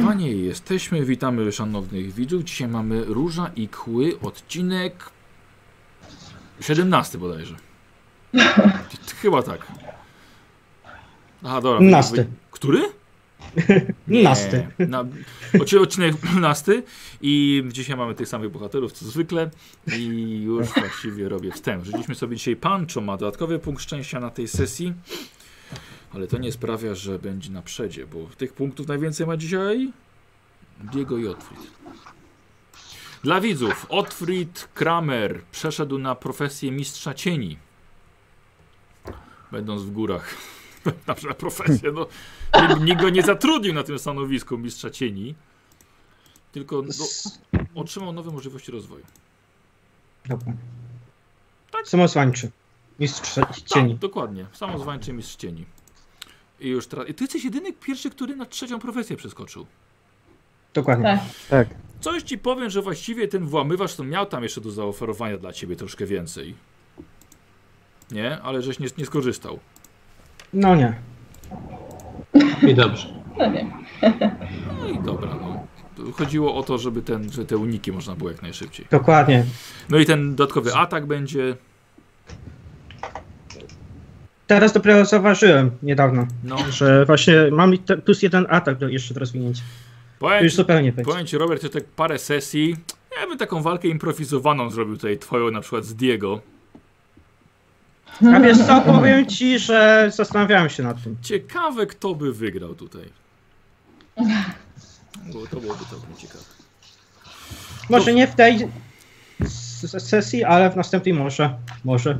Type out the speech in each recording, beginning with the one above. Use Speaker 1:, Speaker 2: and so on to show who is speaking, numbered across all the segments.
Speaker 1: i jesteśmy. Witamy szanownych widzów. Dzisiaj mamy Róża i Kły, odcinek 17 bodajże. Chyba tak. Aha, dobra.
Speaker 2: Nasty.
Speaker 1: Który?
Speaker 2: Nasty.
Speaker 1: Nie, Na, odcinek- 12 i dzisiaj mamy tych samych bohaterów co zwykle i już właściwie robię wstęp. Rzuciliśmy sobie dzisiaj Pancho, ma dodatkowy punkt szczęścia na tej sesji, ale to nie sprawia, że będzie na przedzie, bo tych punktów najwięcej ma dzisiaj Diego i Otfrid. Dla widzów, Otfrid Kramer przeszedł na profesję mistrza cieni. Będąc w górach. na przykład profesję, no. Nikt- go nie zatrudnił na tym stanowisku mistrza cieni. Tylko no, otrzymał nowe możliwości rozwoju.
Speaker 2: Dobra. Samozwańczy. Mistrz cieni.
Speaker 1: Tak, dokładnie. Samozwańczy mistrz cieni. I już teraz. I ty jesteś jedyny pierwszy, który na trzecią profesję przeskoczył.
Speaker 2: Dokładnie.
Speaker 3: Tak.
Speaker 1: Coś ci powiem, że właściwie ten włamywacz to miał tam jeszcze do zaoferowania dla ciebie troszkę więcej. Nie, ale żeś nie, nie skorzystał.
Speaker 2: No nie.
Speaker 4: I dobrze.
Speaker 5: No nie.
Speaker 1: No i dobra, no. Chodziło o to, żeby ten, że te uniki można było jak najszybciej.
Speaker 2: Dokładnie.
Speaker 1: No i ten dodatkowy atak będzie.
Speaker 2: Teraz dopiero zauważyłem niedawno,
Speaker 1: No,
Speaker 2: że właśnie mam te- plus jeden atak do jeszcze do rozwinięcia. To
Speaker 1: powiem,
Speaker 2: już zupełnie będzie.
Speaker 1: powiem ci, Robert, że tak parę sesji. Ja bym taką walkę improwizowaną zrobił tutaj twoją na przykład z Diego.
Speaker 2: A wiesz co, powiem ci, że zastanawiałem się nad tym.
Speaker 1: Ciekawe, kto by wygrał tutaj. Bo to byłoby całkiem ciekawe.
Speaker 2: Może nie w tej sesji, ale w następnej może. Może.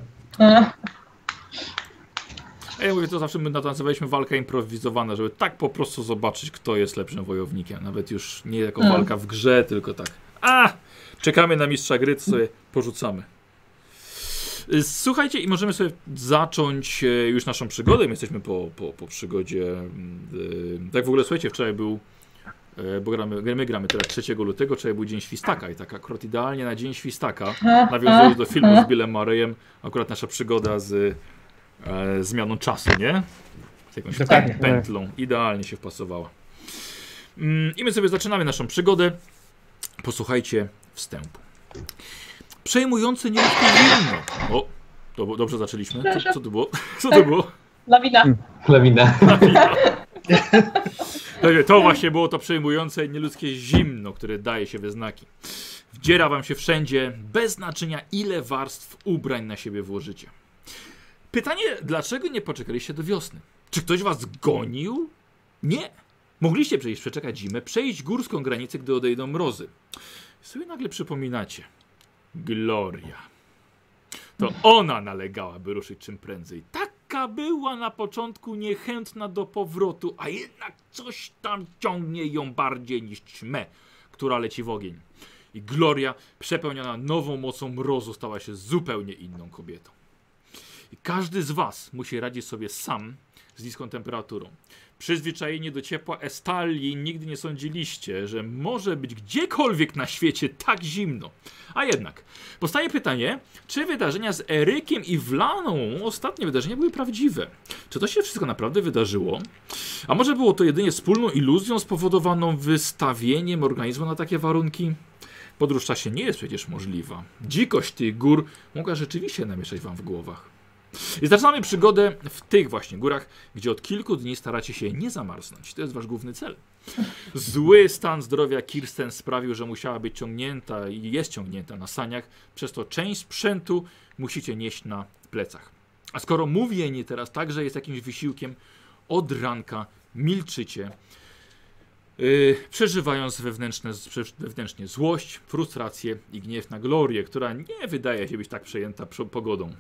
Speaker 5: A,
Speaker 1: ja mówię, to zawsze my nazywaliśmy walka improwizowana, żeby tak po prostu zobaczyć, kto jest lepszym wojownikiem. Nawet już nie jako
Speaker 5: Mm.
Speaker 1: walka w grze, tylko tak. A! Czekamy na mistrza gry, sobie porzucamy. Słuchajcie, i możemy sobie zacząć e, już naszą przygodę. My jesteśmy po, po, po przygodzie. mm, y, Tak w ogóle, słuchajcie, wczoraj był. e, Bo gramy, my gramy teraz 3 lutego, wczoraj był Dzień Świstaka i tak akurat idealnie na Dzień Świstaka Nawiązując do filmu z Billem Murrayem, akurat nasza przygoda z e, zmianą czasu, nie? Z jakąś
Speaker 2: Dokładnie.
Speaker 1: pętlą. Idealnie się wpasowała. Mm, I my sobie zaczynamy naszą przygodę. Posłuchajcie wstępu. Przejmujące nieludzkie zimno. O, to dobrze zaczęliśmy. Co, co to było? Co to było?
Speaker 5: Lawina.
Speaker 4: Klawina.
Speaker 1: Słuchajcie, To właśnie było to przejmujące nieludzkie zimno, które daje się we znaki. Wdziera wam się wszędzie, bez znaczenia ile warstw ubrań na siebie włożycie. Pytanie, dlaczego nie poczekaliście do wiosny? Czy ktoś was gonił? Nie. Mogliście przejść, przeczekać zimę, przejść górską granicę, gdy odejdą mrozy. Sobie nagle przypominacie. Gloria. To ona nalegała, by ruszyć czym prędzej. Taka była na początku niechętna do powrotu, a jednak coś tam ciągnie ją bardziej niż ćmę, która leci w ogień. I Gloria, przepełniona nową mocą mrozu, stała się zupełnie inną kobietą. I każdy z was musi radzić sobie sam z niską temperaturą. Przyzwyczajeni do ciepła Estalii nigdy nie sądziliście, że może być gdziekolwiek na świecie tak zimno. A jednak, powstaje pytanie, czy wydarzenia z Erykiem i Wlaną, ostatnie wydarzenia, były prawdziwe? Czy to się wszystko naprawdę wydarzyło? A może było to jedynie wspólną iluzją spowodowaną wystawieniem organizmu na takie warunki? Podróż w czasie nie jest przecież możliwa. Dzikość tych gór mogła rzeczywiście namieszać wam w głowach. I zaczynamy przygodę w tych właśnie górach, gdzie od kilku dni staracie się nie zamarznąć. To jest wasz główny cel. Zły stan zdrowia Kirsten sprawił, że musiała być ciągnięta i jest ciągnięta na saniach, przez to część sprzętu musicie nieść na plecach. A skoro mówienie teraz także jest jakimś wysiłkiem, od ranka milczycie, yy, przeżywając wewnętrzne, wewnętrznie złość, frustrację i gniew na Glorię, która nie wydaje się być tak przejęta pogodą.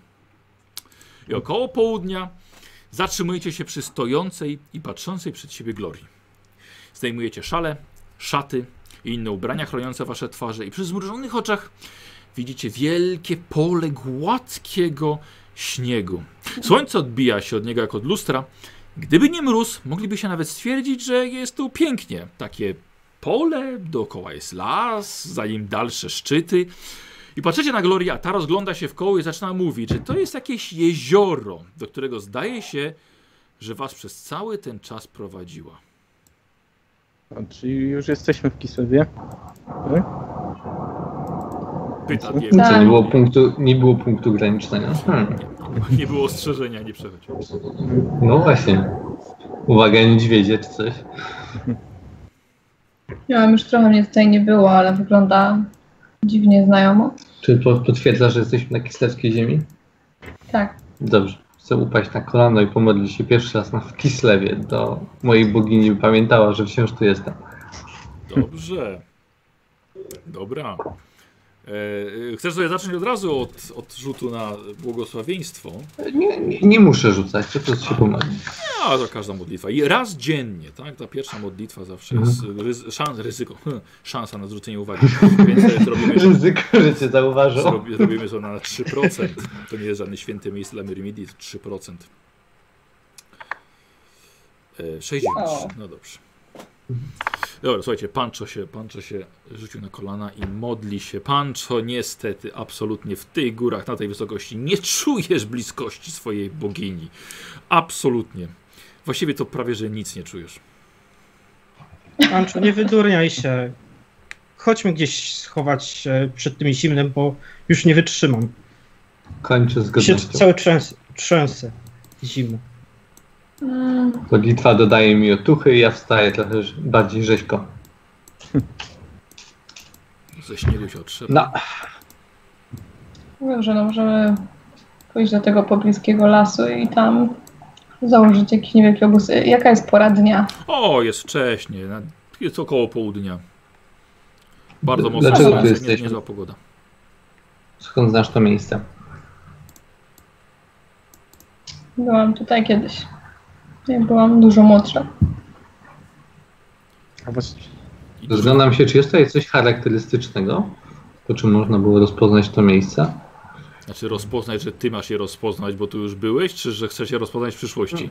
Speaker 1: I około południa zatrzymujecie się przy stojącej i patrzącej przed siebie Glorii. Zdejmujecie szale, szaty i inne ubrania chroniące wasze twarze i przy zmrużonych oczach widzicie wielkie pole gładkiego śniegu. Słońce odbija się od niego jak od lustra. Gdyby nie mróz, mogliby się nawet stwierdzić, że jest tu pięknie. Takie pole, dookoła jest las, za nim dalsze szczyty. I patrzycie na Glorię, a ta rozgląda się w koło i zaczyna mówić, że to jest jakieś jezioro, do którego zdaje się, że was przez cały ten czas prowadziła.
Speaker 3: A, czyli już jesteśmy w Kislewie. Tak?
Speaker 1: Pyta wiem.
Speaker 5: Tak.
Speaker 4: nie było punktu, nie było punktu granicznego. Hmm.
Speaker 1: Nie było ostrzeżenia, nie przechodź.
Speaker 4: No właśnie. Uwaga, niedźwiedzie czy coś.
Speaker 5: Ja już trochę mnie tutaj nie było, ale wygląda dziwnie znajomo.
Speaker 4: Czy po- potwierdza, że jesteśmy na kislewskiej ziemi?
Speaker 5: Tak.
Speaker 4: Dobrze. Chcę upaść na kolano i pomodlić się pierwszy raz na w Kislewie do mojej bogini, by pamiętała, że wciąż tu jestem.
Speaker 1: Dobrze. Dobra. E, chcesz sobie zacząć od razu od, od rzutu na błogosławieństwo?
Speaker 4: Nie, nie, nie muszę rzucać, po prostu się pomodlić.
Speaker 1: A to każda modlitwa. I raz dziennie, tak? Ta pierwsza modlitwa zawsze jest ryzy, szans, ryzyko, szansa na zwrócenie uwagi. Więc e, zrobimy,
Speaker 4: Ryzyko, że cię zauważą.
Speaker 1: zrobi, robimy to na 3%. To nie jest żadne święte miejsce dla Myrmidii, to 3%. E, 63,
Speaker 5: O.
Speaker 1: no dobrze. Dobra, słuchajcie, Pancho się, Pancho się rzucił na kolana i modli się. Pancho, niestety, absolutnie w tych górach, na tej wysokości nie czujesz bliskości swojej bogini. Absolutnie. Właściwie to prawie, że nic nie czujesz.
Speaker 2: Ancho, nie wydurniaj się. Chodźmy gdzieś schować się przed tym zimnem, bo już nie wytrzymam.
Speaker 4: Kończę z
Speaker 2: Się cały trzęsę. trzęsę. Zimno.
Speaker 4: Modlitwa dodaje mi otuchy i ja wstaję trochę bardziej rzeźko.
Speaker 1: Ze śniegu się otrzeba.
Speaker 4: No,
Speaker 5: Dobrze, no możemy pójść do tego pobliskiego lasu i tam założyć jakiś niewielki obóz. Jaka jest pora dnia?
Speaker 1: O, jest wcześnie. Jest około południa. Bardzo mocno
Speaker 4: Dlaczego tu
Speaker 1: nie,
Speaker 4: jesteśmy?
Speaker 1: niezła pogoda.
Speaker 4: skąd znasz to miejsce?
Speaker 5: Byłam tutaj kiedyś. Ja byłam dużo młodsza.
Speaker 4: Rozglądam się, czy jest tutaj coś charakterystycznego, po czym można było rozpoznać to miejsce.
Speaker 1: Znaczy rozpoznać, że ty masz je rozpoznać, bo tu już byłeś, czy że chcesz je rozpoznać w przyszłości?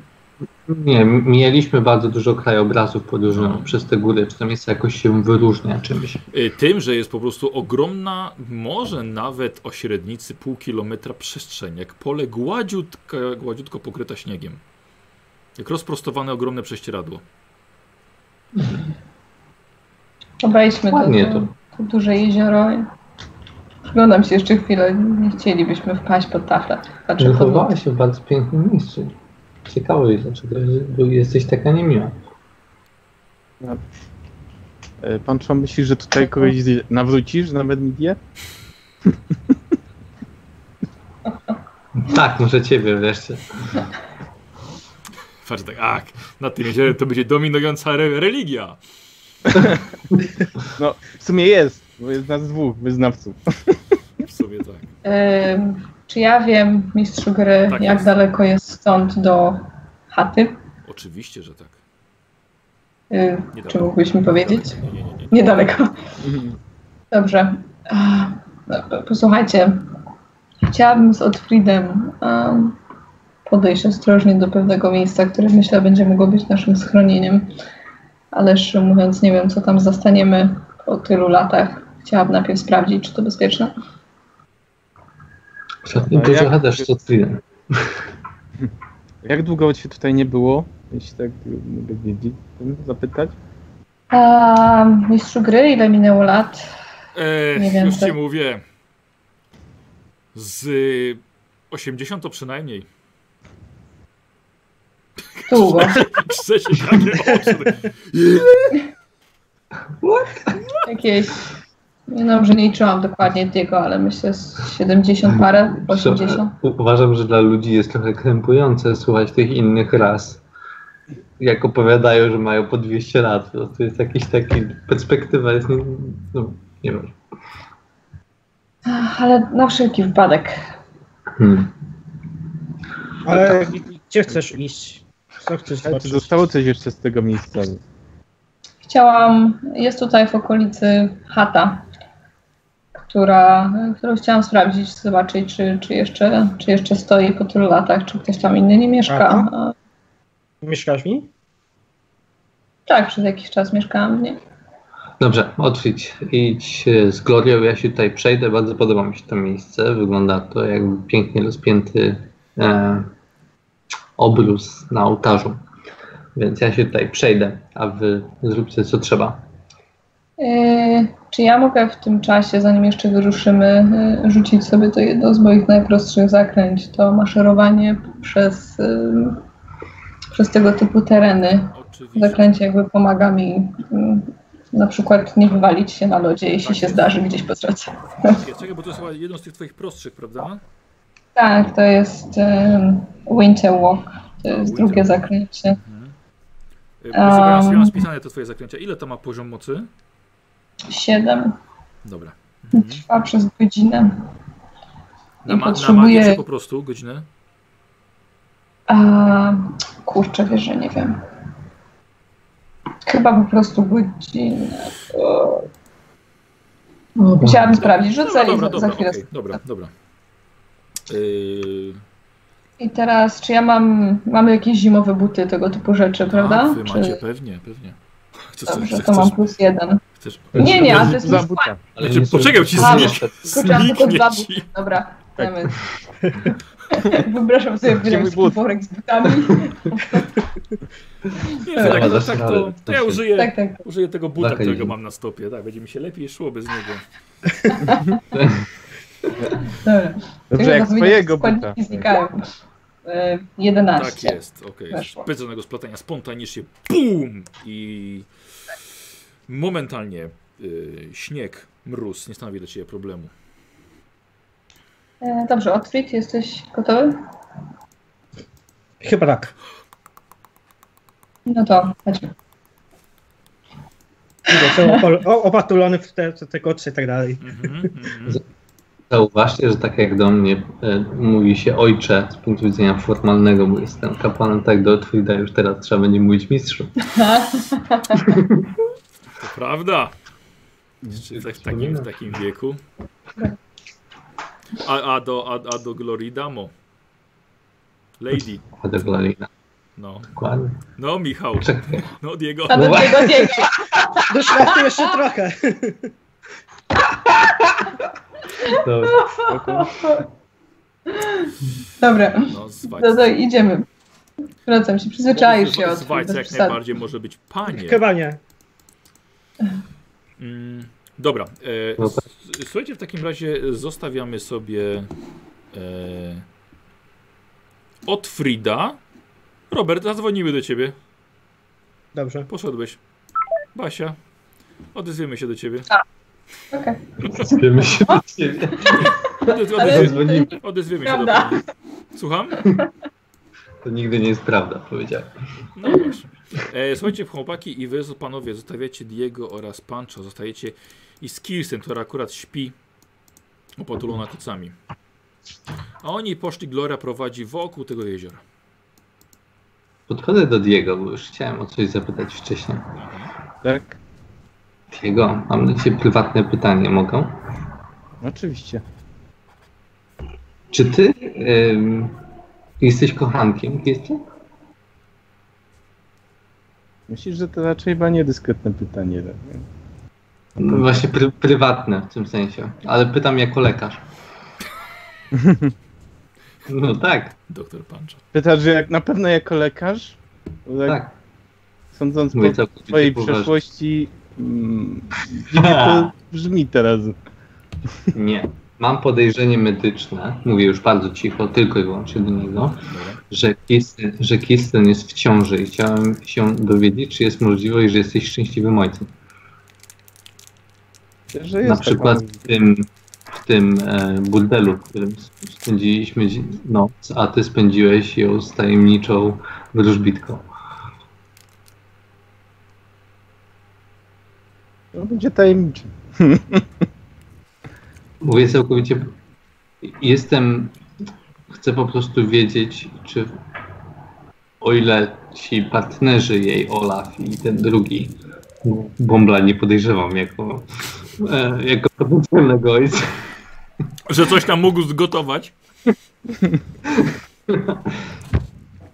Speaker 4: Nie, mieliśmy bardzo dużo krajobrazów podróżowanych
Speaker 1: No.
Speaker 4: przez te góry. Czy to miejsce jakoś się wyróżnia czymś?
Speaker 1: Y, Tym, że jest po prostu ogromna, może nawet o średnicy pół kilometra przestrzeń, jak pole gładziutka, gładziutko pokryta śniegiem. Jak rozprostowane ogromne prześcieradło.
Speaker 5: Obejdźmy to,
Speaker 4: Ładnie
Speaker 5: to,
Speaker 4: to.
Speaker 5: to duże jezioro. Przyglądam się jeszcze chwilę. Nie chcielibyśmy wpaść pod taflę. Znaczy pod
Speaker 4: Wychowała się w bardzo pięknym miejscu. Ciekawe jest, dlaczego jesteś taka niemiła.
Speaker 3: e, pan Czom myśli, że tutaj kogoś nawrócisz na Medmidię?
Speaker 4: Tak, może ciebie wreszcie.
Speaker 1: Patrz tak, ach, na tym jeziorze to będzie dominująca re religia.
Speaker 3: No, w sumie jest, bo jest nas dwóch wyznawców.
Speaker 1: W sumie tak.
Speaker 5: Ym, czy ja wiem, mistrzu gry,
Speaker 1: Tak
Speaker 5: jak
Speaker 1: jest.
Speaker 5: daleko jest stąd do chaty?
Speaker 1: Oczywiście, że tak.
Speaker 5: Ym,
Speaker 1: Niedaleko.
Speaker 5: czy mógłbyś mi powiedzieć?
Speaker 1: Nie, nie, nie. nie.
Speaker 5: Niedaleko. Dobrze. A, no, Posłuchajcie, chciałabym z Otfriedem um, podejść ostrożnie do pewnego miejsca, które myślę będzie mogło być naszym schronieniem. Ale szczerze mówiąc, nie wiem, co tam zastaniemy po tylu latach. Chciałabym najpierw sprawdzić, czy to bezpieczne.
Speaker 4: Ostatnio
Speaker 3: A
Speaker 4: dużo
Speaker 3: jak-
Speaker 4: gadasz z Otfriedem.
Speaker 3: Jak długo cię tutaj nie było? Jeśli tak mogę wiedzieć, zapytać?
Speaker 5: A, mistrzu gry, ile minęło lat?
Speaker 1: E,
Speaker 5: Nie wiem,
Speaker 1: już
Speaker 5: to-
Speaker 1: ci mówię. Z y, 80 to przynajmniej.
Speaker 5: Długo.
Speaker 1: Chce się takie oczy.
Speaker 5: Jakieś. Nie no, że nie liczyłam dokładnie tego, ale myślę z 70 parę, 80.
Speaker 4: U- Uważam, że dla ludzi jest trochę krępujące słuchać tych innych ras. Jak opowiadają, że mają po 200 lat. To, to jest jakiś taki. Perspektywa jest. Nie, no, nie wiem.
Speaker 5: Ale na wszelki wypadek.
Speaker 4: Hmm.
Speaker 2: Ale gdzie chcesz iść? Co chcesz
Speaker 3: Ale czy zostało coś jeszcze z tego miejsca?
Speaker 5: Chciałam, jest tutaj w okolicy chata, która, którą chciałam sprawdzić, zobaczyć, czy, czy, jeszcze, czy jeszcze stoi po tylu latach, czy ktoś tam inny nie mieszka.
Speaker 2: Aha. Mieszkasz w niej?
Speaker 5: Tak, przez jakiś czas mieszkałam w niej.
Speaker 4: Dobrze, odwiedź. Idź z Glorią. Ja się tutaj przejdę. Bardzo podoba mi się to miejsce. Wygląda to jakby pięknie rozpięty e, obrus na ołtarzu. Więc ja się tutaj przejdę, a wy zróbcie co trzeba.
Speaker 5: Yy, czy ja mogę w tym czasie, zanim jeszcze wyruszymy, yy, rzucić sobie to jedno z moich najprostszych zakręć, to maszerowanie przez, yy, przez tego typu tereny.
Speaker 1: Oczywiście.
Speaker 5: Zaklęcie jakby pomaga mi yy, na przykład nie wywalić się na lodzie, jeśli się zdarzy gdzieś po drodze.
Speaker 1: Tak. Czekaj, bo to jest chyba jedno z tych twoich prostszych, prawda?
Speaker 5: Tak, to jest yy, Winter Walk. To jest
Speaker 1: Winter
Speaker 5: drugie
Speaker 1: Walk.
Speaker 5: zakręcie.
Speaker 1: Um, ja
Speaker 5: Um.
Speaker 1: mam spisane te twoje zaklęcia. Ile to ma poziom mocy?
Speaker 5: Siedem.
Speaker 1: Dobra. Mhm.
Speaker 5: Trwa przez godzinę.
Speaker 1: Na, ma, na magię czy po prostu godzinę?
Speaker 5: A, kurczę, wiesz, że nie wiem. Chyba po prostu godzinę. Musiałabym sprawdzić, rzucę
Speaker 1: Dobra,
Speaker 5: i
Speaker 1: dobra,
Speaker 5: za, za
Speaker 1: dobra,
Speaker 5: chwilę.
Speaker 1: okej, dobra, dobra. Yy,
Speaker 5: I teraz, czy ja mam, mamy jakieś zimowe buty, tego typu rzeczy, prawda?
Speaker 1: Tak, wy
Speaker 5: Czy,
Speaker 1: macie, pewnie, pewnie. Chcesz,
Speaker 5: dobrze,
Speaker 1: chcesz,
Speaker 5: to mam plus jeden.
Speaker 1: chcesz,
Speaker 5: Nie, nie, a to jest plus
Speaker 3: buta.
Speaker 4: Ale nie są-
Speaker 1: poczekaj, ci
Speaker 5: A,
Speaker 1: zniknie.
Speaker 5: Kurczę, tylko dwa buty. Dobra,
Speaker 3: Tak.
Speaker 5: Wyobrażam sobie wyjąć
Speaker 3: but?
Speaker 5: worek z butami.
Speaker 1: Nie, to tak, to,
Speaker 4: dasz
Speaker 1: tak, to, to ja użyję,
Speaker 5: Tak, tak.
Speaker 1: użyję tego buta, którego mam na stopie. Tak, będzie mi się lepiej szło bez niego.
Speaker 5: Dobra.
Speaker 3: Dobrze, jak
Speaker 5: składniki
Speaker 3: buta.
Speaker 5: znikają. E, 11.
Speaker 1: Tak jest, okej.
Speaker 5: Weszło.
Speaker 1: Bez żadnego splatania, spontanicznie BUM! I momentalnie y, śnieg, mróz nie stanowi dla Ciebie problemu.
Speaker 5: E, Dobrze, Otwit, jesteś gotowy?
Speaker 2: Chyba tak.
Speaker 5: No to chodźmy.
Speaker 2: Opatulony w te, te, te kocy i tak dalej.
Speaker 1: Mhm, mhm.
Speaker 4: Zauważcie, że tak jak do mnie e, mówi się ojcze z punktu widzenia formalnego, bo jestem kapłanem, tak do Twida już teraz trzeba będzie mówić mistrzu.
Speaker 1: To prawda. Jeszcze tak w takim, w takim wieku. A, a, do, a, a do Glory Damo. Lady.
Speaker 4: Adeglalina.
Speaker 1: No.
Speaker 4: Dokładnie.
Speaker 1: No, Michał. No, Diego.
Speaker 5: A do tego Diego.
Speaker 2: Doświadczę jeszcze trochę.
Speaker 4: Dobra.
Speaker 5: Dobra,
Speaker 1: No,
Speaker 5: no to idziemy. Wracam się, przyzwyczaisz się od
Speaker 1: Zwajca jak
Speaker 5: przesady.
Speaker 1: najbardziej może być panie.
Speaker 2: Chyba nie.
Speaker 1: Mm, dobra. E,
Speaker 4: No tak.
Speaker 1: s- słuchajcie, w takim razie zostawiamy sobie e, od Frida. Robert, zadzwonimy do ciebie.
Speaker 2: Dobrze.
Speaker 1: Poszedłeś. Basia, odezwiemy się do ciebie.
Speaker 5: Okej.
Speaker 4: Wiemy się do ciebie.
Speaker 1: Odezwiemy, odezwiemy się do pani. Słucham?
Speaker 4: To nigdy nie jest prawda, powiedziałem.
Speaker 1: No właśnie. E, słuchajcie, chłopaki i wy, panowie, zostawiacie Diego oraz Pancho, zostajecie i z Kirsten, która akurat śpi opatulona kocami. A oni poszli, Gloria prowadzi wokół tego jeziora.
Speaker 4: Podchodzę do Diego, bo już chciałem o coś zapytać wcześniej.
Speaker 3: Tak?
Speaker 4: Diego, mam do Ciebie prywatne pytanie, mogę?
Speaker 3: Oczywiście.
Speaker 4: Czy Ty ym, jesteś kochankiem Kirsten?
Speaker 3: Myślisz, że to raczej chyba niedyskretne pytanie. tak?
Speaker 4: No właśnie pry, prywatne w tym sensie, ale pytam jako lekarz. No tak,
Speaker 1: Doktor Pancho.
Speaker 3: Pytasz, że jak, na pewno jako lekarz? Tak. Sądząc
Speaker 4: Mówię
Speaker 3: po twojej przeszłości, mm, dziwnie to brzmi teraz.
Speaker 4: Nie. Mam podejrzenie medyczne, mówię już bardzo cicho, tylko i wyłącznie do niego, że Kirsten, że Kirsten jest w ciąży i chciałem się dowiedzieć, czy jest możliwość, że jesteś szczęśliwym ojcem.
Speaker 3: Że jest
Speaker 4: Na przykład w tym, w tym e, burdelu, w którym spędziliśmy dzi- noc, a ty spędziłeś ją z tajemniczą wróżbitką.
Speaker 3: No, będzie tajemniczy.
Speaker 4: Mówię całkowicie. Jestem. Chcę po prostu wiedzieć, czy o ile ci partnerzy jej, Olaf i ten drugi, Bombla nie podejrzewam jako, e, jako potencjalnego ojca.
Speaker 1: Że coś tam mógł zgotować.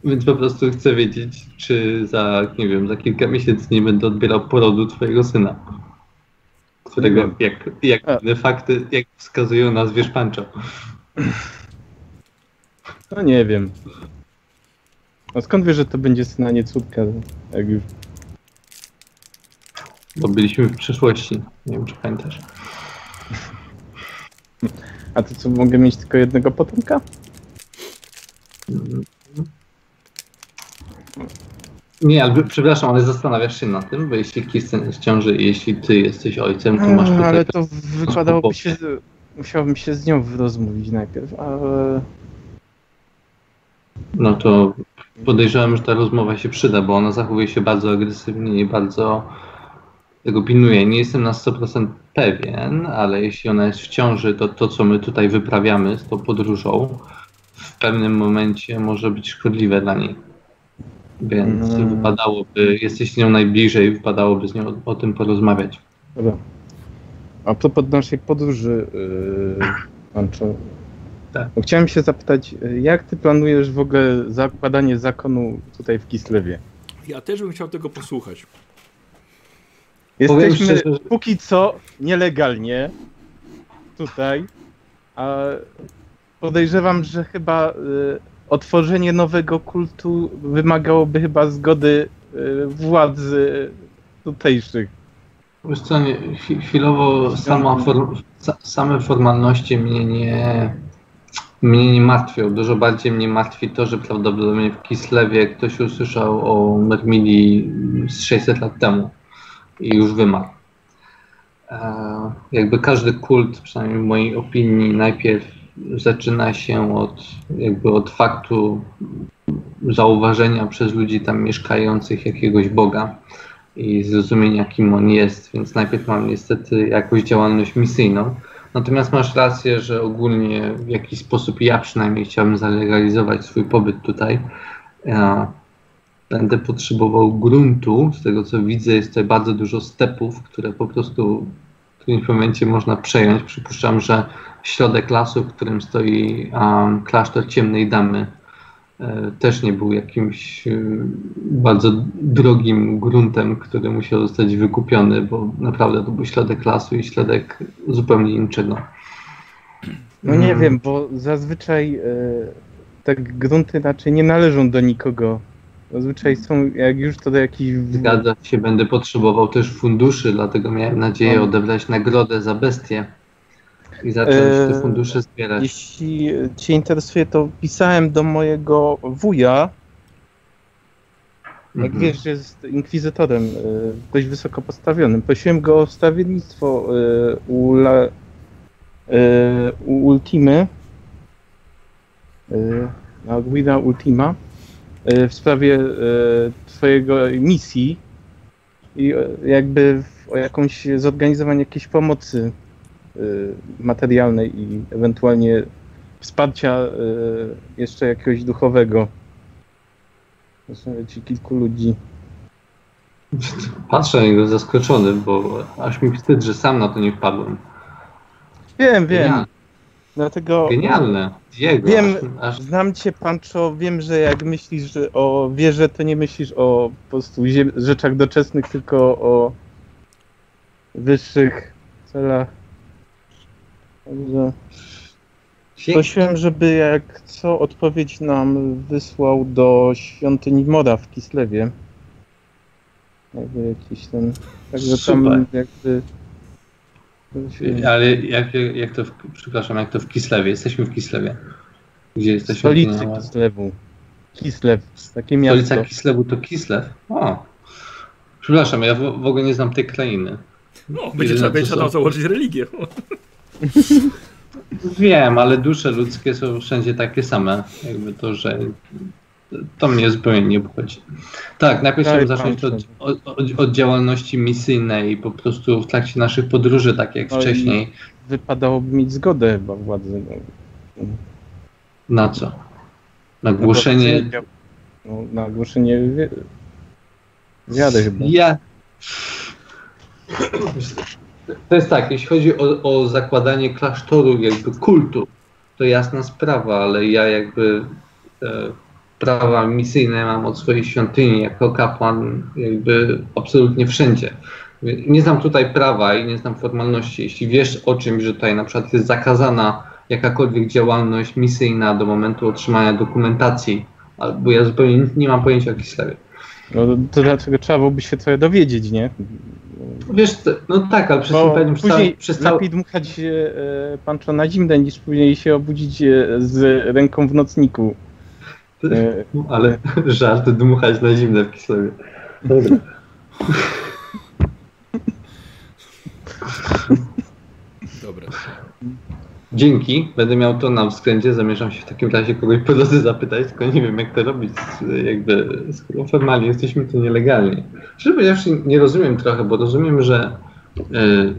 Speaker 4: Więc po prostu chcę wiedzieć, czy za, nie wiem, za kilka miesięcy nie będę odbierał porodu twojego syna. Którego, jak, jak
Speaker 3: A.
Speaker 4: te fakty, jak wskazują na zwierz Pancho.
Speaker 3: No nie wiem. No skąd wiesz, że to będzie syna, nie córka, jak już...
Speaker 4: Bo byliśmy w przeszłości. Nie wiem, czy pamiętasz.
Speaker 3: A to co, mogę mieć tylko jednego potomka?
Speaker 4: Nie, ale przepraszam, ale zastanawiasz się nad tym, bo jeśli Kirsten jest w ciąży i jeśli ty jesteś ojcem, to masz
Speaker 3: A, ale to wypadałoby się... Musiałbym się z nią rozmówić najpierw, ale...
Speaker 4: No to podejrzewam, że ta rozmowa się przyda, bo ona zachowuje się bardzo agresywnie i bardzo tego pilnuje. Nie jestem na 100% pewien, ale jeśli ona jest w ciąży, to to, co my tutaj wyprawiamy z tą podróżą, w pewnym momencie może być szkodliwe dla niej. Więc
Speaker 3: Mm.
Speaker 4: wypadałoby, jesteś z nią najbliżej, wypadałoby z nią o, o tym porozmawiać.
Speaker 3: Dobra. A propos naszej podróży, yy, Ancho,
Speaker 4: Tak.
Speaker 3: no chciałem się zapytać, jak ty planujesz w ogóle zakładanie zakonu tutaj w Kislewie?
Speaker 1: Ja też bym chciał tego posłuchać.
Speaker 3: Jesteśmy
Speaker 4: szczerze, że-
Speaker 3: póki co nielegalnie tutaj, a podejrzewam, że chyba y, otworzenie nowego kultu wymagałoby chyba zgody y, władzy tutejszych.
Speaker 4: Wiesz co, chwilowo sama same formalności mnie nie, mnie nie martwią. Dużo bardziej mnie martwi to, że prawdopodobnie w Kislewie ktoś usłyszał o Mermidii z 600 lat temu i już wymarł. E, jakby każdy kult, przynajmniej w mojej opinii, najpierw zaczyna się od, jakby od faktu zauważenia przez ludzi tam mieszkających jakiegoś Boga i zrozumienia, kim on jest, więc najpierw mam niestety jakąś działalność misyjną. Natomiast masz rację, że ogólnie w jakiś sposób ja przynajmniej chciałbym zalegalizować swój pobyt tutaj. Będę potrzebował gruntu. Z tego co widzę, jest tutaj bardzo dużo stepów, które po prostu którymś momencie można przejąć. Przypuszczam, że środek lasu, w którym stoi um, klasztor Ciemnej Damy, e, też nie był jakimś e, bardzo drogim gruntem, który musiał zostać wykupiony, bo naprawdę to był środek lasu i środek zupełnie niczego.
Speaker 3: No nie
Speaker 4: Mm.
Speaker 3: wiem, bo zazwyczaj y, te grunty raczej nie należą do nikogo. Zazwyczaj są, jak już to do jakichś...
Speaker 4: Zgadza się, będę potrzebował też funduszy, dlatego miałem nadzieję
Speaker 3: No.
Speaker 4: odebrać nagrodę za bestię i zacząć te
Speaker 3: Eee,
Speaker 4: fundusze zbierać.
Speaker 3: Jeśli Cię interesuje, to pisałem do mojego wuja. Jak
Speaker 4: Mhm.
Speaker 3: wiesz, jest inkwizytorem y, dość wysoko postawionym. Prosiłem go o wstawiennictwo y, u, La, y, u Ultimy, na Guida Ultima, w sprawie y, Twojego misji i y, jakby o jakąś zorganizowanie jakiejś pomocy y, materialnej i ewentualnie wsparcia y, jeszcze jakiegoś duchowego. Zastanawiam ci kilku ludzi.
Speaker 4: Patrzę na niego zaskoczony, bo aż mi wstyd, że sam na to nie wpadłem.
Speaker 3: Wiem, wiem.
Speaker 4: Genialne.
Speaker 3: Dlatego
Speaker 4: Genialne. Diego.
Speaker 3: Wiem.
Speaker 4: Aż,
Speaker 3: znam cię, Pancho. Wiem, że jak myślisz o wierze, to nie myślisz o po prostu rzeczach doczesnych, tylko o wyższych celach. Także prosiłem, żeby jak co odpowiedź nam wysłał do świątyni Moda w Kislewie. Jakby jakiś ten. Także
Speaker 4: Super.
Speaker 3: tam jakby.
Speaker 4: Ale jak, jak, jak to, w, przepraszam, jak to w Kislewie? Jesteśmy w Kislewie. Gdzie jesteśmy?
Speaker 3: Stolicy Kislewu. Kislew, takie miasto.
Speaker 4: Stolica Kislewu to Kislew? O. Przepraszam, ja w, w ogóle nie znam tej krainy.
Speaker 1: No, będzie trzeba, będzie trzeba założyć religię.
Speaker 4: Wiem, ale dusze ludzkie są wszędzie takie same. Jakby to, że to mnie zupełnie nie obchodzi. Tak, najpierw
Speaker 3: Daj,
Speaker 4: chciałbym zacząć
Speaker 3: pan,
Speaker 4: od, od, od, działalności misyjnej po prostu w trakcie naszych podróży, tak jak
Speaker 3: No
Speaker 4: wcześniej.
Speaker 3: Wypadałoby mieć zgodę chyba władzy. No.
Speaker 4: Na co? Na głoszenie.
Speaker 3: No, na głoszenie wi- wiady chyba.
Speaker 4: Ja. To jest tak, jeśli chodzi o, o zakładanie klasztoru, jakby kultu, to jasna sprawa, ale ja jakby e, prawa misyjne mam od swojej świątyni jako kapłan jakby absolutnie wszędzie. Nie znam tutaj prawa i nie znam formalności. Jeśli wiesz o czymś, że tutaj na przykład jest zakazana jakakolwiek działalność misyjna do momentu otrzymania dokumentacji Albo ja zupełnie nie mam pojęcia o Kislewie.
Speaker 3: No to dlaczego trzeba byłoby się trochę dowiedzieć, nie?
Speaker 4: Wiesz, no tak, ale przez Imperium przez
Speaker 3: później
Speaker 4: cały, przez cały,
Speaker 3: lepiej dmuchać e, pancho na zimne niż później się obudzić e, z ręką w nocniku. E,
Speaker 4: Ale żart dmuchać na zimne w Kislewie. Dobra.
Speaker 1: Dobra.
Speaker 4: Dzięki, będę miał to na względzie. Zamierzam się w takim razie kogoś po drodze zapytać, tylko nie wiem jak to robić, jakby skoro formalnie jesteśmy tu nielegalnie. Szczerze powiedziawszy, nie rozumiem trochę, bo rozumiem, że y,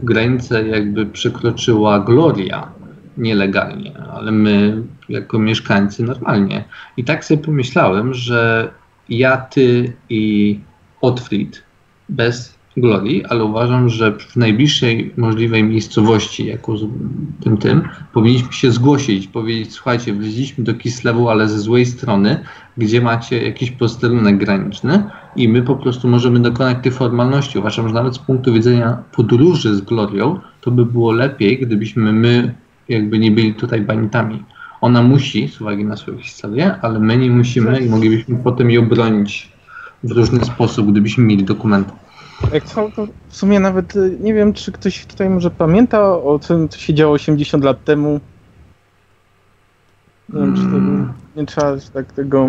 Speaker 4: granicę jakby przekroczyła Gloria nielegalnie, ale my jako mieszkańcy normalnie. I tak sobie pomyślałem, że ja, ty i Otfried bez Glorii, ale uważam, że w najbliższej możliwej miejscowości, jako tym tym, powinniśmy się zgłosić, powiedzieć, słuchajcie, wleźliśmy do Kislewu, ale ze złej strony, gdzie macie jakiś posterunek graniczny i my po prostu możemy dokonać tych formalności. Uważam, że nawet z punktu widzenia podróży z Glorią, to by było lepiej, gdybyśmy my jakby nie byli tutaj banitami. Ona musi, z uwagi na swoją historię, ale my nie musimy i moglibyśmy potem ją bronić w różny sposób, gdybyśmy mieli dokumenty.
Speaker 3: Jak to w sumie nawet e, nie wiem, czy ktoś tutaj może pamięta o tym, co się działo 80 lat temu. Nie wiem, czy to
Speaker 4: Mm.
Speaker 3: nie trzeba się tak tego...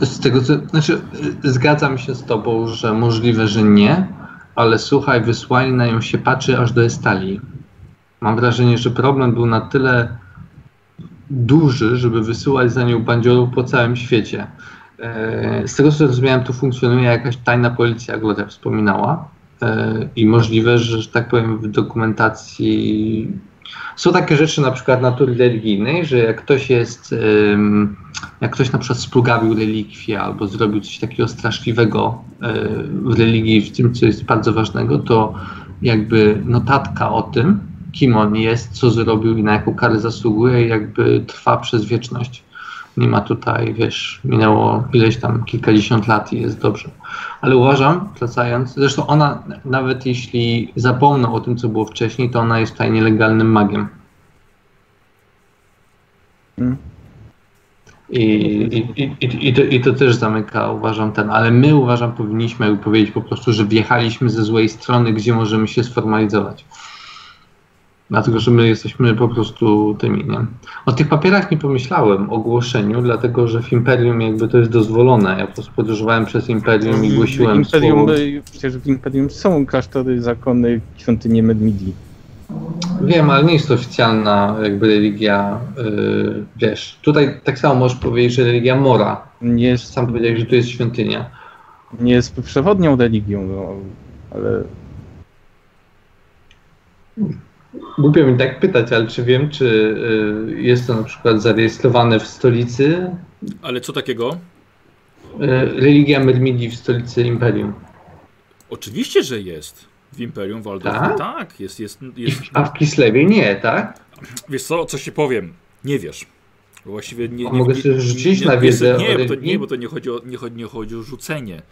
Speaker 4: Z tego co, znaczy, y, zgadzam się z tobą, że możliwe, że nie, ale słuchaj, wysłali na nią się patrzy aż do Estalii. Mam wrażenie, że problem był na tyle duży, żeby wysyłać za nią bandziorów po całym świecie. E, Z tego co zrozumiałem, tu funkcjonuje jakaś tajna policja, jak Gloria wspominała. E, I możliwe, że, że tak powiem, w dokumentacji są takie rzeczy na przykład natury religijnej, że jak ktoś jest, jak ktoś na przykład splugawił relikwię albo zrobił coś takiego straszliwego y, w religii, w tym co jest bardzo ważnego, to jakby notatka o tym, kim on jest, co zrobił i na jaką karę zasługuje, jakby trwa przez wieczność. Nie ma tutaj, wiesz, minęło ileś tam kilkadziesiąt lat i jest dobrze. Ale uważam, wracając, zresztą ona, nawet jeśli zapomną o tym, co było wcześniej, to ona jest tutaj nielegalnym magiem.
Speaker 3: Mm.
Speaker 4: I, i, i, i, i, to, I to też zamyka, uważam, ten, ale my uważam, powinniśmy powiedzieć po prostu, że wjechaliśmy ze złej strony, gdzie możemy się sformalizować. Dlatego, że my jesteśmy po prostu tymi, nie? O tych papierach nie pomyślałem, ogłoszeniu, dlatego, że w Imperium jakby to jest dozwolone. Ja po prostu podróżowałem przez Imperium i głosiłem
Speaker 3: Imperium,
Speaker 4: słowo.
Speaker 3: przecież w Imperium są klasztory, zakony, świątynie Medmidi.
Speaker 4: Wiem, ale nie jest to oficjalna jakby religia, yy, wiesz. Tutaj tak samo możesz powiedzieć, że religia Mora.
Speaker 3: Nie jest,
Speaker 4: Sam powiedziałeś, że tu jest świątynia.
Speaker 3: nie jest przewodnią religią, no, ale
Speaker 4: Głupio mi tak pytać, ale czy wiem, czy y, jest to na przykład zarejestrowane w stolicy?
Speaker 1: Ale co takiego?
Speaker 4: Y, religia Medmidi w stolicy Imperium.
Speaker 1: Oczywiście, że jest. W Imperium Waldorf.
Speaker 4: Tak?
Speaker 1: Tak, jest, jest, jest.
Speaker 4: A w Kislewie nie, tak?
Speaker 1: Wiesz co, coś ci powiem. Nie wiesz. Właściwie nie,
Speaker 4: A
Speaker 1: nie,
Speaker 4: mogę
Speaker 1: nie,
Speaker 4: sobie rzucić
Speaker 1: nie,
Speaker 4: na
Speaker 1: nie,
Speaker 4: wiedzę
Speaker 1: nie,
Speaker 4: o
Speaker 1: bo to, nie, bo to nie chodzi o, nie chodzi, nie chodzi o rzucenie.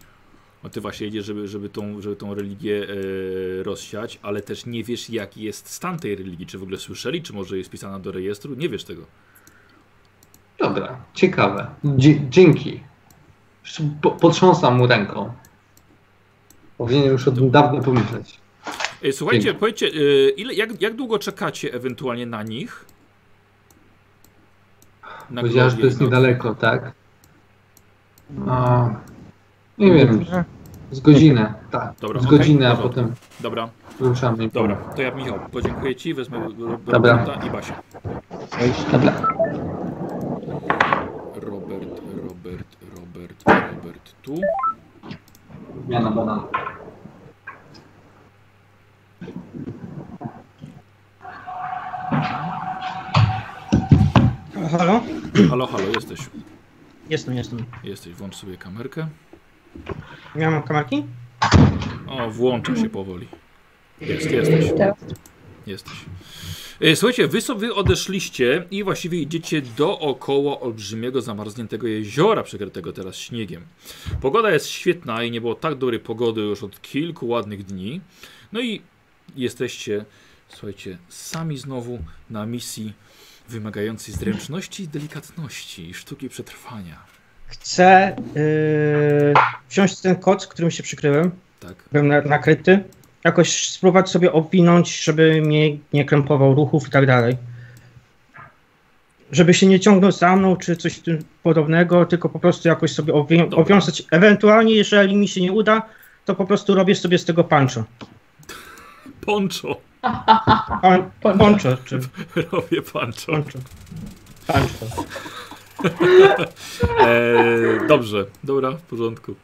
Speaker 1: No ty właśnie jedziesz, żeby, żeby, tą, żeby tą religię e, rozsiać, ale też nie wiesz, jaki jest stan tej religii. Czy w ogóle słyszeli, czy może jest pisana do rejestru? Nie wiesz tego.
Speaker 4: Dobra, ciekawe. Dzie- dzięki. Po, potrząsam mu ręką. Powinienem już o tym dawno pomyśleć.
Speaker 1: E, słuchajcie,
Speaker 4: Dzięki.
Speaker 1: powiedzcie, e, ile, jak, jak długo czekacie ewentualnie na nich? Na
Speaker 4: Powiedziała, że to jest
Speaker 1: na-
Speaker 4: niedaleko, tak? A, nie wiem, z godzinę, tak.
Speaker 1: Dobra,
Speaker 4: z godzinę, a
Speaker 1: dobra.
Speaker 4: potem
Speaker 1: Dobra,
Speaker 4: ruszamy.
Speaker 1: dobra. To ja, Michał, podziękuję Ci, wezmę. Roberta i Basię.
Speaker 4: Dobra.
Speaker 1: Robert, Robert, Robert, Robert tu.
Speaker 4: Zmiana banana.
Speaker 2: Halo?
Speaker 1: Halo, halo, jesteś.
Speaker 2: Jestem, jestem.
Speaker 1: Jesteś, włącz sobie kamerkę.
Speaker 2: Ja mam kamerki?
Speaker 1: O, włącza się powoli. Jest, jesteś. Jesteś. E, Słuchajcie, wy sobie odeszliście i właściwie idziecie dookoła olbrzymiego, zamarzniętego jeziora, przykrytego teraz śniegiem. Pogoda jest świetna i nie było tak dobrej pogody już od kilku ładnych dni. No i jesteście, słuchajcie, sami znowu na misji wymagającej zręczności, delikatności i sztuki przetrwania.
Speaker 2: Chcę yy, wziąć ten koc, którym się przykryłem,
Speaker 1: Tak.
Speaker 2: byłem na, nakryty, jakoś spróbować sobie owinąć, żeby mnie nie krępował ruchów i tak dalej. Żeby się nie ciągnął za mną, czy coś tym podobnego, tylko po prostu jakoś sobie owią- owiązać. Ewentualnie, jeżeli mi się nie uda, to po prostu robię sobie z tego pancho.
Speaker 1: Poncho.
Speaker 2: Pan,
Speaker 5: Poncho.
Speaker 2: czy
Speaker 1: Robię poncho.
Speaker 2: poncho. Pancho.
Speaker 1: E, dobrze, dobra, w porządku.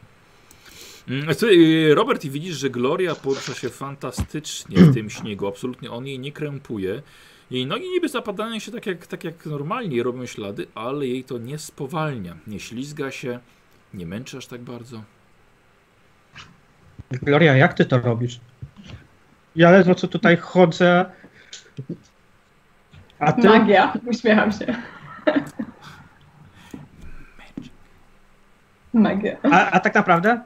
Speaker 1: Mm, Słuchaj, Robert, i widzisz, że Gloria porusza się fantastycznie w tym śniegu. Absolutnie on jej nie krępuje. Jej nogi niby zapadają się tak jak, tak jak normalnie robią ślady, ale jej to nie spowalnia. Nie ślizga się, nie męczy aż tak bardzo.
Speaker 2: Gloria, jak ty to robisz? Ja ledwo co tutaj chodzę. A ty?
Speaker 5: Magia, uśmiecham się. Magia.
Speaker 2: A, a tak naprawdę?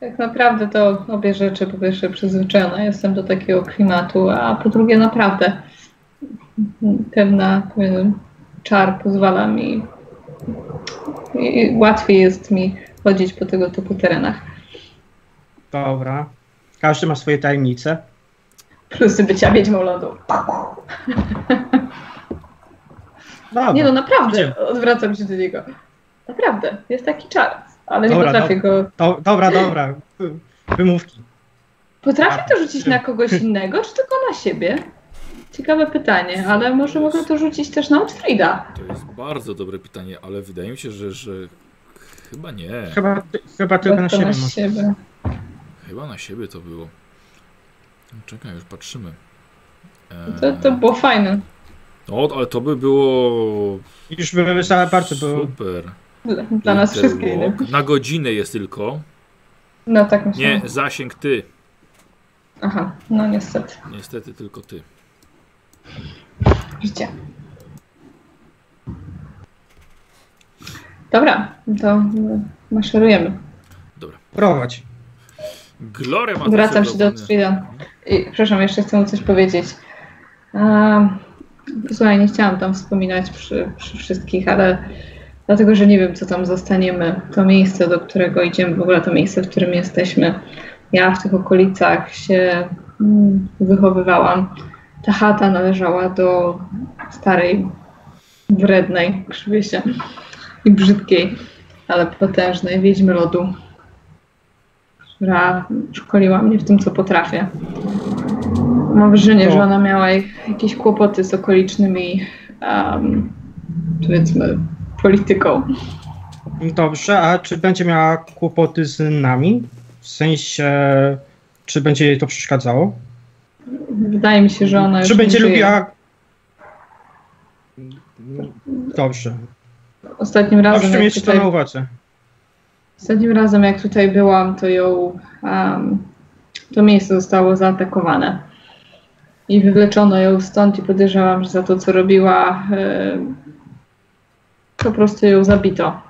Speaker 5: Tak naprawdę to obie rzeczy, po pierwsze przyzwyczajona jestem do takiego klimatu, a po drugie naprawdę pewna czar pozwala mi i łatwiej jest mi chodzić po tego typu terenach.
Speaker 2: Dobra. Każdy ma swoje tajemnice.
Speaker 5: Plusy bycia wiedźmą lodu.
Speaker 2: Dobra.
Speaker 5: Nie no, naprawdę, odwracam się do niego. Naprawdę, jest taki czar, ale nie
Speaker 2: Dobra,
Speaker 5: potrafię go...
Speaker 2: Do, dobra, dobra. Wy- Wymówki.
Speaker 5: Potrafię to rzucić na kogoś innego, czy tylko na siebie? Ciekawe pytanie, ale może mogę to rzucić też na Otfrida.
Speaker 1: To jest bardzo dobre pytanie, ale wydaje mi się, że, że chyba nie.
Speaker 2: Chyba, chyba tylko na siebie.
Speaker 5: na siebie.
Speaker 1: Chyba na siebie to było. Czekaj, już patrzymy. E,
Speaker 5: To, to było fajne.
Speaker 1: No, ale to by było
Speaker 2: Już by za bardzo było.
Speaker 1: super.
Speaker 5: Dla, dla nas wszystkich.
Speaker 1: Na godzinę jest tylko.
Speaker 5: No tak myślę.
Speaker 1: Nie, zasięg ty.
Speaker 5: Aha, no niestety.
Speaker 1: Niestety tylko ty.
Speaker 5: Życie. Dobra, to maszerujemy.
Speaker 2: Prowadź.
Speaker 1: Gloria ma
Speaker 5: Wracam się do Otfrida. I, przepraszam, jeszcze chcę mu coś powiedzieć. A, słuchaj, nie chciałam tam wspominać przy, przy wszystkich, ale dlatego, że nie wiem, co tam zostaniemy. To miejsce, do którego idziemy, w ogóle to miejsce, w którym jesteśmy. Ja w tych okolicach się mm, wychowywałam. Ta chata należała do starej, wrednej, krzywie się, i brzydkiej, ale potężnej wiedźmy lodu która szkoliła mnie w tym, co potrafię. Mam wrażenie,
Speaker 2: No.
Speaker 5: że ona miała jak- jakieś kłopoty z okolicznymi, um, powiedzmy, polityką.
Speaker 2: Dobrze, a czy będzie miała kłopoty z nami? W sensie, czy będzie jej to przeszkadzało?
Speaker 5: Wydaje mi się, że ona
Speaker 2: Czy będzie lubiła. Dobrze.
Speaker 5: Ostatnim razem,
Speaker 2: Proszę mieć to
Speaker 5: tutaj,
Speaker 2: na uwadze.
Speaker 5: ostatnim razem, jak tutaj byłam, to ją um, to miejsce zostało zaatakowane. I wywleczono ją stąd i podejrzewam, że za to, co robiła, po prostu ją zabito.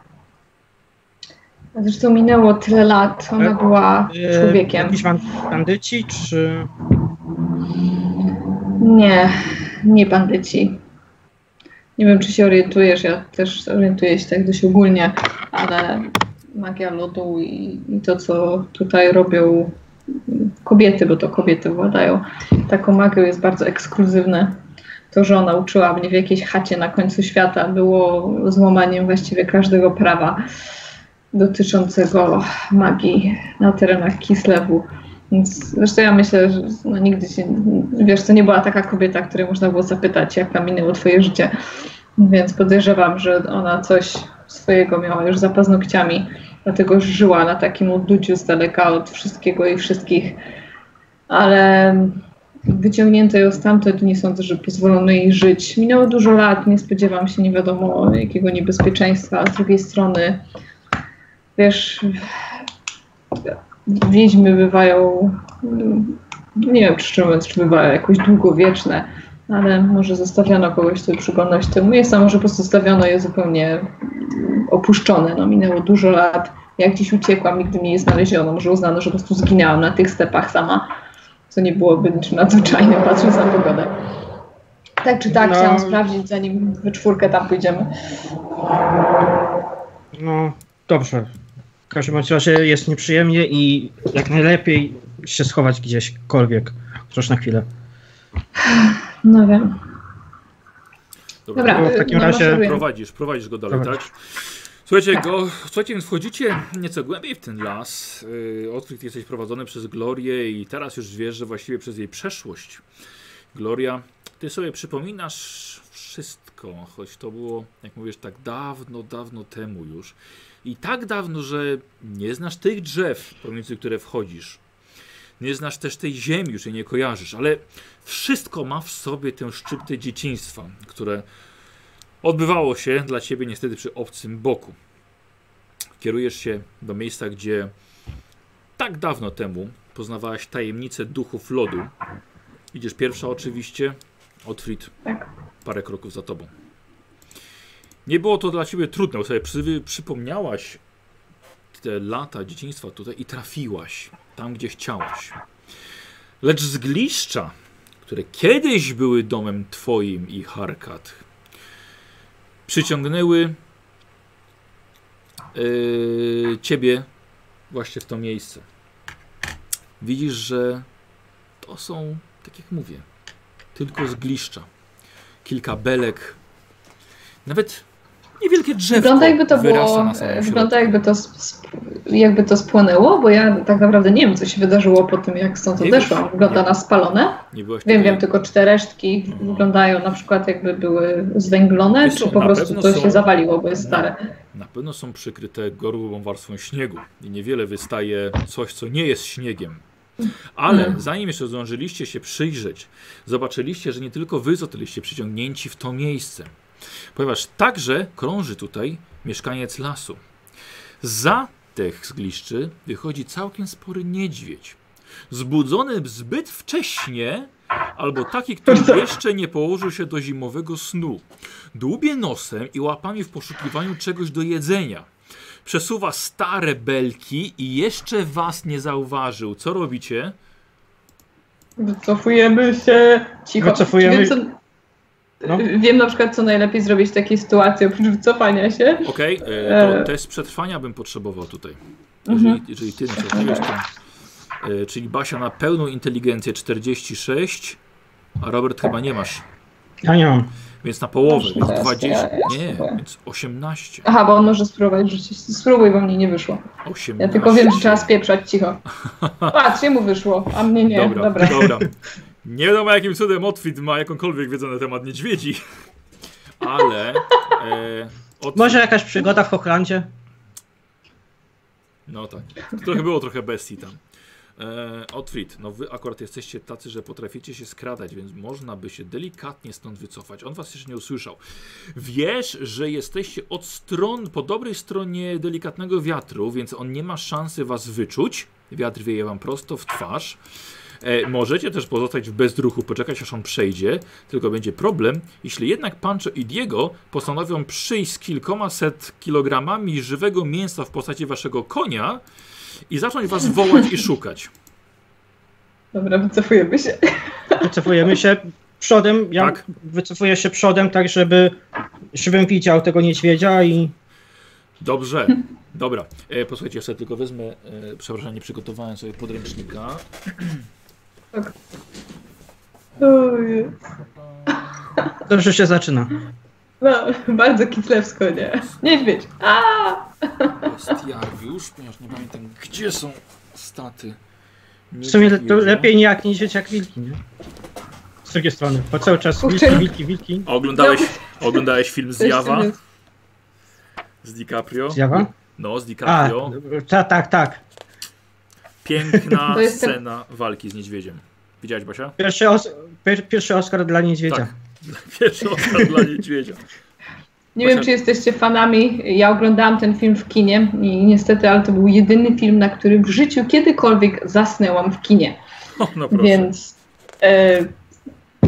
Speaker 5: Zresztą minęło tyle lat, ona
Speaker 2: E,
Speaker 5: była
Speaker 2: E,
Speaker 5: człowiekiem.
Speaker 2: Jakiś ban- bandyci, czy.
Speaker 5: Nie, nie bandyci. Nie wiem, czy się orientujesz, ja też orientuję się tak dość ogólnie, ale magia lodu i, i to, co tutaj robią kobiety, bo to kobiety władają taką magią, jest bardzo ekskluzywne. To, że ona uczyła mnie w jakiejś chacie na końcu świata, było złamaniem właściwie każdego prawa dotyczącego magii na terenach Kislewu. Więc zresztą ja myślę, że no, nigdy się, wiesz, to nie była taka kobieta, której można było zapytać, jak tam minęło twoje życie. Więc podejrzewam, że ona coś swojego miała już za paznokciami, dlatego żyła na takim odluciu z daleka od wszystkiego i wszystkich. Ale wyciągnięto ją stamtąd, nie sądzę, że pozwolono jej żyć. Minęło dużo lat, nie spodziewam się nie wiadomo jakiego niebezpieczeństwa. A z drugiej strony, wiesz, wiedźmy bywają, nie wiem mówiąc, czy bywają jakoś długowieczne, ale może zostawiono kogoś, kto przyglądać temu. Jest, a może po prostu zostawiono je zupełnie opuszczone. No, minęło dużo lat. Jak gdzieś uciekłam, nigdy mnie nie znaleziono. Może uznano, że po prostu zginęłam na tych stepach sama, co nie byłoby niczym nadzwyczajnym, patrząc na pogodę. Tak czy tak,
Speaker 2: No.
Speaker 5: chciałam sprawdzić, zanim we czwórkę tam pójdziemy.
Speaker 2: No, dobrze. W każdym razie jest nieprzyjemnie i jak najlepiej się schować gdzieśkolwiek. Chociaż na chwilę.
Speaker 5: No wiem. Dobra,
Speaker 2: No, w takim
Speaker 5: no,
Speaker 2: razie-
Speaker 5: maszerujemy.
Speaker 1: Prowadzisz, prowadzisz go dalej,
Speaker 2: Dobra.
Speaker 1: tak? Słuchajcie, go, słuchajcie, więc wchodzicie nieco głębiej w ten las. Yy, Odkryt jesteś prowadzony przez Glorię i teraz już wiesz, że właściwie przez jej przeszłość. Gloria, ty sobie przypominasz wszystko, choć to było, jak mówisz, tak dawno, dawno temu już. I tak dawno, że nie znasz tych drzew, pomiędzy które wchodzisz. Nie znasz też tej ziemi, już jej nie kojarzysz, ale wszystko ma w sobie tę szczyptę dzieciństwa, które odbywało się dla ciebie niestety przy obcym boku. Kierujesz się do miejsca, gdzie tak dawno temu poznawałaś tajemnicę duchów lodu. Idziesz pierwsza oczywiście, Otfrid
Speaker 5: Tak.
Speaker 1: parę kroków za tobą. Nie było to dla ciebie trudne, bo sobie przy, przypomniałaś te lata dzieciństwa tutaj i trafiłaś tam, gdzie chciałaś. Lecz zgliszcza, które kiedyś były domem twoim i Harkat, przyciągnęły yy, ciebie właśnie w to miejsce. Widzisz, że to są, tak jak mówię, tylko zgliszcza. Kilka belek, nawet niewielkie drzewko
Speaker 5: Wygląda jakby to było, wygląda jakby to, jakby to spłonęło, bo ja tak naprawdę nie wiem, co się wydarzyło po tym, jak stąd odeszłam. Wygląda na spalone.
Speaker 1: Nie byłaś
Speaker 5: Wiem, wiem, tylko czy te resztki
Speaker 1: Mhm.
Speaker 5: wyglądają na przykład jakby były zwęglone,
Speaker 1: Wiesz
Speaker 5: czy po prostu to
Speaker 1: są-
Speaker 5: się zawaliło, bo jest stare.
Speaker 1: Na pewno są przykryte gorłą warstwą śniegu i niewiele wystaje coś, co nie jest śniegiem. Ale
Speaker 5: Mm.
Speaker 1: zanim jeszcze zdążyliście się przyjrzeć, zobaczyliście, że nie tylko wy zostaliście przyciągnięci w to miejsce. Ponieważ także krąży tutaj mieszkaniec lasu. Za tych zgliszczy wychodzi całkiem spory niedźwiedź. Zbudzony zbyt wcześnie, albo taki, który jeszcze nie położył się do zimowego snu. Dłubie nosem i łapami w poszukiwaniu czegoś do jedzenia. Przesuwa stare belki i jeszcze was nie zauważył. Co robicie?
Speaker 5: Wycofujemy się cicho.
Speaker 2: Wycofujemy-
Speaker 5: Wiem, co,
Speaker 2: No.
Speaker 5: wiem na przykład, co najlepiej zrobić w takiej sytuacji, oprócz wycofania się.
Speaker 1: Okej, e, to
Speaker 5: E.
Speaker 1: test przetrwania bym potrzebował tutaj.
Speaker 5: Mhm.
Speaker 1: Jeżeli, jeżeli ty nie to. E, czyli Basia na pełną inteligencję 46, a Robert chyba nie masz.
Speaker 2: Ja nie mam.
Speaker 1: Więc na połowę,
Speaker 5: Proszę,
Speaker 1: więc
Speaker 5: teraz
Speaker 1: 20.
Speaker 5: ja- ja
Speaker 1: Nie,
Speaker 5: spróbuję.
Speaker 1: więc 18.
Speaker 5: Aha, bo on może spróbować rzucić. Spróbuj, bo mnie nie wyszło.
Speaker 1: 18.
Speaker 5: Ja tylko wiem, że trzeba spieprzać cicho. Patrz, mu wyszło, a mnie nie.
Speaker 1: Dobra,
Speaker 5: Dobra.
Speaker 1: dobra. Nie wiadomo jakim cudem Otwit ma jakąkolwiek wiedzę na temat niedźwiedzi, ale e, Otwit,
Speaker 2: Może jakaś przygoda w Hochlandzie?
Speaker 1: No tak, trochę było trochę bestii tam. E, Otwit, no wy akurat jesteście tacy, że potraficie się skradać, więc można by się delikatnie stąd wycofać. On was jeszcze nie usłyszał. Wiesz, że jesteście od stron, po dobrej stronie delikatnego wiatru, więc on nie ma szansy was wyczuć. Wiatr wieje wam prosto w twarz. E, możecie też pozostać w bezruchu, poczekać aż on przejdzie, tylko będzie problem, jeśli jednak Pancho i Diego postanowią przyjść z kilkoma set kilogramami żywego mięsa w postaci waszego konia i zacząć was wołać i szukać.
Speaker 5: Dobra, wycofujemy się.
Speaker 2: Wycofujemy się przodem. Ja
Speaker 1: Tak.
Speaker 2: wycofuję się przodem, tak żeby, żebym widział tego niedźwiedzia i
Speaker 1: Dobrze, dobra. E, posłuchajcie, ja sobie tylko wezmę, e, przepraszam, nie przygotowałem sobie podręcznika.
Speaker 5: Ojej.
Speaker 2: dobrze się zaczyna.
Speaker 5: No, bardzo kitlewsko, nie? Niedźwiedź. A!
Speaker 1: Bestiariusz, ponieważ nie pamiętam, gdzie są staty.
Speaker 2: W sumie to
Speaker 1: niedźwiedzia.
Speaker 2: lepiej nie jak niedźwiedź, jak wilki, nie? Z drugiej strony, bo cały czas wilki, wilki, wilki.
Speaker 1: A Oglądałeś, oglądałeś film Zjawa z DiCaprio?
Speaker 2: Zjawa?
Speaker 1: No, z
Speaker 2: A,
Speaker 1: DiCaprio.
Speaker 2: ta, tak, tak.
Speaker 1: Piękna scena walki z niedźwiedziem. Widziałeś, Basia?
Speaker 2: Pierwszy, os pier pierwszy Oscar dla niedźwiedzia.
Speaker 1: Tak. Pierwszy Oscar dla niedźwiedzia.
Speaker 5: Nie wiem, czy jesteście fanami. Ja oglądałam ten film w kinie i niestety, ale to był jedyny film, na którym w życiu kiedykolwiek zasnęłam w kinie.
Speaker 1: O, no proszę.
Speaker 5: Więc e,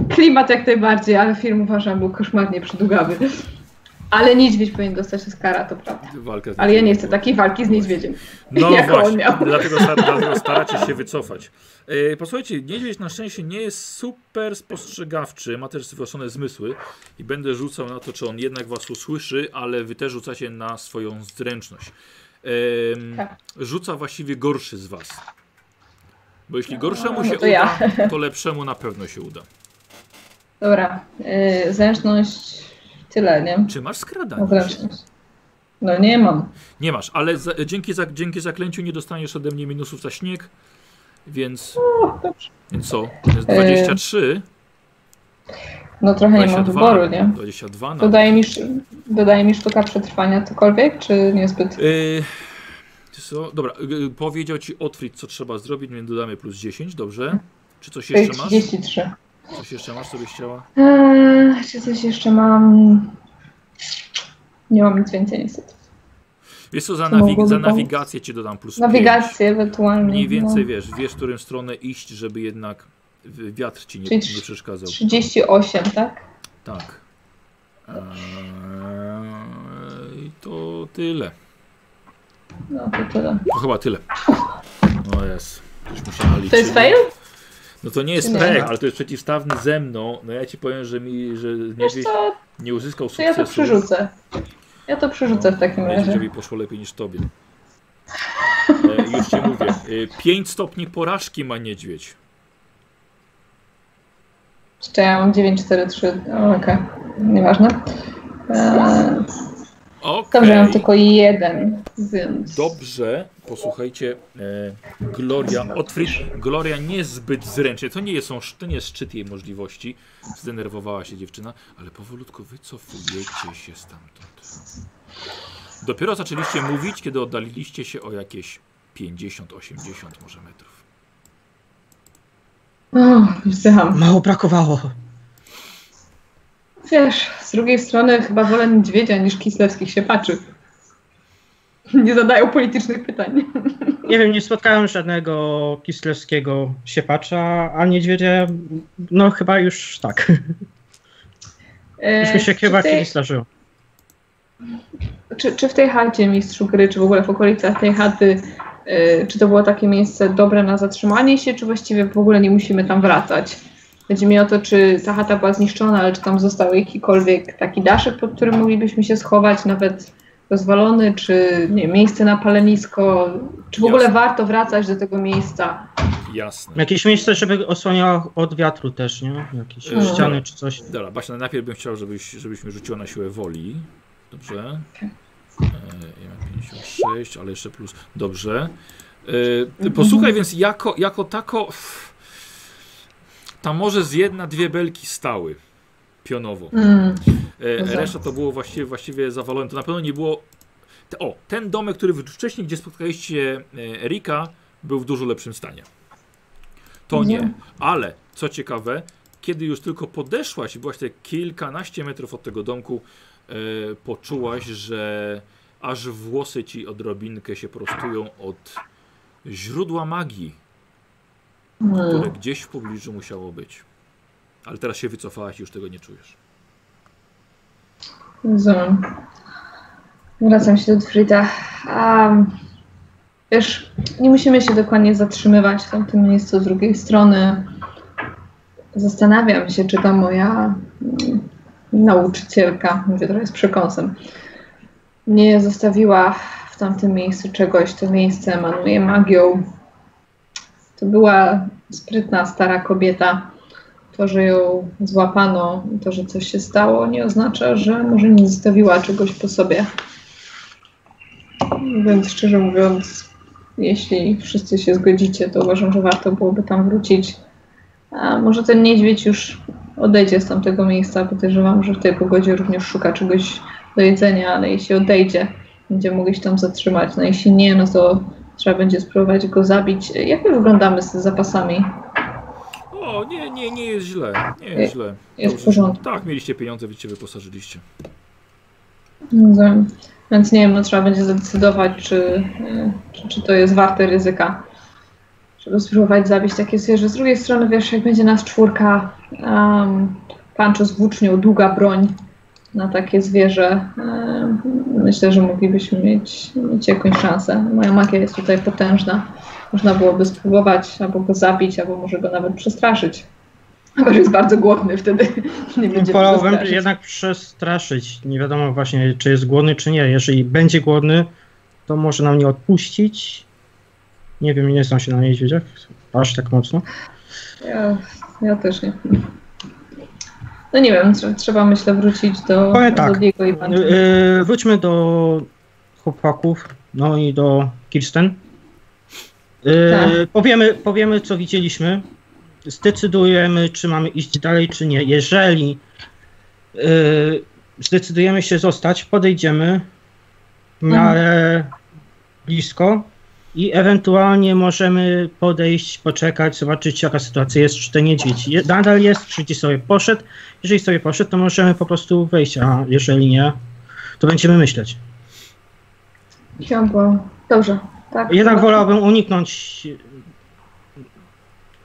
Speaker 5: klimat jak najbardziej, ale film uważam był koszmarnie przydługawy. Ale niedźwiedź powinien dostać Oscara, to prawda. Ale ja nie chcę takiej walki z niedźwiedziem.
Speaker 1: No właśnie, dlatego, dlatego staracie się wycofać. E, posłuchajcie, niedźwiedź na szczęście nie jest super spostrzegawczy, ma też wyostrone zmysły i będę rzucał na to, czy on jednak was usłyszy, ale wy też rzucacie na swoją zręczność. Em,
Speaker 5: Tak.
Speaker 1: Rzuca właściwie gorszy z was. Bo jeśli gorszemu
Speaker 5: no
Speaker 1: się
Speaker 5: to
Speaker 1: uda,
Speaker 5: ja.
Speaker 1: to lepszemu na pewno się uda.
Speaker 5: Dobra, yy, zręczność tyle, nie?
Speaker 1: Czy masz skradanie?
Speaker 5: zręczność. No nie mam.
Speaker 1: Nie masz, ale za, dzięki, za, dzięki zaklęciu nie dostaniesz ode mnie minusów za śnieg, więc,
Speaker 5: O, dobrze.
Speaker 1: więc co? Jest 23,
Speaker 5: No trochę nie mam
Speaker 1: 22,
Speaker 5: wyboru, nie?
Speaker 1: 22 na...
Speaker 5: Dodaje mi, dodaje mi sztuka przetrwania cokolwiek, czy niezbyt?
Speaker 1: Yy, co? Dobra, yy, powiedział ci Otwit, co trzeba zrobić, więc dodamy plus 10, dobrze? Czy coś jeszcze masz?
Speaker 5: 33.
Speaker 1: Coś jeszcze masz, co byś chciała?
Speaker 5: Eee, czy coś jeszcze mam? Nie mam nic więcej niestety.
Speaker 1: Wiesz co, za,
Speaker 5: Co
Speaker 1: nawig- za nawigację ci dodam plus
Speaker 5: Nawigację
Speaker 1: 5.
Speaker 5: ewentualnie.
Speaker 1: Mniej więcej
Speaker 5: no.
Speaker 1: wiesz, wiesz, w którą stronę iść, żeby jednak wiatr ci nie,
Speaker 5: Czyli
Speaker 1: nie przeszkadzał.
Speaker 5: 38, tak?
Speaker 1: Tak. Eee, I to tyle.
Speaker 5: No to tyle.
Speaker 1: To chyba tyle. No jest. Liczyć.
Speaker 5: To jest fail?
Speaker 1: No to nie jest fail, ale to jest przeciwstawny ze mną. No ja ci powiem, że mi, że niedźwiedź nie uzyskał
Speaker 5: to ja
Speaker 1: sukcesu.
Speaker 5: to przerzucę. Ja to przerzucę w takim razie.
Speaker 1: Niedźwiedziowi poszło lepiej niż tobie. E, już ci mówię. 5 stopni porażki ma niedźwiedź.
Speaker 5: Jeszcze ja mam 943. O, Okej, nieważne. Eee,
Speaker 1: Okej.
Speaker 5: dobrze, mam tylko jeden, więc.
Speaker 1: Dobrze, posłuchajcie, e, Gloria, Otfrid, Gloria niezbyt zręcznie, to nie, jest, są, to nie jest szczyt jej możliwości, zdenerwowała się dziewczyna, ale powolutku wycofujecie się stamtąd. Dopiero zaczęliście mówić, kiedy oddaliliście się o jakieś 50-80 może metrów.
Speaker 5: O, wzdycham.
Speaker 2: Mało brakowało.
Speaker 5: Wiesz, z drugiej strony chyba wolę niedźwiedzia niż kislewskich się patrzy. Nie zadają politycznych pytań.
Speaker 2: Nie wiem, nie spotkałem żadnego kislewskiego siepacza, a niedźwiedzie, no chyba już tak. Już mi się
Speaker 5: Eee,
Speaker 2: chyba
Speaker 5: tej,
Speaker 2: kiedyś zdarzyło.
Speaker 5: czy, czy w tej chacie mistrzu gry, czy w ogóle w okolicach tej chaty, e, czy to było takie miejsce dobre na zatrzymanie się, czy właściwie w ogóle nie musimy tam wracać? Chodzi mi o to, czy ta chata była zniszczona, ale czy tam został jakikolwiek taki daszek, pod którym moglibyśmy się schować, nawet rozwalony, czy nie, miejsce na palenisko, czy w ogóle
Speaker 1: Jasne.
Speaker 5: warto wracać do tego miejsca?
Speaker 1: Jasne.
Speaker 2: Jakieś miejsce, żeby osłaniało od wiatru też, nie? Jakieś
Speaker 1: Mhm.
Speaker 2: ściany czy coś.
Speaker 1: Dobra, Basia, najpierw bym chciał, żebyś, żebyś mi rzuciła na siłę woli. Dobrze. E, ja mam 56, ale jeszcze plus. Dobrze. E, posłuchaj, więc jako, jako tako. Tam może z jedna, dwie belki stały pionowo.
Speaker 5: Mm.
Speaker 1: E,
Speaker 5: Dobrze.
Speaker 1: reszta to było właściwie, właściwie zawalone. To na pewno nie było. Te, o, ten domek, który wcześniej, gdzie spotkaliście Erika, był w dużo lepszym stanie. To nie.
Speaker 5: Mhm.
Speaker 1: Ale co ciekawe, kiedy już tylko podeszłaś i byłaś te kilkanaście metrów od tego domku, e, poczułaś, że aż włosy ci odrobinkę się prostują od źródła magii, które
Speaker 5: Mm.
Speaker 1: gdzieś w pobliżu musiało być. Ale teraz się wycofałaś i już tego nie czujesz.
Speaker 5: Rozumiem. Wracam się do Frida. Um, wiesz, nie musimy się dokładnie zatrzymywać w tamtym miejscu z drugiej strony. Zastanawiam się, czy ta moja mm, nauczycielka, mówię trochę z przekąsem, nie zostawiła w tamtym miejscu czegoś. To miejsce emanuje magią. To była sprytna, stara kobieta. To, że ją złapano, to, że coś się stało, nie oznacza, że może nie zostawiła czegoś po sobie. Więc szczerze mówiąc, jeśli wszyscy się zgodzicie, to uważam, że warto byłoby tam wrócić. A może ten niedźwiedź już odejdzie z tamtego miejsca. Podejrzewam, że w tej pogodzie również szuka czegoś do jedzenia, ale jeśli odejdzie, będziemy mogli się tam zatrzymać. No jeśli nie, no to trzeba będzie spróbować go zabić. Jak my wyglądamy z zapasami?
Speaker 1: O, nie, nie, nie jest źle. Nie jest źle.
Speaker 5: Jest w porządku.
Speaker 1: Tak, mieliście pieniądze, się wyposażyliście.
Speaker 5: Rozumiem. Więc nie wiem, no trzeba będzie zadecydować, czy, y, czy, czy to jest warte ryzyka, żeby spróbować zabić takie zwierzę. Z drugiej strony, wiesz, jak będzie nas czwórka, um, pancho z włócznią, długa broń, na takie zwierzę, e, myślę, że moglibyśmy mieć, mieć jakąś szansę. Moja magia jest tutaj potężna. Można byłoby spróbować albo go zabić, albo może go nawet przestraszyć. Chyba, że jest bardzo głodny, wtedy nie będzie
Speaker 2: Wolałbym jednak przestraszyć. Nie wiadomo właśnie, czy jest głodny, czy nie. Jeżeli będzie głodny, to może nam nie odpuścić. Nie wiem, nie znam się na niedźwiedziach aż tak mocno.
Speaker 5: Ja, ja też nie. No nie wiem, tr- trzeba myślę wrócić do,
Speaker 2: Powiem tak,
Speaker 5: do Diego i Pancho.
Speaker 2: Yy, wróćmy do chłopaków, no i do Kirsten. Yy,
Speaker 5: Tak.
Speaker 2: powiemy, powiemy, co widzieliśmy. Zdecydujemy, czy mamy iść dalej, czy nie. Jeżeli yy, zdecydujemy się zostać, podejdziemy w miarę blisko i ewentualnie możemy podejść, poczekać, zobaczyć jaka sytuacja jest, czy ten niedźwiedź je- nadal jest, czy gdzieś sobie poszedł. Jeżeli sobie poszedł, to możemy po prostu wejść, a jeżeli nie, to będziemy myśleć.
Speaker 5: Ciągło. Dobrze. Tak,
Speaker 2: Jednak wolałbym uniknąć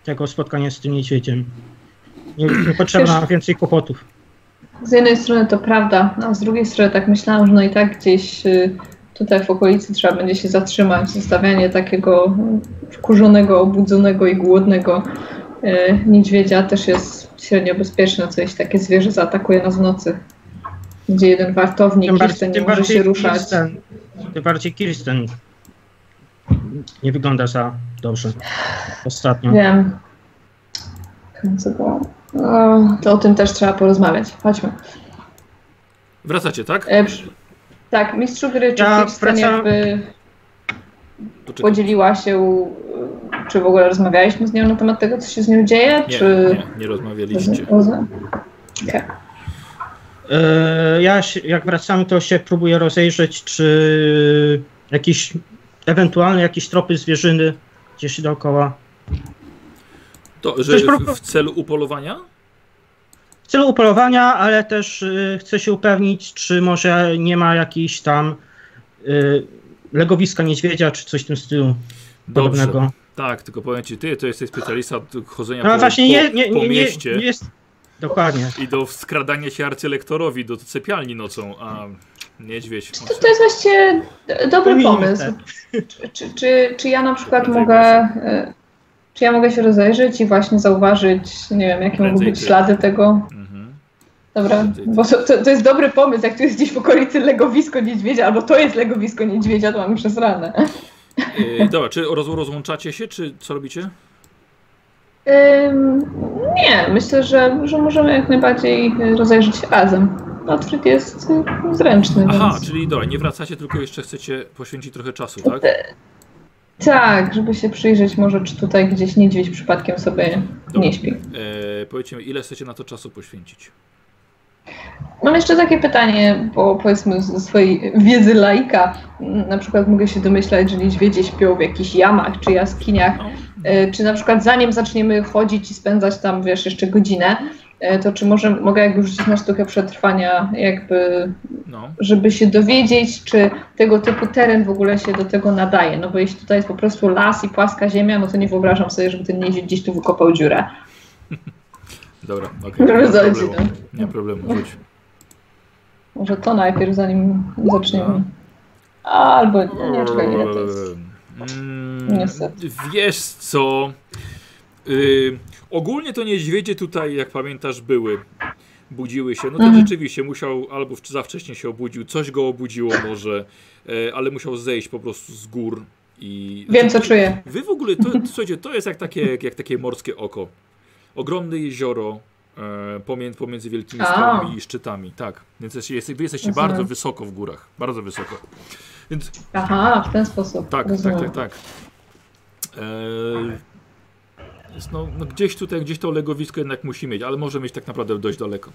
Speaker 2: tego spotkania z tym niedźwiedziem. Nie, nie potrzeba
Speaker 5: Wiesz-
Speaker 2: więcej kłopotów.
Speaker 5: Z jednej strony to prawda, a z drugiej strony tak myślałam, że no i tak gdzieś y, tutaj w okolicy trzeba będzie się zatrzymać. Zostawianie takiego wkurzonego, obudzonego i głodnego y, niedźwiedzia też jest średnio bezpieczne, co jeśli takie zwierzę zaatakuje nas w nocy. Gdzie jeden wartownik Kirsten nie może się ruszać.
Speaker 2: Kirsten, tym bardziej Kirsten nie wygląda za dobrze ostatnio.
Speaker 5: Wiem. Co było? O, to o tym też trzeba porozmawiać. Chodźmy.
Speaker 1: Wracacie, tak?
Speaker 5: E, przy- tak, mistrzu gry, czy
Speaker 2: Ja wracam-
Speaker 5: jakby podzieliła się, czy w ogóle rozmawialiśmy z nią na temat tego, co się z nią dzieje,
Speaker 1: Nie,
Speaker 5: czy...
Speaker 1: nie, nie rozmawialiście.
Speaker 5: Okej.
Speaker 2: E, Ja się, jak wracamy, to się próbuję rozejrzeć, czy jakieś ewentualne jakieś tropy zwierzyny gdzieś dookoła.
Speaker 1: To, że w celu upolowania?
Speaker 2: W celu upolowania, ale też y, chcę się upewnić, czy może nie ma jakiejś tam y, legowiska niedźwiedzia, czy coś w tym stylu
Speaker 1: Dobrze.
Speaker 2: podobnego.
Speaker 1: Tak, tylko powiem ci, ty to jesteś specjalista od chodzenia
Speaker 2: No
Speaker 1: po,
Speaker 2: właśnie
Speaker 1: po,
Speaker 2: nie, nie,
Speaker 1: po
Speaker 2: nie,
Speaker 1: mieście
Speaker 2: nie jest. Dokładnie.
Speaker 1: i do skradania się arcylektorowi do sypialni nocą, a niedźwiedź...
Speaker 5: To, to jest właściwie d- dobry pomysł.
Speaker 2: te.
Speaker 5: Czy, czy, czy, czy ja na przykład
Speaker 1: Prędzej
Speaker 5: mogę... y, Czy ja mogę się rozejrzeć i właśnie zauważyć, nie wiem, jakie mogą być
Speaker 1: ty.
Speaker 5: ślady tego? Dobra, bo to, to, to jest dobry pomysł, jak tu jest gdzieś w okolicy legowisko niedźwiedzia, albo to jest legowisko niedźwiedzia, to mamy przesrane.
Speaker 1: Yy, dobra, czy roz, rozłączacie się, czy co robicie?
Speaker 5: Ym, nie, myślę, że, że możemy jak najbardziej rozejrzeć się razem. Otfrid jest zręczny,
Speaker 1: Aha,
Speaker 5: więc...
Speaker 1: czyli dobra, nie wracacie, tylko jeszcze chcecie poświęcić trochę czasu, tak?
Speaker 5: Tak, żeby się przyjrzeć może, czy tutaj gdzieś niedźwiedź przypadkiem sobie
Speaker 1: Dobra.
Speaker 5: nie śpi.
Speaker 1: E, powiedzcie mi, ile chcecie na to czasu poświęcić?
Speaker 5: Mam jeszcze takie pytanie, bo powiedzmy ze swojej wiedzy laika, na przykład mogę się domyślać, że niedźwiedzie śpią w jakichś jamach czy jaskiniach,
Speaker 1: No,
Speaker 5: E, czy na przykład zanim zaczniemy chodzić i spędzać tam, wiesz, jeszcze godzinę, e, to czy może, mogę jakby rzucić na sztukę przetrwania, jakby,
Speaker 1: no.
Speaker 5: żeby się dowiedzieć, czy tego typu teren w ogóle się do tego nadaje, no bo jeśli tutaj jest po prostu las i płaska ziemia, no to nie wyobrażam sobie, żeby ten niedźwiedź gdzieś tu wykopał dziurę.
Speaker 1: Dobra, okej. nie ma problemu.
Speaker 5: no.
Speaker 1: Nie ma problemu, rzuć.
Speaker 5: Może to najpierw, zanim zaczniemy. Albo, nie, czekaj, ile to jest?
Speaker 1: Mm,
Speaker 5: Niestety.
Speaker 1: Wiesz co? Y, ogólnie to niedźwiedzie tutaj, jak pamiętasz, były. Budziły się. No to
Speaker 5: Mhm.
Speaker 1: rzeczywiście musiał, albo za wcześnie się obudził, coś go obudziło może, e, ale musiał zejść po prostu z gór i.
Speaker 5: Wiem, co czuję.
Speaker 1: Wy w ogóle, to, słuchajcie, to jest jak takie, jak takie morskie oko. Ogromne jezioro e, pomiędzy, pomiędzy wielkimi skałami i szczytami. Tak, więc jest, jest, wy jesteście
Speaker 5: Rozumiem.
Speaker 1: bardzo wysoko w górach. Bardzo wysoko. Więc
Speaker 5: Aha, w ten sposób.
Speaker 1: tak,
Speaker 5: Rozumiem.
Speaker 1: tak, tak, tak. Eee, no, no gdzieś tutaj, gdzieś to legowisko jednak musi mieć, ale może mieć tak naprawdę dość daleko.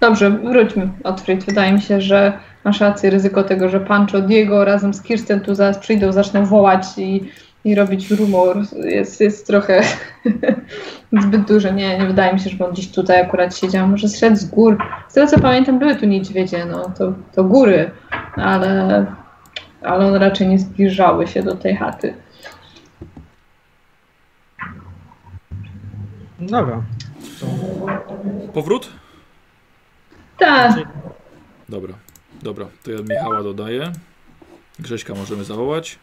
Speaker 5: Dobrze, wróćmy, Otfrid. Wydaje mi się, że masz rację, ryzyko tego, że Pancho, Diego razem z Kirsten tu zaraz przyjdą, zaczną wołać i, i robić rumor jest, jest trochę zbyt duże. Nie, nie wydaje mi się, żeby on gdzieś tutaj akurat siedział. Może zszedł z gór. Z tego co pamiętam, były tu niedźwiedzie, no to, to góry, ale, ale one raczej nie zbliżały się do tej chaty.
Speaker 2: Dobra.
Speaker 1: Powrót?
Speaker 5: Tak.
Speaker 1: Dobra, dobra, to ja Michała dodaję. Grześka możemy zawołać.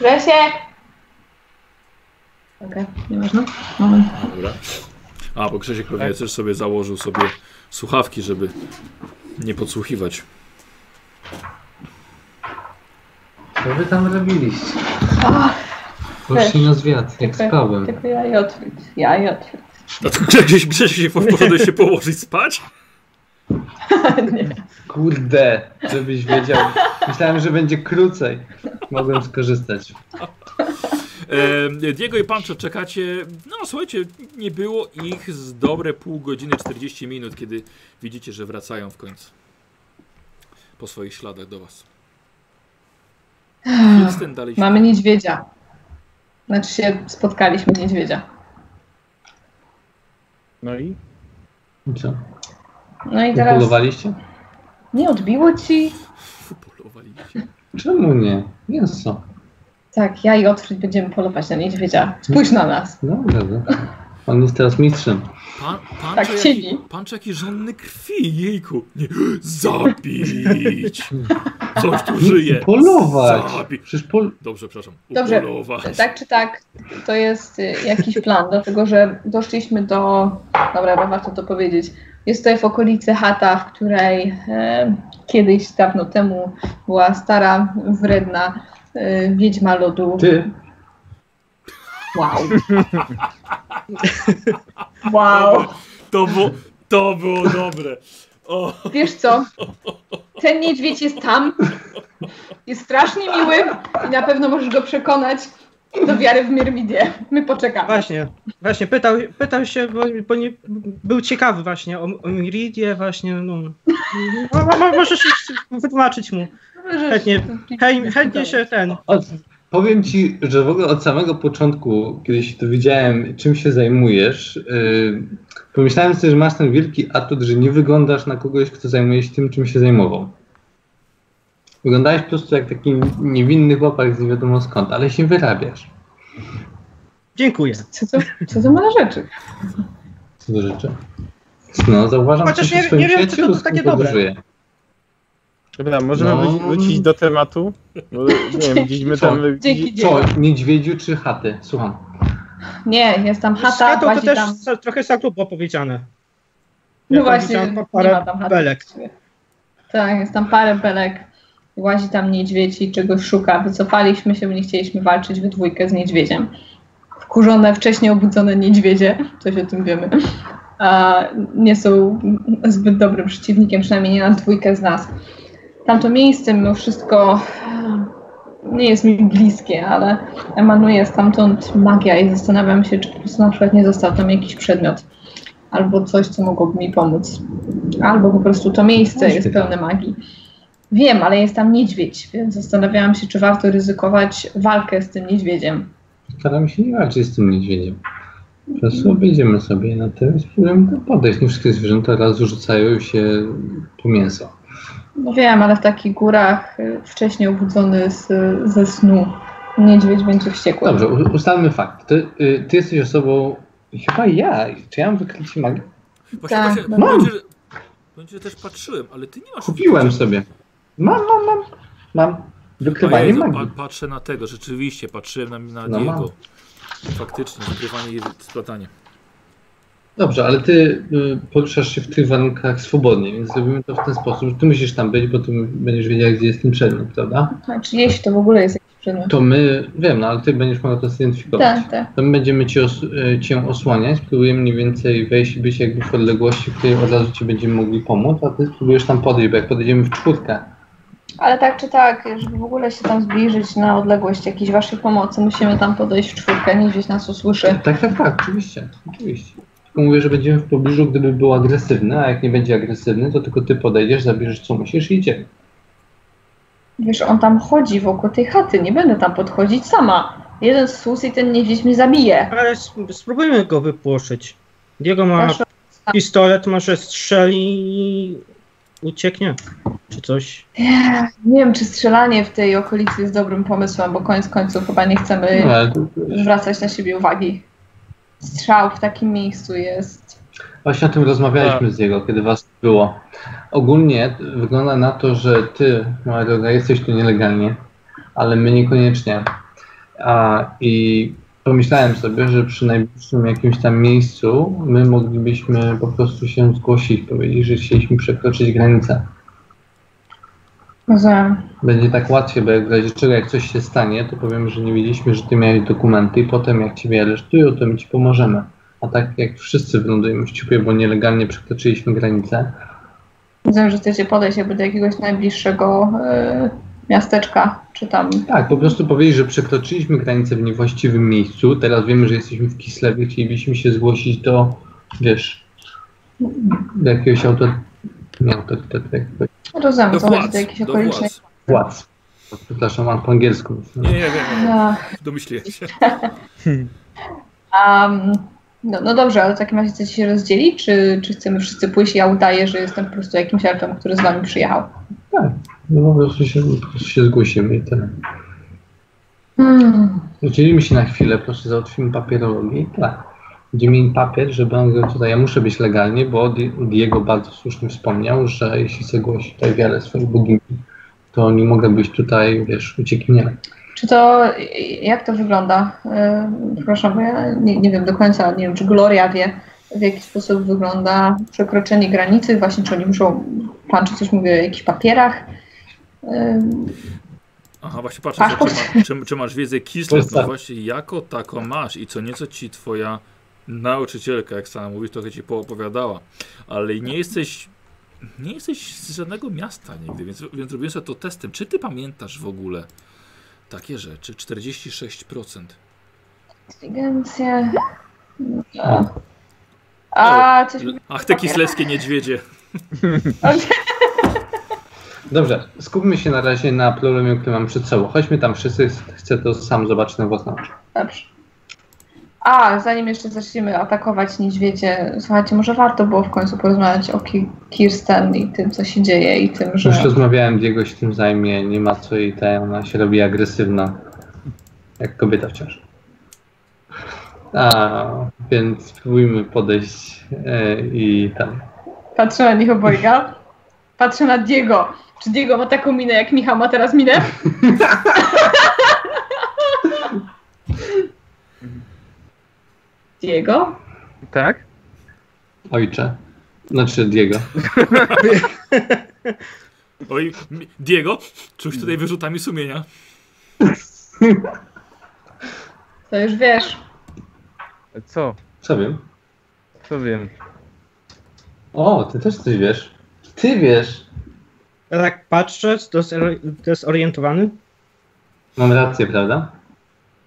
Speaker 5: Grzesiek! Okej, nieważne. Moment.
Speaker 1: Dobra. A, bo Grzesiek pewnie też sobie założył sobie słuchawki, żeby nie podsłuchiwać.
Speaker 4: Co wy tam robiliście?
Speaker 5: Ach,
Speaker 4: Poszli na zwiat, jak
Speaker 5: Tylko-
Speaker 4: spałem.
Speaker 5: tylko ja i Otwit. Ja i Otwit.
Speaker 1: No to Grzesiek, Grzesiek się poszedłeś się położyć spać?
Speaker 5: Nie.
Speaker 4: Kurde, żebyś wiedział. Myślałem, że będzie krócej. Mogłem skorzystać.
Speaker 1: Diego i Pancho czekacie. No słuchajcie, nie było ich z dobre pół godziny, 40 minut, kiedy widzicie, że wracają w końcu. Po swoich śladach do was. Jestem dalej.
Speaker 5: Mamy niedźwiedzia. Znaczy się spotkaliśmy niedźwiedzia.
Speaker 3: No i?
Speaker 4: I co?
Speaker 5: No i teraz
Speaker 4: Upolowaliście?
Speaker 5: nie odbiło ci?
Speaker 1: Polowaliście.
Speaker 4: Czemu nie? Mięso.
Speaker 5: Tak, ja i Otwit będziemy polować na niedźwiedzia. Spójrz na nas.
Speaker 4: Dobrze, dobrze. On jest teraz mistrzem.
Speaker 1: Pan, pan,
Speaker 5: Tak
Speaker 1: jaki,
Speaker 5: chcieli.
Speaker 1: pan jaki żonny krwi, jejku. Nie, zabić! Coś tu żyje.
Speaker 4: Polować!
Speaker 1: Zabić.
Speaker 4: Przecież pol...
Speaker 1: Dobrze, przepraszam.
Speaker 5: Dobrze.
Speaker 1: Upolować.
Speaker 5: Tak czy tak, to jest y, jakiś plan, dlatego że doszliśmy do. Dobra, warto to powiedzieć. Jest tutaj w okolicy chata, w której e, kiedyś, dawno temu, była stara, wredna e, wiedźma lodu.
Speaker 4: Ty,
Speaker 5: Wow. Wow.
Speaker 1: To było, to było dobre. O,
Speaker 5: Wiesz co? Ten niedźwiedź jest tam. Jest strasznie miły i na pewno możesz go przekonać do wiary w Myrmidię. My poczekamy.
Speaker 2: Właśnie, właśnie pytał, pytał się, bo, bo nie, był ciekawy właśnie o, o Miridię właśnie, no. no, no możesz wytłumaczyć mu. Chętnie, chętnie, chętnie się ten,
Speaker 4: od... powiem ci, że w ogóle od samego początku, kiedy się dowiedziałem, czym się zajmujesz, yy, pomyślałem sobie, że masz ten wielki atut, że nie wyglądasz na kogoś, kto zajmuje się tym, czym się zajmował. Wyglądałeś po prostu jak taki niewinny chłopak z nie wiadomo skąd, ale się wyrabiasz.
Speaker 2: dziękuję.
Speaker 5: Co to, co to ma na rzeczy?
Speaker 4: Co do rzeczy. No, zauważam,
Speaker 2: Chociaż
Speaker 4: że
Speaker 2: nie- nie wiem, czy to
Speaker 4: przyjacielsku
Speaker 2: takie dobre.
Speaker 4: podróżuje.
Speaker 3: Dobra, możemy
Speaker 4: No.
Speaker 3: wróci- wrócić do tematu. Bo, nie wiem, gdzieś my
Speaker 4: Co?
Speaker 3: tam...
Speaker 5: Dzięki
Speaker 4: Co, niedźwiedziu czy chaty? Słucham.
Speaker 5: Nie, jest tam
Speaker 2: Z
Speaker 5: chata,
Speaker 2: chatą to też
Speaker 5: tam.
Speaker 2: za, trochę za grubo powiedziane.
Speaker 5: No
Speaker 2: Ja tam
Speaker 5: właśnie, nie
Speaker 2: parę
Speaker 5: ma tam chaty.
Speaker 2: belek.
Speaker 5: Tak, jest tam parę belek. Łazi tam niedźwiedź i czegoś szuka. Wycofaliśmy się, bo nie chcieliśmy walczyć we dwójkę z niedźwiedziem. Wkurzone, wcześniej obudzone niedźwiedzie, coś o tym wiemy, a nie są zbyt dobrym przeciwnikiem, przynajmniej nie na dwójkę z nas. Tamto miejsce mimo wszystko nie jest mi bliskie, ale emanuje stamtąd magia i zastanawiam się, czy po prostu na przykład nie został tam jakiś przedmiot albo coś, co mogłoby mi pomóc. Albo po prostu to miejsce jest pełne magii. Wiem, ale jest tam niedźwiedź, więc zastanawiałam się, czy warto ryzykować walkę z tym niedźwiedziem.
Speaker 4: Staramy się nie walczyć z tym niedźwiedziem. Po prostu obejdziemy sobie na i spróbujemy to podejść. Nie wszystkie zwierzęta raz rzucają się po mięso.
Speaker 5: No wiem, ale w takich górach y, wcześniej obudzony z, ze snu niedźwiedź będzie wściekły.
Speaker 4: Dobrze, ustalmy fakt. Ty, y, ty jesteś osobą, chyba ja, czy ja mam wykrycie magii?
Speaker 1: Właśnie,
Speaker 5: Tak,
Speaker 1: właśnie,
Speaker 5: no.
Speaker 1: ci, że też patrzyłem, ale ty nie masz...
Speaker 4: Kupiłem
Speaker 1: wykrycia.
Speaker 4: sobie. Mam, mam, mam. Mam. Wykrywanie
Speaker 1: Jezu,
Speaker 4: magii.
Speaker 1: pa, patrzę na tego, rzeczywiście, patrzyłem na, na
Speaker 4: No mam.
Speaker 1: Faktycznie, wykrywanie i splatanie.
Speaker 4: Dobrze, ale ty y, poruszasz się w tych warunkach swobodnie, więc zrobimy to w ten sposób, że ty musisz tam być, bo ty będziesz wiedział, gdzie jest ten przedmiot, prawda?
Speaker 5: Znaczy, jeśli to w ogóle jest jakiś przedmiot.
Speaker 4: To my, wiem, no ale ty będziesz mogła to zidentyfikować.
Speaker 5: Tak, tak.
Speaker 4: To my będziemy cię, os e, cię osłaniać, spróbujemy mniej więcej wejść i być jakby w odległości, w której od razu ci będziemy mogli pomóc, a ty spróbujesz tam podejść, bo jak podejdziemy w czwórkę,
Speaker 5: Ale tak czy tak, żeby w ogóle się tam zbliżyć na odległość jakiejś waszej pomocy, musimy tam podejść w czwórkę, niedźwiedź nas usłyszy.
Speaker 4: Tak, tak, tak, oczywiście, oczywiście. Tylko mówię, że będziemy w pobliżu, gdyby był agresywny, a jak nie będzie agresywny, to tylko ty podejdziesz, zabierzesz co musisz i idziemy.
Speaker 5: Wiesz, on tam chodzi wokół tej chaty, nie będę tam podchodzić sama. Jeden sus i ten niedźwiedź mnie zabije.
Speaker 2: Ale sp- spróbujmy go wypłoszyć. Diego ma
Speaker 5: Proszę.
Speaker 2: pistolet, może strzeli i ucieknie. Czy coś.
Speaker 5: Nie wiem, czy strzelanie w tej okolicy jest dobrym pomysłem, bo koniec końców chyba nie chcemy
Speaker 4: No,
Speaker 5: zwracać na siebie uwagi. Strzał w takim miejscu jest
Speaker 4: Właśnie o tym rozmawialiśmy z jego, kiedy was było. Ogólnie wygląda na to, że ty, moja droga, jesteś tu nielegalnie, ale my niekoniecznie. A, I pomyślałem sobie, że przy najbliższym jakimś tam miejscu my moglibyśmy po prostu się zgłosić, powiedzieć, że chcieliśmy przekroczyć granicę.
Speaker 5: Rozumiem.
Speaker 4: Będzie tak łatwiej, bo jak w razie czego, jak coś się stanie, to powiemy, że nie wiedzieliśmy, że ty miałeś dokumenty i potem jak ciebie aresztują, to my ci pomożemy. A tak jak wszyscy wylądujemy w ciupie, bo nielegalnie przekroczyliśmy granicę,
Speaker 5: Rozumiem, że chcecie podejść jakby do jakiegoś najbliższego y, miasteczka, czy tam.
Speaker 4: Tak, po prostu powiedzieć, że przekroczyliśmy granicę w niewłaściwym miejscu. Teraz wiemy, że jesteśmy w Kislewie. Chcielibyśmy się zgłosić do, wiesz, do jakiegoś auto... Nie autorytetu, jak powiedzieć,
Speaker 5: Rozumiem,
Speaker 1: Do
Speaker 5: co chodzi
Speaker 1: władz,
Speaker 5: do jakiejś okolicznej.
Speaker 1: władz.
Speaker 4: władz. Przepraszam, mam po angielsku.
Speaker 1: Nie, nie, wiem,
Speaker 5: Ach,
Speaker 1: domyśliłem się.
Speaker 5: Um, no, no dobrze, ale w takim razie chcecie się rozdzielić, czy, czy chcemy wszyscy pójść? Ja udaję, że jestem po prostu jakimś elfem, który z wami przyjechał.
Speaker 4: Tak, no po prostu się, po prostu się zgłosimy i tyle.
Speaker 5: Hmm.
Speaker 4: Się na chwilę, proszę załatwimy papierologię i tak. Będziemy mieli papier, żeby on go tutaj, ja muszę być legalnie, bo Di- Diego bardzo słusznie wspomniał, że jeśli chce głosić tutaj wiele swoich bogini, to nie mogę być tutaj, wiesz, uciekinierem.
Speaker 5: Czy to, jak to wygląda? Yy, Przepraszam, bo ja nie, nie wiem do końca, nie wiem, czy Gloria wie, w jaki sposób wygląda przekroczenie granicy, właśnie czy oni muszą, pan czy coś mówi o jakichś papierach?
Speaker 1: Aha, właśnie patrzę, czy,
Speaker 5: Paszport.
Speaker 1: czy, ma, czy, czy masz wiedzę Kislev, no właśnie jako tako masz i co nieco ci twoja nauczycielka, jak sama mówisz, trochę ci poopowiadała, ale nie jesteś, nie jesteś z żadnego miasta nigdy, więc, więc robiłem sobie to testem. Czy ty pamiętasz w ogóle takie rzeczy? 46%.
Speaker 5: Inteligencja. A, a coś.
Speaker 1: Ach, te kislewskie niedźwiedzie.
Speaker 4: Dobrze, skupmy się na razie na problemie, który mam przed sobą. Chodźmy tam wszyscy, chcę to sam zobaczyć na własne oczy.
Speaker 5: Dobrze. A, zanim jeszcze zaczniemy atakować niedźwiedzie, słuchajcie, może warto było w końcu porozmawiać o Ki- Kirsten i tym, co się dzieje i tym, że...
Speaker 4: Już rozmawiałem, Diego się tym zajmie, nie ma co i ta, ona się robi agresywna, jak kobieta wciąż. A, więc spróbujmy podejść e, i tam.
Speaker 5: Patrzę na nich obojga. Patrzę na Diego. Czy Diego ma taką minę, jak Michał ma teraz minę? Diego?
Speaker 3: Tak?
Speaker 4: Ojcze. Znaczy Diego.
Speaker 1: Oj, Diego, czuć tutaj wyrzutami sumienia.
Speaker 5: To już wiesz.
Speaker 3: Co?
Speaker 4: Co wiem?
Speaker 3: Co wiem?
Speaker 4: O, ty też coś wiesz. Ty wiesz.
Speaker 2: Tak patrzę, zdesor- zdezorientowany.
Speaker 4: Mam rację, prawda?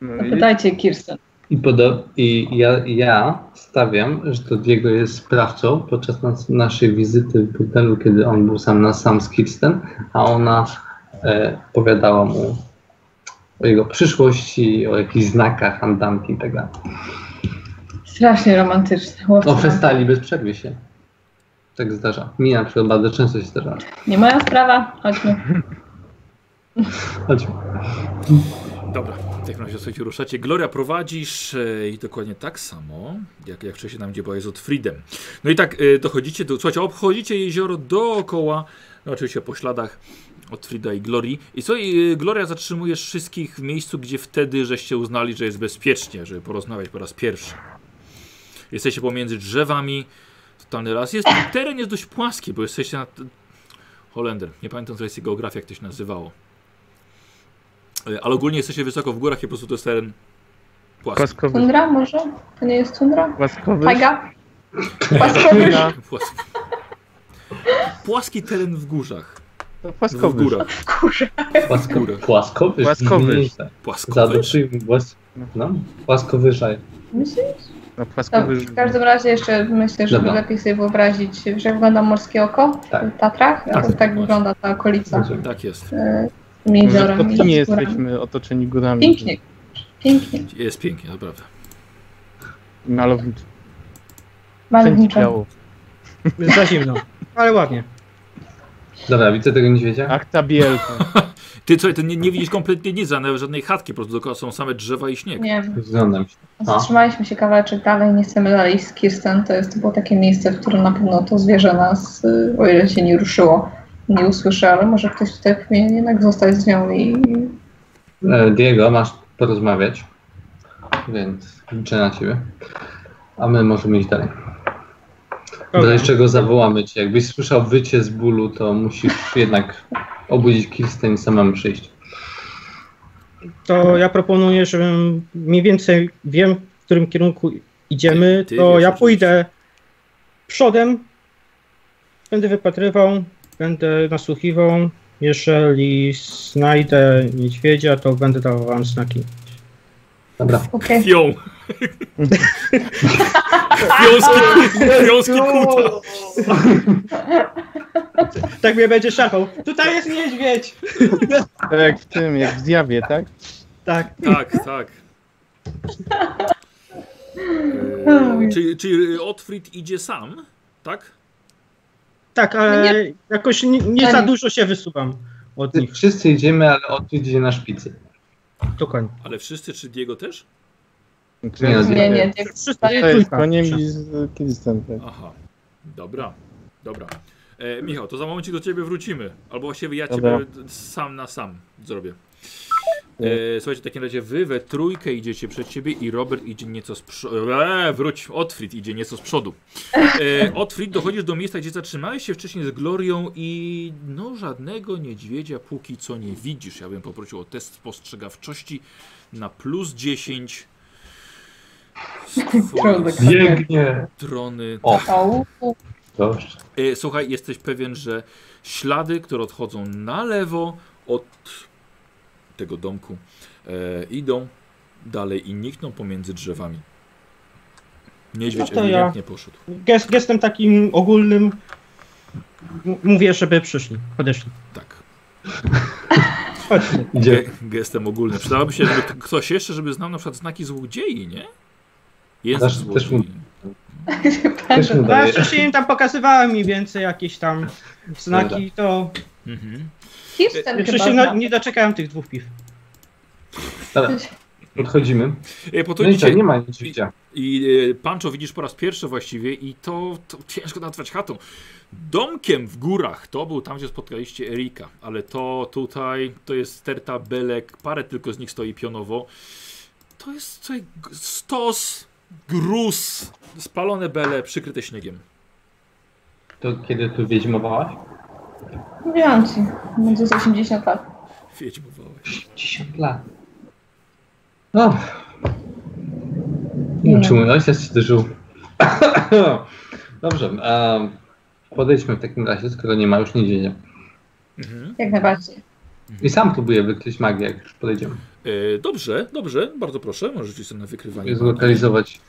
Speaker 3: No i
Speaker 5: Zapytajcie Kirsten.
Speaker 4: I, podo- i ja, ja stawiam, że to Diego jest sprawcą podczas nas, naszej wizyty w hotelu, kiedy on był sam na sam z Kirsten, a ona e, opowiadała mu o jego przyszłości, o jakichś znakach, andanti i tak dalej.
Speaker 5: Strasznie romantyczne.
Speaker 4: No
Speaker 5: Łowca.
Speaker 4: festali bez przerwy się. Tak zdarza. Mi na przykład bardzo często się zdarza.
Speaker 5: Nie moja sprawa. Chodźmy.
Speaker 4: Chodźmy.
Speaker 1: Dobra, w takim razie słuchajcie, ruszacie. Gloria prowadzisz e, i dokładnie tak samo, jak, jak wcześniej nam gdzie była jest od Freedom. No i tak e, dochodzicie, do, słuchajcie, obchodzicie jezioro dookoła, no oczywiście po śladach od Frida i Glorii. I co, i, e, Gloria zatrzymujesz wszystkich w miejscu, gdzie wtedy żeście uznali, że jest bezpiecznie, żeby porozmawiać po raz pierwszy. Jesteście pomiędzy drzewami, totalny las. Jest, teren jest dość płaski, bo jesteście na... Holender, nie pamiętam, co jest jego geografia, jak to się nazywało. E, Ale ogólnie jesteście wysoko w górach i po prostu to jest teren płaski.
Speaker 3: Płaskowy.
Speaker 5: Tundra może? To nie jest tundra?
Speaker 3: Płaskowy. Ja-
Speaker 1: Płaski. Płaski teren w górzach.
Speaker 3: to
Speaker 1: W
Speaker 3: Płaskowy.
Speaker 1: górach.
Speaker 5: Kurze.
Speaker 4: Płasko,
Speaker 1: Górę.
Speaker 4: płaskowy.
Speaker 3: Płaskowy.
Speaker 1: Płaskowy.
Speaker 4: Zadopszyjmy głos. No,
Speaker 3: płaskowy.
Speaker 5: w każdym razie jeszcze myślę, że
Speaker 4: Dobra.
Speaker 5: lepiej sobie wyobrazić, że jak wygląda morskie oko
Speaker 4: Tak.
Speaker 5: w Tatrach,
Speaker 4: Tak.
Speaker 5: tak, tak wygląda ta okolica
Speaker 4: Rozumiem.
Speaker 1: Tak jest.
Speaker 5: e, z tymi jeziorami.
Speaker 3: nie jesteśmy otoczeni górami.
Speaker 5: Pięknie. Pięknie.
Speaker 1: Jest pięknie, naprawdę.
Speaker 3: Malowniczo.
Speaker 5: Malowniczo.
Speaker 2: Za zimno, ale ładnie.
Speaker 4: Dobra, widzę tego niedźwiedzia.
Speaker 3: Ach, ta bielka.
Speaker 1: Ty co, ty nie, nie widzisz kompletnie nic, nawet żadnej chatki, po prostu dookoła są same drzewa i śnieg.
Speaker 5: Nie,
Speaker 4: Zglądam się. A,
Speaker 5: zatrzymaliśmy się kawałeczek dalej, nie chcemy dalej z Kirsten. To jest to było takie miejsce, w którym na pewno to zwierzę nas, y, o ile się nie ruszyło, nie usłyszy, ale może ktoś tutaj powinien jednak zostać z nią i
Speaker 4: e, Diego, masz porozmawiać, więc liczę na ciebie. A my możemy iść dalej. Razie czego zawołamy cię. Jakbyś słyszał wycie z bólu, to musisz jednak obudzić Kirsten i samemu przyjść.
Speaker 2: To ja proponuję, żebym mniej więcej wiem, w którym kierunku idziemy,
Speaker 1: Ty- ty
Speaker 2: to
Speaker 1: wiesz
Speaker 2: ja pójdę przodem, będę wypatrywał, będę nasłuchiwał. Jeżeli znajdę niedźwiedzia, to będę dawał wam znaki.
Speaker 4: Dobra.
Speaker 5: okej.
Speaker 1: Krwią. Krwiąski, krwiąski kuta.
Speaker 2: Tak mnie będzie szarpał. Tutaj jest niedźwiedź!
Speaker 3: Tak jak w tym, jak w zjawie, tak?
Speaker 2: Tak.
Speaker 1: Tak, tak. E, czy, czy Otfrid idzie sam? Tak?
Speaker 2: Tak, ale jakoś nie, nie za dużo się wysuwam od nich.
Speaker 4: Wszyscy idziemy, ale odwiedź idzie na szpicy.
Speaker 2: Dokładnie.
Speaker 1: Ale wszyscy, czy Diego też?
Speaker 4: Nie,
Speaker 5: Nie, nie, nie.
Speaker 2: Wszyscy
Speaker 3: To koniem i z.
Speaker 1: Aha, dobra, dobra. E, Michał, to za momencik do ciebie wrócimy. Albo właściwie ja
Speaker 3: Dobra.
Speaker 1: ciebie sam na sam zrobię. E, słuchajcie, w takim razie wy we trójkę idziecie przed siebie i Robert idzie nieco z przodu. Eee, wróć, Otfrid idzie nieco z przodu. E, Otfrid, dochodzisz do miejsca, gdzie zatrzymałeś się wcześniej z Glorią i no żadnego niedźwiedzia póki co nie widzisz. Ja bym poprosił o test spostrzegawczości na plus 10. Z
Speaker 5: Trudno.
Speaker 1: twojej
Speaker 4: Biegnie!
Speaker 1: strony.
Speaker 4: O. Dobrze.
Speaker 1: E, Słuchaj, jesteś pewien, że ślady, które odchodzą na lewo od tego domku, e, idą dalej i nikną pomiędzy drzewami. Niedźwiedź
Speaker 2: No to ja-
Speaker 1: ewidentnie poszedł.
Speaker 2: Gest, gestem takim ogólnym mówię, żeby przyszli, podeszli.
Speaker 1: Tak.
Speaker 2: Chodźmy.
Speaker 1: Ge gestem ogólnym. Przydałoby się, żeby ktoś jeszcze, żeby znał na przykład znaki złodziei, nie? Język
Speaker 4: Też- też
Speaker 1: złodziei.
Speaker 4: Też mu
Speaker 2: No, ja wcześniej im tam pokazywałem mniej więcej jakieś tam znaki, to
Speaker 1: Mhm.
Speaker 5: Kirsten
Speaker 2: jeszcze
Speaker 5: chyba
Speaker 2: się no,
Speaker 5: zna.
Speaker 2: nie doczekałem tych dwóch piw.
Speaker 4: Dobra, podchodzimy.
Speaker 1: E,
Speaker 4: No i
Speaker 1: podchodzicie
Speaker 4: co, nie ma niedźwiedzia.
Speaker 1: I e, Pancho widzisz po raz pierwszy właściwie i to, to ciężko nazwać chatą. Domkiem w górach to był tam, gdzie spotkaliście Erika, ale to tutaj to jest sterta belek, parę tylko z nich stoi pionowo. To jest tutaj stos, gruz, spalone bele przykryte śniegiem.
Speaker 4: To kiedy tu wiedźmowałaś?
Speaker 5: Mówiłam ci, będzie z 80 lat.
Speaker 1: Wiedźmowałeś.
Speaker 4: 10 lat. No. Nie wiem, czy mój ojciec się dożył. Dobrze. em, podejdźmy w takim razie, skoro nie ma już niedźwiedzia.
Speaker 1: Mhm.
Speaker 5: Jak najbardziej.
Speaker 4: I sam próbuję wykryć magię, jak już podejdziemy.
Speaker 1: E, dobrze, dobrze, bardzo proszę, możesz rzucić sobie na wykrywanie.
Speaker 4: Zlokalizować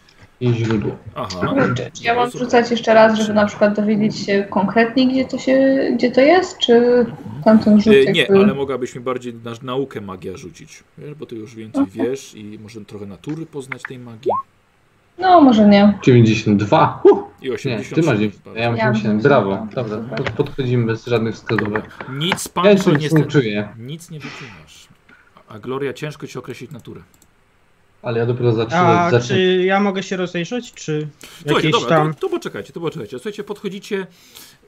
Speaker 4: jej źródło.
Speaker 1: Aha.
Speaker 5: Czy, czy ja mam rzucać jeszcze raz, żeby na przykład dowiedzieć się konkretnie, gdzie to się, gdzie to jest, czy tamten rzut
Speaker 1: E, nie,
Speaker 5: jakby...
Speaker 1: ale mogłabyś mi bardziej na naukę magia rzucić, wiesz, bo ty już więcej wiesz i może trochę natury poznać tej magii.
Speaker 5: No, może nie.
Speaker 4: 92. Uh,
Speaker 1: I
Speaker 4: nie,
Speaker 1: 80.
Speaker 4: ty masz 90. Ja mam
Speaker 5: Ja mam
Speaker 4: 80. Brawo.
Speaker 5: 80.
Speaker 4: Dobra, podchodzimy bez żadnych wskazówek.
Speaker 1: Nic
Speaker 4: Ja
Speaker 1: pan to
Speaker 4: nie
Speaker 1: niestety.
Speaker 4: czuję,
Speaker 1: Nic nie wyczynasz. A Gloria ciężko ci określić naturę.
Speaker 4: Ale ja dopiero
Speaker 2: A
Speaker 4: zaczynam.
Speaker 2: czy
Speaker 4: zacznę.
Speaker 2: ja mogę się rozejrzeć, czy
Speaker 1: Słuchajcie,
Speaker 2: jakieś
Speaker 1: dobra,
Speaker 2: tam...
Speaker 1: to, to poczekajcie, to poczekajcie. Słuchajcie, podchodzicie,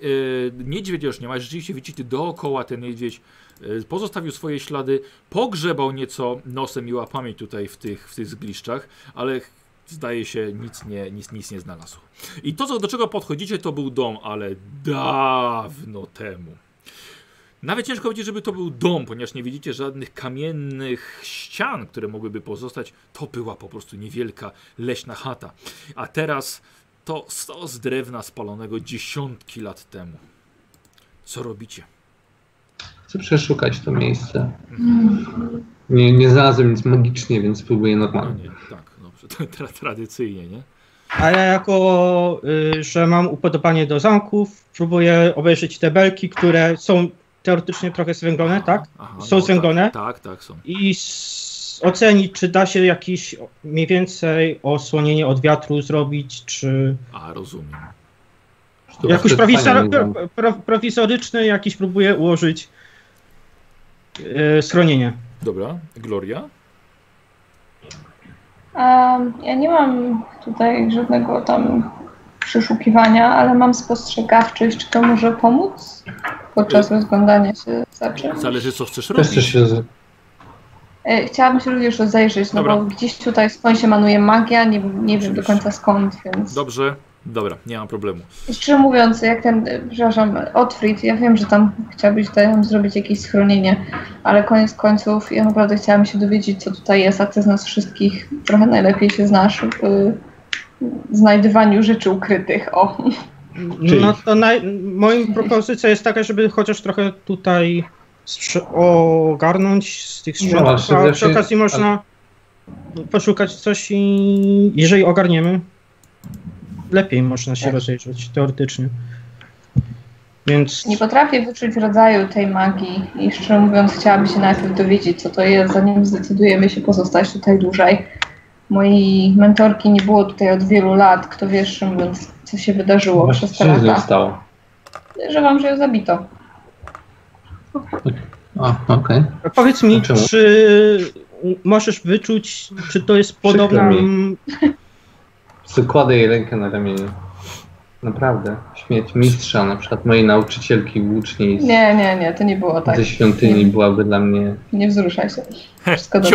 Speaker 1: yy, niedźwiedź już nie ma, rzeczywiście widzicie dookoła ten niedźwiedź yy, pozostawił swoje ślady, pogrzebał nieco nosem i łapami tutaj w tych, w tych zgliszczach, ale zdaje się nic nie, nic, nic nie znalazł. I to, co, do czego podchodzicie, to był dom, ale dawno temu. Nawet ciężko powiedzieć, żeby to był dom, ponieważ nie widzicie żadnych kamiennych ścian, które mogłyby pozostać. To była po prostu niewielka leśna chata. A teraz to stos drewna spalonego dziesiątki lat temu. Co robicie?
Speaker 4: Chcę przeszukać to miejsce. Nie, nie znalazłem nic magicznie, więc spróbuję
Speaker 1: No
Speaker 4: normalnie.
Speaker 1: nie, tak, dobrze, to tra tradycyjnie, nie?
Speaker 2: A ja jako, y, że mam upodobanie do zamków, próbuję obejrzeć te belki, które są teoretycznie trochę zwęglone, tak?
Speaker 1: Aha,
Speaker 2: Są zwęglone?
Speaker 1: Tak, tak, są.
Speaker 2: I ocenić, czy da się jakieś mniej więcej osłonienie od wiatru zrobić, czy
Speaker 1: A, rozumiem.
Speaker 4: To
Speaker 2: prowizor, pro, prowizoryczny jakiś próbuję ułożyć. E, schronienie.
Speaker 1: Dobra, Gloria.
Speaker 5: Um, ja nie mam tutaj żadnego tam przeszukiwania, ale mam spostrzegawczość. Czy to może pomóc podczas rozglądania się za czymś?
Speaker 1: Zależy co chcesz robić.
Speaker 4: się z...
Speaker 5: E, Chciałabym się również rozejrzeć, no
Speaker 1: Dobra.
Speaker 5: bo gdzieś tutaj skąd się manuje magia, nie, nie wiem do końca skąd, więc...
Speaker 1: Dobrze, dobra, nie mam problemu.
Speaker 5: Szczerze mówiąc, jak ten, e, przepraszam, Otfrid, ja wiem, że tam chciałbyś tutaj nam zrobić jakieś schronienie, ale koniec końców ja naprawdę chciałam się dowiedzieć, co tutaj jest, a ty z nas wszystkich trochę najlepiej się znasz w y, znajdywaniu rzeczy ukrytych. O,
Speaker 3: Czyli-
Speaker 2: No to naj... moim propozycja jest taka, żeby chociaż trochę tutaj strze- ogarnąć z tych
Speaker 4: No
Speaker 2: sprzętów,
Speaker 4: właśnie,
Speaker 2: a przy okazji można poszukać coś i jeżeli ogarniemy, lepiej można się
Speaker 4: Tak.
Speaker 2: rozejrzeć teoretycznie. Więc
Speaker 5: nie potrafię wyczuć rodzaju tej magii i szczerze mówiąc chciałabym się najpierw dowiedzieć, co to jest, zanim zdecydujemy się pozostać tutaj dłużej. Mojej mentorki nie było tutaj od wielu lat, kto wie, mówiąc, co się wydarzyło
Speaker 4: Właśnie,
Speaker 5: przez
Speaker 4: co
Speaker 5: te
Speaker 4: się z nią
Speaker 5: lata.
Speaker 4: stało?
Speaker 5: Że wam, że ją zabito.
Speaker 4: A, okej.
Speaker 2: powiedz mi,
Speaker 4: Czemu?
Speaker 2: czy możesz wyczuć, czy to jest podobna...
Speaker 4: Kładę jej rękę na ramieniu. Naprawdę. Śmierć mistrza, na przykład mojej nauczycielki łuczniej z,
Speaker 5: Nie, nie, nie, to nie było tak.
Speaker 4: ze świątyni byłaby dla mnie...
Speaker 5: Nie wzruszaj się. Wszystko dobrze.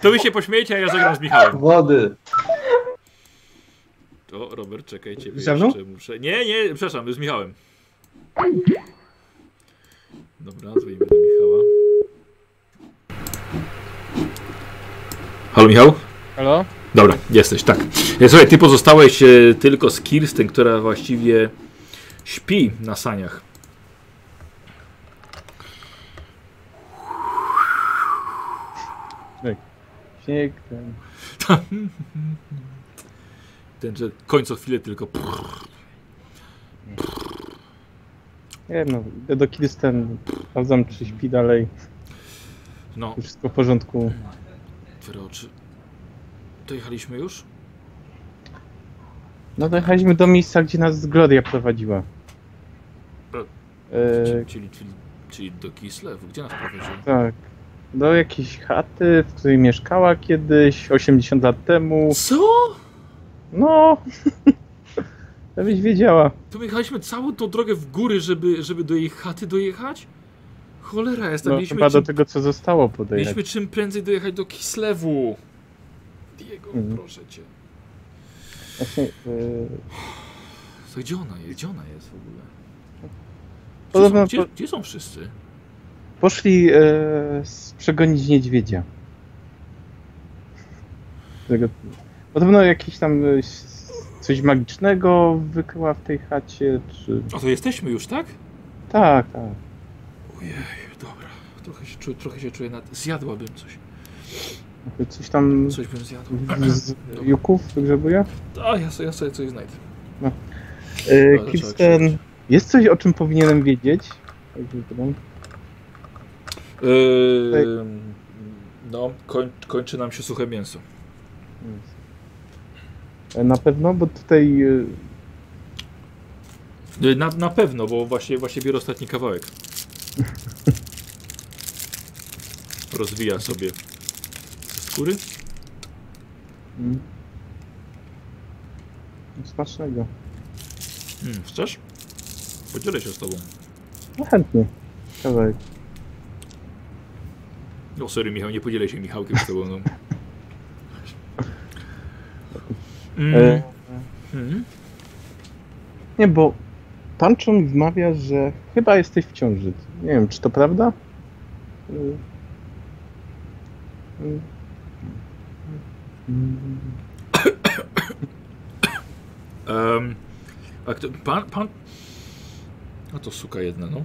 Speaker 1: To wy się pośmiejcie, a ja zagram z Michałem.
Speaker 4: Wody!
Speaker 1: To Robert, czekajcie. bo
Speaker 2: Ze mną?
Speaker 1: jeszcze Muszę... Nie, nie, przepraszam, z Michałem. Dobra, dzwonimy do Michała. Halo Michał?
Speaker 3: Halo?
Speaker 1: Dobra, jesteś, tak. E, Słuchaj, ty pozostałeś e, tylko z Kirsten, która właściwie śpi na saniach.
Speaker 3: Śnieg, ten.
Speaker 1: Ten, że końco chwilę tylko.
Speaker 3: Nie no, idę do Kirsten, sprawdzam czy śpi dalej,
Speaker 1: No,
Speaker 3: wszystko w porządku.
Speaker 1: otwieraj oczy. Dojechaliśmy już?
Speaker 3: No dojechaliśmy do miejsca, gdzie nas Gloria prowadziła. E,
Speaker 1: Czyli, czyli, czyli, czyli do Kislewu. Gdzie nas prowadziło?
Speaker 3: tak. Do jakiejś chaty, w której mieszkała kiedyś, 80 lat temu.
Speaker 1: Co?
Speaker 3: No, żebyś wiedziała.
Speaker 1: To my jechaliśmy całą tą drogę w góry, żeby, żeby do jej chaty dojechać? Cholera, jest tam
Speaker 3: No,
Speaker 1: mieliśmy,
Speaker 3: chyba do
Speaker 1: czym,
Speaker 3: tego, co zostało podejrzeć.
Speaker 1: mieliśmy czym prędzej dojechać do Kislewu. Diego,
Speaker 3: Mhm.
Speaker 1: proszę cię.
Speaker 3: Właśnie, e,
Speaker 1: To gdzie ona jest? Gdzie ona jest w ogóle? Gdzie,
Speaker 3: Podobno
Speaker 1: są, gdzie,
Speaker 3: po-
Speaker 1: gdzie są wszyscy?
Speaker 3: poszli s- przegonić niedźwiedzia. Tego, podobno jakieś tam e, coś magicznego wykryła w tej chacie, czy...
Speaker 1: A to jesteśmy już, tak?
Speaker 3: Tak, tak.
Speaker 1: Ojej, dobra. Trochę się czuję, trochę się czuję nad... Zjadłabym coś.
Speaker 3: Coś tam
Speaker 1: Coś bym zjadł.
Speaker 3: z juków wygrzebuje?
Speaker 1: A, ja sobie, ja sobie coś znajdę.
Speaker 3: E,
Speaker 1: trzeba
Speaker 3: Kirsten,
Speaker 1: krzyczeć.
Speaker 3: jest coś, o czym powinienem wiedzieć?
Speaker 1: Yy, no, koń, kończy nam się suche mięso.
Speaker 3: E, Na pewno, bo tutaj e,
Speaker 1: Yy, Na, na pewno, bo właśnie, właśnie biorę ostatni kawałek. Rozwija sobie skóry.
Speaker 3: mm, smacznego.
Speaker 1: Hmm, chcesz? Podzielę się z tobą.
Speaker 3: No chętnie. Kawałek.
Speaker 1: O, sorry Michał, nie podzielę się Michałkiem z tobą. No. Mm.
Speaker 3: E,
Speaker 1: Mhm.
Speaker 3: nie, bo Tanczon wmawia, że chyba jesteś w ciąży. Nie wiem, czy to prawda? E, mm,
Speaker 1: Em, a kto, pan, pan... A to suka jedna, no.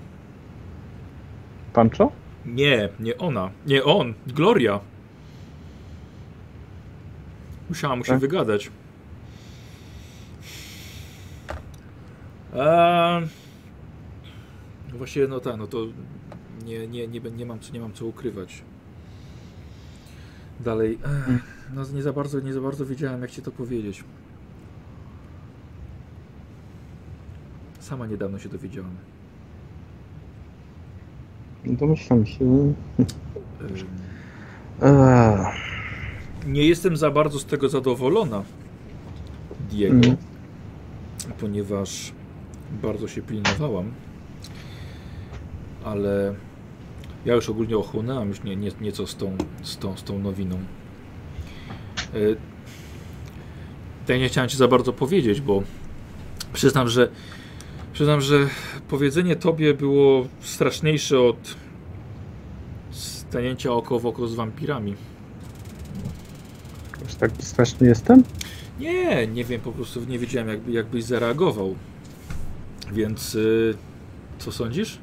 Speaker 3: Pancho?
Speaker 1: Nie, nie ona. Nie on. Gloria. Musiała mu się
Speaker 3: Tak?
Speaker 1: wygadać. Eee, no właśnie, no tak, no to nie, nie, nie, nie, mam, co- nie mam co ukrywać. Dalej, ech, no nie za bardzo, nie za bardzo wiedziałem jak ci to powiedzieć. Sama niedawno się dowiedziałam.
Speaker 3: Domyślam się.
Speaker 1: Ym, Nie jestem za bardzo z tego zadowolona, Diego,
Speaker 3: Mm.
Speaker 1: ponieważ bardzo się pilnowałam, ale ja już ogólnie ochłonęłam już nie, nie, nieco z tą, z, tą, z tą nowiną. Y, Ja nie chciałem Ci za bardzo powiedzieć, bo przyznam, że przyznam, że powiedzenie Tobie było straszniejsze od stanięcia oko w oko z wampirami.
Speaker 3: aż tak straszny jestem?
Speaker 1: Nie, nie wiem, po prostu nie wiedziałem, jakby, jakbyś zareagował. Więc y, co sądzisz?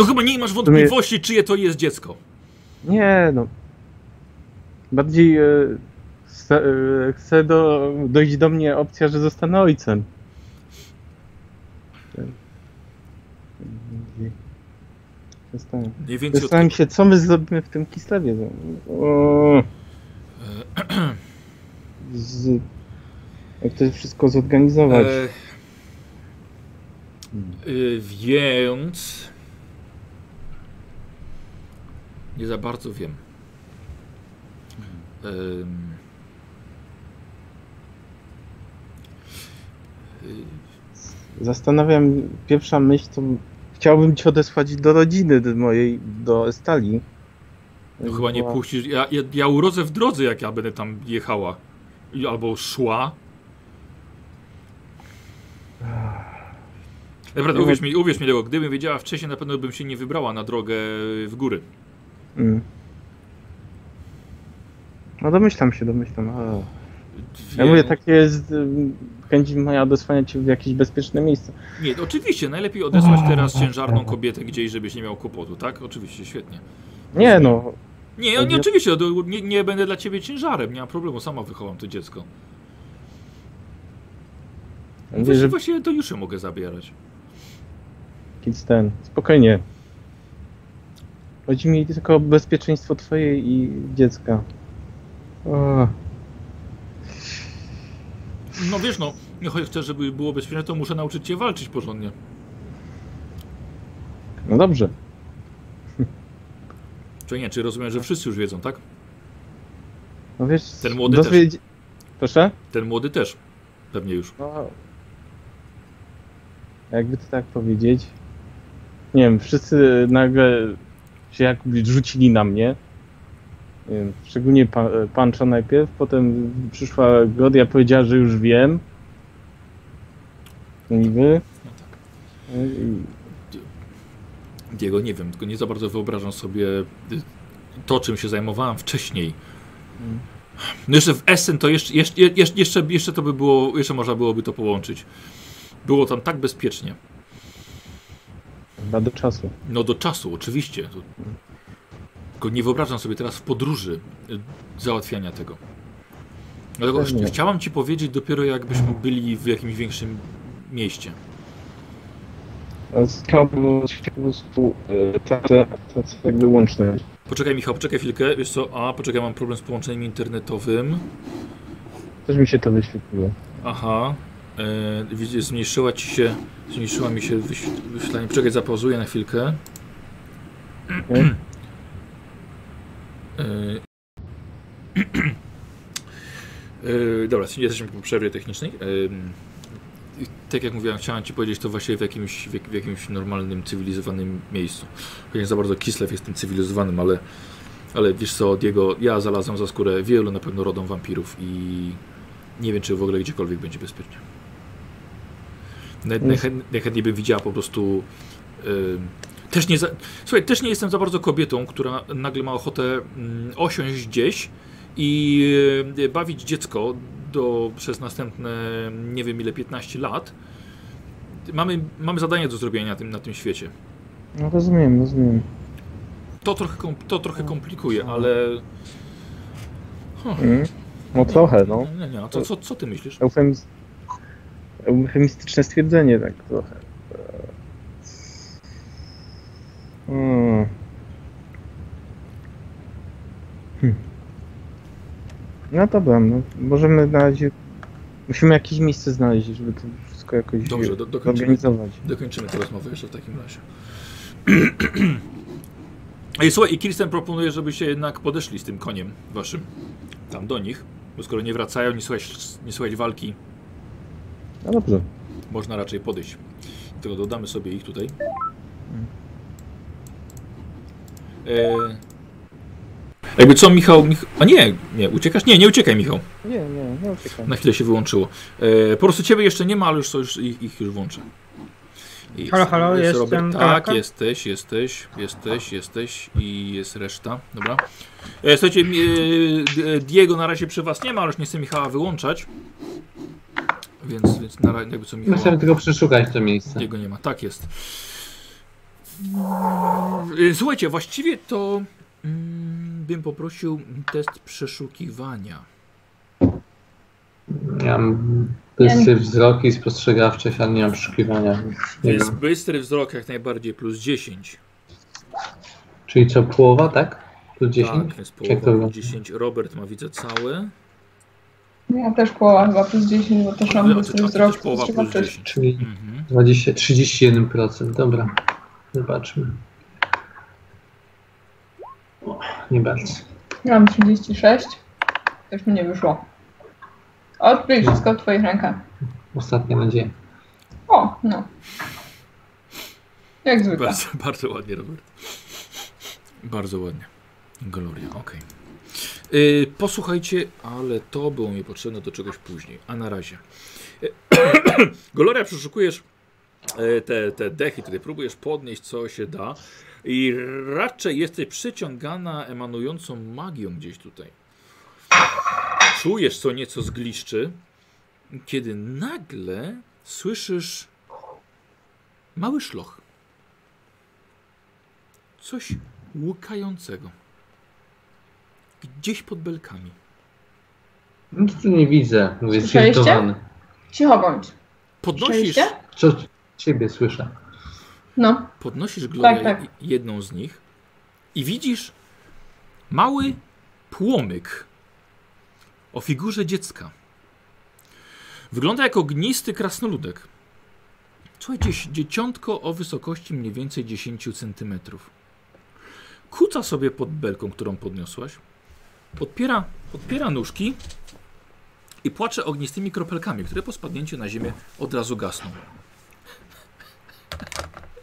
Speaker 3: Taki-
Speaker 1: No chyba nie masz wątpliwości, czyje to jest dziecko.
Speaker 3: Nie, no. Bardziej e, chce, chce do, dojść do mnie opcja, że zostanę ojcem. Zastanawiam,
Speaker 1: Mniej więcej od...
Speaker 3: zastanawiam się, co my zrobimy w tym Kislewie. O, z, jak to wszystko zorganizować.
Speaker 1: E, y, więc... Nie za bardzo wiem. Y,
Speaker 3: Zastanawiam, pierwsza myśl to chciałbym cię odesłać do rodziny do mojej, do Estali.
Speaker 1: No chyba nie puścisz. Ja, ja, ja urodzę w drodze, jak ja będę tam jechała. Albo szła. Naprawdę, uwierz mi, uwierz mi, Leo, gdybym wiedziała wcześniej, na pewno bym się nie wybrała na drogę w góry.
Speaker 3: Mm. No domyślam się, domyślam. Ja mówię, takie jest ym, chęć moja odesłania cię w jakieś bezpieczne miejsce.
Speaker 1: Nie, oczywiście, najlepiej odesłać teraz ciężarną kobietę gdzieś, żebyś nie miał kłopotu, tak? Oczywiście, świetnie.
Speaker 3: Nie no,
Speaker 1: Nie, nie, oczywiście, nie, nie będę dla ciebie ciężarem, nie ma problemu, sama wychowam to dziecko.
Speaker 3: mówię,
Speaker 1: Właściwie,
Speaker 3: że
Speaker 1: właściwie to już mogę zabierać.
Speaker 3: kids ten, spokojnie. Chodzi mi tylko o bezpieczeństwo twoje i dziecka. O,
Speaker 1: No wiesz, no, choć chcę, żeby było bezpieczne, to muszę nauczyć cię walczyć porządnie.
Speaker 3: no dobrze.
Speaker 1: Czy nie, czy rozumiem, że wszyscy już wiedzą, tak?
Speaker 3: No wiesz,
Speaker 1: Ten młody
Speaker 3: dozwiedz- Proszę?
Speaker 1: Ten młody też. Pewnie już.
Speaker 3: No, jakby to tak powiedzieć. Nie wiem, wszyscy nagle się jakby rzucili na mnie. Szczególnie pan, Panczo najpierw, potem przyszła Godia, powiedziała, że już wiem. Niby.
Speaker 1: No tak. Diego, nie wiem, tylko nie za bardzo wyobrażam sobie y, to, czym się zajmowałem wcześniej. No jeszcze w Essen to jeszcze, jeszcze, jeszcze, jeszcze to by było, jeszcze można byłoby to połączyć. Było tam tak bezpiecznie.
Speaker 3: Chyba do czasu.
Speaker 1: No do czasu, oczywiście. Tylko nie wyobrażam sobie teraz w podróży y, załatwiania tego. Dlatego
Speaker 3: Pewnie.
Speaker 1: chciałam ci powiedzieć dopiero jakbyśmy byli w jakimś większym mieście.
Speaker 3: A Chciałbym po prostu e, tracę, tracę jakby łączność.
Speaker 1: Poczekaj Michał, poczekaj chwilkę. Wiesz co? A, poczekaj, mam problem z połączeniem internetowym.
Speaker 3: Też mi się to wyświetliło.
Speaker 1: Aha. E, zmniejszyła ci się, zmniejszyła mi się wyś- wyświetlanie. Poczekaj, zapauzuję na chwilkę. E, dobra, jesteśmy po przerwie technicznej. I tak jak mówiłem, chciałem Ci powiedzieć to właśnie w jakimś, w, w jakimś normalnym, cywilizowanym miejscu. Nie za bardzo Kislev jest tym cywilizowanym, ale, ale wiesz co, Diego, ja znalazłem za skórę wielu na pewno rodom wampirów i nie wiem, czy w ogóle gdziekolwiek będzie bezpiecznie. Naj- najchę- Najchętniej bym widziała po prostu. ym, też nie za, słuchaj, też nie jestem za bardzo kobietą, która nagle ma ochotę mm, osiąść gdzieś i y, bawić dziecko do, przez następne nie wiem ile 15 lat. Mamy, mamy zadanie do zrobienia na tym, na tym świecie.
Speaker 3: No rozumiem, rozumiem.
Speaker 1: To trochę, to trochę komplikuje, ale.
Speaker 3: Mm. No trochę, no.
Speaker 1: Nie, nie, a co, co, co ty myślisz?
Speaker 3: Eufemiz... Eufemistyczne stwierdzenie, tak trochę. Hmm. No dobra, no, możemy na razie... Musimy jakieś miejsce znaleźć, żeby to wszystko jakoś
Speaker 1: Dobrze, do, dokończymy,
Speaker 3: zorganizować.
Speaker 1: dokończymy tę rozmowę jeszcze w takim razie. Ej, słuchaj, i Kirsten proponuje, żebyście jednak podeszli z tym koniem waszym tam do nich, bo skoro nie wracają, nie słychać, nie słychać walki,
Speaker 3: No dobrze.
Speaker 1: można raczej podejść. Tylko dodamy sobie ich tutaj. E... Jakby co, Michał, Mich... A nie, nie, uciekasz? Nie, nie uciekaj, Michał.
Speaker 3: Nie, nie, nie uciekam.
Speaker 1: Na chwilę się wyłączyło. E, po prostu ciebie jeszcze nie ma, ale już, już ich, ich już włączę. Jest,
Speaker 2: Halo, halo,
Speaker 1: jest
Speaker 2: jestem
Speaker 1: Robert. Tak, jesteś, jesteś, jesteś, jesteś i jest reszta. Dobra. E, słuchajcie, e, Diego na razie przy was nie ma, ale już nie chcę Michała wyłączać. Więc, więc na razie jakby co Michała...
Speaker 4: chcemy tylko przeszukać to miejsce.
Speaker 1: Jego nie ma, tak jest. E, Słuchajcie, właściwie to mm, bym poprosił test przeszukiwania.
Speaker 4: Ja mam bystry wzrok i spostrzegawczość, ale nie mam przeszukiwania. Nie
Speaker 1: jest
Speaker 4: wiem.
Speaker 1: bystry wzrok jak najbardziej plus 10.
Speaker 4: Czyli co, połowa, tak? Plus 10?
Speaker 1: Tak,
Speaker 4: to
Speaker 1: połowa
Speaker 4: wygląda?
Speaker 1: plus 10. Robert ma widzę całe.
Speaker 5: Ja też połowa chyba plus 10, bo też mam bystry wzrok.
Speaker 1: też połowa plus 10.
Speaker 4: Czyli
Speaker 1: Mhm.
Speaker 4: 20, 31%. Dobra. Zobaczmy. O, nie bardzo.
Speaker 5: Ja mam 36. Też mi nie wyszło. Odkryj wszystko w twoich rękach.
Speaker 4: Ostatnia nadzieja.
Speaker 5: O, no. Jak zwykle.
Speaker 1: Bardzo, bardzo ładnie, Robert. Bardzo ładnie. Gloria, okej. Yy, posłuchajcie, ale to było mi potrzebne do czegoś później. A na razie. Gloria, przeszukujesz e, te, te dechy, tutaj próbujesz podnieść co się da i raczej jesteś przyciągana emanującą magią gdzieś tutaj. Czujesz co nieco zgliszczy, kiedy nagle słyszysz mały szloch. Coś łukającego. Gdzieś pod belkami.
Speaker 4: To tu nie widzę. Mówię zirytowany.
Speaker 5: Cicho bądź.
Speaker 1: Podnosisz?
Speaker 4: Co ciebie słyszę?
Speaker 5: No.
Speaker 1: podnosisz Gloria
Speaker 5: Tak, tak.
Speaker 1: jedną z nich i widzisz mały płomyk o figurze dziecka. Wygląda jak ognisty krasnoludek. Słuchaj, dzie- dzieciątko o wysokości mniej więcej 10 cm. Kuca sobie pod belką, którą podniosłaś. Podpiera, podpiera nóżki i płacze ognistymi kropelkami, które po spadnięciu na ziemię od razu gasną.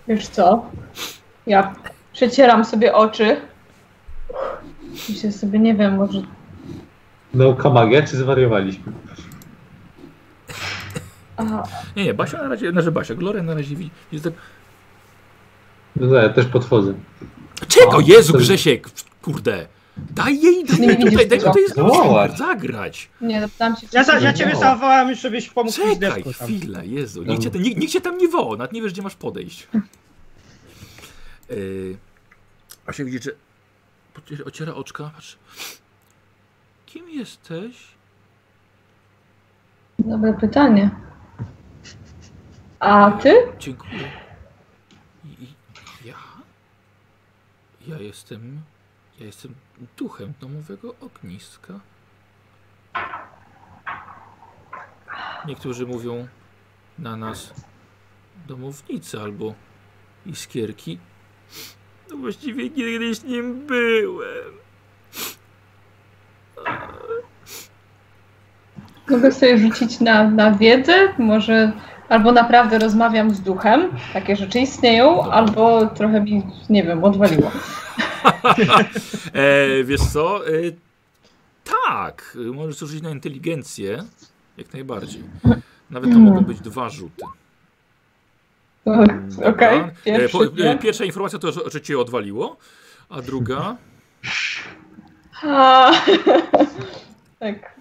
Speaker 5: Wiesz co? Ja przecieram sobie oczy. Myślę sobie, nie wiem, może
Speaker 4: Nauka magia, czy zwariowaliśmy?
Speaker 5: A,
Speaker 1: Nie, nie, Basia na razie, znaczy Basia, Gloria na razie widzi. Jest tak,
Speaker 4: No ja też podchodzę.
Speaker 1: Czego?
Speaker 4: O,
Speaker 1: Jezu,
Speaker 4: to-
Speaker 1: Grzesiek! Kurde! Daj jej, daj jej tutaj, daj tutaj
Speaker 4: Zobacz.
Speaker 1: zagrać.
Speaker 5: nie, zapytałam się, czy
Speaker 2: Ja, za, ja ciebie
Speaker 4: No.
Speaker 2: zawołałem, żebyś pomógł
Speaker 1: Czekaj
Speaker 2: tam.
Speaker 1: chwilę, Jezu. Nikt cię, nikt, nikt cię tam nie woła, nawet nie wiesz, gdzie masz podejść. Yy, a się widzi, że ociera oczka, patrz. Kim jesteś?
Speaker 5: Dobre pytanie. A ty?
Speaker 1: Dziękuję. I, ja? Ja jestem, ja jestem duchem domowego ogniska. Niektórzy mówią na nas domownicy albo iskierki. No właściwie kiedyś nim byłem.
Speaker 5: Mogę sobie rzucić na, na wiedzę? Może albo naprawdę rozmawiam z duchem, takie rzeczy istnieją,
Speaker 1: Dobra.
Speaker 5: albo trochę mi, nie wiem, odwaliło.
Speaker 1: E, wiesz co? E, tak, możesz zużyć na inteligencję. Jak najbardziej. Nawet to mogą być dwa rzuty.
Speaker 5: Okej, pierwszy.
Speaker 1: E, po, e, pierwsza informacja to, że, że cię odwaliło, a druga.
Speaker 5: A, tak.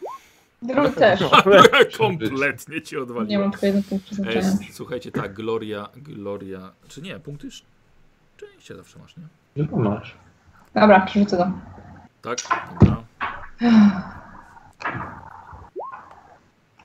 Speaker 5: Drugi też.
Speaker 1: kompletnie cię
Speaker 5: Nie
Speaker 1: odwaliło.
Speaker 5: mam tylko jeden punkt przeznaczenia.
Speaker 1: E, słuchajcie, tak, Gloria, Gloria. Czy nie, punkty sz- szczęścia zawsze masz, nie?
Speaker 4: To masz.
Speaker 5: Dobra, przerzucę to.
Speaker 1: Tak? Dobra.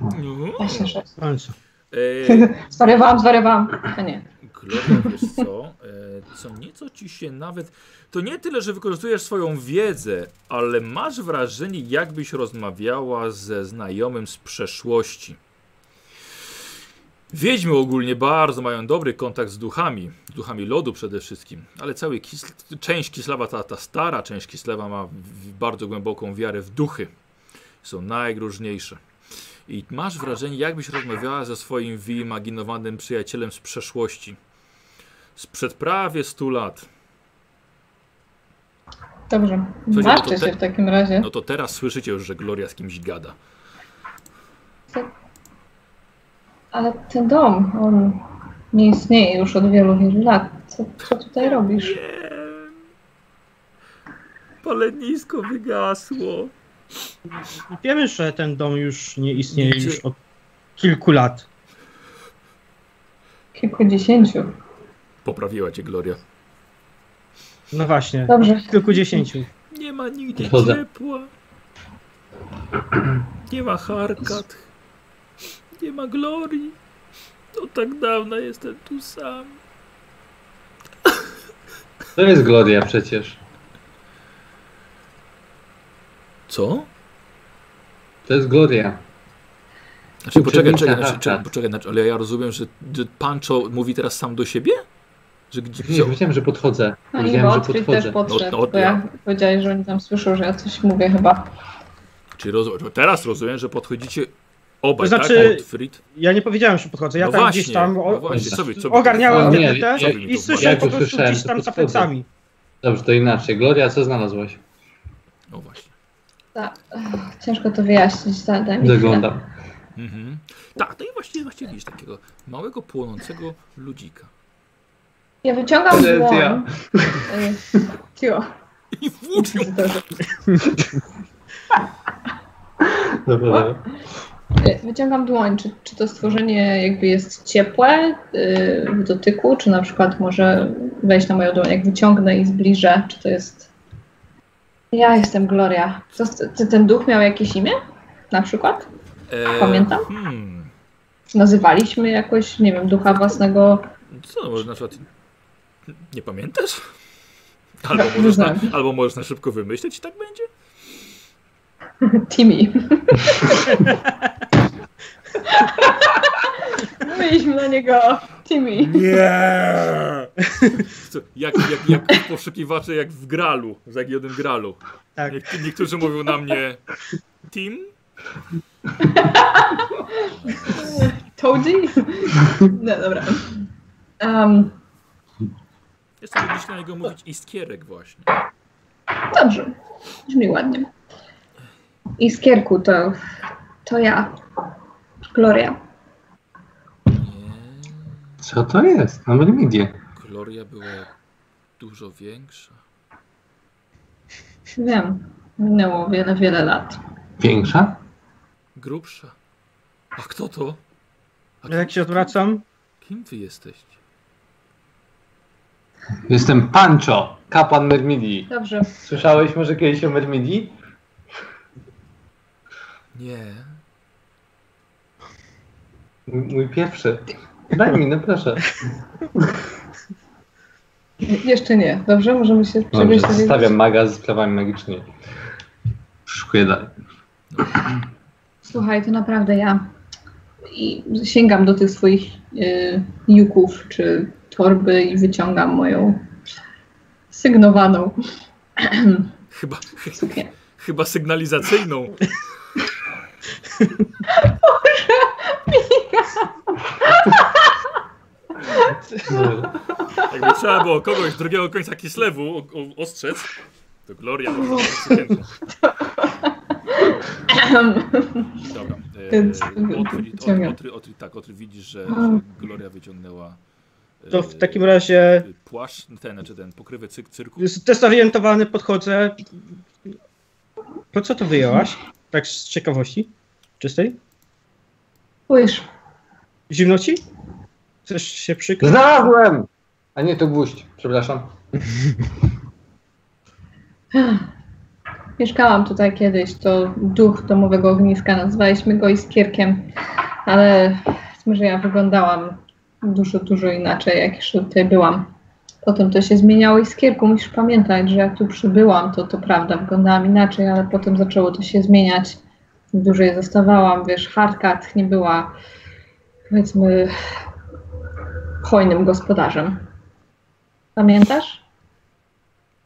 Speaker 1: No.
Speaker 5: Właśnie sześć.
Speaker 2: Końcu.
Speaker 1: E,
Speaker 5: Zwariowałam, zwariowałam. A nie.
Speaker 1: Gloria, wiesz co? E, co nieco ci się nawet. To nie tyle, że wykorzystujesz swoją wiedzę, ale masz wrażenie, jakbyś rozmawiała ze znajomym z przeszłości. Wiedźmy ogólnie bardzo mają dobry kontakt z duchami, z duchami lodu przede wszystkim, ale cały Kis część Kislewa, ta, ta stara część Kislewa ma bardzo głęboką wiarę w duchy. Są najróżniejsze. I masz wrażenie, jakbyś rozmawiała ze swoim wyimaginowanym przyjacielem z przeszłości. Sprzed prawie 100 lat.
Speaker 5: Dobrze, martwię
Speaker 1: no
Speaker 5: się w takim razie.
Speaker 1: No to teraz słyszycie już, że Gloria z kimś gada.
Speaker 5: Ale ten dom, on nie istnieje już od wielu, wielu lat. Co, co tutaj robisz?
Speaker 1: Palenisko wygasło.
Speaker 2: Wiemy, że ten dom już nie istnieje już od kilku lat.
Speaker 5: Kilkudziesięciu.
Speaker 1: Poprawiła cię Gloria.
Speaker 2: No właśnie,
Speaker 5: Dobrze.
Speaker 2: kilkudziesięciu.
Speaker 1: Nie ma
Speaker 4: Podchodzę.
Speaker 1: ciepła. Nie ma harkat. Nie ma glorii. Od tak dawna jestem tu sam.
Speaker 4: To jest Gloria przecież.
Speaker 1: Co?
Speaker 4: To jest Gloria.
Speaker 1: Znaczy, poczekaj, czekaj, znaczy, czekaj, poczekaj, znaczy, ale ja rozumiem, że, Pancho mówi teraz sam do siebie? Że gdzie,
Speaker 4: Nie, powiedziałem, że podchodzę.
Speaker 5: No i
Speaker 4: Powiedziałem, że podchodzę.
Speaker 5: też podszedł,
Speaker 1: No, no,
Speaker 5: bo ja powiedziałeś, że oni tam słyszą, że ja coś mówię chyba.
Speaker 1: Czy roz, teraz rozumiem, że podchodzicie obaj,
Speaker 2: To znaczy-
Speaker 1: tak?
Speaker 2: Ja nie powiedziałem, że podchodzę. Ja
Speaker 1: no
Speaker 2: tam
Speaker 1: właśnie,
Speaker 2: gdzieś tam o,
Speaker 1: no właśnie, co co
Speaker 2: ogarniałem
Speaker 4: No
Speaker 2: i słyszę po prostu gdzieś
Speaker 4: to
Speaker 2: tam za plecami.
Speaker 4: Dobrze, to inaczej. Gloria, co znalazłaś?
Speaker 1: No właśnie.
Speaker 5: Tak, ciężko to wyjaśnić, da, daj mi chwilę.
Speaker 4: Zaglądam.
Speaker 1: Mhm. Tak, no i właściwie, właściwie widzisz takiego małego, płonącego ludzika.
Speaker 5: Ja wyciągam
Speaker 4: To
Speaker 5: dłoń. Cio.
Speaker 1: I włócz ją.
Speaker 4: Dobra, dobra.
Speaker 5: Wyciągam dłoń. Czy, czy to stworzenie jakby jest ciepłe y, w dotyku, czy na przykład może wejść na moją dłoń, jak wyciągnę i zbliżę, czy to jest... Ja jestem Gloria. To, ty, ten duch miał jakieś imię? Na przykład?
Speaker 1: E,
Speaker 5: Pamiętam?
Speaker 1: Hmm.
Speaker 5: Czy nazywaliśmy jakoś, nie wiem, ducha własnego?
Speaker 1: Co, no, może na przykład nie pamiętasz? Albo możesz, na, albo możesz na szybko wymyśleć i tak będzie?
Speaker 5: Timmy. Mieliśmy na niego Timmy.
Speaker 1: Nie! Co, jak, jak, jak poszukiwacze, jak w gralu, w Zagionym gralu.
Speaker 2: Tak.
Speaker 1: Niek- niektórzy mówią na mnie Tim?
Speaker 5: Toadie? No dobra. Um,
Speaker 1: Jestem lubisz na niego mówić iskierek właśnie.
Speaker 5: dobrze. Brzmi ładnie. Iskierku to, to ja. Gloria.
Speaker 1: Nie,
Speaker 4: Co to jest? Na Mermidzie.
Speaker 1: Gloria była dużo większa.
Speaker 5: Wiem. Minęło wiele, wiele lat.
Speaker 4: Większa?
Speaker 1: Grubsza. A kto to? A
Speaker 2: Jak Tak się odwracam,
Speaker 1: Kim wy jesteście?
Speaker 4: Jestem Pancho, kapłan Mermidii.
Speaker 5: Dobrze.
Speaker 4: Słyszałeś może kiedyś o Mermidii?
Speaker 1: Nie.
Speaker 4: Mój, mój pierwszy. Daj mi, no proszę.
Speaker 5: Jeszcze nie. Dobrze? Możemy się
Speaker 4: Dobrze, zostawiam maga z sprawami magicznymi. Szkuję dalej.
Speaker 5: Słuchaj, to naprawdę ja. I sięgam do tych swoich y, juków czy torby i wyciągam moją sygnowaną
Speaker 1: Chyba,
Speaker 5: suknię.
Speaker 1: chyba sygnalizacyjną.
Speaker 4: Dobra.
Speaker 1: Jakby trzeba było kogoś z drugiego końca Kislewu o- o- ostrzec, to Gloria może być sukienką. Dobra. E, Otry,
Speaker 5: wyciągam.
Speaker 1: otry, otry, tak, Otry widzisz, że, że Gloria wyciągnęła e,
Speaker 2: to w takim razie
Speaker 1: płaszcz, ten, znaczy ten pokrywę cyk, cyrku.
Speaker 2: zdezorientowany podchodzę. Po co to wyjęłaś? Tak z ciekawości? Czystej?
Speaker 5: Spójrz,
Speaker 2: Zimno ci? Chcesz się przykryć?
Speaker 4: Znalazłem! A nie, to gwóźdź, przepraszam.
Speaker 5: mieszkałam tutaj kiedyś, to duch domowego ogniska, nazwaliśmy go Iskierkiem, ale może ja wyglądałam dużo, dużo inaczej, jak jeszcze tutaj byłam. Potem to się zmieniało i skierku. Musisz pamiętać, że jak tu przybyłam, to to prawda, wyglądałam inaczej, ale potem zaczęło to się zmieniać. Dłużej zostawałam, wiesz, Hardcat nie była, powiedzmy, hojnym gospodarzem. Pamiętasz?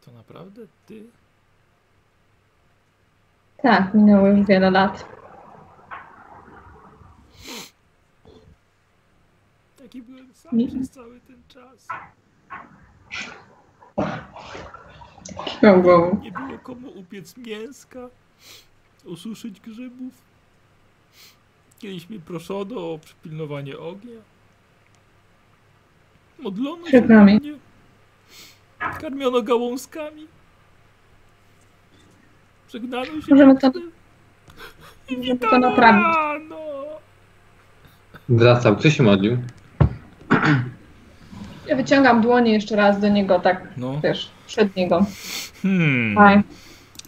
Speaker 1: To naprawdę ty?
Speaker 5: Tak, minęło już wiele lat.
Speaker 1: Taki byłem sam
Speaker 5: Nie.
Speaker 1: przez cały ten czas. Nie było komu upiec mięska, ususzyć grzybów. Kiedyś mnie proszono o przypilnowanie ognia. Modlono się
Speaker 5: nami.
Speaker 1: mnie. Karmiono gałązkami. Żegnano się
Speaker 5: Możemy to-
Speaker 1: potem.
Speaker 5: Żeby to naprawić.
Speaker 4: Wracał. Kto się modlił?
Speaker 5: Ja wyciągam dłonie jeszcze raz do niego, tak,
Speaker 1: No.
Speaker 5: wiesz, przed niego.
Speaker 1: Hmm.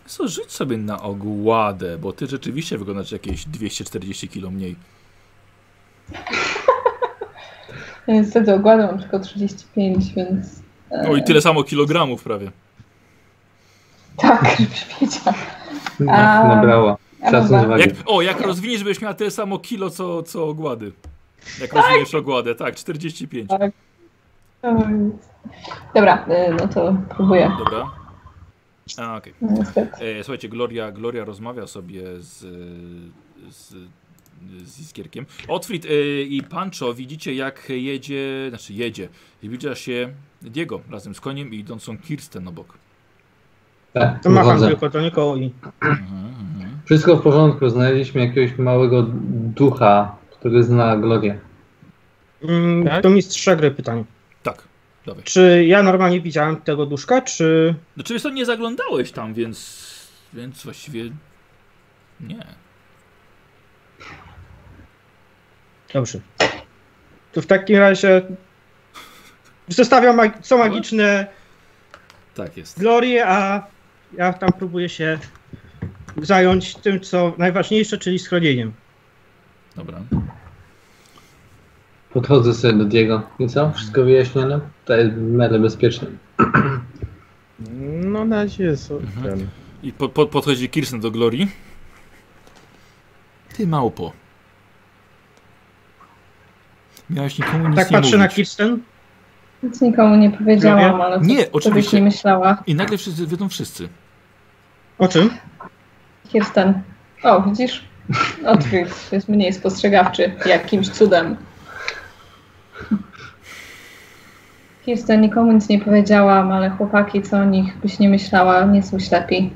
Speaker 1: Co, rzuć sobie na ogładę, bo ty rzeczywiście wyglądasz jakieś 240 kilo mniej.
Speaker 5: Ja niestety ogładę mam tylko 35, więc... e,
Speaker 1: No i tyle samo kilogramów prawie.
Speaker 5: Tak, żebyś wiedział.
Speaker 4: Tak, nabrała. Szacun.
Speaker 1: Jak, o, jak rozwiniesz, będziesz miała tyle samo kilo, co, co ogłady. Jak rozwiniesz ogładę, tak, 45.
Speaker 5: Tak. Dobra, e, no to próbuję.
Speaker 1: Dobra. A, okej.
Speaker 5: No.
Speaker 1: E, Słuchajcie, Gloria, Gloria rozmawia sobie z, z, z Iskierkiem. Otfrid e, i Pancho widzicie jak jedzie, znaczy jedzie, zbliża się Diego razem z koniem i idącą Kirsten obok.
Speaker 4: Tak,
Speaker 2: To macham tylko do niego i
Speaker 1: Mhm, mhm.
Speaker 4: Wszystko w porządku. Znaleźliśmy jakiegoś małego ducha, który zna Glorię.
Speaker 2: mm,
Speaker 3: Tak?
Speaker 2: do mistrza gry pytanie.
Speaker 1: Dawaj.
Speaker 2: Czy ja normalnie widziałem tego duszka, czy...
Speaker 1: Znaczy wiesz co, nie zaglądałeś tam, więc, więc właściwie nie.
Speaker 2: Dobrze. To w takim razie zostawiam mag- co magiczne
Speaker 1: Tak jest.
Speaker 2: glorie, a ja tam próbuję się zająć tym, co najważniejsze, czyli schronieniem.
Speaker 1: Dobra.
Speaker 4: Podchodzę sobie do Diego. I co? Wszystko wyjaśnione? To jest miarę bezpieczne.
Speaker 3: No na razie jest
Speaker 1: Mhm.
Speaker 3: ten.
Speaker 1: I po, po, podchodzi Kirsten do Glorii. Ty małpo. Miałeś nikomu nic
Speaker 2: Tak
Speaker 1: nie
Speaker 2: patrzę na
Speaker 1: mówić.
Speaker 2: Kirsten.
Speaker 5: Nic nikomu nie powiedziałam,
Speaker 2: Gloria?
Speaker 5: ale
Speaker 1: Nie,
Speaker 5: sobie
Speaker 1: oczywiście.
Speaker 5: nie myślała.
Speaker 1: I nagle wszyscy wiedzą wszyscy.
Speaker 2: O czym?
Speaker 5: Kirsten. O, widzisz? Otwórz jest mniej spostrzegawczy, jakimś cudem. Kirsten, nikomu nic nie powiedziałam, ale chłopaki, co o nich byś nie myślała, nie są ślepi.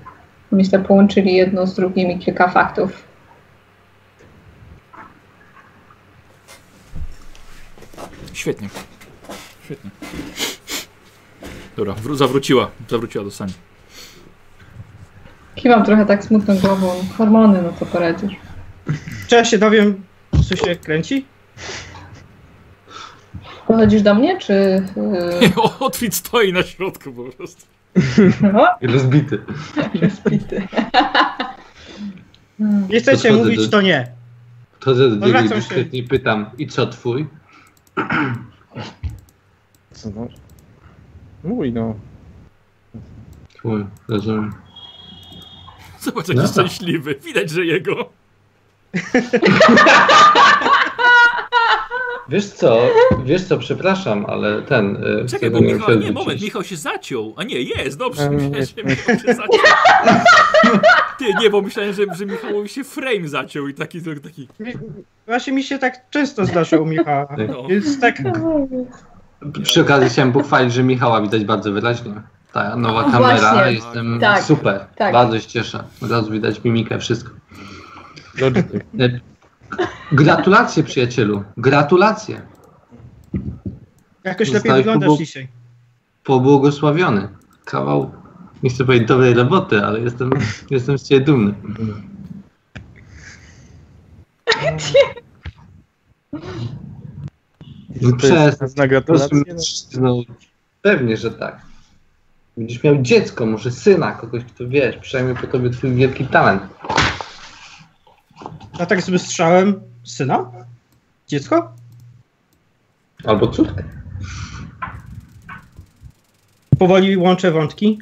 Speaker 5: Myślę, połączyli jedno z drugim i kilka faktów.
Speaker 1: Świetnie. Świetnie. Dobra, wró- zawróciła. Zawróciła do sani.
Speaker 5: Kiwam trochę tak smutną głową. Hormony, no to poradzisz.
Speaker 2: Czy ja się dowiem, co się kręci?
Speaker 5: Podchodzisz do mnie, czy... Yy...
Speaker 1: Otwit stoi na środku po prostu.
Speaker 5: No,
Speaker 4: I rozbity.
Speaker 5: rozbity.
Speaker 2: Nie chcecie mówić,
Speaker 4: do-
Speaker 2: to nie.
Speaker 4: Podchodzę do Diego i
Speaker 2: Odwracam się.
Speaker 4: dyskretnie i pytam. I co twój?
Speaker 3: Co no? Mój no.
Speaker 4: Twój, rozumiem.
Speaker 1: Zobacz, jaki
Speaker 4: No.
Speaker 1: szczęśliwy. Widać, że jego.
Speaker 4: Wiesz co, wiesz co, przepraszam, ale ten... e,
Speaker 1: Czekaj, bo Michał,
Speaker 4: się
Speaker 1: nie, moment, Michał się zaciął. A nie, jest, dobrze.
Speaker 3: Um,
Speaker 1: Myślałem,
Speaker 3: jest.
Speaker 1: że Michał się zaciął. Ty, nie, bo myślałem, że, że Michałowi się frame zaciął i taki, taki
Speaker 2: Właśnie mi się tak często zdarza u Michała.
Speaker 1: No.
Speaker 2: Więc tak,
Speaker 4: Przy okazji chciałem pochwalić, że Michała widać bardzo wyraźnie. Ta nowa
Speaker 5: O,
Speaker 4: kamera,
Speaker 5: właśnie.
Speaker 4: jestem
Speaker 5: Tak,
Speaker 4: super.
Speaker 5: tak.
Speaker 4: Bardzo się cieszę. Od razu widać mimikę, wszystko. Gratulacje przyjacielu, gratulacje.
Speaker 2: jakoś lepiej
Speaker 4: Zostałeś
Speaker 2: wyglądasz
Speaker 4: pobu-
Speaker 2: dzisiaj.
Speaker 4: Pobłogosławiony. Kawał, nie chcę powiedzieć dobrej roboty, ale jestem, jestem z ciebie dumny.
Speaker 3: To jest
Speaker 4: Przez,
Speaker 3: na gratulacje. No.
Speaker 4: no, pewnie, że tak. Będziesz miał dziecko, może syna, kogoś, kto wiesz, przejmie po tobie twój wielki talent.
Speaker 2: A tak z wystrzałem syna? Dziecko?
Speaker 4: Albo córkę.
Speaker 2: powoli łączę wątki.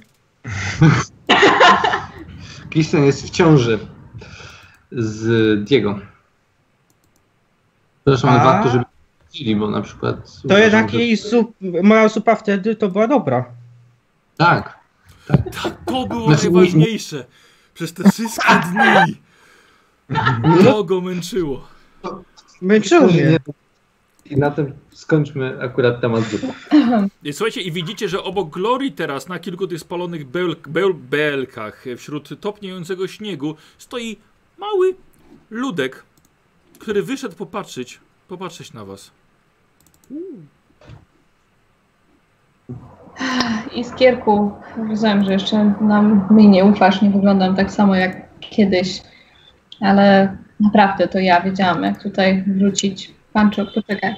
Speaker 4: Christian jest w ciąży z Diego. Proszę
Speaker 2: A?
Speaker 4: warto, żeby widzieli, bo na przykład...
Speaker 2: To
Speaker 4: uważam,
Speaker 2: jednak
Speaker 4: że-
Speaker 2: jej zup, moja zupa wtedy to była dobra.
Speaker 4: Tak.
Speaker 1: To było
Speaker 4: Znaczy,
Speaker 1: najważniejsze. Przez te wszystkie dni. To go męczyło.
Speaker 2: Męczyło mnie.
Speaker 4: I na tym skończmy akurat temat zupy.
Speaker 1: I Słuchajcie, i widzicie, że obok Glorii teraz na kilku tych spalonych beł, belkach wśród topniejącego śniegu stoi mały ludek, który wyszedł popatrzeć, popatrzeć na was.
Speaker 5: Iskierku, rozumiem, że jeszcze nam mi nie ufasz, nie wyglądam tak samo jak kiedyś, ale naprawdę to ja wiedziałam, jak tutaj wrócić. Pancho, poczekaj.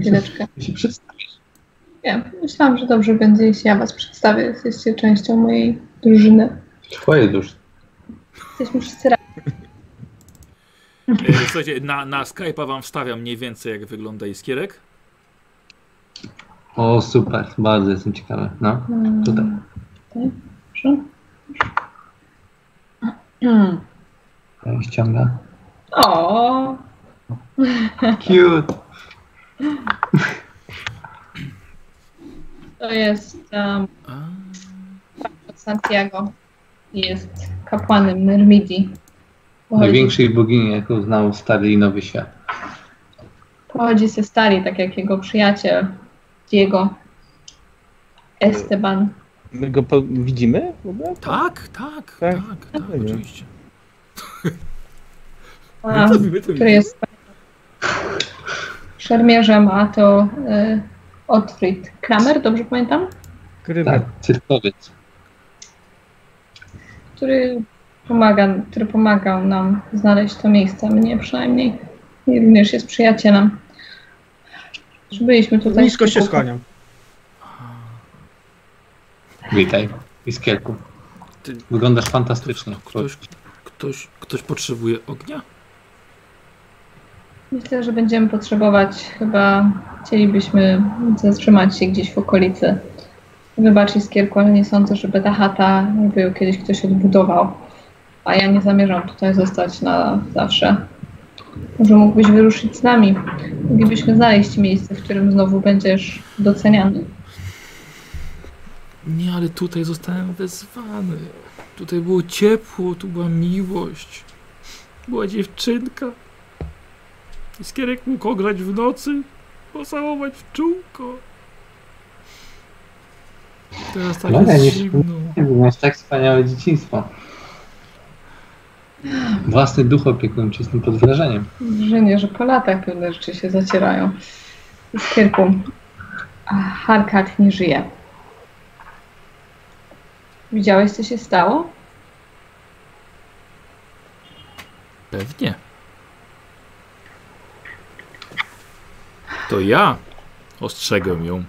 Speaker 5: Chwileczkę.
Speaker 4: Się przedstawisz.
Speaker 5: Wiem, myślałam, że dobrze będzie, jeśli ja was przedstawię. Jesteście częścią mojej drużyny.
Speaker 4: Twoje dusz.
Speaker 5: Jesteśmy wszyscy razem.
Speaker 1: Słuchajcie, na, na Skype'a wam wstawiam mniej więcej jak wygląda Iskierek.
Speaker 4: O, super. Bardzo jestem ciekawy. No, tutaj.
Speaker 5: Tutaj, proszę.
Speaker 4: Ściąga.
Speaker 5: O,
Speaker 4: Cute.
Speaker 5: to jest um, Santiago. Jest kapłanem Myrmidii.
Speaker 4: Największej bogini, jaką znał Stary i Nowy Świat.
Speaker 5: pochodzi ze Stali, tak jak jego przyjaciel Diego Esteban.
Speaker 3: My go widzimy w ogóle?
Speaker 1: tak, tak, tak,
Speaker 3: Tak?
Speaker 1: tak, oczywiście.
Speaker 5: A,
Speaker 1: My to- my to
Speaker 5: który jest szermierzem, a to y, Otfried Kramer, dobrze pamiętam?
Speaker 2: Krymy.
Speaker 4: Tak, cyrkowiec.
Speaker 5: Który, pomaga, który pomagał nam znaleźć to miejsce, mnie przynajmniej. I również jest przyjacielem. Byliśmy tutaj.
Speaker 2: Nisko się skłaniam.
Speaker 4: Witaj. Iskierku. Wyglądasz fantastycznie.
Speaker 1: Ktoś, ktoś, ktoś potrzebuje ognia?
Speaker 5: Myślę, że będziemy potrzebować, chyba chcielibyśmy zatrzymać się gdzieś w okolicy. Wybacz Iskierku, ale nie sądzę, żeby ta chata jakby ją kiedyś ktoś odbudował. A ja nie zamierzam tutaj zostać na zawsze. Może mógłbyś wyruszyć z nami. Moglibyśmy znaleźć miejsce, w którym znowu będziesz doceniany.
Speaker 1: Nie, ale tutaj zostałem wezwany. Tutaj było ciepło, tu była miłość. Była dziewczynka. Iskierek mógł ograć w nocy, pocałować w czółko. Teraz tak
Speaker 4: No,
Speaker 1: jest
Speaker 4: nie-
Speaker 1: zimno.
Speaker 4: Masz tak wspaniałe dzieciństwo. Własny duch opiekuńczy, jestem pod wrażeniem.
Speaker 5: Wrażenie, że po latach pewne rzeczy się zacierają. Iskierku, a Harkat nie żyje. Widziałeś, co się stało?
Speaker 1: Pewnie. To ja ostrzegłem ją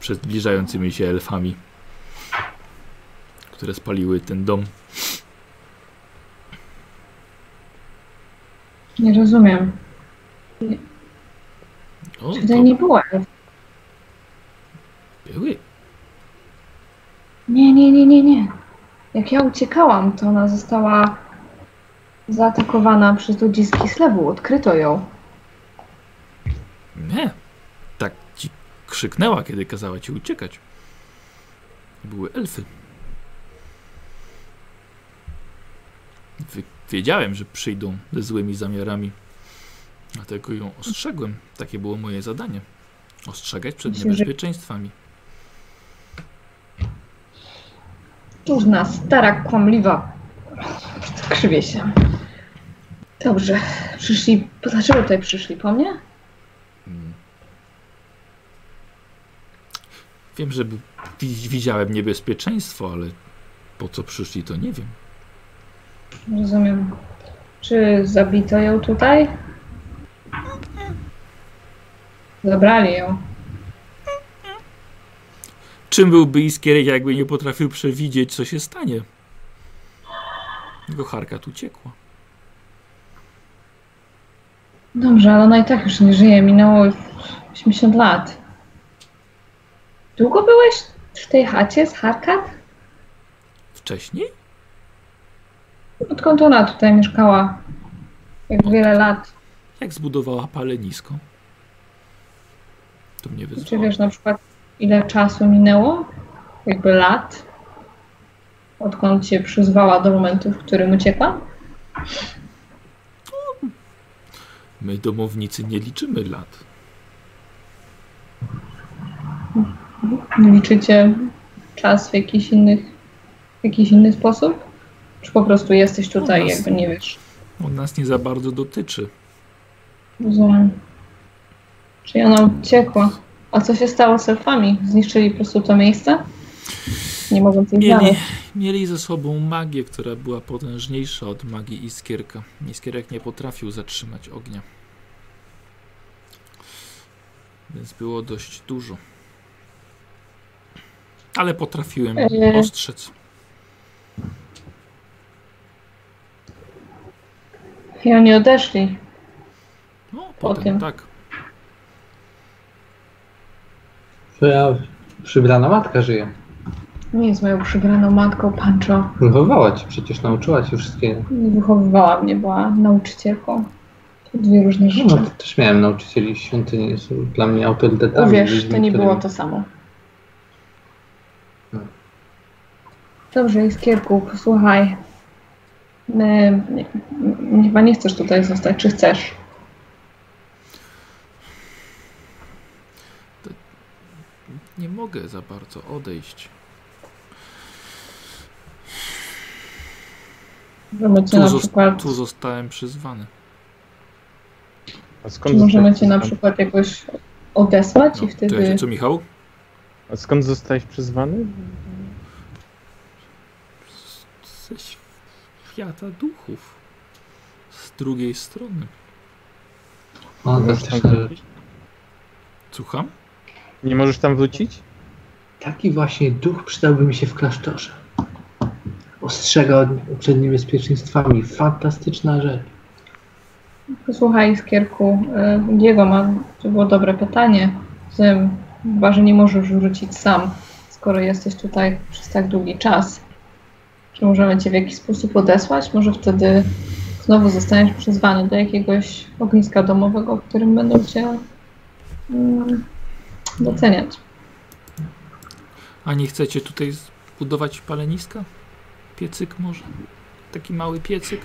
Speaker 1: przed zbliżającymi się elfami, które spaliły ten dom.
Speaker 5: Nie rozumiem.
Speaker 1: O,
Speaker 5: Tutaj
Speaker 1: to
Speaker 5: nie było.
Speaker 1: były.
Speaker 5: Nie, nie, nie, nie, nie. Jak ja uciekałam, to ona została zaatakowana przez ludzi z Kislewu. Odkryto ją.
Speaker 1: Nie. Tak ci krzyknęła, kiedy kazała ci uciekać. Były elfy. Wiedziałem, że przyjdą ze złymi zamiarami. Dlatego ją ostrzegłem. Takie było moje zadanie. Ostrzegać przed niebezpieczeństwami.
Speaker 5: Różna, stara, kłamliwa. Krzywie się. Dobrze. Przyszli. Dlaczego tutaj przyszli? Po mnie?
Speaker 1: Mm. Wiem, że wi- widziałem niebezpieczeństwo, ale po co przyszli, to nie wiem.
Speaker 5: Rozumiem. Czy zabito ją tutaj? Zabrali ją.
Speaker 1: Czym byłby Iskierek, jakby nie potrafił przewidzieć, co się stanie? Jego Harkat uciekła.
Speaker 5: Dobrze, ale ona i tak już nie żyje. Minęło 80 lat. Długo byłeś w tej chacie z Harkat?
Speaker 1: Wcześniej?
Speaker 5: Odkąd ona tutaj mieszkała? Jak wiele lat.
Speaker 1: Jak zbudowała palenisko? To mnie
Speaker 5: Czy
Speaker 1: wyzwało.
Speaker 5: wiesz na przykład ile czasu minęło? Jakby lat? Odkąd cię przyzwała do momentu, w którym uciekła?
Speaker 1: My domownicy nie liczymy lat.
Speaker 5: Liczycie czas w jakiś, innych, w jakiś inny sposób? Czy po prostu jesteś tutaj,
Speaker 1: nas-
Speaker 5: jakby nie wiesz?
Speaker 1: On nas nie za bardzo dotyczy.
Speaker 5: Rozumiem. Czyli ona uciekła. A co się stało z elfami? Zniszczyli po prostu to miejsce? Nie mogąc ich
Speaker 1: Mieli,
Speaker 5: znaleźć.
Speaker 1: mieli ze sobą magię, która była potężniejsza od magii Iskierka. Iskierek nie potrafił zatrzymać ognia. Więc było dość dużo. Ale potrafiłem
Speaker 5: Eee.
Speaker 1: ostrzec.
Speaker 5: I oni odeszli.
Speaker 1: No, potem tak.
Speaker 4: Twoja przybrana matka żyje.
Speaker 5: Nie jest moją przybraną matką, Pancho.
Speaker 4: Wychowała cię przecież, nauczyła cię wszystkiego.
Speaker 5: Nie wychowywała mnie, była nauczycielką. To dwie różne rzeczy.
Speaker 4: No, to też miałem nauczycieli świątyni, są dla mnie autorytetami. Ludźmi,
Speaker 5: to nie było to samo.
Speaker 4: No.
Speaker 5: Dobrze, Iskierku, posłuchaj. My, nie- chyba nie chcesz tutaj zostać, czy chcesz?
Speaker 1: Nie mogę za bardzo odejść.
Speaker 5: Możemy cię
Speaker 1: Tu,
Speaker 5: na przykład,
Speaker 1: tu zostałem przyzwany.
Speaker 3: A
Speaker 5: czy
Speaker 3: skąd
Speaker 5: możemy cię na przykład jakoś odesłać
Speaker 1: No,
Speaker 5: i
Speaker 1: to
Speaker 5: wtedy...
Speaker 1: jak, co Michał?
Speaker 3: A skąd zostałeś przyzwany?
Speaker 1: Ze świata duchów. Z drugiej strony.
Speaker 4: O,
Speaker 3: Nie
Speaker 4: to
Speaker 3: możesz tam
Speaker 4: też,
Speaker 3: wrócić?
Speaker 1: Słucham?
Speaker 3: Nie możesz tam wrócić?
Speaker 4: taki właśnie duch przydałby mi się w klasztorze. Ostrzega od, przed niebezpieczeństwami. Fantastyczna rzecz.
Speaker 5: Posłuchaj, Iskierku, y, Diego ma, to było dobre pytanie. Zym, chyba, że nie możesz wrócić sam, skoro jesteś tutaj przez tak długi czas. Czy możemy cię w jakiś sposób odesłać? Może wtedy znowu zostaniesz przyzwany do jakiegoś ogniska domowego, w którym będą cię mm, doceniać.
Speaker 1: A nie chcecie tutaj zbudować paleniska? Piecyk może? Taki mały piecyk?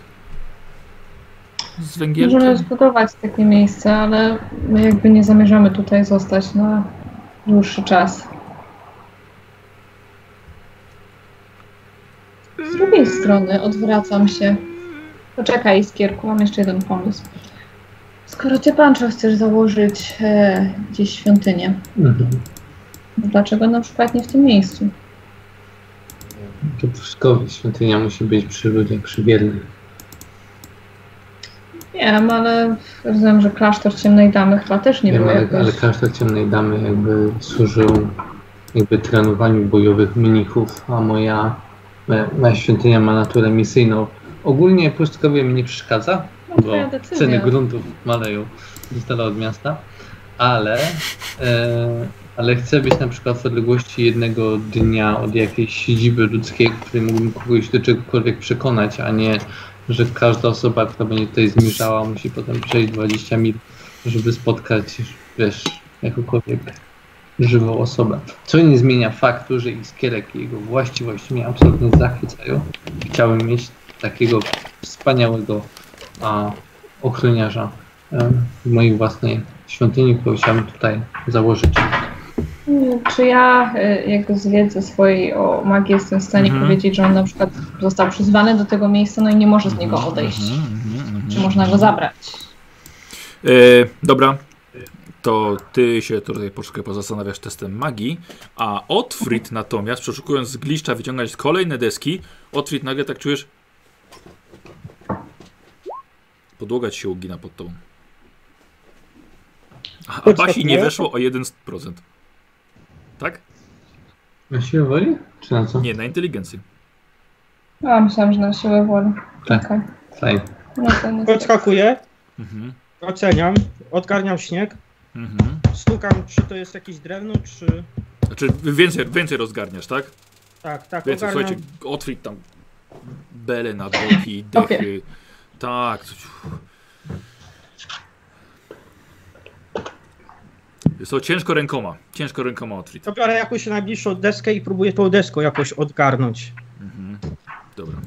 Speaker 1: Z
Speaker 5: Możemy
Speaker 1: węgielkiem?
Speaker 5: zbudować takie miejsce, ale my jakby nie zamierzamy tutaj zostać na dłuższy czas. Z drugiej strony odwracam się. Poczekaj, Iskierku, mam jeszcze jeden pomysł. Skoro ty, Pancho, chcesz założyć e, gdzieś świątynię,
Speaker 4: Mhm.
Speaker 5: dlaczego na przykład nie w tym miejscu?
Speaker 4: To wszystko świątynia musi być przy ludziach, przy wiernych.
Speaker 5: Wiem, ale rozumiem, że klasztor ciemnej damy chyba też nie
Speaker 4: Wiem,
Speaker 5: był
Speaker 4: ale,
Speaker 5: jakoś...
Speaker 4: ale klasztor ciemnej damy jakby służył jakby trenowaniu bojowych mnichów, a moja, moja, moja świątynia ma naturę misyjną. Ogólnie pustkowie mi nie przeszkadza, bo ceny gruntów maleją z dala od miasta, ale, e, ale chcę być na przykład w odległości jednego dnia od jakiejś siedziby ludzkiej, w której mógłbym kogoś do czegokolwiek przekonać, a nie, że każda osoba, która będzie tutaj zmierzała, musi potem przejść 20 mil, żeby spotkać, wiesz, jakąkolwiek żywą osobę. Co nie zmienia faktu, że Iskierek i jego właściwości mnie absolutnie zachwycają. Chciałem mieć takiego wspaniałego a, ochroniarza e, w mojej własnej świątyni, którą chciałbym tutaj założyć.
Speaker 5: Nie, Czy ja, y, jak z wiedzy swojej o magii, jestem w stanie
Speaker 1: Mhm.
Speaker 5: powiedzieć, że on na przykład został przyzwany do tego miejsca, no i nie może z niego
Speaker 1: Mhm,
Speaker 5: odejść?
Speaker 1: mhm, mhm.
Speaker 5: Czy można go zabrać?
Speaker 1: E, dobra. To ty się tutaj troszkę pozastanawiasz testem magii, a Otfrid natomiast, przeszukując z gliszcza, wyciągać kolejne deski, Otfrid nagle tak czujesz... Podłoga ci się ugina pod tobą. A, a Basi nie weszło o 1%. Tak?
Speaker 4: Na siłę woli? Czy na co?
Speaker 1: Nie, na inteligencję.
Speaker 5: A, myślałam, że na siłę woli.
Speaker 4: Tak. Fajnie.
Speaker 5: No to.
Speaker 2: Podskakuję,
Speaker 1: Mhm.
Speaker 2: oceniam, odgarniam śnieg,
Speaker 1: Mhm.
Speaker 2: stukam, czy to jest jakieś drewno, czy...
Speaker 1: Znaczy więcej, więcej rozgarniasz, tak?
Speaker 2: Tak, tak,
Speaker 1: Więcej,
Speaker 2: ogarniam.
Speaker 1: słuchajcie, otwórz tam bele na boki, dechy. Tak. Jest to ciężko rękoma. Ciężko rękoma otwórz.
Speaker 2: To biorę jakąś najbliższą deskę i próbuję tą deską jakoś odgarnąć.
Speaker 1: Mhm. Dobra.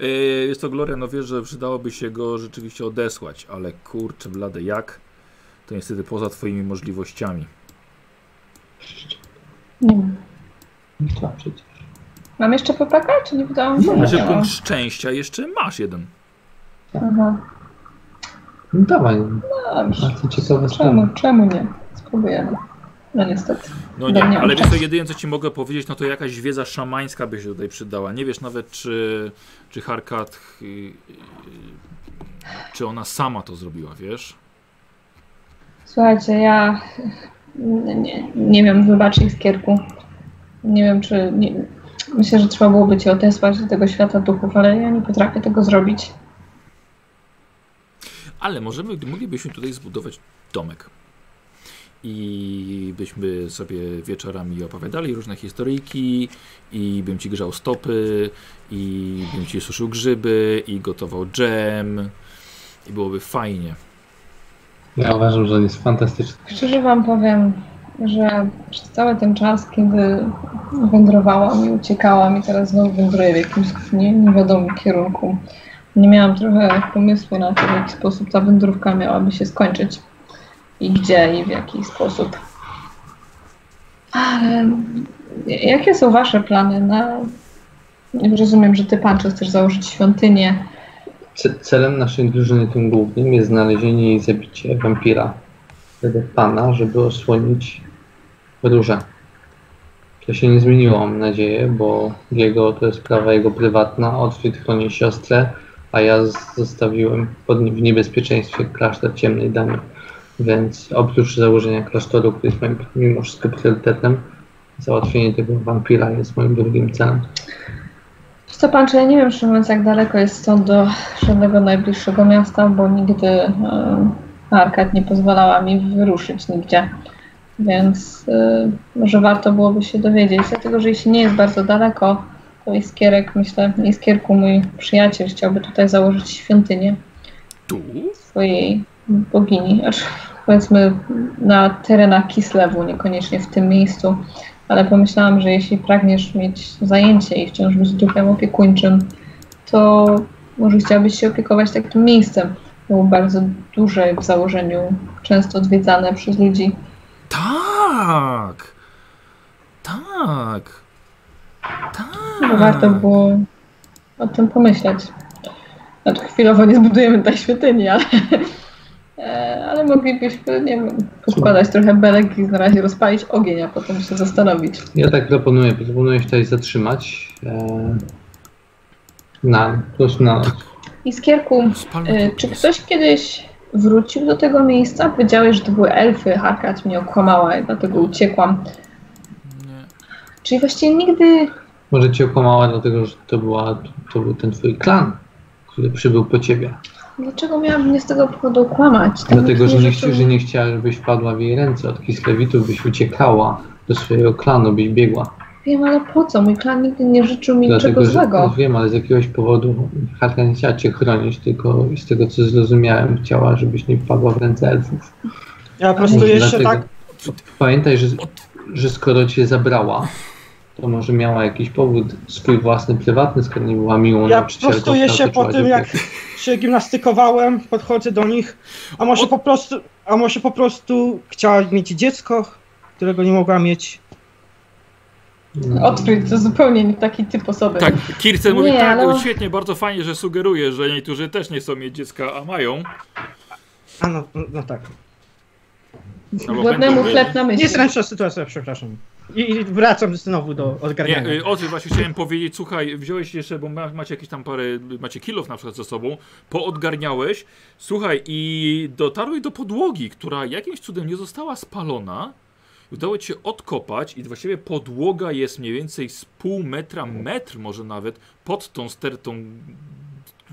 Speaker 1: E, Jest to Gloria, no wiesz, że przydałoby się go rzeczywiście odesłać, ale kurczę blade, jak? To niestety poza twoimi możliwościami.
Speaker 5: Nie.
Speaker 4: To przecież.
Speaker 5: Mam jeszcze PPK, czy nie wydało mi się? Nie mam.
Speaker 1: punkt szczęścia jeszcze masz jeden.
Speaker 5: Aha.
Speaker 4: No dawaj,
Speaker 5: No dobrze.
Speaker 4: bardzo ciekawe
Speaker 5: Czemu, czemu nie? Spróbujemy. No niestety.
Speaker 1: No nie, ale wiesz co, jedyne co ci mogę powiedzieć, no to jakaś wiedza szamańska by się tutaj przydała. Nie wiesz nawet czy, czy Harkat, y, y, czy ona sama to zrobiła, wiesz?
Speaker 5: Słuchajcie, ja nie, nie, nie wiem, wybacz Iskierku. Nie wiem, czy... Nie, myślę, że trzeba byłoby cię odesłać do tego świata duchów, ale ja nie potrafię tego zrobić.
Speaker 1: Ale możemy, moglibyśmy tutaj zbudować domek. I byśmy sobie wieczorami opowiadali różne historyjki i bym ci grzał stopy i bym ci suszył grzyby i gotował dżem i byłoby fajnie.
Speaker 4: Ja uważam, że on jest fantastyczny.
Speaker 5: Szczerze wam powiem, że przez cały ten czas, kiedy wędrowałam i uciekałam i teraz znowu wędruję w jakimś nie, niewiadomym kierunku, nie miałam trochę pomysłu na to, w jaki sposób ta wędrówka miałaby się skończyć i gdzie i w jaki sposób. Ale jakie są wasze plany na... Rozumiem, że ty, Pancho, chcesz założyć świątynię.
Speaker 4: Ce- Celem naszej drużyny tym głównym jest znalezienie i zabicie wampira pana, żeby osłonić różę. To się nie zmieniło, mam nadzieję, bo jego to jest sprawa jego prywatna. Otwit chroni siostrę, a ja zostawiłem pod, w niebezpieczeństwie klasztor ciemnej damy. Więc oprócz założenia klasztoru, który jest moim mimo wszystko priorytetem, załatwienie tego wampira jest moim drugim celem.
Speaker 5: Co pan, czy ja nie wiem, szczerze mówiąc, jak daleko jest stąd do żadnego najbliższego miasta, bo nigdy e, Arkad nie pozwalała mi wyruszyć nigdzie. Więc e, może warto byłoby się dowiedzieć, dlatego że jeśli nie jest bardzo daleko, to Iskierek, myślę, Iskierku, mój przyjaciel, chciałby tutaj założyć świątynię
Speaker 1: Tu?
Speaker 5: swojej bogini, aż powiedzmy na terenach Kislewu, niekoniecznie w tym miejscu, ale pomyślałam, że jeśli pragniesz mieć zajęcie i wciąż być duchem opiekuńczym, to może chciałabyś się opiekować takim miejscem. Było bardzo duże w założeniu, często odwiedzane przez ludzi.
Speaker 1: Tak! Tak! Tak!
Speaker 5: No, warto było o tym pomyśleć. Znaczy chwilowo nie zbudujemy tej świątyni, ale, e, ale moglibyśmy, nie wiem, poskładać trochę belek i na razie rozpalić ogień, a potem się zastanowić.
Speaker 4: Ja tak proponuję, proponuję się tutaj zatrzymać. E, na, na noc.
Speaker 5: Iskierku,
Speaker 1: to
Speaker 5: czy ktoś kiedyś wrócił do tego miejsca? Powiedziałeś, że to były elfy, Harkat mnie okłamała i dlatego uciekłam.
Speaker 1: Nie.
Speaker 5: Czyli właściwie nigdy
Speaker 4: Może cię okłamała dlatego, że to, była, to był ten twój klan, który przybył po ciebie.
Speaker 5: Dlaczego miałabym mnie z tego powodu kłamać? Tak
Speaker 4: Dlatego, że nie, chci, że nie chciała, żebyś wpadła w jej ręce. Od Kislewitów byś uciekała do swojego klanu, byś biegła.
Speaker 5: Wiem, ale po co? Mój klan nigdy nie życzył mi niczego
Speaker 4: Dlatego, że
Speaker 5: złego.
Speaker 4: wiem, ale z jakiegoś powodu Harka nie chciała cię chronić, tylko z tego co zrozumiałem, chciała, żebyś nie wpadła w ręce elfów.
Speaker 2: Ja po prostu jeszcze
Speaker 4: dlatego-
Speaker 2: tak.
Speaker 4: Pamiętaj, że, że skoro cię zabrała, to może miała jakiś powód swój własny, prywatny, skoro nie była miłą
Speaker 2: Ja
Speaker 4: nauczycielką.
Speaker 2: prostuję się po tym, jak się gimnastykowałem, podchodzę do nich. A może po prostu, a może po prostu chciała mieć dziecko, którego nie mogła mieć.
Speaker 4: No.
Speaker 5: Odkryć, to zupełnie nie taki typ osoby.
Speaker 1: Tak, Kirsten mówi,
Speaker 5: Nie,
Speaker 1: tak,
Speaker 5: ale-
Speaker 1: świetnie, bardzo fajnie, że sugeruje, że niektórzy też nie chcą mieć dziecka, a mają.
Speaker 2: A no, no, no tak.
Speaker 1: Albo
Speaker 5: Głodnemu chleb na myśli.
Speaker 2: Niezręczna sytuacja, przepraszam. I, wracam znowu do
Speaker 1: Nie,
Speaker 2: odgarniania.
Speaker 1: y, o tym właśnie chciałem powiedzieć, słuchaj, wziąłeś jeszcze, bo ma, macie jakieś tam parę, macie kilof na przykład ze sobą, poodgarniałeś, słuchaj, i dotarłeś do podłogi, która jakimś cudem nie została spalona, udało ci się odkopać i właściwie podłoga jest mniej więcej z pół metra, metr może nawet, pod tą stertą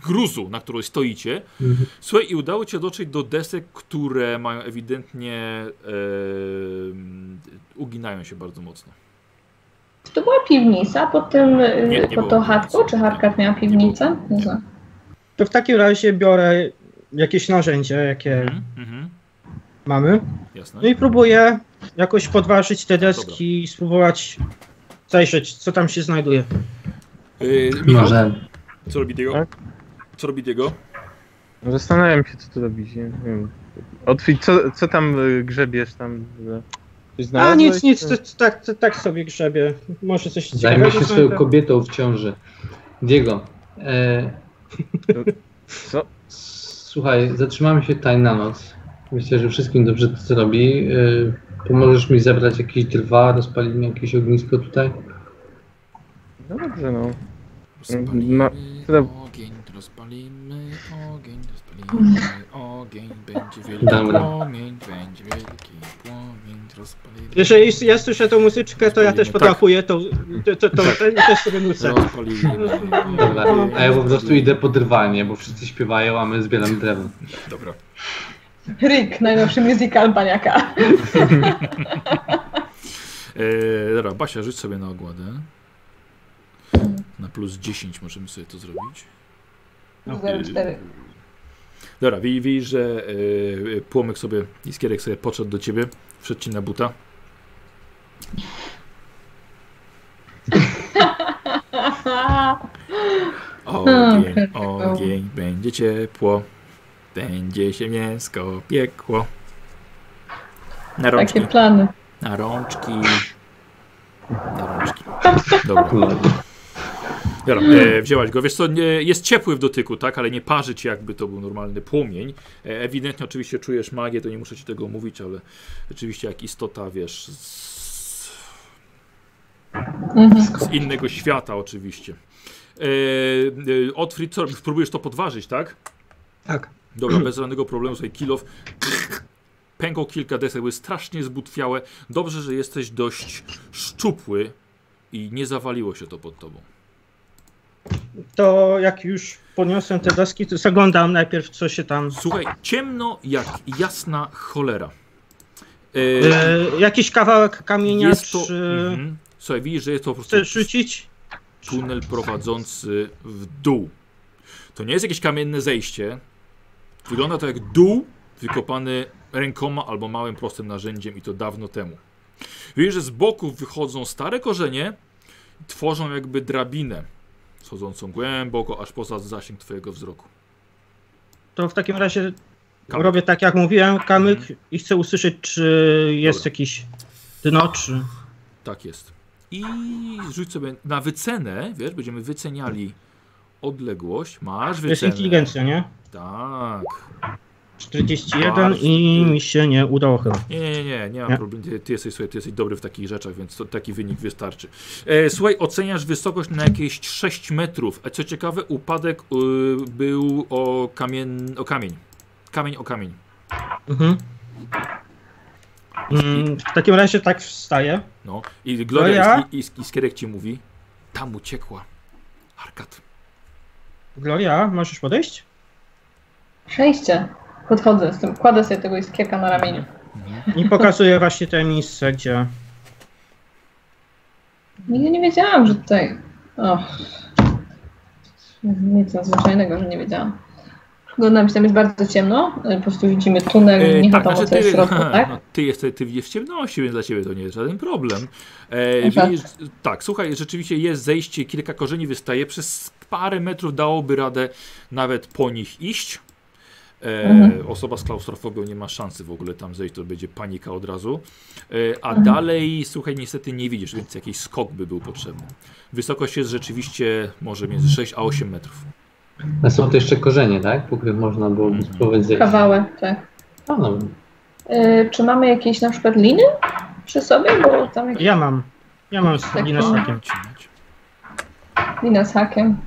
Speaker 1: gruzu, na której stoicie.
Speaker 4: Mhm.
Speaker 1: Słuchaj, i udało cię dotrzeć do desek, które mają ewidentnie e, uginają się bardzo mocno.
Speaker 5: Czy to była piwnica pod tym, y,
Speaker 1: Nie, nie
Speaker 5: pod tą chatką? Czy Harkat miała piwnicę? Nie znam.
Speaker 2: To w takim razie biorę jakieś narzędzie, jakie
Speaker 1: Mhm, mhm,
Speaker 2: mamy.
Speaker 1: jasne.
Speaker 2: No i próbuję jakoś podważyć te deski i spróbować zajrzeć, co tam się znajduje.
Speaker 1: Yy, Michał,
Speaker 4: Może
Speaker 1: co robi Diego?
Speaker 3: Tak?
Speaker 1: Co robi Diego?
Speaker 3: Zastanawiam się, co tu robić. Nie, nie wiem. Otwit, co, co tam y, grzebiesz tam? że- Coś
Speaker 2: A
Speaker 3: znalazłeś,
Speaker 2: nic, nic,
Speaker 3: czy-
Speaker 2: to, tak, to, tak sobie grzebie. Może coś ciekawego
Speaker 4: się swoją
Speaker 2: znajdę.
Speaker 4: kobietą w ciąży. Diego, e,
Speaker 3: Co?
Speaker 4: słuchaj, zatrzymamy się tutaj na noc. Myślę, że wszystkim dobrze to zrobi. E, pomożesz mi zebrać jakieś drwa, rozpalimy jakieś ognisko tutaj?
Speaker 3: No dobrze, no.
Speaker 1: Rozpalimy
Speaker 3: No, tyle-
Speaker 1: ogień, rozpalimy ogień, rozpalimy ogień, będzie wielki
Speaker 4: Dobra.
Speaker 1: płomień, będzie wielki płomień, rozpalimy.
Speaker 2: Jeżeli ja słyszę tą muzyczkę, to ja też
Speaker 1: Tak.
Speaker 2: potrafuję to, to, to, to, to, też sobie nucę.
Speaker 1: Rozpalimy.
Speaker 4: Dobra, a ja po prostu idę po drwanie, bo wszyscy śpiewają, a my zbieramy drewno.
Speaker 1: Dobra.
Speaker 5: Rick, najnowszy musical baniaka.
Speaker 1: E, dobra, Basia, rzuć sobie na ogładę. Na plus 10 możemy sobie to zrobić.
Speaker 5: 04.
Speaker 1: Dobra, wi- widzisz, że e, płomyk sobie, iskierek sobie podszedł do ciebie, wszedł ci na buta. Ogień, ogień, będzie ciepło, będzie się mięsko piekło. Na rączki,
Speaker 5: Takie plany.
Speaker 1: na rączki, na rączki. Dobra. Dobra, e, wzięłaś go. Wiesz co, nie, jest ciepły w dotyku, tak, ale nie parzy ci jakby to był normalny płomień. E, ewidentnie oczywiście czujesz magię, to nie muszę ci tego mówić, ale rzeczywiście jak istota, wiesz, z,
Speaker 5: Mhm.
Speaker 1: z innego świata oczywiście. E, e, Otfrid? Próbujesz to podważyć, tak?
Speaker 2: Tak.
Speaker 1: Dobra, bez żadnego problemu, sobie kilof. Pękło kilka desek, były strasznie zbutwiałe. Dobrze, że jesteś dość szczupły i nie zawaliło się to pod tobą.
Speaker 2: To jak już podniosłem te deski, to zaglądam najpierw, co się tam...
Speaker 1: Słuchaj, ciemno jak jasna cholera. E,
Speaker 2: E, jakiś kawałek kamienia,
Speaker 1: jest to.
Speaker 2: czy
Speaker 1: Mhm. Słuchaj, widzisz, że jest to po prostu
Speaker 2: chcesz rzucić?
Speaker 1: tunel prowadzący w dół. To nie jest jakieś kamienne zejście. Wygląda to jak dół wykopany rękoma albo małym prostym narzędziem i to dawno temu. Widzisz, że z boków wychodzą stare korzenie tworzą jakby drabinę schodzącą głęboko aż poza zasięg twojego wzroku.
Speaker 2: To w takim razie
Speaker 1: Kamyk.
Speaker 2: robię tak, jak mówiłem, kamyk
Speaker 1: Mhm.
Speaker 2: i chcę usłyszeć, czy jest
Speaker 1: Dobra.
Speaker 2: jakiś dno, czy...
Speaker 1: Tak jest. I rzuć sobie na wycenę, wiesz, będziemy wyceniali odległość. Masz
Speaker 2: To jest
Speaker 1: wycenę.
Speaker 2: inteligencja, nie?
Speaker 1: Tak.
Speaker 2: 41
Speaker 1: Bardzo.
Speaker 2: i mi się nie udało chyba.
Speaker 1: Nie, nie, nie, nie ma
Speaker 2: Nie?
Speaker 1: problemu. Ty, ty, jesteś, słuchaj, ty jesteś dobry w takich rzeczach, więc to, taki wynik wystarczy. E, słuchaj, oceniasz wysokość na jakieś 6 metrów. A co ciekawe, upadek y, był o, kamien, o kamień. Kamień o kamień.
Speaker 2: Mhm. Mm, w takim razie tak wstaję.
Speaker 1: No. I Gloria
Speaker 2: ja?
Speaker 1: i, i, i Skierek ci mówi, tam uciekła. Arkat.
Speaker 2: Gloria, możesz podejść?
Speaker 5: Przejście. Podchodzę z tym, kładę sobie tego iskierka na ramieniu.
Speaker 2: I pokazuję właśnie te miejsce, gdzie...
Speaker 5: Nigdy nie wiedziałam, że tutaj... Och. Nic nadzwyczajnego, że nie wiedziałam. Przyglądam się, tam jest bardzo ciemno. Po prostu widzimy tunel i nie
Speaker 1: tak,
Speaker 5: wiadomo,
Speaker 1: znaczy
Speaker 5: jest w
Speaker 1: ty,
Speaker 5: środku, tak?
Speaker 1: no, ty, jesteś, ty widzisz w ciemności, więc dla ciebie to nie jest żaden problem. E,
Speaker 5: Tak.
Speaker 1: widzisz, tak, słuchaj, rzeczywiście jest zejście, kilka korzeni wystaje. Przez parę metrów dałoby radę nawet po nich iść. E,
Speaker 5: Mhm.
Speaker 1: Osoba z klaustrofobią nie ma szansy w ogóle tam zejść, to będzie panika od razu. E, a
Speaker 5: Mhm.
Speaker 1: dalej, słuchaj, niestety nie widzisz, więc jakiś skok by był potrzebny. Wysokość jest rzeczywiście może między 6 a 8 metrów.
Speaker 4: A są to jeszcze korzenie, tak? Po których można byłoby
Speaker 1: Mhm.
Speaker 4: spróbować zejść.
Speaker 5: Kawałek, tak.
Speaker 4: A, no,
Speaker 5: Y, czy mamy jakieś na przykład liny przy sobie? Bo tam jakieś
Speaker 2: Ja mam. Ja mam
Speaker 5: Tak,
Speaker 2: linę z
Speaker 5: no.
Speaker 2: hakiem.
Speaker 5: Lina z hakiem.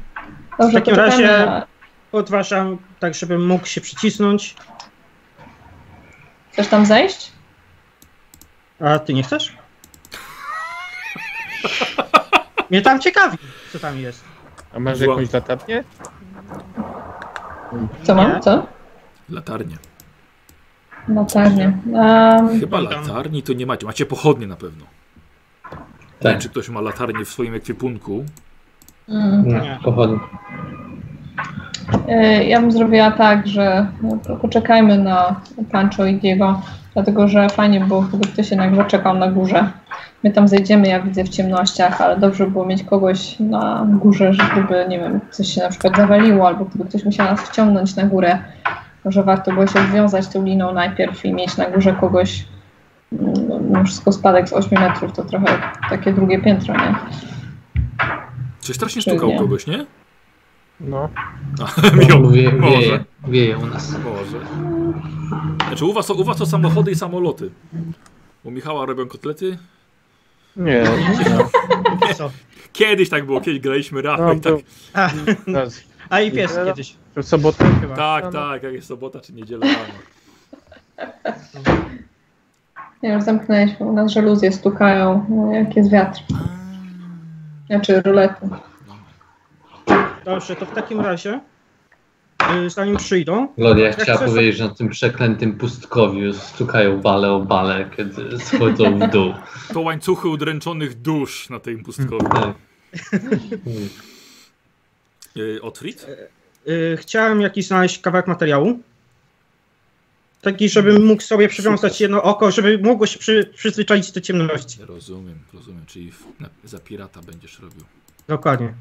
Speaker 5: Dobrze,
Speaker 2: W takim razie-
Speaker 5: na...
Speaker 2: Podważam tak, żebym mógł się przycisnąć.
Speaker 5: Chcesz tam zejść?
Speaker 2: A ty nie chcesz? Mnie tam ciekawi, co tam jest.
Speaker 3: A masz
Speaker 1: Zła-
Speaker 3: jakąś latarnię?
Speaker 5: Co mam? Co?
Speaker 1: Latarnie.
Speaker 5: Latarnie. Um,
Speaker 1: Chyba latarni to nie macie. Macie pochodnie na pewno. Nie
Speaker 4: Tak.
Speaker 1: wiem, czy ktoś ma latarnię w swoim ekwipunku.
Speaker 5: Mm.
Speaker 4: Nie, pochodnie.
Speaker 5: E, Ja bym zrobiła tak, że no, poczekajmy na Pancho i Diego, dlatego że fajnie było, gdyby ktoś jednak zaczekał na górze. My tam zejdziemy, ja widzę w ciemnościach, ale dobrze by było mieć kogoś na górze, że gdyby, nie wiem, coś się na przykład zawaliło, albo gdyby ktoś musiał nas wciągnąć na górę, może warto było się odwiązać tą liną najpierw i mieć na górze kogoś, mm, no, wszystko spadek z 8 metrów to trochę takie drugie piętro, nie?
Speaker 1: Coś strasznie
Speaker 5: Czy
Speaker 1: stukał
Speaker 5: nie?
Speaker 1: kogoś, nie?
Speaker 3: No.
Speaker 1: Miał.
Speaker 4: Wie,
Speaker 1: Może.
Speaker 4: wieje, wieje u nas.
Speaker 1: Może. Znaczy u was, u was to samochody i samoloty. U Michała robią kotlety.
Speaker 3: Nie. No.
Speaker 2: Co?
Speaker 1: Kiedyś tak było, kiedyś graliśmy
Speaker 3: No,
Speaker 1: rafę i tak.
Speaker 3: to,
Speaker 2: A,
Speaker 3: teraz,
Speaker 2: a i pies kiedyś.
Speaker 3: w sobotę chyba.
Speaker 1: Tak,
Speaker 3: No,
Speaker 1: tak, jak jest sobota czy niedziela rano.
Speaker 5: Nie już zamknęłeś, bo u nas żaluzje stukają, no, jak jest wiatr. Znaczy rulety.
Speaker 2: Dobrze, to w takim razie, y, zanim przyjdą,
Speaker 4: Gloria
Speaker 2: Jak
Speaker 4: chciała
Speaker 2: chcesz-
Speaker 4: powiedzieć, że na tym przeklętym pustkowiu stukają bale o bale, kiedy schodzą w dół.
Speaker 1: To łańcuchy udręczonych dusz na tej pustkowie.
Speaker 4: Tak.
Speaker 1: Yy, Otfrid?
Speaker 2: y, chciałem jakiś znaleźć kawałek materiału. Taki, żebym mógł sobie przywiązać jedno oko, żeby mogło się przy, przyzwyczaić do ciemności.
Speaker 1: Rozumiem, rozumiem. Czyli w, na, za pirata będziesz robił.
Speaker 2: Dokładnie.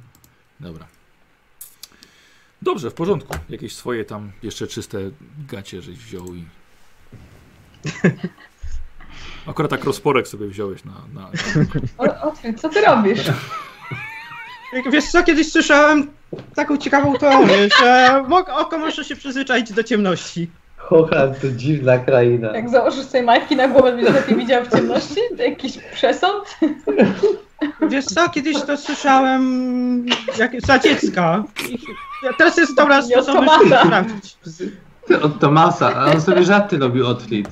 Speaker 1: Dobra. Dobrze, w porządku. Jakieś swoje tam jeszcze czyste gacie żeś wziął i... Akurat tak rozporek sobie wziąłeś na... na.
Speaker 5: O, co ty robisz?
Speaker 2: Wiesz co, kiedyś słyszałem taką ciekawą teorię, że oko może się przyzwyczaić do ciemności.
Speaker 4: Hochland to dziwna kraina.
Speaker 5: Jak założysz sobie majtki na głowę, będziesz lepiej widział w ciemności? To jakiś przesąd?
Speaker 2: Wiesz co, kiedyś to słyszałem jak, za dziecka. Teraz jest dobra
Speaker 5: od
Speaker 2: sposób, żeby sprawdzić.
Speaker 4: Od Tomasa, a on sobie żarty robił Otfrid.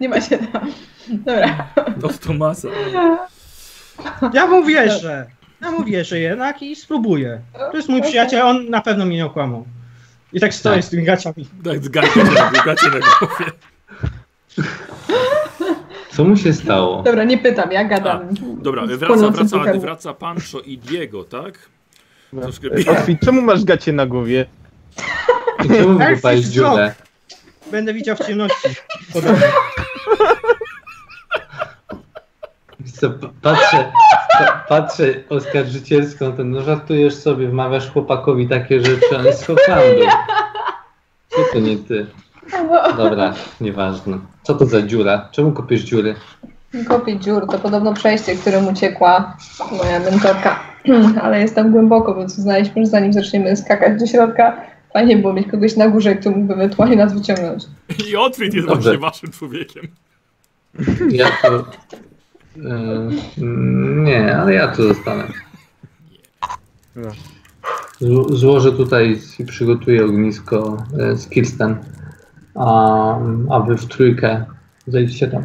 Speaker 5: Nie ma się tam. Dobra.
Speaker 1: Od Tomasa.
Speaker 2: Ja mu wierzę. Ja mu wierzę jednak i spróbuję. To jest mój przyjaciel, on na pewno mnie nie okłamał. I tak stoję
Speaker 4: Tak.
Speaker 2: z tymi gaciami.
Speaker 1: Tak, z gacie na, gacie na głowie.
Speaker 4: Co mu się stało?
Speaker 5: Dobra, nie pytam, ja gadam.
Speaker 1: Dobra,
Speaker 5: Z
Speaker 1: wraca, wraca, wraca Pancho i Diego, tak?
Speaker 3: No.
Speaker 1: Troszkę...
Speaker 3: Otwit, czemu masz gacie na głowie?
Speaker 4: Czemu wykopałeś dziurę?
Speaker 2: Będę widział w ciemności. Podobnie.
Speaker 4: Co, patrzę, pa, patrzę oskarżycielską, ten, no żartujesz sobie, wmawiasz chłopakowi takie rzeczy, on jest z Hochlandu. Co to nie ty? Dobra, nieważne. Co to za dziura? Czemu kopiesz dziury?
Speaker 5: Kopię dziur, to podobno przejście, którym uciekła moja mentorka. Ale jest tam głęboko, więc uznaliśmy, że zanim zaczniemy skakać do środka, fajnie było mieć kogoś na górze, kto mógłby ewentualnie nas wyciągnąć.
Speaker 1: I Otfrid jest
Speaker 4: Dobrze.
Speaker 1: właśnie waszym człowiekiem.
Speaker 4: Ja to... Yy, nie, ale ja tu zostanę.
Speaker 3: No.
Speaker 4: Zło- Złożę tutaj i przygotuję ognisko e, z Kirsten, a, a wy w trójkę zejdźcie tam.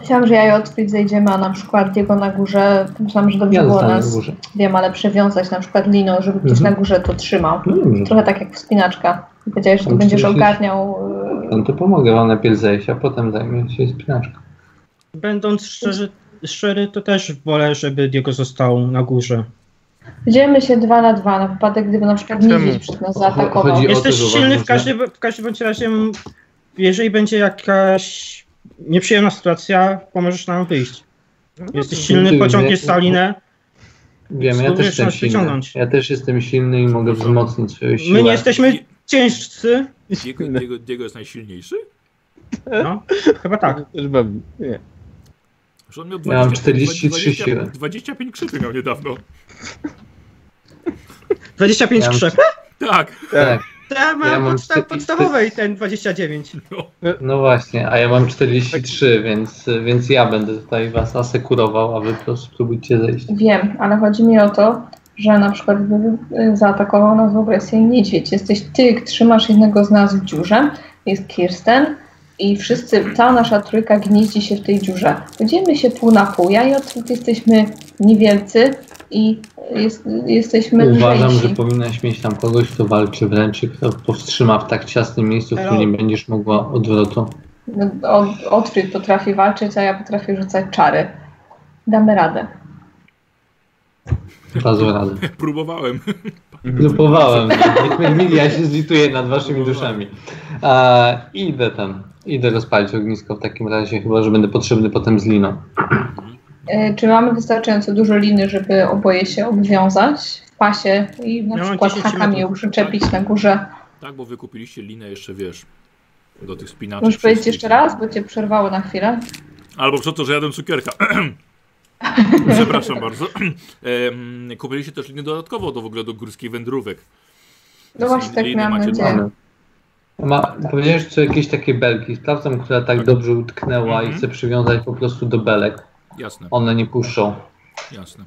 Speaker 5: Myślałam, że ja i Otwit zejdziemy, a na przykład jego na górze, myślałam, że dobrze
Speaker 4: Ja
Speaker 5: było
Speaker 4: na
Speaker 5: nas, wiem, ale przewiązać na przykład liną, żeby ktoś
Speaker 4: Mhm.
Speaker 5: na górze to trzymał.
Speaker 4: No
Speaker 5: Trochę tak jak wspinaczka. I Powiedziałeś, że to
Speaker 4: Tam
Speaker 5: będziesz
Speaker 4: przecież-
Speaker 5: ogarniał. yy,
Speaker 4: no to pomogę wam najpierw zejść, a potem zajmie się spinaczką.
Speaker 2: Będąc szczerzy, szczery, to też wolę, żeby Diego został na górze.
Speaker 5: Dzielmy się dwa na dwa, na wypadek, gdyby na przykład niedźwiedź przed nas zaatakował.
Speaker 4: Chodzi
Speaker 2: Jesteś
Speaker 4: to,
Speaker 2: silny w każdym, w każdym bądź razie, jeżeli będzie jakaś nieprzyjemna sytuacja, pomożesz nam wyjść. Jesteś silny, pociągniesz
Speaker 4: wiem.
Speaker 2: salinę.
Speaker 4: Wiem, ja też jestem silny.
Speaker 2: wyciągnąć.
Speaker 4: Ja też jestem silny i mogę wzmocnić swoją siłę.
Speaker 2: My nie jesteśmy ciężcy.
Speaker 1: Diego, Diego, Diego jest najsilniejszy?
Speaker 2: No, chyba tak.
Speaker 3: Nie.
Speaker 1: Że on miał
Speaker 4: Ja mam
Speaker 1: 20,
Speaker 4: 43
Speaker 1: 20,
Speaker 4: siły.
Speaker 1: 25 krzyczy miał niedawno.
Speaker 2: 25
Speaker 4: Ja mam-
Speaker 2: krzep.
Speaker 1: Tak.
Speaker 4: Tak,
Speaker 2: ja mam,
Speaker 4: Ja mam
Speaker 2: podsta-
Speaker 4: cztery-
Speaker 2: podstawowej ten 29.
Speaker 1: No.
Speaker 4: no właśnie, a ja mam 43, więc, więc ja będę tutaj was asekurował, a wy po prostu spróbujcie zejść.
Speaker 5: Wiem, ale chodzi mi o to, że na przykład gdyby y, zaatakował nas w agresję niedźwiedź. Jesteś ty, trzymasz jednego z nas w dziurze, jest Kirsten i wszyscy, cała nasza trójka gnieździ się w tej dziurze. Będziemy się pół na pół, ja i Otwit jesteśmy niewielcy i jest, jesteśmy
Speaker 4: Uważam,
Speaker 5: lżejsi.
Speaker 4: że powinnaś mieć tam kogoś, kto walczy wręcz i kto powstrzyma w tak ciasnym miejscu, w którym nie będziesz mogła odwrotu.
Speaker 5: No, Od- Otfrid potrafi walczyć, a ja potrafię rzucać czary. Damy radę.
Speaker 4: Dadzą radę.
Speaker 1: Próbowałem.
Speaker 4: Próbowałem. Niech Emilia się zlituje nad waszymi duszami. A, idę tam. Idę rozpalić ognisko w takim razie, chyba że będę potrzebny potem z liną.
Speaker 5: E, Czy mamy wystarczająco dużo liny, żeby oboje się obwiązać w pasie i na
Speaker 2: Ja mam
Speaker 5: przykład
Speaker 2: 10
Speaker 5: hakami ją
Speaker 2: metrów.
Speaker 5: przyczepić na górze?
Speaker 1: Tak, bo wy kupiliście linę jeszcze, wiesz, do tych spinaczy.
Speaker 5: Możesz powiedzieć
Speaker 1: wszystkich.
Speaker 5: jeszcze raz, bo cię przerwało na chwilę.
Speaker 1: Albo przez to, że jadłem cukierka. Przepraszam bardzo. Kupiliście też linię dodatkowo do w ogóle do górskich wędrówek.
Speaker 5: No właśnie tak miałam
Speaker 1: macie
Speaker 5: nadzieję.
Speaker 4: Ma, powiedziałeś, czy jakieś takie belki. Sprawdzam, która tak dobrze utknęła
Speaker 1: Mhm.
Speaker 4: i chcę przywiązać po prostu do belek.
Speaker 1: Jasne,
Speaker 4: One nie puszczą.
Speaker 1: jasne.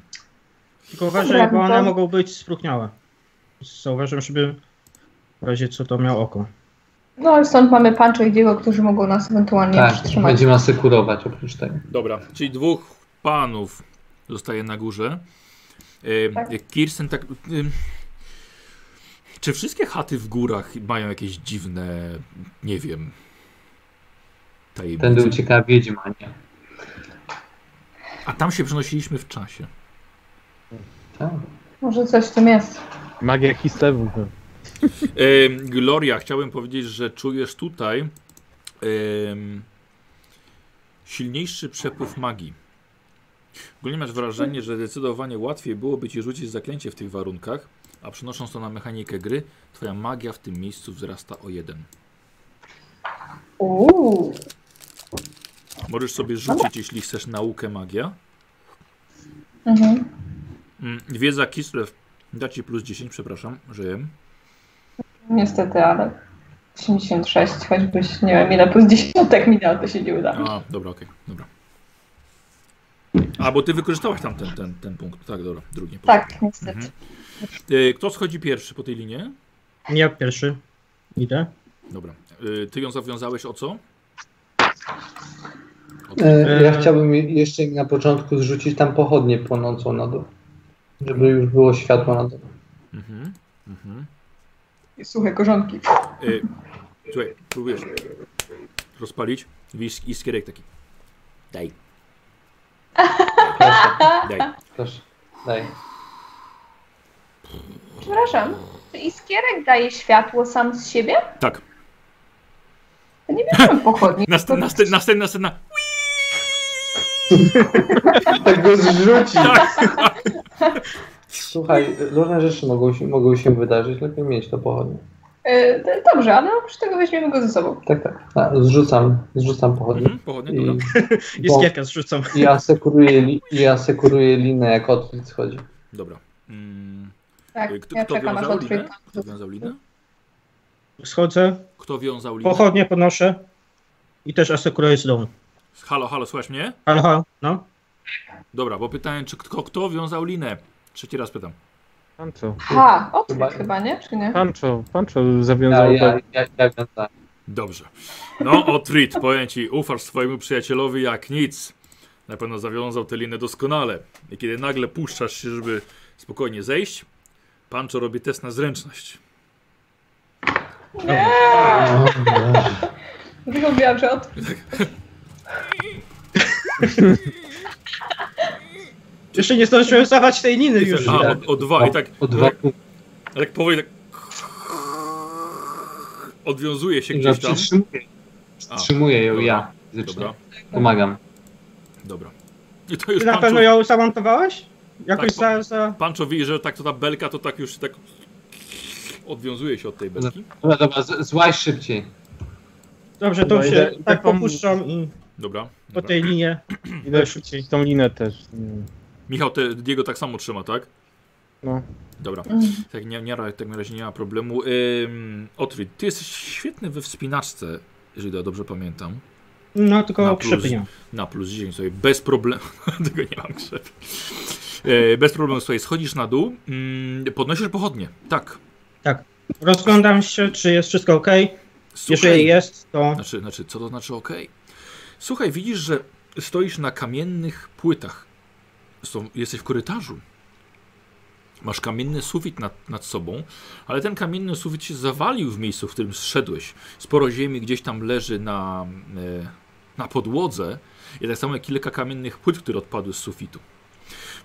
Speaker 2: Tylko uważaj, bo one mogą być spróchniałe. Zauważam, żeby w razie co to miał oko.
Speaker 5: No ale stąd mamy Pancho i Diego, którzy mogą nas ewentualnie
Speaker 4: Tak,
Speaker 5: przytrzymać.
Speaker 4: będziemy asekurować oprócz tego.
Speaker 1: Dobra, czyli dwóch panów zostaje na górze.
Speaker 5: Tak.
Speaker 1: Kirsten tak... Czy wszystkie chaty w górach mają jakieś dziwne, nie wiem,
Speaker 4: Tędy
Speaker 1: tajemnice?
Speaker 4: ucieka wiedźma, nie?
Speaker 1: A tam się przenosiliśmy w czasie.
Speaker 4: Tak.
Speaker 5: Może coś w tym jest.
Speaker 3: Magia histeru.
Speaker 1: Em, Gloria, chciałbym powiedzieć, że czujesz tutaj silniejszy przepływ magii. Ogólnie masz wrażenie, że zdecydowanie łatwiej byłoby ci rzucić zaklęcie w tych warunkach, a przenosząc to na mechanikę gry, twoja magia w tym miejscu wzrasta o jeden.
Speaker 5: Uuu.
Speaker 1: Możesz sobie rzucić, jeśli chcesz, naukę magia.
Speaker 5: Mhm.
Speaker 1: Mm, Wiedza Kislev da ci plus 10, przepraszam, jem.
Speaker 5: Niestety, ale 86, choćbyś nie wiem ile plus dziesiątek mi dał, to się nie uda.
Speaker 1: A, dobra, okej, dobra. A, bo ty wykorzystałaś tam ten, ten, ten punkt. Tak, dobra, drugi.
Speaker 5: Tak, niestety.
Speaker 1: Mhm. E, Kto schodzi pierwszy po tej linie?
Speaker 2: Ja pierwszy idę.
Speaker 1: Dobra. E, Ty ją zawiązałeś o co?
Speaker 4: E, Ja chciałbym je- jeszcze na początku zrzucić tam pochodnię płonącą na dół. Żeby już było światło na dół.
Speaker 1: Mhm. Mhm.
Speaker 5: I suche korzonki.
Speaker 1: E, Słuchaj, próbujesz rozpalić wisk iskierek taki. Daj,
Speaker 4: Proszę,
Speaker 1: daj.
Speaker 4: proszę. Daj.
Speaker 5: Przepraszam, czy iskierek daje światło sam z siebie?
Speaker 1: Tak.
Speaker 5: To nie bierzemy pochodni.
Speaker 1: Następna, następna, następna.
Speaker 4: Tak go zrzuci.
Speaker 1: Tak.
Speaker 4: Słuchaj, różne rzeczy mogą się, mogą się wydarzyć, lepiej mieć to pochodnie.
Speaker 5: E, Dobrze, ale oprócz tego weźmiemy go ze sobą.
Speaker 4: Tak, tak. A, zrzucam, zrzucam pochodnie.
Speaker 1: Mhm, pochodnie,
Speaker 4: I,
Speaker 1: dobra.
Speaker 2: Zrzucam.
Speaker 4: i, asekuruję, li, I asekuruję linę, jak odkryt schodzi.
Speaker 1: Dobra. Mm.
Speaker 5: Tak,
Speaker 1: Kto,
Speaker 5: ja
Speaker 1: kto
Speaker 5: czekam aż
Speaker 1: linę? Kto wiązał linę?
Speaker 2: Schodzę,
Speaker 1: Kto wiązał linę?
Speaker 2: pochodnie podnoszę i też asekuruję z dołu.
Speaker 1: Halo, halo, słuchasz mnie?
Speaker 2: Halo, halo, no.
Speaker 1: Dobra, bo pytałem, czy kto, kto wiązał linę? Trzeci raz pytam.
Speaker 3: Pancho.
Speaker 5: Ha, otwórz
Speaker 4: Chyba-
Speaker 5: chyba, nie? Czy nie?
Speaker 3: Pancho, Pancho
Speaker 4: Ja,
Speaker 3: zawiązał
Speaker 4: ja,
Speaker 3: ja,
Speaker 4: ja, ja wiązałem.
Speaker 1: Dobrze. No, Otrit, powiem ci, ufasz swojemu przyjacielowi jak nic. Na pewno zawiązał tę linę doskonale. I kiedy nagle puszczasz się, żeby spokojnie zejść, Pancho robi test na zręczność.
Speaker 5: Nie! Mówiłam, że od...
Speaker 2: Jeszcze nie zdążyłem zawać tej liny już.
Speaker 1: A, o, o dwa i tak,
Speaker 4: O dwa
Speaker 1: tak powoli tak odwiązuje się gdzieś tam.
Speaker 4: przytrzymuję, przytrzymuję ją
Speaker 1: dobra,
Speaker 4: ja. fizycznie.
Speaker 1: Dobra,
Speaker 4: Pomagam.
Speaker 1: dobra. I to już
Speaker 2: Ty na pewno ją zamontowałeś? Jakoś
Speaker 1: Tak,
Speaker 2: za, za...
Speaker 1: Pancho widzi, że tak to ta belka to tak już tak odwiązuje się od tej belki.
Speaker 4: Dobra, dobra, złaź szybciej.
Speaker 2: Dobrze, to
Speaker 3: Dobra,
Speaker 2: się tak popuszczam i
Speaker 1: Dobra.
Speaker 2: po
Speaker 1: dobra.
Speaker 2: tej linie.
Speaker 3: Idę rzucić tą linę też.
Speaker 1: Michał, te, Diego tak samo trzyma, tak?
Speaker 3: No.
Speaker 1: Dobra.
Speaker 5: Mm.
Speaker 1: Tak, nie, nie, tak na razie nie ma problemu. Ym, Otwit, ty jesteś świetny we wspinaczce, jeżeli ja dobrze pamiętam.
Speaker 2: No, tylko
Speaker 1: Na plus.
Speaker 2: krzepy nie.
Speaker 1: Na plus 10 sobie bez problemu. Tego nie mam krzep. E, bez problemu sobie schodzisz na dół, mm, podnosisz pochodnie. Tak.
Speaker 2: Rozglądam się, czy jest wszystko ok.
Speaker 1: Słuchaj,
Speaker 2: Jeżeli jest, to
Speaker 1: Znaczy, znaczy, co to znaczy ok? Słuchaj, widzisz, że stoisz na kamiennych płytach. Są, jesteś w korytarzu. Masz kamienny sufit nad, nad sobą, ale ten kamienny sufit się zawalił w miejscu, w którym zszedłeś. Sporo ziemi gdzieś tam leży na, e, na podłodze i tak samo kilka kamiennych płyt, które odpadły z sufitu.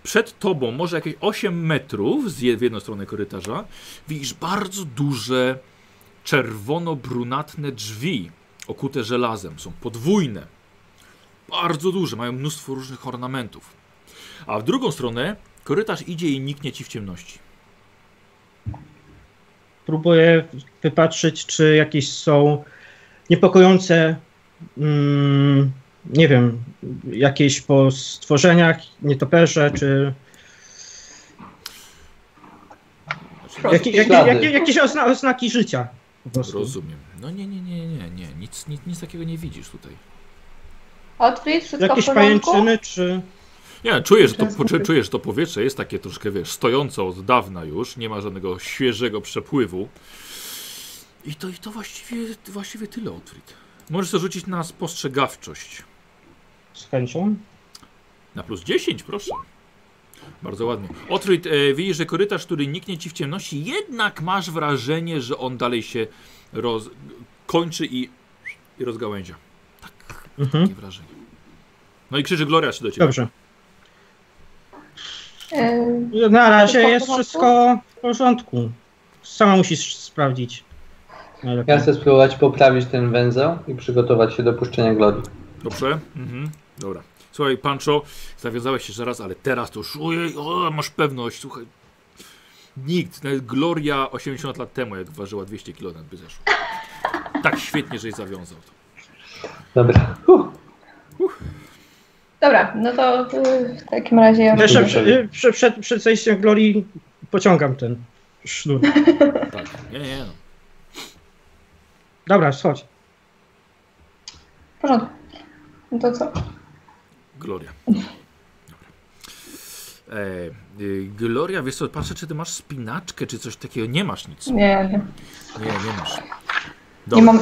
Speaker 1: Przed tobą, może jakieś 8 metrów z je- w jedną stronę korytarza, widzisz bardzo duże czerwono-brunatne drzwi okute żelazem. Są podwójne. Bardzo duże, mają mnóstwo różnych ornamentów. A w drugą stronę korytarz idzie i niknie ci w ciemności.
Speaker 2: Próbuję wypatrzeć, czy jakieś są niepokojące, mm, nie wiem, jakieś po stworzeniach, nietoperze, czy jakie, jakie, jakie, jakieś ozna, oznaki życia. Po prostu.
Speaker 1: Rozumiem. No nie, nie, nie, nie, nie. Nic, nic, nic takiego nie widzisz tutaj.
Speaker 5: Otwit, wszystko
Speaker 2: Jakieś
Speaker 5: w porządku?
Speaker 2: pajęczyny, czy...
Speaker 1: Nie, czujesz, że to,
Speaker 5: tak.
Speaker 1: czujesz, to powietrze jest takie troszkę, wiesz, stojące od dawna już, nie ma żadnego świeżego przepływu. I to, i to właściwie, właściwie tyle, Otwit. Możesz sobie rzucić na spostrzegawczość.
Speaker 2: Z chęcią.
Speaker 1: Na plus 10, proszę. Bardzo ładnie. Otwit, e, widzisz, że korytarz, który niknie ci w ciemności, jednak masz wrażenie, że on dalej się roz... kończy i, i rozgałęzia.
Speaker 2: Mhm.
Speaker 1: Takie wrażenie. No i krzyży Gloria się do ciebie.
Speaker 2: Dobrze.
Speaker 5: E,
Speaker 2: Na razie jest wszystko w porządku. Sama musisz sprawdzić. Najlepiej.
Speaker 4: Ja chcę spróbować poprawić ten węzeł i przygotować się do puszczenia glorii.
Speaker 1: Dobrze? Mhm. Dobra. Słuchaj, Pancho, zawiązałeś się jeszcze raz, ale teraz to już, ojej, o, masz pewność, słuchaj. Nikt, nawet Gloria 80 lat temu, jak ważyła 200 kg, by zeszło. Tak świetnie, żeś zawiązał to.
Speaker 4: Dobra. Huh.
Speaker 5: Dobra, no to y, w takim razie ja
Speaker 2: Jeszcze przed, przed, przed, przed zejściem Glorii pociągam ten sznur.
Speaker 1: Tak. Nie, nie, no.
Speaker 2: Dobra, schodź.
Speaker 5: w porządku. No to co?
Speaker 1: Gloria. E, y, Gloria, wiesz co, patrzę, czy ty masz spinaczkę, czy coś takiego. Nie masz nic. Nie,
Speaker 5: Nie, nie.
Speaker 1: nie masz.
Speaker 5: Nie
Speaker 1: Dobra.
Speaker 5: mam.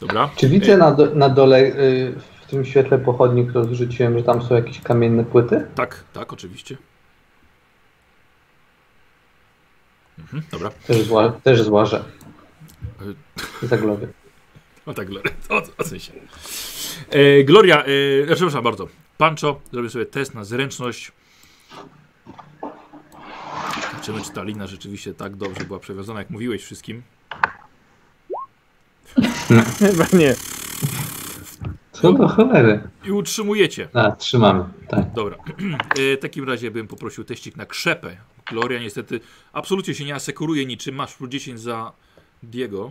Speaker 1: Dobra.
Speaker 4: Czy widzę na, do, na dole y, w tym świetle pochodni, które zrzuciłem, że tam są jakieś kamienne płyty?
Speaker 1: Tak, tak, oczywiście. Mhm, dobra.
Speaker 4: Też, zła, też złażę.
Speaker 1: Y,
Speaker 4: Za głowy.
Speaker 1: O tak, Gloria. O, o się. E, Gloria, e, przepraszam bardzo. Pancho, zrobię sobie test na zręczność. Zobaczymy, czy ta lina rzeczywiście tak dobrze była przewiązana, jak mówiłeś wszystkim.
Speaker 3: Chyba nie.
Speaker 4: Co do cholery?
Speaker 1: I utrzymujecie.
Speaker 4: A, trzymamy. Tak.
Speaker 1: Dobra. E, w takim razie bym poprosił teścik na krzepę. Gloria niestety absolutnie się nie asekuruje niczym. Masz plus 10 za Diego.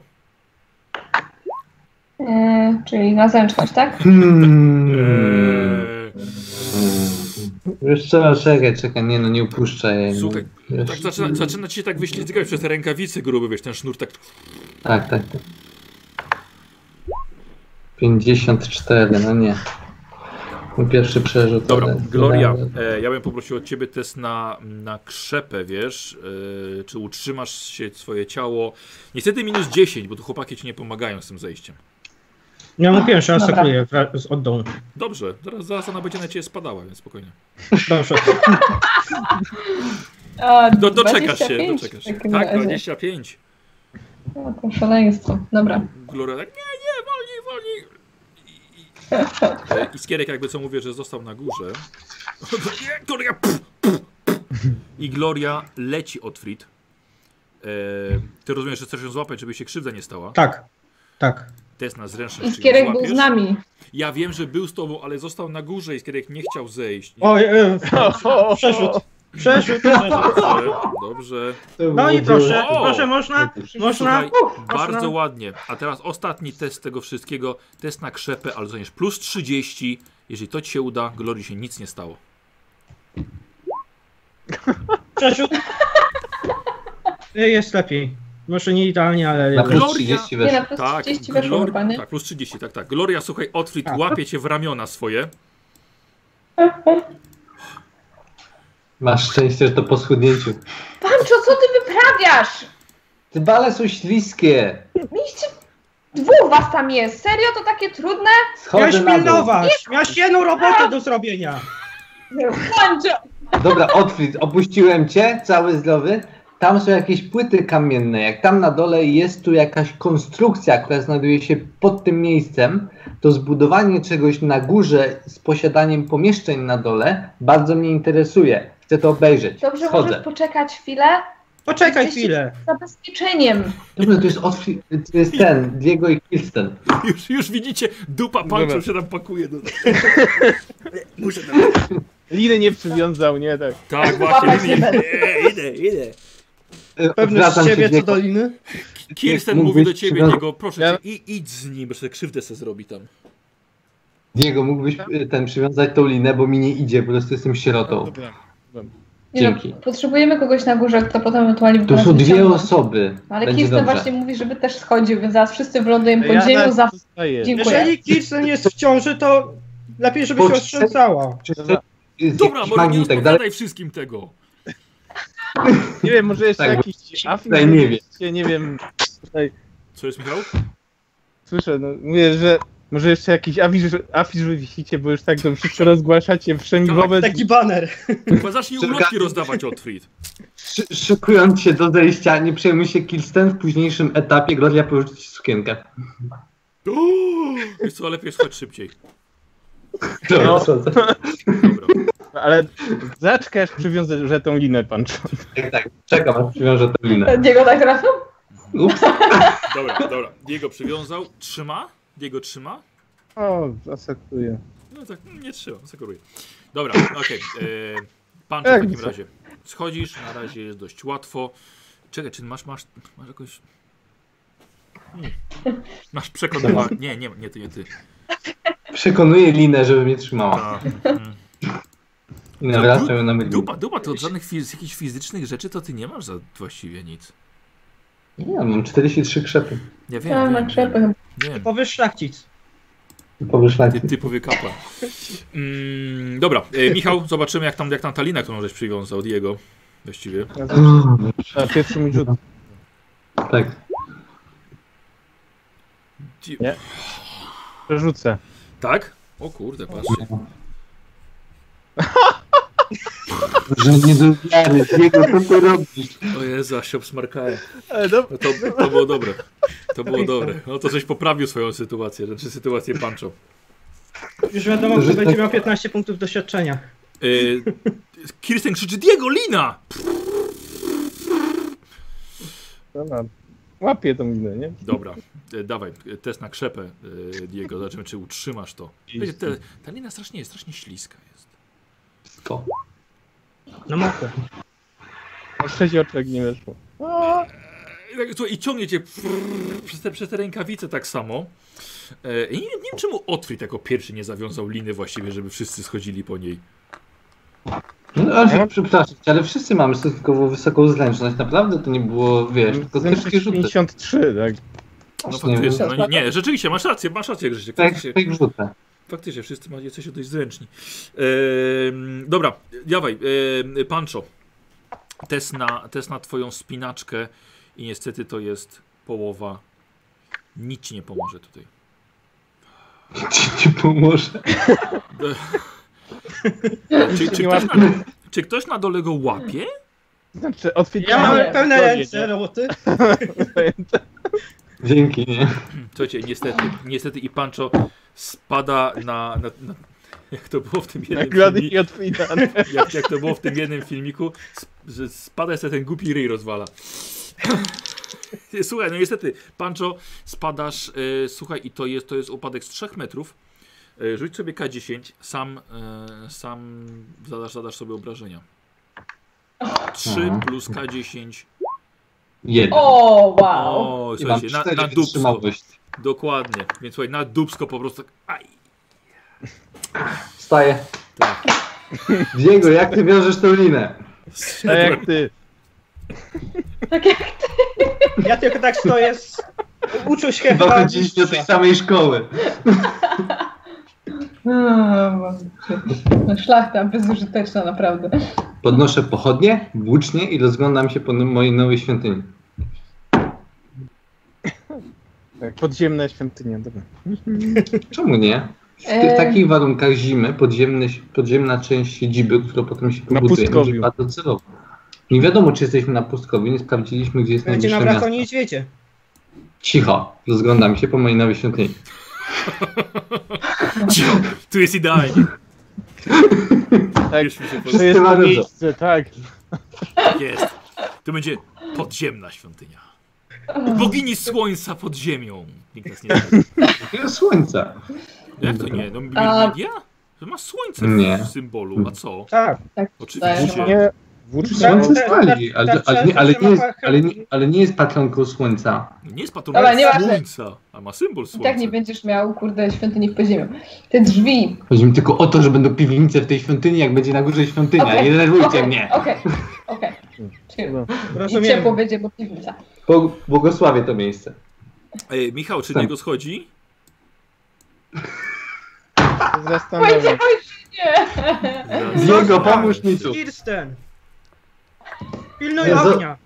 Speaker 5: E, czyli na zręczność, tak?
Speaker 4: Hmm.
Speaker 1: Eee,
Speaker 4: Już trzeba czekać, czekaj, nie no, nie upuszczaj jej.
Speaker 1: Słuchaj,
Speaker 4: Wiesz,
Speaker 1: tak zaczyna, zaczyna ci się tak wyślizgać przez te rękawice gruby, wiesz, ten sznur tak...
Speaker 4: tak, tak, tak. 54, no nie. Mój pierwszy przerzut.
Speaker 1: Dobra,
Speaker 4: ale-
Speaker 1: Gloria, e, ja bym poprosił od ciebie test na, na krzepę, wiesz, e, czy utrzymasz się swoje ciało. Niestety minus 10, bo tu chłopaki ci nie pomagają z tym zejściem.
Speaker 2: Ja mówiłem, że z od dołu.
Speaker 1: Dobrze, zaraz, zaraz ona będzie na ciebie spadała, więc spokojnie.
Speaker 2: Dobrze.
Speaker 5: A,
Speaker 1: Do, doczekasz się,
Speaker 5: 25
Speaker 1: doczekasz się. Tak,
Speaker 5: razie.
Speaker 1: 25.
Speaker 5: No, to szaleństwo. Dobra.
Speaker 1: Gloria tak, nie, nie, wolniej, wolniej. I, i, e, I Skierek jakby co mówię, że został na górze. Nie, Gloria. I Gloria leci od Frit. E, ty rozumiesz, że chcesz ją złapać, żeby się krzywda nie stała.
Speaker 2: Tak, tak.
Speaker 1: Test na
Speaker 5: I
Speaker 1: zręczność. czy ją
Speaker 5: Skierek był z nami.
Speaker 1: Ja wiem, że był z tobą, ale został na górze i Skierek nie chciał zejść. Nie?
Speaker 2: Oj, e, przerzut. Przerzut.
Speaker 1: Dobrze, dobrze.
Speaker 2: No i proszę,
Speaker 1: O!
Speaker 2: proszę, można? Można?
Speaker 1: Słuchaj, bardzo ładnie. A teraz ostatni test tego wszystkiego. Test na krzepę, ale dostaniesz plus 30. Jeżeli to ci się uda, Glorii się nic nie stało.
Speaker 2: Przerzut. E, Jest lepiej. Może nie idealnie, ale...
Speaker 4: Na plus
Speaker 1: Gloria-
Speaker 4: 30
Speaker 5: Nie,
Speaker 4: weszło.
Speaker 5: na plus
Speaker 1: Tak,
Speaker 5: 30 weszło
Speaker 1: Glor-
Speaker 5: chyba, nie?
Speaker 1: tak, plus 30, tak, tak. Gloria, słuchaj, Otfrid
Speaker 2: Tak.
Speaker 1: łapie cię w ramiona swoje.
Speaker 4: Masz szczęście, że to po schudnięciu.
Speaker 5: Pancho, co ty wyprawiasz?
Speaker 4: Te bale są śliskie.
Speaker 5: Mieliście... Dwóch was tam jest. Serio? To takie trudne?
Speaker 2: Miałeś
Speaker 4: Schodzę na dół.
Speaker 2: pilnować. Miałeś jedną robotę do zrobienia.
Speaker 5: Pancho!
Speaker 4: Dobra, Otfrid, opuściłem cię, cały zdrowy. Tam są jakieś płyty kamienne. Jak tam na dole jest tu jakaś konstrukcja, która znajduje się pod tym miejscem, to zbudowanie czegoś na górze z posiadaniem pomieszczeń na dole bardzo mnie interesuje. Chcę to obejrzeć.
Speaker 5: Dobrze,
Speaker 4: Schodzę.
Speaker 5: możesz poczekać chwilę?
Speaker 2: Poczekaj
Speaker 5: Jesteście
Speaker 2: chwilę.
Speaker 5: Zabezpieczeniem.
Speaker 4: Dobra, to jest, to jest ten, Diego i Kirsten.
Speaker 1: Już, już widzicie, dupa
Speaker 3: Dobra.
Speaker 1: panczą się tam pakuje. Do... Muszę tam...
Speaker 3: Liny nie przywiązał, nie? Tak.
Speaker 1: Tak, właśnie.
Speaker 5: nie
Speaker 1: Idę, idę.
Speaker 4: E,
Speaker 2: Pewny z
Speaker 4: odwracam się,
Speaker 2: ciebie co
Speaker 4: Diego.
Speaker 2: doliny?
Speaker 1: Kirsten mówi do ciebie,
Speaker 4: przywią-
Speaker 1: Diego, proszę
Speaker 3: Ja-
Speaker 1: cię, i, idź z nim, bo sobie krzywdę se zrobi tam.
Speaker 4: Diego, mógłbyś e, ten przywiązać tą linę, bo mi nie idzie, po prostu jestem sierotą.
Speaker 3: Dobra.
Speaker 5: Nie
Speaker 4: Dzięki.
Speaker 5: No, potrzebujemy kogoś na górze, kto potem ewentualnie
Speaker 4: To są dwie osoby.
Speaker 5: Ale Kirsten
Speaker 4: dobrze.
Speaker 5: właśnie mówi, żeby też schodził, więc zaraz wszyscy wylądujemy pod
Speaker 3: Ja tak
Speaker 5: za... Dziękuję.
Speaker 2: Jeżeli Kirsten jest w ciąży, to lepiej, żeby się ostrząsała.
Speaker 3: Dobra.
Speaker 4: jest
Speaker 1: może nie
Speaker 4: tak dalej?
Speaker 1: odpowiadaj wszystkim tego.
Speaker 3: Nie wiem, może jeszcze
Speaker 4: Tak,
Speaker 3: jakiś
Speaker 4: tutaj nie wie.
Speaker 3: żebyście, nie wiem, tutaj
Speaker 1: Co jest, Michał?
Speaker 3: słyszę, no mówię, że może jeszcze jakiś afisz, afisz wywisicie, bo już tak to wszystko rozgłaszacie wszędzie
Speaker 1: Tak,
Speaker 3: wobec...
Speaker 2: Taki baner.
Speaker 1: Chyba zacznij ulotki rozdawać Otfried.
Speaker 4: Szy- Szykując się do zejścia, nie przejmuj się Kirsten, w późniejszym etapie Gloria pożyczy ci sukienkę.
Speaker 1: Wiesz co, lepiej schodź szybciej.
Speaker 4: Dobra,
Speaker 3: No.
Speaker 1: Dobra.
Speaker 3: Ale zaczkasz przywiązać że tą linę, pan
Speaker 4: Tak, tak, czekam, aż przywiążę tę linę.
Speaker 5: Diego tak trafił?
Speaker 4: Ups.
Speaker 1: Dobra, dobra. Diego przywiązał. Trzyma? Diego trzyma?
Speaker 3: O, zasekuję.
Speaker 1: No tak, nie trzyma, zakoruję. Dobra, okej. Okay. Pan w takim razie. Schodzisz, na razie jest dość łatwo. Czekaj, czy masz, masz, masz jakąś... Hmm. Masz przekonywanie. Nie, nie, nie ty, nie ty.
Speaker 4: Przekonuję linę, żeby mnie trzymała. I nawracam ją na.
Speaker 1: Dupa, dupa, to od żadnych fiz jakichś fizycznych rzeczy to ty nie masz za właściwie nic.
Speaker 4: Nie, mam 43 krzepy.
Speaker 1: Ja wiem,
Speaker 5: Ja
Speaker 1: wiem,
Speaker 5: na krzepy
Speaker 1: wiem.
Speaker 2: Powy szlachcic.
Speaker 4: Powyszlaki.
Speaker 1: Ty, typowy kapłan. Mm, dobra, e, Michał, zobaczymy jak tam, jak tam ta lina, którą żeś przywiązał, Diego. Właściwie.
Speaker 3: Ja na pierwszym rzut.
Speaker 4: Tak.
Speaker 3: Nie. Przerzucę.
Speaker 1: Tak? O kurde, patrzcie.
Speaker 4: Że nie do wiary. Diego, co ty robisz?
Speaker 1: O Jezu, aż się obsmarkałem. No to, to było dobre. To było dobre. No to żeś poprawił swoją sytuację, znaczy sytuację panczą.
Speaker 2: Już wiadomo, kto będzie miał 15 punktów doświadczenia.
Speaker 1: Yy, Kirsten krzyczy, Diego, lina!
Speaker 3: Dobra. Łapię tą linę, nie?
Speaker 1: Dobra, e, dawaj, e, test na krzepę, e, Diego, zobaczymy czy utrzymasz to. Wiecie, te, ta lina strasznie jest, strasznie śliska jest.
Speaker 4: To.
Speaker 2: Na mokro.
Speaker 3: O sześć oczek nie weszło.
Speaker 1: I tak, I ciągnie cię przez te, przez te rękawice tak samo. E, I nie, nie wiem czemu Otwit jako pierwszy nie zawiązał liny właściwie, żeby wszyscy schodzili po niej.
Speaker 4: No, ale, przepraszam, ale wszyscy mamy stosunkowo wysoką zręczność. Naprawdę to nie było, wiesz, tylko ciężkie rzuty.
Speaker 3: 53, tak.
Speaker 1: No faktycznie, no nie, nie, rzeczywiście, masz rację, masz rację Grzesiek,
Speaker 4: Tak, tak rzucę.
Speaker 1: Faktycznie wszyscy macie jesteście dość zręczni. Dobra, dawaj, e, Pancho, test na, test na twoją spinaczkę i niestety to jest połowa. Nic ci nie pomoże tutaj.
Speaker 4: Ci, ci pomoże.
Speaker 1: Czy, czy,
Speaker 3: Nie
Speaker 1: ktoś na, czy ktoś na dole go łapie?
Speaker 3: Znaczy.
Speaker 2: Ja mam
Speaker 5: Nie.
Speaker 2: pełne ręce, roboty.
Speaker 4: Dzięki, nie?
Speaker 1: Słuchajcie, niestety, niestety i Pancho spada na, na, na jak to było w tym jednym filmiku, jak, jak to było w tym jednym filmiku, że spada sobie ten głupi ryj rozwala. Słuchaj, no niestety, Pancho, spadasz, e, słuchaj, i to jest, to jest upadek z 3 metrów. E, rzuć sobie K10, sam, e, sam zadasz, zadasz sobie obrażenia. 3
Speaker 4: Mhm.
Speaker 1: plus K10.
Speaker 4: Jeden.
Speaker 5: O, wow.
Speaker 1: O, słuchajcie, na, na dupsko. Dokładnie. Więc słuchaj, na dupsko po prostu. tak, Aj.
Speaker 4: Wstaję.
Speaker 1: Tak.
Speaker 4: Diego, jak ty wiążesz tą linę?
Speaker 3: Tak jak ty.
Speaker 5: Tak jak
Speaker 2: Ja tylko tak stoję z... Uczył się
Speaker 4: Chyba do tej samej szkoły.
Speaker 5: No, szlachta bezużyteczna, naprawdę.
Speaker 4: Podnoszę pochodnie, włócznie i rozglądam się po mojej nowej świątyni.
Speaker 3: Tak, podziemna świątynia, dobra.
Speaker 4: Czemu nie? W tych takich warunkach zimy podziemny, podziemna część siedziby, która potem się
Speaker 3: Na
Speaker 4: pobuduje,
Speaker 3: pustkowiu.
Speaker 4: bardzo celowo. Nie wiadomo, czy jesteśmy na pustkowiu, nie sprawdziliśmy, gdzie jest
Speaker 2: Będzie na
Speaker 4: najbliższe miasto.
Speaker 2: niedźwiedzie.
Speaker 4: Cicho, rozglądam się po mojej nowej świątyni.
Speaker 1: Cicho, tu jest idealnie.
Speaker 3: Tak,
Speaker 1: Już mi się
Speaker 3: to jest to
Speaker 4: bardzo.
Speaker 3: miejsce, tak.
Speaker 1: Tak jest. Tu będzie podziemna świątynia. Bogini słońca pod ziemią. Nikt nas nie zna.
Speaker 4: Słońca?
Speaker 1: Jak to nie? No
Speaker 5: A-
Speaker 1: Biblia? Że ma słońce
Speaker 4: Nie.
Speaker 1: w symbolu, a co?
Speaker 2: Tak.
Speaker 5: Tak,
Speaker 1: Oczywiście.
Speaker 3: Nie.
Speaker 4: Słońce spali,
Speaker 2: tak,
Speaker 4: ale, ale, nie, ale, nie jest, ale, nie, ale nie jest patronką słońca.
Speaker 1: Nie jest
Speaker 5: nieważne.
Speaker 1: słońca, a ma symbol
Speaker 5: I
Speaker 1: słońca.
Speaker 5: tak nie będziesz miał, kurde, świątyni w podziemiu. Te drzwi.
Speaker 4: Chodzi mi tylko o to, że będą piwnice w tej świątyni, jak będzie na górze świątynia.
Speaker 5: Okej,
Speaker 4: Nie denerwujcie
Speaker 5: okej,
Speaker 4: mnie.
Speaker 5: Okej, okej. Chill.
Speaker 3: No.
Speaker 5: I
Speaker 2: Rozumiem.
Speaker 5: ciepło będzie, bo piwnica.
Speaker 4: Błogosławię to miejsce.
Speaker 1: Ej, Michał, czy
Speaker 4: Tak.
Speaker 1: niego schodzi?
Speaker 3: Zastanawiam.
Speaker 5: Nie!
Speaker 4: Diego, pomóż mi tu.
Speaker 2: Kirsten! Pilnuj
Speaker 4: Jezu.
Speaker 2: ognia!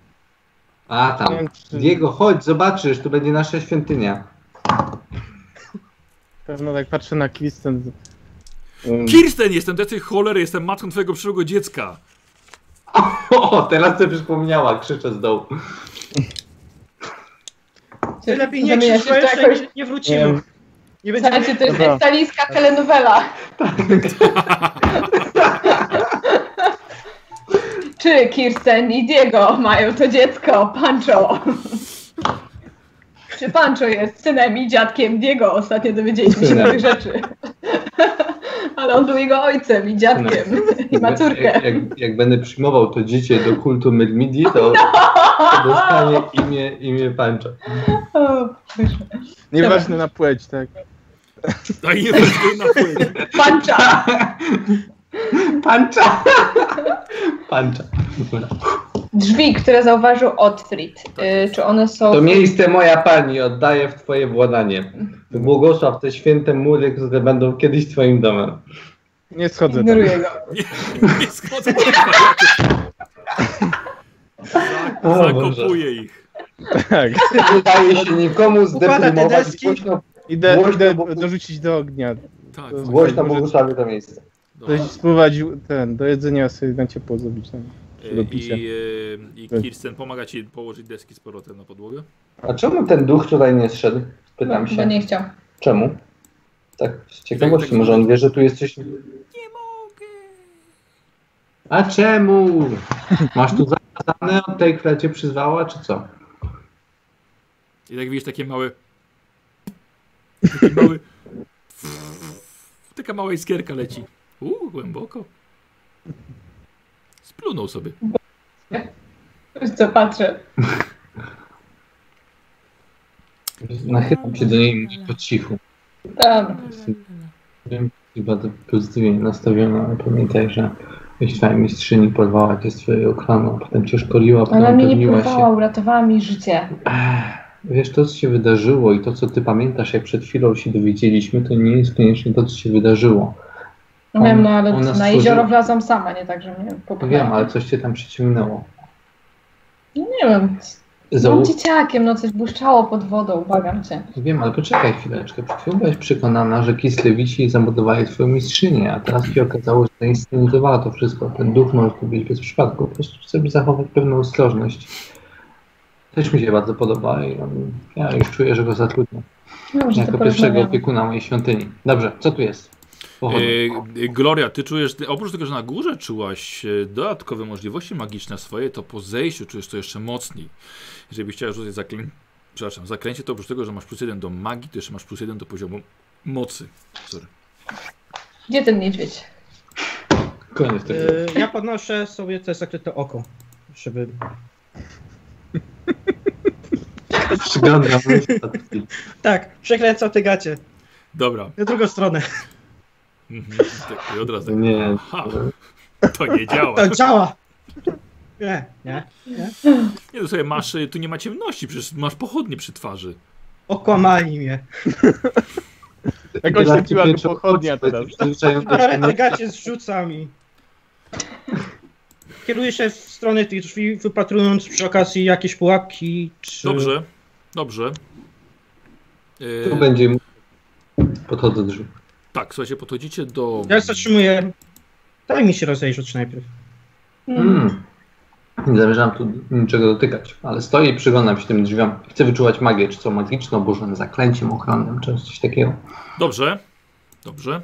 Speaker 4: A tam. Diego, chodź, zobaczysz, tu będzie nasza świątynia.
Speaker 3: Pewno tak patrzę na Kristen. Um,
Speaker 1: Kirsten, jestem tacy cholery, jestem matką twojego przyszłego dziecka.
Speaker 4: O, teraz sobie przypomniała, krzyczę z dołu.
Speaker 2: Ty lepiej nie bo
Speaker 5: to
Speaker 2: jeszcze
Speaker 5: jakoś...
Speaker 2: nie, nie wrócimy. Nie będziemy...
Speaker 5: Słuchajcie, to jest
Speaker 3: Dobra.
Speaker 5: stalinska telenowela. Czy Kirsten i Diego mają to dziecko, Pancho? Czy Pancho jest synem i dziadkiem Diego? Ostatnio dowiedzieliśmy się nowych rzeczy. Ale on był jego ojcem i dziadkiem. I ma córkę.
Speaker 4: Jak, jak, jak będę przyjmował to dziecię do kultu Myrmidii, to, to dostanie imię, imię Pancho.
Speaker 5: O.
Speaker 3: Nieważne na płeć, tak.
Speaker 1: A nie będę na płynie.
Speaker 5: Pancha!
Speaker 4: Pancha! Pancha. Dobra.
Speaker 5: Drzwi, które zauważył Otfrid. Y, czy one są...
Speaker 4: To miejsce moja pani oddaję w twoje władanie. Błogosław te święte mury, które będą kiedyś twoim domem.
Speaker 3: Nie schodzę tam.
Speaker 5: Ignoruję go.
Speaker 1: Nie schodzę Zakopuję ich.
Speaker 3: Tak.
Speaker 4: Nie daje się nikomu
Speaker 2: Układa te
Speaker 4: zdeprymować.
Speaker 2: deski.
Speaker 4: Głośno,
Speaker 3: Idę,
Speaker 4: Głośno,
Speaker 3: idę
Speaker 4: bo-
Speaker 3: dorzucić do ognia.
Speaker 1: Tak.
Speaker 4: głośno błogosławię to miejsce.
Speaker 1: Dobra.
Speaker 3: Coś spróbować ten, do jedzenia sobie na ciepło zrobić tam.
Speaker 1: E. I, e, I Kirsten pomaga ci położyć deski z powrotem na podłogę?
Speaker 4: A czemu ten duch tutaj nie zszedł? Pytam
Speaker 5: No,
Speaker 4: się.
Speaker 5: Bo nie chciał.
Speaker 4: Czemu? Tak z ciekawości,
Speaker 1: Tak, tak.
Speaker 4: może on wie, że tu jest coś...
Speaker 1: Nie mogę.
Speaker 4: A czemu? Masz tu zakazane od tej, która cię przyzwała, czy co?
Speaker 1: I tak widzisz takie małe... Taki mały... Taka mała iskierka leci. Uuu, głęboko. Splunął sobie.
Speaker 5: Już co patrzę.
Speaker 4: Nachylam się do niej po cichu.
Speaker 5: Tam.
Speaker 4: Wiem, że bardzo pozytywnie nastawiona, ale pamiętaj, że jeśli twoja mistrzyni porwała cię z twojego klanu, a potem cię szkoliła, potem
Speaker 5: Ona mnie nie próbowała,
Speaker 4: się.
Speaker 5: uratowała mi życie.
Speaker 4: Ech, Wiesz, to co się wydarzyło i to co ty pamiętasz, jak przed chwilą się dowiedzieliśmy, to nie jest koniecznie to, co się wydarzyło.
Speaker 5: No wiem, no ale na jezioro wlazłam sama, nie tak, że mnie
Speaker 4: No
Speaker 5: popchnęła.
Speaker 4: wiem, ale coś cię tam przyciągnęło.
Speaker 5: No nie wiem.
Speaker 4: Zau-
Speaker 5: Byłam dzieciakiem, no coś błyszczało pod wodą, błagam cię.
Speaker 4: Wiem, ale poczekaj chwileczkę. Przed chwilą byłaś przekonana, że Kislewici zamordowali twoją mistrzynię, a teraz się okazało, że zainscenizowała to wszystko. Ten duch może tu być bez przypadku. Po prostu chcemy zachować pewną ostrożność. Też mi się bardzo podoba i on, ja już czuję, że go zatrudnię.
Speaker 5: No, może
Speaker 4: Jako pierwszego opiekuna mojej świątyni. Dobrze, co tu jest?
Speaker 1: E, Gloria, ty czujesz, oprócz tego, że na górze czułaś e, dodatkowe możliwości magiczne swoje, to po zejściu czujesz to jeszcze mocniej. Jeżeli byś chciała rzucić zaklę... Przepraszam, zaklęcie, to oprócz tego, że masz plus jeden do magii, to jeszcze masz plus jeden do poziomu mocy. Sorry.
Speaker 5: Gdzie ten niedźwiedź?
Speaker 4: Koniec tego.
Speaker 2: Y, ja podnoszę sobie te zakryte oko, żeby...
Speaker 4: Przyglądam.
Speaker 2: Tak, przekręcał te gacie.
Speaker 1: Dobra.
Speaker 2: Na drugą stronę.
Speaker 1: Mhm. Tak, I od razu tak.
Speaker 4: Nie.
Speaker 1: Aha, to nie działa.
Speaker 2: To działa! Nie, nie.
Speaker 1: Nie, to sobie masz, tu nie ma ciemności, przecież masz pochodnie przy twarzy.
Speaker 2: Okłamali mnie.
Speaker 3: Jak oświetliła go pochodnia teraz.
Speaker 2: Ale te gacie zrzucam i... Kieruję się w stronę tych drzwi, wypatrując przy okazji jakieś pułapki, czy...
Speaker 1: Dobrze, dobrze.
Speaker 4: Tu będzie. Podchodzę do drzwi.
Speaker 1: Tak, słuchajcie, podchodzicie do...
Speaker 2: Ja zatrzymuję. Daj mi się rozejrzeć najpierw.
Speaker 4: Mm. Nie zamierzam tu niczego dotykać, ale stoję i przyglądam się tym drzwiom. Chcę wyczuwać magię, czy co magiczną, burzem, zaklęciem ochronnym, czy coś takiego.
Speaker 1: Dobrze, dobrze.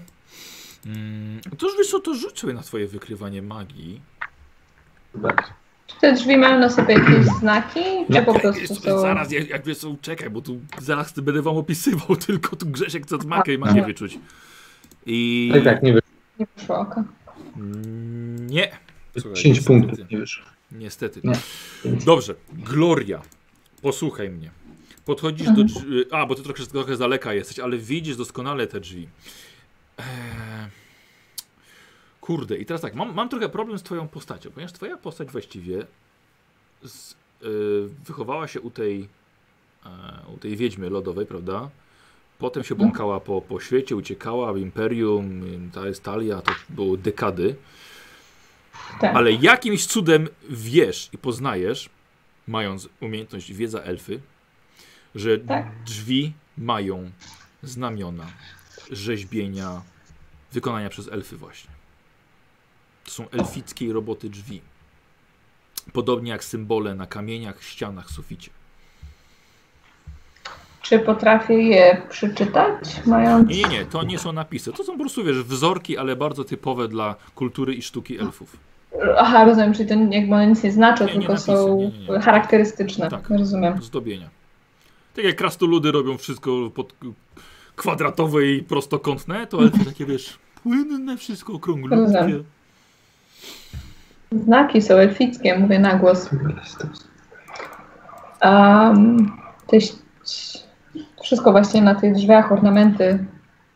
Speaker 1: Mm, to już wiesz co, to rzuć sobie na twoje wykrywanie magii.
Speaker 4: Bardzo.
Speaker 5: Czy te drzwi mają na sobie jakieś znaki? Czy
Speaker 4: Nie,
Speaker 5: po prostu
Speaker 1: jest,
Speaker 5: są...
Speaker 1: zaraz, jak, jak wiesz co, czekaj, bo tu zaraz będę wam opisywał, tylko tu Grzesiek chce magię i magię wyczuć. I...
Speaker 4: Tak, tak, nie wyszło.
Speaker 5: Nie wyszło oka.
Speaker 1: Mm, Nie. Słuchaj,
Speaker 4: 10
Speaker 1: niestety.
Speaker 4: punktów nie wyszło.
Speaker 1: Niestety.
Speaker 4: Nie.
Speaker 1: Dobrze, Gloria, posłuchaj mnie. Podchodzisz do drzwi. A, bo ty trochę, trochę z daleka jesteś, ale widzisz doskonale te drzwi. Eee... Kurde, i teraz tak, mam, mam trochę problem z twoją postacią, ponieważ twoja postać właściwie z, yy, wychowała się u tej, e, u tej wiedźmy lodowej, prawda? Potem się błąkała po, po świecie, uciekała w Imperium, ta jest Talia, to były dekady.
Speaker 5: Tak.
Speaker 1: Ale jakimś cudem wiesz i poznajesz, mając umiejętność wiedza elfy, że
Speaker 5: Tak.
Speaker 1: drzwi mają znamiona, rzeźbienia, wykonania przez elfy właśnie. To są elfickie roboty drzwi. Podobnie jak symbole na kamieniach, ścianach, suficie.
Speaker 5: Czy potrafię je przeczytać, mając...
Speaker 1: Nie, nie, to nie są napisy. To są po prostu, wiesz, wzorki, ale bardzo typowe dla kultury i sztuki elfów.
Speaker 5: Aha, rozumiem, czyli to jakby one nic nie znaczą,
Speaker 1: Nie, nie
Speaker 5: tylko
Speaker 1: napisy,
Speaker 5: są
Speaker 1: nie, nie, nie.
Speaker 5: charakterystyczne.
Speaker 1: Tak.
Speaker 5: Rozumiem.
Speaker 1: Zdobienia. Tak jak krastoludy robią wszystko pod kwadratowe i prostokątne, to elfy takie, wiesz, płynne, wszystko okrąglutkie.
Speaker 5: Rozumiem. Znaki są elfickie, mówię na głos. Um, jest wszystko właśnie na tych drzwiach, ornamenty.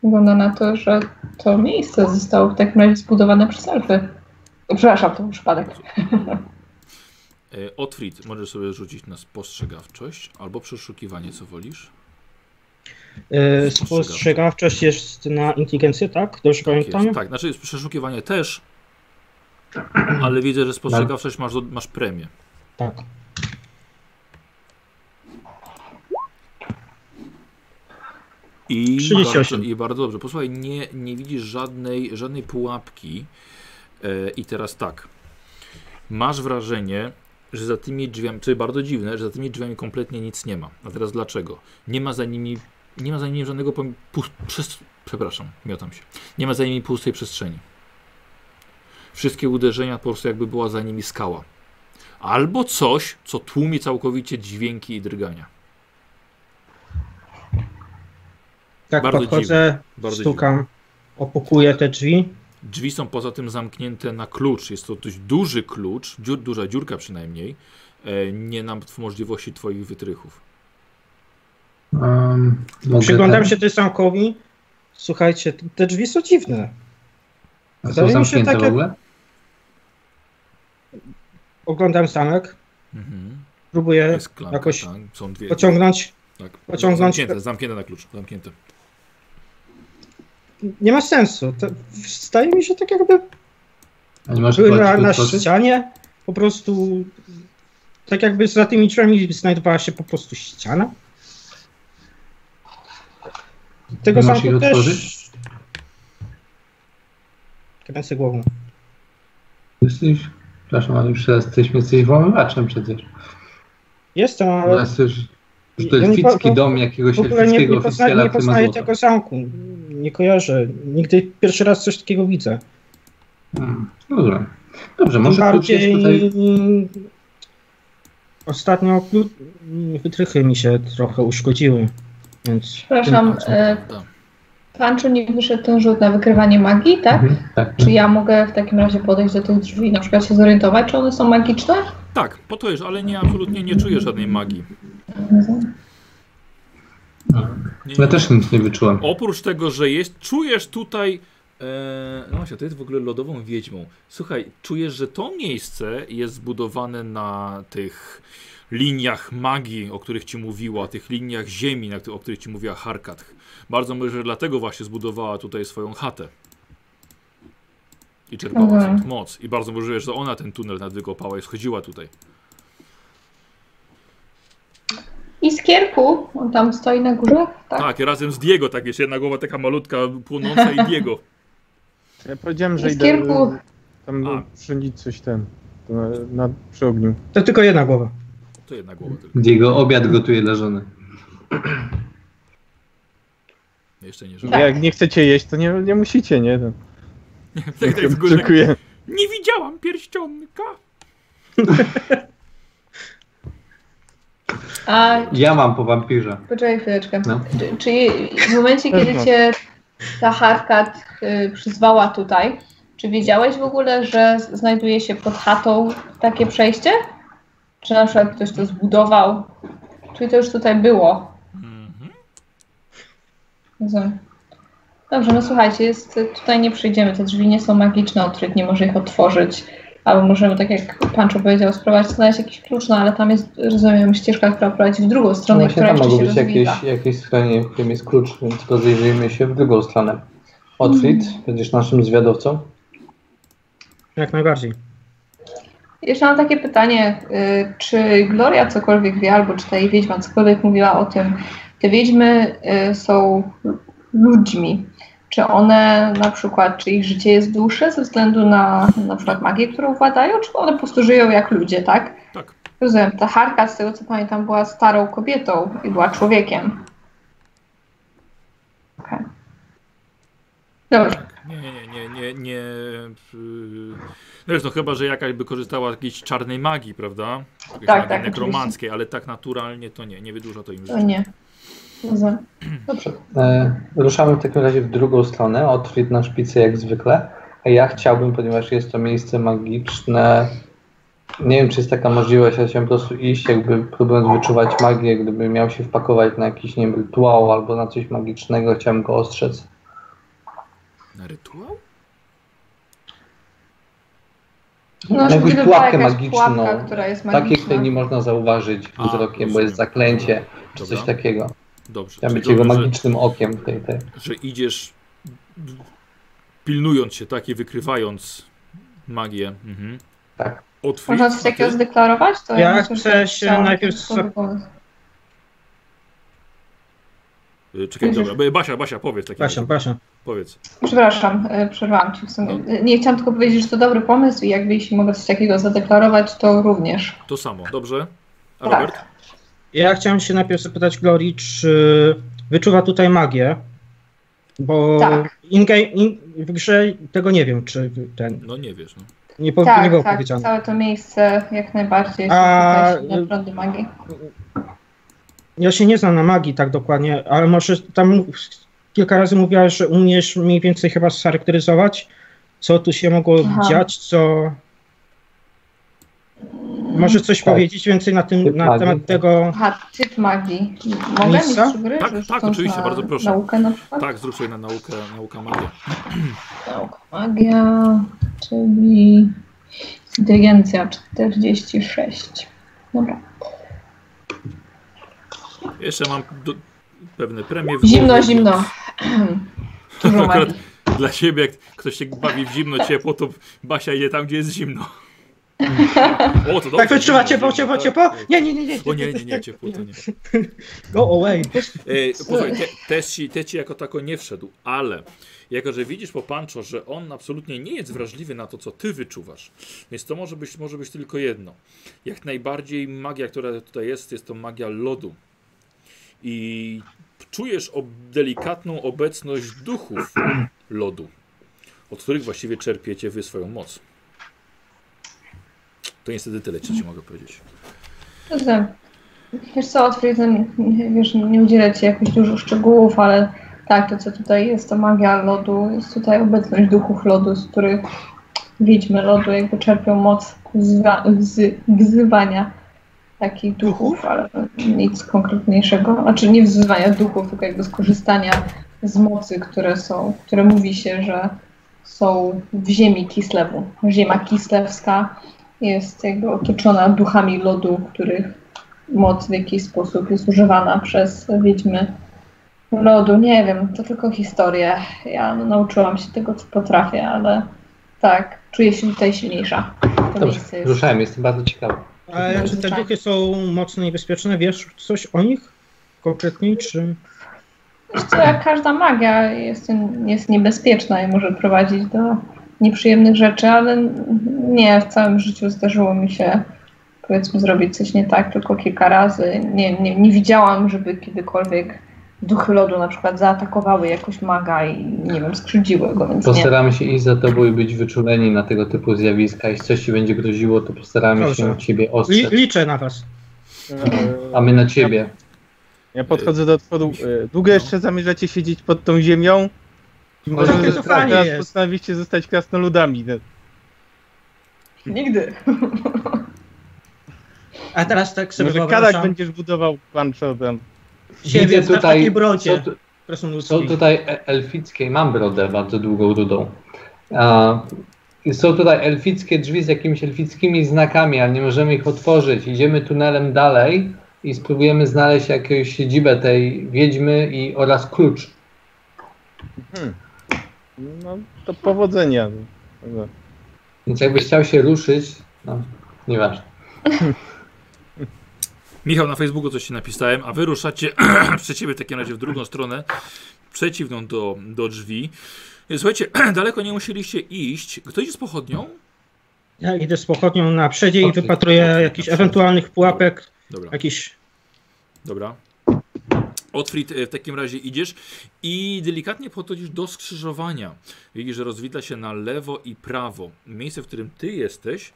Speaker 5: Wygląda na to, że to miejsce zostało w takim razie zbudowane przez elfy. Przepraszam, to był przypadek.
Speaker 1: E, Otfrid, możesz sobie rzucić na spostrzegawczość albo przeszukiwanie, co wolisz.
Speaker 2: Yy, spostrzegawczość jest na inteligencję, tak? Dobrze
Speaker 1: Tak,
Speaker 2: pamiętam?
Speaker 1: jest, tak, znaczy jest przeszukiwanie też, ale widzę, że spostrzegawczość masz, masz premię.
Speaker 2: Tak.
Speaker 1: I
Speaker 2: 38.
Speaker 1: Bardzo, I bardzo dobrze. Posłuchaj, nie, nie widzisz żadnej, żadnej pułapki. E, I teraz tak. Masz wrażenie, że za tymi drzwiami, co jest bardzo dziwne, że za tymi drzwiami kompletnie nic nie ma. A teraz dlaczego? Nie ma za nimi, nie ma za nimi żadnego pom- pu- przez, przepraszam, miotam się. Nie ma za nimi pustej przestrzeni. Wszystkie uderzenia po prostu jakby była za nimi skała. Albo coś, co tłumi całkowicie dźwięki i drgania.
Speaker 2: Tak,
Speaker 1: Bardzo
Speaker 2: podchodzę,
Speaker 1: Bardzo
Speaker 2: stukam, opukuję te drzwi.
Speaker 1: Drzwi są poza tym zamknięte na klucz. Jest to dość duży klucz, dziur, duża dziurka przynajmniej. E, nie nam w możliwości Twoich wytrychów.
Speaker 4: Um,
Speaker 2: Przyglądam
Speaker 4: ten-
Speaker 2: się tej zamkowi. Słuchajcie, te- drzwi są dziwne.
Speaker 4: A Są zamknięte
Speaker 2: takie-
Speaker 4: w ogóle?
Speaker 2: Oglądam zamek,
Speaker 1: Mhm.
Speaker 2: próbuję
Speaker 1: klamka,
Speaker 2: jakoś
Speaker 1: tak. Są dwie.
Speaker 2: pociągnąć.
Speaker 1: tak.
Speaker 2: pociągnąć-
Speaker 1: Zamknięte, zamknięte na klucz. Zamknięte.
Speaker 2: Nie ma sensu. To, staje mi się tak jakby
Speaker 4: A nie masz
Speaker 2: na, na ścianie. Po prostu tak jakby za tymi drzwiami znajdowała się po prostu ściana. Tego
Speaker 4: Nie ich
Speaker 2: też...
Speaker 4: otworzyć?
Speaker 2: Kręcę głową.
Speaker 4: Jesteś, przepraszam, ale już jesteśmy, jesteś włamywaczem przecież.
Speaker 2: Jestem, ale
Speaker 4: już, już to
Speaker 2: Ja
Speaker 4: elficki
Speaker 2: po-
Speaker 4: dom jakiegoś elfickiego oficjela,
Speaker 2: nie poznaję tego zamku. Nie kojarzę. Nigdy pierwszy raz coś takiego widzę.
Speaker 4: Hmm, Dobrze. Dobrze, może
Speaker 2: bardziej
Speaker 4: tutaj...
Speaker 2: ostatnio wytrychy mi się trochę uszkodziły. Więc
Speaker 5: Przepraszam, e, pan czy nie wyszedł ten rzut na wykrywanie magii, tak?
Speaker 4: Mhm, tak.
Speaker 5: Czy ja mogę w takim razie podejść do tych drzwi, na przykład się zorientować, czy one są magiczne?
Speaker 1: tak, po to jest, ale nie, absolutnie nie czuję żadnej magii. Nie,
Speaker 4: Ja też nic nie wyczułem.
Speaker 1: Oprócz tego, że jest, czujesz tutaj. E, no właśnie, to jest w ogóle lodową wiedźmą. Słuchaj, czujesz, że to miejsce jest zbudowane na tych liniach magii, o których ci mówiła, tych liniach ziemi, na, o których ci mówiła Harkat. Bardzo może że dlatego właśnie zbudowała tutaj swoją chatę. I czerpała
Speaker 5: Mhm.
Speaker 1: stąd moc. I bardzo możliwe, że ona ten tunel nadwykopała i schodziła tutaj.
Speaker 5: Iskierku, on tam stoi na górze?
Speaker 1: Tak, tak razem z Diego, tak jest jedna głowa taka malutka, płonąca i Diego.
Speaker 3: Ja powiedziałem, że Iskierku. idę tam A. coś ten, na, na, przy ogniu.
Speaker 2: To tylko jedna głowa.
Speaker 1: To jedna głowa tylko.
Speaker 4: Diego obiad gotuje dla żony.
Speaker 1: Jeszcze nie
Speaker 3: tak. Jak nie chcecie jeść, to nie, nie musicie, nie? To...
Speaker 1: tak, tak, w górze. Dziękuję. Nie widziałam pierścionka.
Speaker 4: A... Ja mam po wampirze.
Speaker 5: Poczekaj chwileczkę. No. Czyli w momencie, kiedy cię ta Harkat y, przyzwała tutaj, czy wiedziałeś w ogóle, że znajduje się pod chatą takie przejście? Czy na przykład ktoś to zbudował? Czyli to już tutaj było? Mhm. Dobrze, no słuchajcie, jest, tutaj nie przyjdziemy, te drzwi nie są magiczne, Otryt nie może ich otworzyć. Albo możemy, tak jak Pancho powiedział, spróbować znaleźć jakiś klucz, no ale tam jest, rozumiem, ścieżka, która prowadzi w drugą stronę, no która tam mogą być
Speaker 4: jakieś, jakieś schronienie, w którym jest klucz, więc rozejrzyjmy się w drugą stronę. Otwit, mm. będziesz naszym zwiadowcą?
Speaker 2: Jak najbardziej.
Speaker 5: Jeszcze mam takie pytanie, y, czy Gloria cokolwiek wie, albo czy ta jej wiedźma cokolwiek mówiła o tym, te wiedźmy y, są ludźmi, czy one na przykład, czy ich życie jest dłuższe ze względu na na przykład magię, którą władają, czy one po prostu żyją jak ludzie, tak?
Speaker 1: Tak.
Speaker 5: Rozumiem, ta Harka, z tego co pamiętam, była starą kobietą i była człowiekiem. Okej. Okay. Dobrze. Tak.
Speaker 1: Nie, nie, nie, nie, nie. Zresztą chyba, że jakaś by korzystała z jakiejś czarnej magii, prawda? Jakiejś
Speaker 5: tak, tak.
Speaker 1: Nekromanckiej, ale tak naturalnie to nie, nie wydłuża to im życia.
Speaker 5: To nie.
Speaker 4: Dobrze. E, ruszamy w takim razie w drugą stronę, od na szpicy jak zwykle. A ja chciałbym, ponieważ jest to miejsce magiczne, nie wiem, czy jest taka możliwość, ja chciałem po prostu iść, jakby próbując wyczuwać magię, gdyby miał się wpakować na jakiś, nie wiem, rytuał albo na coś magicznego, chciałem go ostrzec.
Speaker 1: Na rytuał?
Speaker 4: No, jakąś pułapkę magiczną, pułapka, która jest magiczna. takiej, której nie można zauważyć wzrokiem, bo jest zaklęcie, czy Dobra. coś takiego.
Speaker 1: Dobrze.
Speaker 4: Chciałem być jego magicznym że, okiem tej, tej.
Speaker 1: Że idziesz pilnując się, tak, i wykrywając magię. Mhm.
Speaker 4: Tak.
Speaker 5: Otwórz, Można coś takiego zdeklarować?
Speaker 2: To ja, ja chcę się najpierw...
Speaker 1: Y, czekaj, dobra, Basia, Basia, powiedz. Taki
Speaker 2: Basia, Basia.
Speaker 1: Powiedz.
Speaker 5: Przepraszam, y, przerwałam ci w sumie. No. Nie chciałam tylko powiedzieć, że to dobry pomysł i jakby jeśli mogę coś takiego zadeklarować, to również.
Speaker 1: To samo, dobrze? A
Speaker 5: tak.
Speaker 2: Ja chciałem się najpierw zapytać Glory, czy wyczuwa tutaj magię, bo
Speaker 5: tak.
Speaker 2: in, in, w grze tego nie wiem, czy ten...
Speaker 1: No nie wiesz, no.
Speaker 2: Nie, po, tak, nie było
Speaker 5: tak,
Speaker 2: powiedziane.
Speaker 5: całe to miejsce jak najbardziej jest A, prądy magii.
Speaker 2: Ja się nie znam na magii tak dokładnie, ale może tam kilka razy mówiłaś, że umiesz mniej więcej chyba scharakteryzować, co tu się mogło Aha. dziać, co... Może coś tak. powiedzieć więcej na, tym, na temat tego.
Speaker 5: Aha, typ magii. Mogę mieć gry,
Speaker 1: Tak, tak oczywiście, bardzo proszę.
Speaker 5: Naukę na przykład?
Speaker 1: Tak, zrób sobie na naukę, nauka magia.
Speaker 5: Nauka magia, czyli inteligencja 46. Dobra.
Speaker 1: Jeszcze mam do, pewne premie. W
Speaker 5: zimno, głowie, zimno.
Speaker 1: Dużo Dla siebie, jak ktoś się bawi w zimno, ciepło, to Basia idzie tam, gdzie jest zimno.
Speaker 2: O, to tak wytrzyma ciepło, ciepło, ciepło? Nie, nie, nie, nie.
Speaker 1: O nie, nie, nie, ciepło to nie.
Speaker 2: Go away.
Speaker 1: E, posłuchaj, te, te, ci, te ci jako tako nie wszedł, ale jako, że widzisz po Pancho, że on absolutnie nie jest wrażliwy na to, co ty wyczuwasz, więc to może być, może być tylko jedno. Jak najbardziej magia, która tutaj jest, jest to magia lodu. I czujesz ob delikatną obecność duchów lodu, od których właściwie czerpiecie wy swoją moc. To niestety tyle, co ci mogę powiedzieć.
Speaker 5: Dobrze. Wiesz co, otwieram, wiesz, nie udzielę ci jakoś dużo szczegółów, ale tak, to co tutaj jest, to magia lodu, jest tutaj obecność duchów lodu, z których wiedźmy lodu jakby czerpią moc wzywania takich duchów, ale nic konkretniejszego. Znaczy nie wzywania duchów, tylko jakby skorzystania z mocy, które są, które mówi się, że są w ziemi Kislewu. Ziemia kislewska jest jakby otoczona duchami lodu, których moc w jakiś sposób jest używana przez wiedźmy lodu. Nie wiem, to tylko historie. Ja no, nauczyłam się tego, co potrafię, ale tak, czuję się tutaj silniejsza.
Speaker 4: To Dobrze, jest... ruszałem, jestem bardzo ciekawy.
Speaker 2: Ale czy te duchy są mocno niebezpieczne? Wiesz coś o nich konkretniej, czy...
Speaker 5: Wiesz co, jak każda magia jest, jest niebezpieczna i może prowadzić do nieprzyjemnych rzeczy, ale nie, w całym życiu zdarzyło mi się powiedzmy zrobić coś nie tak tylko kilka razy. Nie, nie, nie widziałam, żeby kiedykolwiek duchy lodu na przykład zaatakowały jakoś maga i nie wiem, skrzywdziły go, więc
Speaker 4: Postaramy
Speaker 5: nie.
Speaker 4: się iść za tobą i być wyczuleni na tego typu zjawiska. Jeśli coś ci będzie groziło, to postaramy
Speaker 2: Proszę.
Speaker 4: się ciebie
Speaker 2: Li,
Speaker 4: ostrzec.
Speaker 2: liczę na was.
Speaker 4: A my na ciebie.
Speaker 3: Ja podchodzę do otworu. Długo jeszcze zamierzacie siedzieć pod tą ziemią? Może
Speaker 2: to fajnie
Speaker 3: teraz
Speaker 2: jest.
Speaker 3: postanowiście zostać krasnoludami. no.
Speaker 5: Nigdy.
Speaker 2: A teraz tak sobie
Speaker 3: Może
Speaker 2: wyobrażam
Speaker 3: Kadak będziesz budował pan Jordan.
Speaker 2: siebie takiej
Speaker 4: tutaj,
Speaker 2: brodzie
Speaker 4: są, tu-
Speaker 2: krasnoludzkiej.
Speaker 4: są tutaj e- elfickie, mam brodę bardzo długą, rudą. Są tutaj elfickie drzwi z jakimiś elfickimi znakami, ale nie możemy ich otworzyć. Idziemy tunelem dalej i spróbujemy znaleźć jakąś siedzibę tej wiedźmy i oraz klucz.
Speaker 3: No to powodzenia. No.
Speaker 4: Więc jakbyś chciał się ruszyć, no, nieważne.
Speaker 1: Michał, na Facebooku coś ci napisałem, a wy ruszacie przed ciebie w takim razie w drugą stronę, przeciwną do, do drzwi. Słuchajcie, daleko nie musieliście iść. Ktoś jest pochodnią?
Speaker 2: Ja idę z pochodnią na przedzie i wypatruję jakichś ewentualnych pułapek,
Speaker 1: Dobra,
Speaker 2: jakiś...
Speaker 1: dobra. Otfrid, e, w takim razie idziesz i delikatnie podchodzisz do skrzyżowania. Widzisz, że rozwidla się na lewo i prawo. Miejsce, w którym ty jesteś,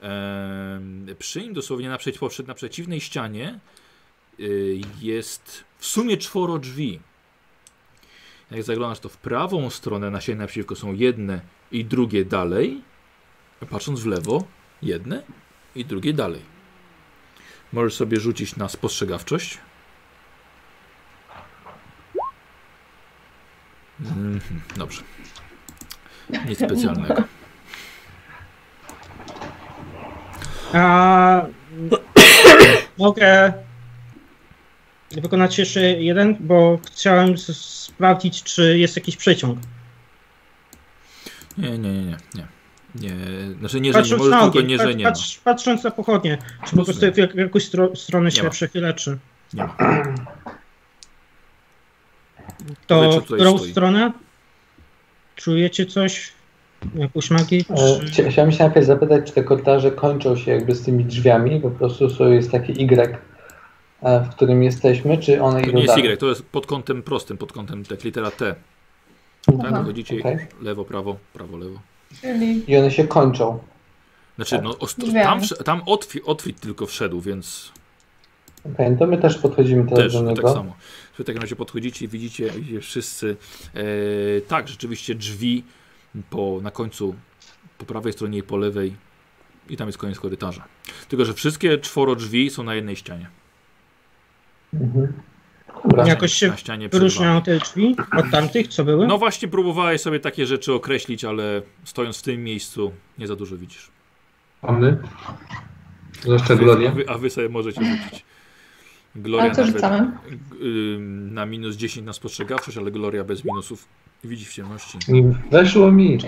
Speaker 1: em, przy nim dosłownie na, przeci- na przeciwnej ścianie y, jest w sumie czworo drzwi. Jak zaglądasz to w prawą stronę na ścianie naprzeciwko są jedne i drugie dalej. Patrząc w lewo, jedne i drugie dalej. Możesz sobie rzucić na spostrzegawczość. Mhm, dobrze. Nic specjalnego.
Speaker 2: A mogę wykonać jeszcze jeden, bo chciałem sprawdzić, czy jest jakiś przeciąg.
Speaker 1: Nie, nie, nie, nie. nie. nie. Znaczy nie, że nie
Speaker 2: Patrząc na
Speaker 1: tylko nie, że nie
Speaker 2: patrz, patrząc na pochodnie, czy po prostu w jak- jakąś stro, stronę się
Speaker 1: ma.
Speaker 2: przechylę, czy
Speaker 1: Nie ma.
Speaker 2: to w którą
Speaker 1: stoi.
Speaker 2: stronę? Czujecie coś? Jakąś magię?
Speaker 4: E,
Speaker 2: Czy...
Speaker 4: chcia- Chciałem się najpierw zapytać, czy te korytarze kończą się jakby z tymi drzwiami, po prostu jest taki Y, e, w którym jesteśmy, czy one
Speaker 1: To
Speaker 4: idą
Speaker 1: nie jest? Y, to jest pod kątem prostym, pod kątem tak litera T. Tak,
Speaker 5: Aha.
Speaker 1: wychodzicie
Speaker 4: Okej.
Speaker 1: lewo, prawo, prawo, lewo.
Speaker 5: Czyli
Speaker 4: I one się kończą.
Speaker 1: Znaczy,
Speaker 4: Tak.
Speaker 1: no, tam, tam Otwit, Otwit tylko wszedł, więc
Speaker 4: Okej, to my też podchodzimy teraz
Speaker 1: też
Speaker 4: do
Speaker 1: tak
Speaker 4: niego.
Speaker 1: samo. W takim razie podchodzicie i widzicie, wszyscy. E, tak, rzeczywiście drzwi po, na końcu, po prawej stronie i po lewej. I tam jest koniec korytarza. Tylko, że wszystkie czworo drzwi są na jednej ścianie.
Speaker 4: Mhm. Dobra.
Speaker 2: Jakoś się
Speaker 1: na ścianie
Speaker 2: Wyróżniają te drzwi od tamtych, co były?
Speaker 1: No właśnie próbowałeś sobie takie rzeczy określić, ale stojąc w tym miejscu nie za dużo widzisz.
Speaker 4: A my? Zwłaszcza
Speaker 1: A wy, a wy, a wy sobie możecie rzucić. Gloria nawet, ym, na minus 10 na spostrzegawczość, ale Gloria bez minusów widzi w ciemności.
Speaker 4: Weszło mi.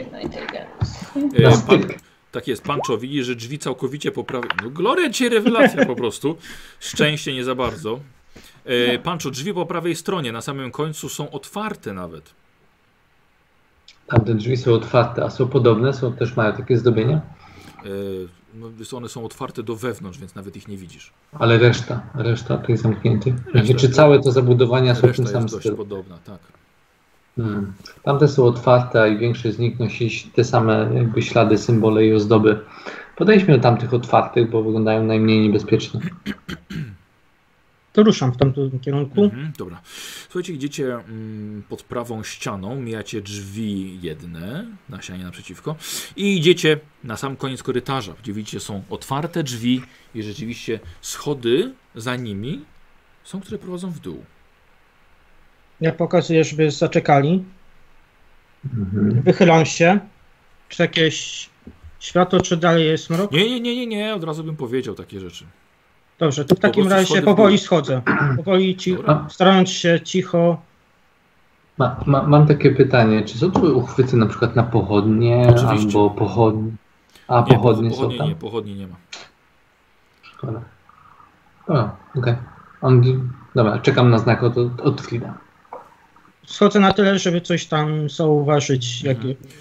Speaker 1: E, pan, tak jest, Pancho widzi, że drzwi całkowicie po prawej. No Gloria dzisiaj rewelacja po prostu. Szczęście nie za bardzo. E, Pancho, drzwi po prawej stronie, na samym końcu są otwarte nawet.
Speaker 4: Tamte drzwi są otwarte, a są podobne, są też mają takie zdobienia,
Speaker 1: E, no, one są otwarte do wewnątrz, więc nawet ich nie widzisz.
Speaker 4: ale reszta, reszta tych zamkniętych.
Speaker 1: Reszta-
Speaker 4: Czy całe to zabudowania są w tym samym stylu?
Speaker 1: podobna, tak.
Speaker 4: Hmm. Tamte są otwarte, i większość z nich nosi te same jakby ślady, symbole i ozdoby. Podejdźmy do tamtych otwartych, bo wyglądają najmniej niebezpieczne.
Speaker 2: To ruszam w tamtym kierunku.
Speaker 1: Mhm, dobra. Słuchajcie, idziecie mm, pod prawą ścianą, mijacie drzwi jedne na ścianie naprzeciwko i idziecie na sam koniec korytarza, gdzie widzicie są otwarte drzwi i rzeczywiście schody za nimi są, które prowadzą w dół.
Speaker 2: Ja pokazuję, żeby zaczekali.
Speaker 4: Mhm.
Speaker 2: Wychylam się. Czy jakieś światło, czy dalej jest mrok?
Speaker 1: Nie, nie, nie, nie, nie, od razu bym powiedział takie rzeczy.
Speaker 2: Dobrze, to w takim razie powoli schodzę. Powoli, ci, starając się cicho.
Speaker 4: Ma, ma, mam takie pytanie, czy są tu uchwyty na przykład na pochodnie
Speaker 1: Oczywiście.
Speaker 4: albo pochodnie? A
Speaker 1: Nie,
Speaker 4: pochodnie są
Speaker 1: pochodni
Speaker 4: tam?
Speaker 1: nie, pochodni nie ma.
Speaker 4: Dobra. O, okej. On... Dobra, czekam na znak od, od Frida.
Speaker 2: Schodzę na tyle, żeby coś tam zauważyć jak,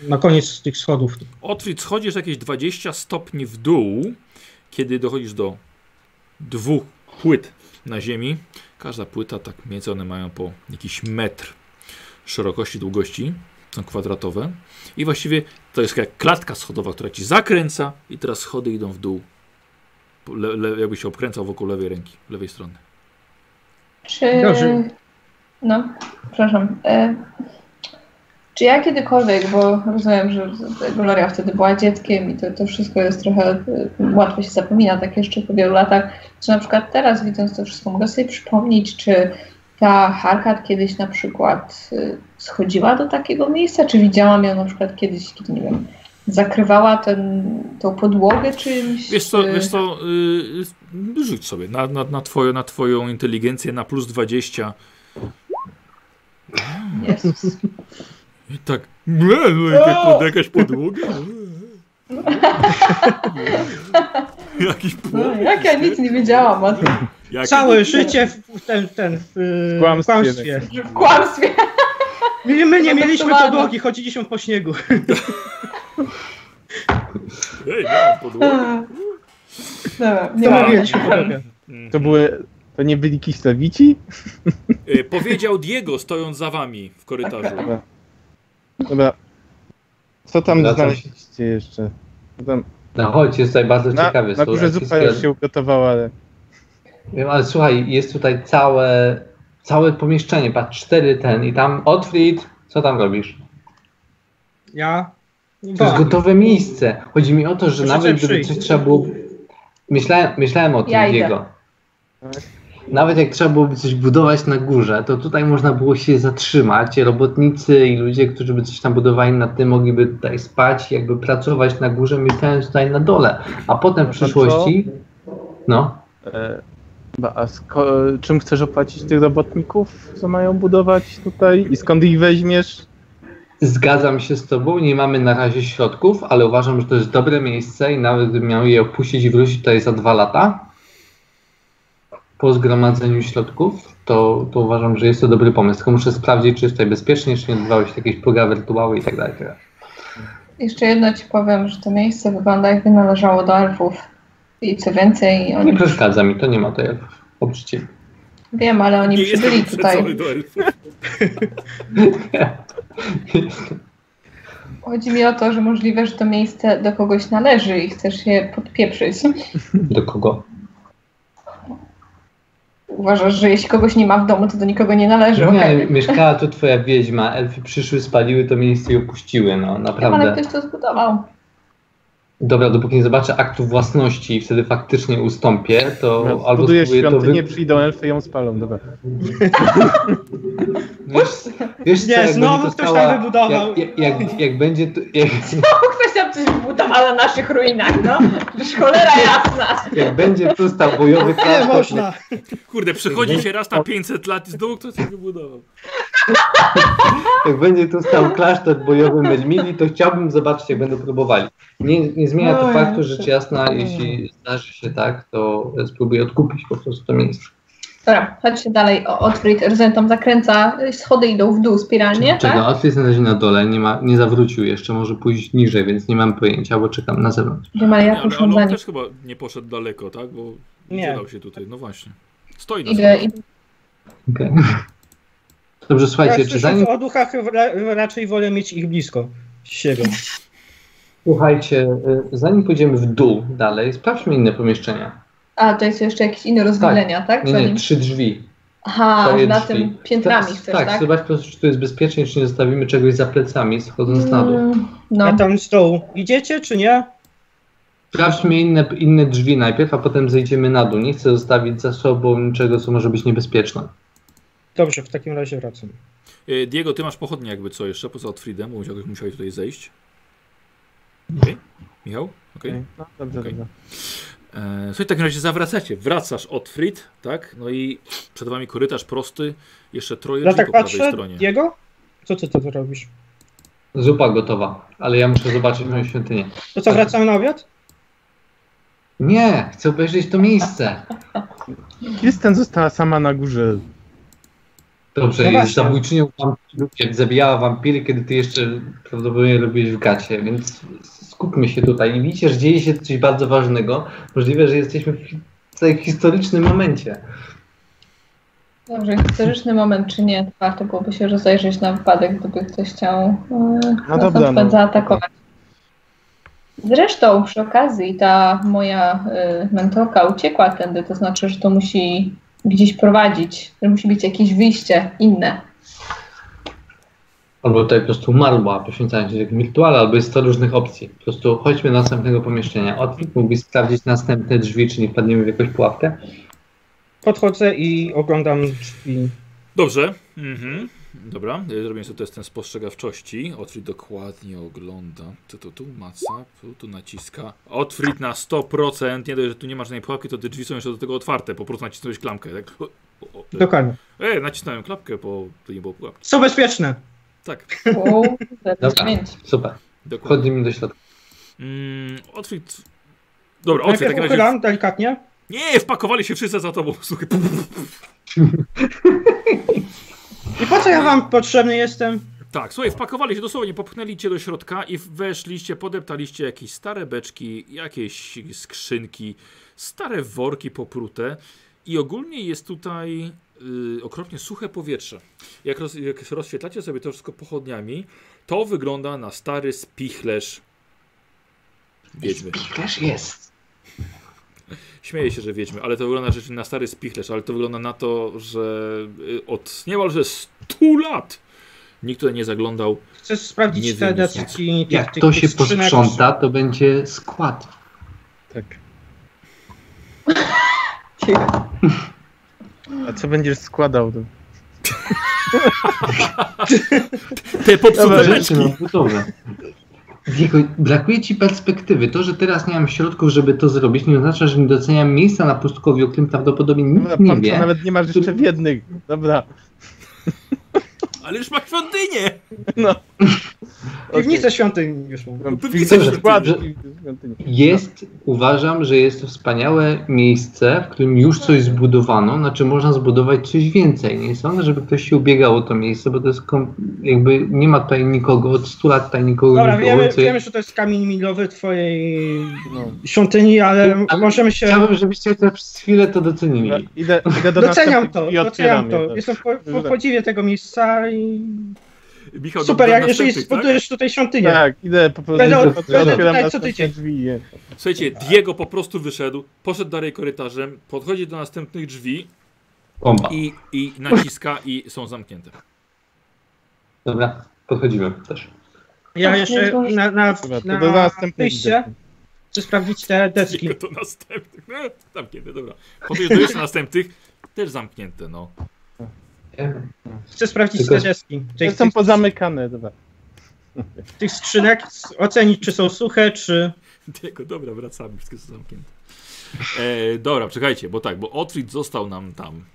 Speaker 2: na koniec tych schodów.
Speaker 1: Otwit, schodzisz jakieś 20 stopni w dół, kiedy dochodzisz do dwóch płyt na ziemi. Każda płyta, tak więcej one mają po jakiś metr szerokości, długości. Są kwadratowe. I właściwie to jest jak klatka schodowa, która ci zakręca i teraz schody idą w dół. Le, le, jakby się obkręcał wokół lewej ręki, lewej strony.
Speaker 5: Czy.
Speaker 2: Dobrze.
Speaker 5: No, przepraszam. E, czy ja kiedykolwiek, bo rozumiem, że Gloria wtedy była dzieckiem i to, to wszystko jest trochę e, łatwo się zapomina, tak jeszcze po wielu latach. Czy na przykład teraz, widząc to wszystko, mogę sobie przypomnieć, czy ta Harkat kiedyś na przykład e, schodziła do takiego miejsca, czy widziałam ją na przykład kiedyś, kiedy nie wiem, zakrywała ten, tą podłogę czymś?
Speaker 1: Wiesz co,
Speaker 5: czy-
Speaker 1: wiesz co yy, rzuć sobie na, na, na, twoją, na twoją inteligencję na plus 20.
Speaker 5: Jezus.
Speaker 1: I tak, ble, no, jak pod, jakaś podłoga. Jakiś
Speaker 5: No,
Speaker 1: płot.
Speaker 5: jak ja nic nie wiedziałam o tym,
Speaker 1: Jak,
Speaker 2: Całe życie w, w ten, ten w, w
Speaker 3: Kłamstwie.
Speaker 2: kłamstwie.
Speaker 5: w kłamstwie.
Speaker 2: My, my nie mieliśmy podłogi, chodziliśmy po śniegu.
Speaker 1: Ej, miałam podłogę.
Speaker 5: Dobra, nie
Speaker 2: To mieliśmy podłogę.
Speaker 3: To były... To nie byli Kislewici?
Speaker 1: Y, Powiedział Diego stojąc za wami w korytarzu.
Speaker 3: Dobra. Co tam
Speaker 4: Wracam
Speaker 3: znaleźliście jeszcze? Co Tam,
Speaker 4: No chodź, jest tutaj bardzo
Speaker 3: na,
Speaker 4: ciekawie.
Speaker 3: na górze zupa już się ugotowała, ale...
Speaker 4: Wiem, ale słuchaj, jest tutaj całe, całe pomieszczenie, patrz, cztery ten i tam Otfried, co tam robisz?
Speaker 2: Ja?
Speaker 4: To jest
Speaker 2: Wołam.
Speaker 4: gotowe miejsce. Chodzi mi o to, że
Speaker 2: Proszę
Speaker 4: nawet gdyby coś trzeba było... Myślałem, myślałem o tym,
Speaker 5: Ja.
Speaker 4: Diego.
Speaker 3: Tak.
Speaker 4: Nawet jak trzeba byłoby coś budować na górze, to tutaj można było się zatrzymać. Robotnicy i ludzie, którzy by coś tam budowali na tym, mogliby tutaj spać, jakby pracować na górze, mieszkając tutaj na dole. A potem w przyszłości... No,
Speaker 3: E, a czym chcesz opłacić tych robotników, co mają budować tutaj i skąd ich weźmiesz?
Speaker 4: Zgadzam się z Tobą, nie mamy na razie środków, ale uważam, że to jest dobre miejsce i nawet gdybym miał je opuścić i wrócić tutaj za dwa lata, po zgromadzeniu środków, to, to uważam, że jest to dobry pomysł. Tylko muszę sprawdzić, czy jest tutaj bezpiecznie, czy nie odbywały się jakieś proga wirtuały i tak dalej. tak dalej.
Speaker 5: Jeszcze jedno ci powiem, że to miejsce wygląda jakby należało do elfów. I co więcej,
Speaker 4: Nie
Speaker 5: oni
Speaker 4: przeszkadza mi, to nie ma to jak oczywiście.
Speaker 5: wiem, ale oni
Speaker 1: Nie
Speaker 5: przybyli tutaj.
Speaker 1: do elfów.
Speaker 5: Chodzi mi o to, że możliwe, że to miejsce do kogoś należy i chcesz je podpieprzyć.
Speaker 4: Do kogo?
Speaker 5: Uważasz, że jeśli kogoś nie ma w domu, to do nikogo nie należy.
Speaker 4: Nie,
Speaker 5: okej.
Speaker 4: mieszkała tu twoja wiedźma, elfy przyszły, spaliły to miejsce i opuściły, no
Speaker 5: Ale
Speaker 4: naprawdę.
Speaker 5: ktoś to zbudował.
Speaker 4: Dobra, dopóki nie zobaczę aktu własności i wtedy faktycznie ustąpię, to albo
Speaker 3: No, Budujesz
Speaker 4: spróbuję to
Speaker 3: świątynię,
Speaker 4: wy...
Speaker 3: przyjdą elfy i ją spalą, dobra.
Speaker 4: Wiesz, wiesz
Speaker 2: Nie,
Speaker 4: co, jak
Speaker 2: znowu
Speaker 4: będzie to
Speaker 2: ktoś
Speaker 4: stała-
Speaker 2: tam wybudował.
Speaker 4: Jak, jak, jak, jak będzie to, jak,
Speaker 5: Ktoś tam coś zbudował na naszych ruinach, no. Przecież cholera jasna.
Speaker 4: jak będzie tu stał bojowy
Speaker 2: Nie
Speaker 4: klasztor,
Speaker 2: można.
Speaker 1: Kurde, przychodzi się raz na 500 lat i znowu ktoś coś wybudował.
Speaker 4: jak będzie tu stał klasztor bojowy Medmili, to chciałbym zobaczyć, jak będą próbowali. Nie, nie zmienia to faktu, rzecz jasna, jeśli zdarzy się tak, to spróbuję odkupić po prostu to miejsce.
Speaker 5: Dobra, chodźcie dalej. O, Otfrid, rozumiem, tam zakręca, schody idą w dół spiralnie,
Speaker 4: Czego?
Speaker 5: tak?
Speaker 4: Jest na razie na dole, nie, ma, nie zawrócił jeszcze, może pójść niżej, więc nie mam pojęcia, bo czekam na zewnątrz.
Speaker 1: Nie,
Speaker 5: ja
Speaker 1: ale,
Speaker 5: poszłam
Speaker 1: ale
Speaker 5: za
Speaker 1: on
Speaker 5: nim.
Speaker 1: też chyba nie poszedł daleko, tak? Bo
Speaker 2: Nie.
Speaker 1: się tutaj. No właśnie. Stoi na
Speaker 5: Idę, idę.
Speaker 4: Okej. Dobrze, słuchajcie,
Speaker 2: Ja
Speaker 4: czy zanim
Speaker 2: o duchach ra- raczej wolę mieć ich blisko siebie.
Speaker 4: Słuchajcie, y, zanim pójdziemy w dół dalej, sprawdźmy inne pomieszczenia.
Speaker 5: A, to jest jeszcze jakieś inne rozwilenia, tak?
Speaker 4: Nie, nie,
Speaker 5: Zanim-
Speaker 4: trzy drzwi.
Speaker 5: Aha, na
Speaker 4: drzwi.
Speaker 5: tym piętrami
Speaker 4: Tak,
Speaker 5: chcesz,
Speaker 4: tak?
Speaker 5: tak?
Speaker 4: zobacz po prostu, czy tu jest bezpiecznie, czy nie zostawimy czegoś za plecami, schodząc na dół.
Speaker 5: Mm,
Speaker 2: A
Speaker 5: No,
Speaker 2: tam z dołu idziecie, czy nie?
Speaker 4: Sprawdźmy inne, inne drzwi najpierw, a potem zejdziemy na dół. Nie chcę zostawić za sobą niczego, co może być niebezpieczne.
Speaker 2: Dobrze, w takim razie wracam.
Speaker 1: E, Diego, ty masz pochodnie jakby co jeszcze, poza Otfriedem, bo musiałeś, musiałeś tutaj zejść. Okej. Michał? Okej.
Speaker 3: No, dobrze,
Speaker 1: Okej.
Speaker 3: dobra.
Speaker 1: E, Słuchaj, w takim razie zawracacie. Wracasz Otfried, tak? No i przed wami korytarz prosty, jeszcze troje
Speaker 2: Ja tak
Speaker 1: po prawej
Speaker 2: patrzę,
Speaker 1: stronie.
Speaker 2: Diego? Co ty tu robisz?
Speaker 4: Zupa gotowa, ale ja muszę zobaczyć moją świątynię.
Speaker 2: To co, wracamy na obiad?
Speaker 4: Nie, chcę obejrzeć to miejsce.
Speaker 3: Kirsten została sama na górze.
Speaker 4: Dobrze,
Speaker 2: No
Speaker 4: jest zabójczynią jak zabijała wampiry, kiedy ty jeszcze prawdopodobnie robiłeś w gacie, więc skupmy się tutaj. I widzicie, że dzieje się coś bardzo ważnego. Możliwe, że jesteśmy w w historycznym momencie.
Speaker 5: Dobrze, historyczny moment czy nie, warto byłoby się rozejrzeć na wypadek, gdyby ktoś chciał yy, nas
Speaker 3: dobra, no.
Speaker 5: zaatakować. Zresztą przy okazji ta moja y, mentorka uciekła tędy, to znaczy, że to musi gdzieś prowadzić, że musi być jakieś wyjście inne.
Speaker 4: Albo tutaj po prostu umarła, poświęcając się takim wirtuale, albo jest 100 różnych opcji. Po prostu chodźmy do następnego pomieszczenia. Otwit mógłbyś sprawdzić następne drzwi, czy nie wpadniemy w jakąś pułapkę?
Speaker 2: Podchodzę i oglądam drzwi.
Speaker 1: Dobrze. Mhm. Dobra, y, zrobię sobie testem spostrzegawczości. Otwrit dokładnie ogląda. Tu, tu, tu, maca, tu, tu naciska. Otwrit na 100%. Nie dość, że tu nie masz żadnej pułapki, to te drzwi są jeszcze do tego otwarte. Po prostu nacisnąłeś klamkę. Tak. O, o, o,
Speaker 2: Dokładnie.
Speaker 1: e, nacisnąłem klapkę, bo to nie było pułapki.
Speaker 2: Są bezpieczne.
Speaker 1: Tak,
Speaker 5: Wow,
Speaker 4: Dobra, super.
Speaker 1: dokładnie.
Speaker 4: Wchodzimy do środka.
Speaker 1: Mm, Otwrit... Dobra, Otwrit w
Speaker 2: Najpierw
Speaker 1: takim razie...
Speaker 2: delikatnie.
Speaker 1: Nie, wpakowali się wszyscy za tobą. Słuchaj.
Speaker 2: I po co ja wam potrzebny jestem?
Speaker 1: Tak, słuchaj, wpakowali się dosłownie, popchnęli cię do środka i weszliście, podeptaliście jakieś stare beczki, jakieś skrzynki, stare worki poprute i ogólnie jest tutaj y, okropnie suche powietrze. Jak, roz, jak rozświetlacie sobie to wszystko pochodniami, to wygląda na stary spichlerz wiedźmy.
Speaker 4: Też jest.
Speaker 1: Śmieję się, że wiedźmy, ale to wygląda rzeczywiście na stary spichlerz, ale to wygląda na to, że y, od niemalże 100 lat nikt tutaj nie zaglądał.
Speaker 2: Chcę sprawdzić
Speaker 1: Nie
Speaker 2: te tych-
Speaker 4: Jak
Speaker 2: tych-
Speaker 4: to się posprząta, to będzie skład.
Speaker 3: Tak. A co będziesz składał? To...
Speaker 1: Te popsute!
Speaker 4: Rzeczy. Diego, brakuje ci perspektywy. To, że teraz nie mam środków, żeby to zrobić, nie oznacza, że nie doceniam miejsca na pustkowiu, o którym prawdopodobnie nikt
Speaker 3: Dobra,
Speaker 4: nie
Speaker 3: pan
Speaker 4: wie.
Speaker 3: nawet nie masz jeszcze w jednych. Dobra.
Speaker 1: Ale już ma świątynię!
Speaker 3: No.
Speaker 2: Piwnicę świątyni już mam.
Speaker 3: Mam
Speaker 1: Piwnicę
Speaker 3: piwnicę skład.
Speaker 4: świątyni. Jest, uważam, że jest to wspaniałe miejsce, w którym już coś zbudowano, znaczy można zbudować coś więcej. Nie sądzę, żeby ktoś się ubiegał o to miejsce, bo to jest jakby nie ma tutaj nikogo, od 100 lat tutaj nikogo
Speaker 2: Dobra,
Speaker 4: nie było.
Speaker 2: wiemy,
Speaker 4: co
Speaker 2: wiemy, że to jest kamień milowy twojej
Speaker 3: No.
Speaker 2: świątyni, ale
Speaker 4: Ale
Speaker 2: możemy się...
Speaker 4: Chciałbym, żebyście to przez chwilę to docenili.
Speaker 3: Idę, idę do
Speaker 2: Doceniam to, doceniam to. Jestem po, po podziwie tego miejsca i
Speaker 1: Michał,
Speaker 2: super,
Speaker 1: do, do
Speaker 2: jak jeżeli
Speaker 1: następnych, tak?
Speaker 2: zbudujesz tutaj świątynię.
Speaker 3: Tak, idę po prostu
Speaker 2: Będę- będę tutaj co tydzień.
Speaker 3: drzwi.
Speaker 1: Słuchajcie, Diego po prostu wyszedł, poszedł dalej korytarzem, podchodzi do następnych drzwi
Speaker 4: Bomba.
Speaker 1: i, i naciska i są zamknięte.
Speaker 4: Dobra, podchodzimy też.
Speaker 2: Ja
Speaker 5: Tak,
Speaker 2: jeszcze
Speaker 5: zdążysz.
Speaker 2: na, na,
Speaker 3: to
Speaker 2: na
Speaker 3: do następnych
Speaker 2: wyjście chcę sprawdzić te deski.
Speaker 1: Diego do następnych. No, zamknięte, dobra. Podchodzi do jeszcze następnych, też zamknięte, no.
Speaker 2: Chcę sprawdzić
Speaker 4: Tylko-
Speaker 2: te deski. Tych,
Speaker 3: Są
Speaker 2: tych,
Speaker 3: pozamykane, dobra.
Speaker 2: tych skrzynek, ocenić czy są suche, czy...
Speaker 1: Diego, dobra, wracamy, wszystkie są zamknięte. E, dobra, czekajcie, bo tak, bo Otfrid został nam tam.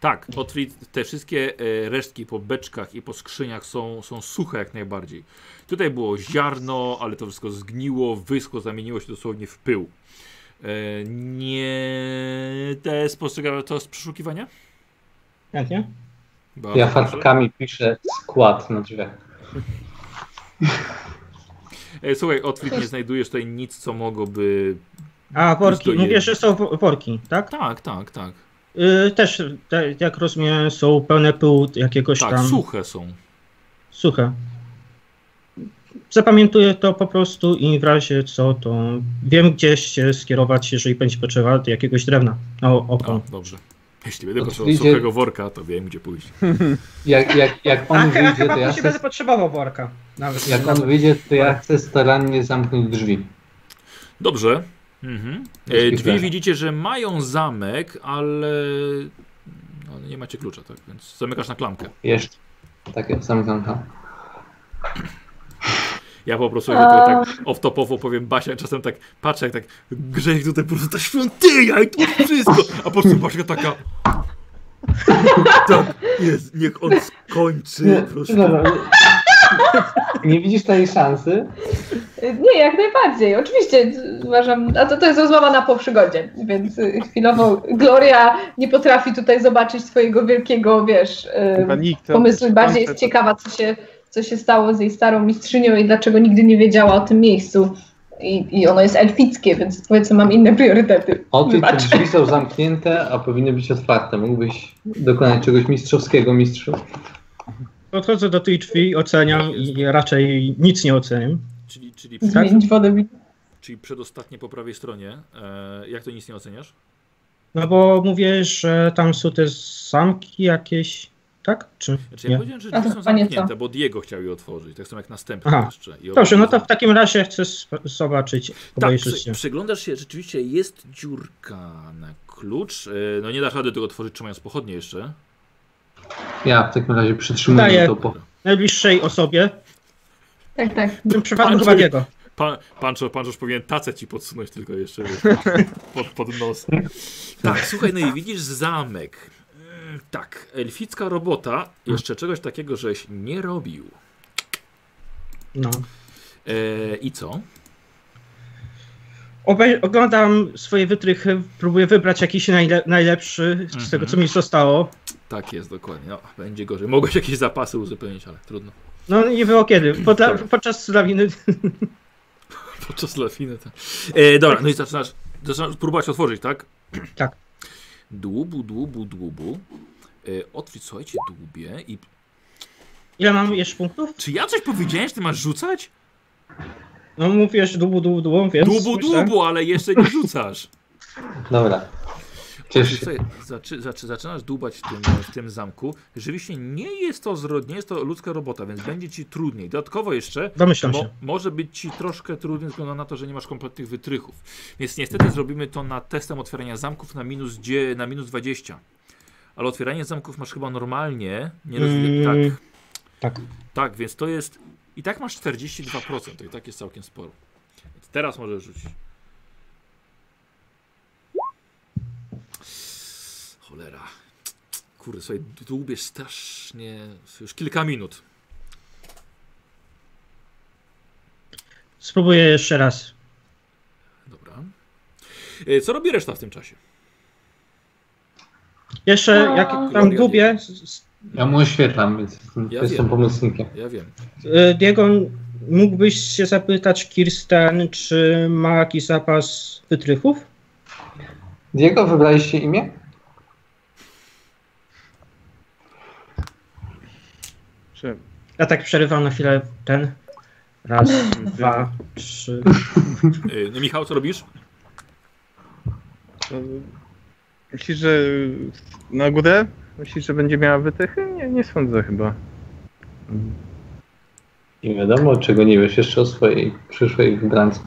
Speaker 1: Tak, Otfrid, te wszystkie e, resztki po beczkach i po skrzyniach są, są suche jak najbardziej. Tutaj było ziarno, ale to wszystko zgniło, wyschło, zamieniło się dosłownie w pył. E, nie te spostrzega to z przeszukiwania?
Speaker 2: Chętnie?
Speaker 1: Bardzo
Speaker 4: Ja farbkami piszę skład na drzwiach.
Speaker 1: Słuchaj, Otfrid, nie znajdujesz tutaj nic, co mogłoby...
Speaker 2: A
Speaker 1: to
Speaker 2: mówię, że są worki, tak?
Speaker 1: Tak, tak, tak.
Speaker 2: Y, też, te, jak rozumiem, są pełne pyłu jakiegoś
Speaker 1: Tak,
Speaker 2: tam...
Speaker 1: suche są.
Speaker 2: Suche. Zapamiętuję to po prostu i w razie co, to wiem gdzie się skierować, jeżeli będzie potrzeba do jakiegoś drewna na o- oko.
Speaker 1: O, dobrze. Jeśli będę potrzebował suchego worka, to wiem, gdzie pójść.
Speaker 4: Jak, jak, jak on
Speaker 2: a
Speaker 4: wyjdzie, to ja
Speaker 2: później będę
Speaker 4: chcę,
Speaker 2: potrzebował worka. Nawet.
Speaker 4: jak on wyjdzie, to ja chcę starannie zamknąć drzwi.
Speaker 1: Dobrze. Mhm. E, drzwi widzicie, że mają zamek, ale no, nie macie klucza, tak? Więc zamykasz na klamkę.
Speaker 4: Jeszcze. Tak, sam zamknę.
Speaker 1: Ja po prostu jakby to tak off-topowo powiem Basia, czasem tak patrzę, jak tak grzeje tutaj po prostu ta świątynia i to wszystko, a po prostu Basia taka tak, jest, niech on skończy, po prostu.
Speaker 4: Nie widzisz tej szansy?
Speaker 5: Nie, jak najbardziej. Oczywiście uważam, a to, to jest rozmowa na po przygodzie, więc y, chwilowo Gloria nie potrafi tutaj zobaczyć twojego wielkiego, wiesz,
Speaker 3: Chyba nikt.
Speaker 5: pomysłu bardziej jest ciekawa, co się, co się stało z jej starą mistrzynią i dlaczego nigdy nie wiedziała o tym miejscu. I, I ono jest elfickie, więc powiedzmy mam inne priorytety.
Speaker 4: O ty, te
Speaker 5: Wybacz.
Speaker 4: drzwi są zamknięte, a powinny być otwarte. Mógłbyś dokonać czegoś mistrzowskiego, mistrzu.
Speaker 2: Podchodzę do tej drzwi, oceniam i raczej nic nie oceniam.
Speaker 1: Czyli, czyli,
Speaker 5: wodę. w-
Speaker 1: czyli przedostatnie po prawej stronie. E, jak to nic nie oceniasz?
Speaker 2: No bo mówię, że tam są te zamki jakieś, tak? Czy
Speaker 1: Znaczy,
Speaker 2: nie?
Speaker 1: ja powiedziałem, że
Speaker 5: A to
Speaker 1: drzwi są zamknięte, bo Diego chciał je otworzyć. Tak samo jak następny
Speaker 2: Aha.
Speaker 1: jeszcze. I
Speaker 2: Dobrze, no to w takim razie chcę zobaczyć,
Speaker 1: Tak, przy,
Speaker 2: się.
Speaker 1: przyglądasz się, rzeczywiście jest dziurka na klucz. E, no nie dasz rady tego otworzyć trzymając pochodnie jeszcze.
Speaker 4: Ja w takim razie przytrzymuję
Speaker 2: Daję.
Speaker 4: to po...
Speaker 2: Najbliższej osobie,
Speaker 5: Tak, tak.
Speaker 2: w tym przypadku
Speaker 1: Pan
Speaker 2: chyba Diego.
Speaker 1: Pan, Pancho, Pancho już powinien tacę ci podsunąć tylko jeszcze pod, pod nos. Tak, słuchaj, no i widzisz zamek. Mm, Tak, elficka robota. Jeszcze czegoś takiego, żeś nie robił.
Speaker 2: No.
Speaker 1: E, I co?
Speaker 2: Obej- oglądam swoje wytrychy, próbuję wybrać jakiś najle- najlepszy z
Speaker 1: Mhm.
Speaker 2: tego, co mi zostało.
Speaker 1: Tak jest, dokładnie. No, będzie gorzej. Mogłeś jakieś zapasy uzupełnić, ale trudno.
Speaker 2: No nie było kiedy, Podla- podczas lawiny.
Speaker 1: Podczas lawiny. To... E, dobra, no i zaczynasz, zaczynasz próbować otworzyć, tak?
Speaker 2: Tak.
Speaker 1: Dłubu, dłubu, dłubu. E, otwórz, słuchajcie, dłubie i...
Speaker 2: Ile mam jeszcze punktów?
Speaker 1: Czy ja coś powiedziałem, że ty masz rzucać?
Speaker 2: No mówisz dubu, dubu, dubu, więc...
Speaker 1: Dłubu,
Speaker 2: myślę-
Speaker 1: dłubu, ale jeszcze nie rzucasz.
Speaker 4: Dobra. Ciesz się.
Speaker 1: Zaczy, zaczy, zaczynasz dłubać w tym, w tym zamku. Rzeczywiście nie jest to zrodnie, nie jest to ludzka robota, więc będzie ci trudniej. Dodatkowo jeszcze
Speaker 2: Domyślam
Speaker 1: mo,
Speaker 2: się.
Speaker 1: może być ci troszkę trudniej ze względu na to, że nie masz kompletnych wytrychów. Więc niestety zrobimy to na testem otwierania zamków na minus, na minus 20. Ale otwieranie zamków masz chyba normalnie. Nie
Speaker 2: Mm,
Speaker 1: tak,
Speaker 2: tak.
Speaker 1: tak, więc to jest. I tak masz 42%, to i tak jest całkiem sporo. Więc teraz możesz rzucić. Cholera. Kurde, słuchaj, dłubiesz strasznie. Już kilka minut.
Speaker 2: Spróbuję jeszcze raz.
Speaker 1: Dobra. E, Co robi reszta w tym czasie?
Speaker 2: Jeszcze jak
Speaker 5: A.
Speaker 2: tam gubię,
Speaker 4: Ja mu oświetlam, więc jestem,
Speaker 1: Ja
Speaker 4: jestem
Speaker 1: wiem.
Speaker 4: pomocnikiem.
Speaker 1: Ja wiem.
Speaker 2: y, Diego, mógłbyś się zapytać Kirsten, czy ma jakiś zapas wytrychów?
Speaker 4: Diego, wybraliście imię?
Speaker 3: Że,
Speaker 2: Ja tak przerywam na chwilę ten. Raz, dwa, trzy.
Speaker 1: E, No Michał, co robisz?
Speaker 3: to, myślisz, że na górę? Myślisz, że będzie miała wytychy? Nie, nie sądzę chyba.
Speaker 4: Nie wiadomo, czego nie wiesz jeszcze o swojej przyszłej wybrance.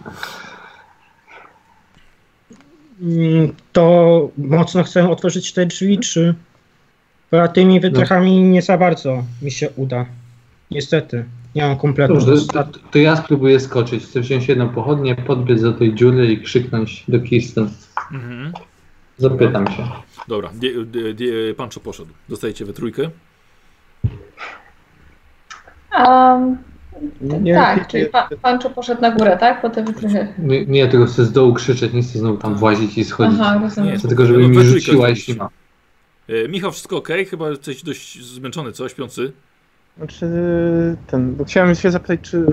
Speaker 2: Mm, To mocno chcę otworzyć te drzwi, czy bo tymi wytrychami nie za bardzo mi się uda. Niestety, nie mam kompletu.
Speaker 4: Dobrze, to, to, to ja spróbuję skoczyć. Chcę wziąć jedną pochodnię, podbiec do tej dziury i krzyknąć do Kirsten.
Speaker 1: Mhm.
Speaker 4: Zapytam się.
Speaker 1: Dobra, die, die, die, Pancho poszedł. Dostajecie we trójkę.
Speaker 5: Um,
Speaker 3: Nie,
Speaker 5: tak,
Speaker 3: nie,
Speaker 5: czyli pa, Pancho poszedł na górę, tak? Po te wytrychy.
Speaker 4: Nie, nie, tylko chcę z dołu krzyczeć, nie chcę znowu tam włazić i schodzić.
Speaker 5: Aha, rozumiem.
Speaker 4: Chcę tylko, żeby
Speaker 1: No,
Speaker 4: mi rzuciła, jeśli ma.
Speaker 1: E, Michał, wszystko ok? Chyba jesteś dość zmęczony, co? Śpiący?
Speaker 3: Znaczy, ten, bo chciałem się zapytać, czy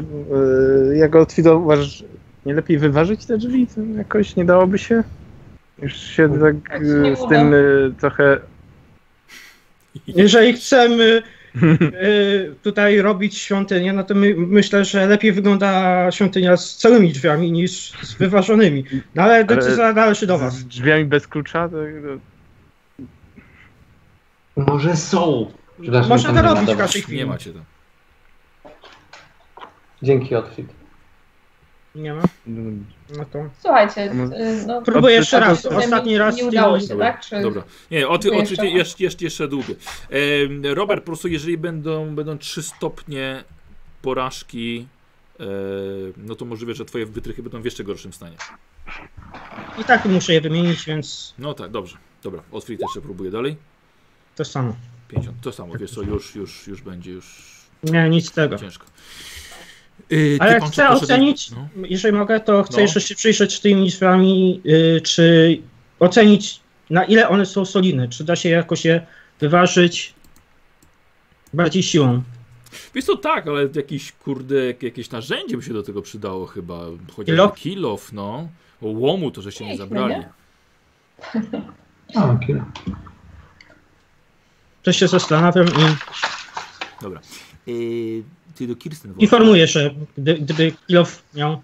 Speaker 3: yy, jak uważasz, nie lepiej wyważyć te drzwi? To jakoś nie dałoby się? Już się tak yy, z tym yy, trochę...
Speaker 2: Jeżeli chcemy tutaj robić świątynię, no to my, myślę, że lepiej wygląda świątynia z całymi drzwiami niż z wyważonymi. No ale decyzja należy do was.
Speaker 3: Z drzwiami bez klucza? To, to,
Speaker 4: Może są. Przepraszam,
Speaker 2: Można to robić w każdej chwili.
Speaker 1: Nie macie tam.
Speaker 4: Dzięki, Otwit.
Speaker 2: Nie ma? No to.
Speaker 5: Słuchajcie,
Speaker 3: No.
Speaker 5: y, no,
Speaker 2: Próbuję jeszcze raz. Ostatni raz.
Speaker 5: Nie udało się,
Speaker 1: Dobra,
Speaker 5: tak? Czy...
Speaker 1: Dobra. Nie,
Speaker 5: Jeszcze
Speaker 1: oczywiście
Speaker 5: raz.
Speaker 1: jeszcze, jeszcze, jeszcze długie. E, Robert, po prostu jeżeli będą, będą 3 stopnie porażki, e, no to możliwe, że twoje wytrychy będą w jeszcze gorszym stanie.
Speaker 2: I tak muszę je wymienić, więc
Speaker 1: No tak, dobrze. Dobra, Otwit jeszcze próbuję dalej.
Speaker 2: To samo.
Speaker 1: 50. To samo, wiesz co, już, już, już będzie już
Speaker 2: Nie, nic z tego.
Speaker 1: ciężko. Yy,
Speaker 2: Ale chcę
Speaker 1: proszę,
Speaker 2: ocenić,
Speaker 1: no.
Speaker 2: jeżeli mogę, to chcę
Speaker 1: No.
Speaker 2: jeszcze się przyjrzeć tymi liczbami, y, czy ocenić na ile one są solidne, czy da się jakoś je wyważyć bardziej siłą.
Speaker 1: Wiesz co, tak, ale jakiś, kurde, jak- jakieś narzędzie by się do tego przydało chyba. Chociażby
Speaker 2: Kilof?
Speaker 1: kilof, no. O łomu to żeście nie
Speaker 5: Piękne,
Speaker 1: zabrali.
Speaker 5: nie?
Speaker 4: A, okej.
Speaker 2: To się zastanawiam i
Speaker 1: Dobra. Yy, ty do Kirsten
Speaker 2: informuję, że gdy, gdyby Kilof miał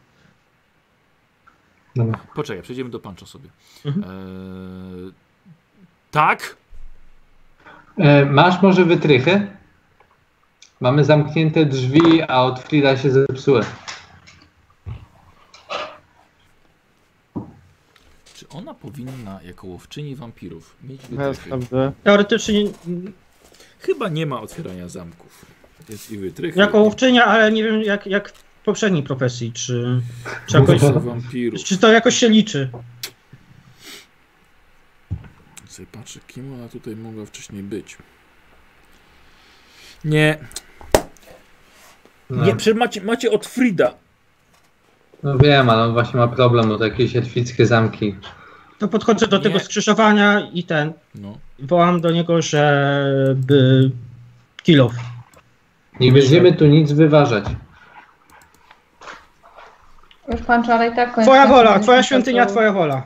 Speaker 4: Dobra.
Speaker 1: Poczekaj, przejdziemy do pancza sobie.
Speaker 2: Mhm.
Speaker 1: Eee, tak?
Speaker 4: E, masz może wytrychy? Mamy zamknięte drzwi, a od Frida się zepsuły.
Speaker 1: Ona powinna, jako łowczyni wampirów, mieć wytrychy?
Speaker 2: teoretycznie
Speaker 1: Chyba nie ma otwierania zamków. Jest i wytrychy.
Speaker 2: jako łowczynia, ale nie wiem jak, jak w poprzedniej profesji, czy, czy, jakoś,
Speaker 1: wampirów.
Speaker 2: czy to jakoś się liczy.
Speaker 1: Sobie patrzę, kim ona tutaj mogła wcześniej być. Nie,
Speaker 4: No,
Speaker 1: nie, przecież macie, macie od Frida.
Speaker 4: no wiem, ale on właśnie ma problem, bo to jakieś elfickie zamki.
Speaker 2: To podchodzę do tego
Speaker 1: Nie.
Speaker 2: skrzyżowania i ten,
Speaker 1: No.
Speaker 2: wołam do niego, żeby Kilof.
Speaker 4: Nie będziemy tu nic wyważać.
Speaker 5: Już pan wczoraj tak koniec
Speaker 2: Twoja wola, twoja świątynia, twoja wola.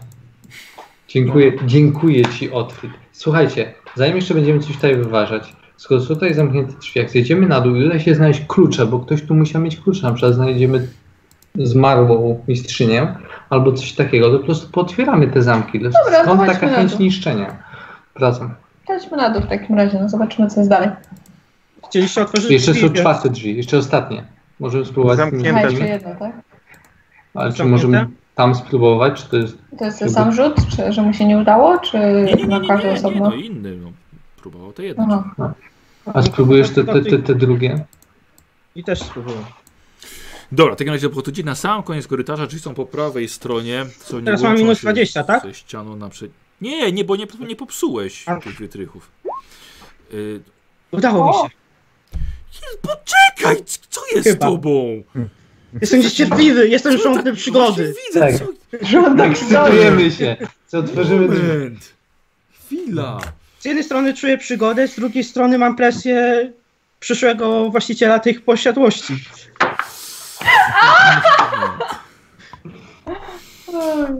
Speaker 4: Dziękuję, dziękuję ci, Otfrid. Słuchajcie, zanim jeszcze będziemy coś tutaj wyważać, skoro tutaj zamknięte drzwi, jak zjedziemy na dół i uda się znaleźć klucze, bo ktoś tu musiał mieć klucze, na przykład znajdziemy zmarłą mistrzynię albo coś takiego, to po prostu potwieramy te zamki.
Speaker 5: Dobra,
Speaker 4: Stąd
Speaker 5: zobaczmy
Speaker 4: taka chęć niszczenia. Wracam.
Speaker 5: Chodźmy na dół w takim razie, no zobaczymy co jest dalej.
Speaker 2: Chcieliście otworzyć
Speaker 4: Jeszcze
Speaker 2: drzwi,
Speaker 4: są
Speaker 2: więc-
Speaker 4: czwarte drzwi, jeszcze ostatnie. Możemy spróbować
Speaker 3: Zamknięte.
Speaker 5: Jeszcze jedno, tak?
Speaker 4: Ale czy możemy tam spróbować, czy to jest...
Speaker 5: To jest ten sam rzut, czy że mu się nie udało, czy
Speaker 1: Nie, nie, nie,
Speaker 5: na każdą
Speaker 1: nie, nie,
Speaker 5: osobno?
Speaker 1: no inny. No. Próbował to jedno.
Speaker 4: A spróbujesz te, te, te, te drugie?
Speaker 2: I też spróbuję.
Speaker 1: Dobra, w takim razie podchodzicie na sam koniec korytarza, drzwi są po prawej stronie. Co nie
Speaker 2: Teraz mam minus
Speaker 1: się
Speaker 2: 20, tak?
Speaker 1: Ze ścianą naprzeciw. Nie, nie, bo nie, nie popsułeś
Speaker 2: A.
Speaker 1: tych wytrychów. Y,
Speaker 2: Udało mi się.
Speaker 1: Poczekaj, co jest z
Speaker 2: Chyba.
Speaker 1: tobą?
Speaker 2: Jestem niecierpliwy, jestem żądny przygody.
Speaker 1: Widzę,
Speaker 4: Tak.
Speaker 1: co...
Speaker 4: Ekscytujemy się. Co otworzymy drzwi?
Speaker 1: Moment. Chwila.
Speaker 2: Z jednej strony czuję przygodę, z drugiej strony mam presję przyszłego właściciela tych posiadłości.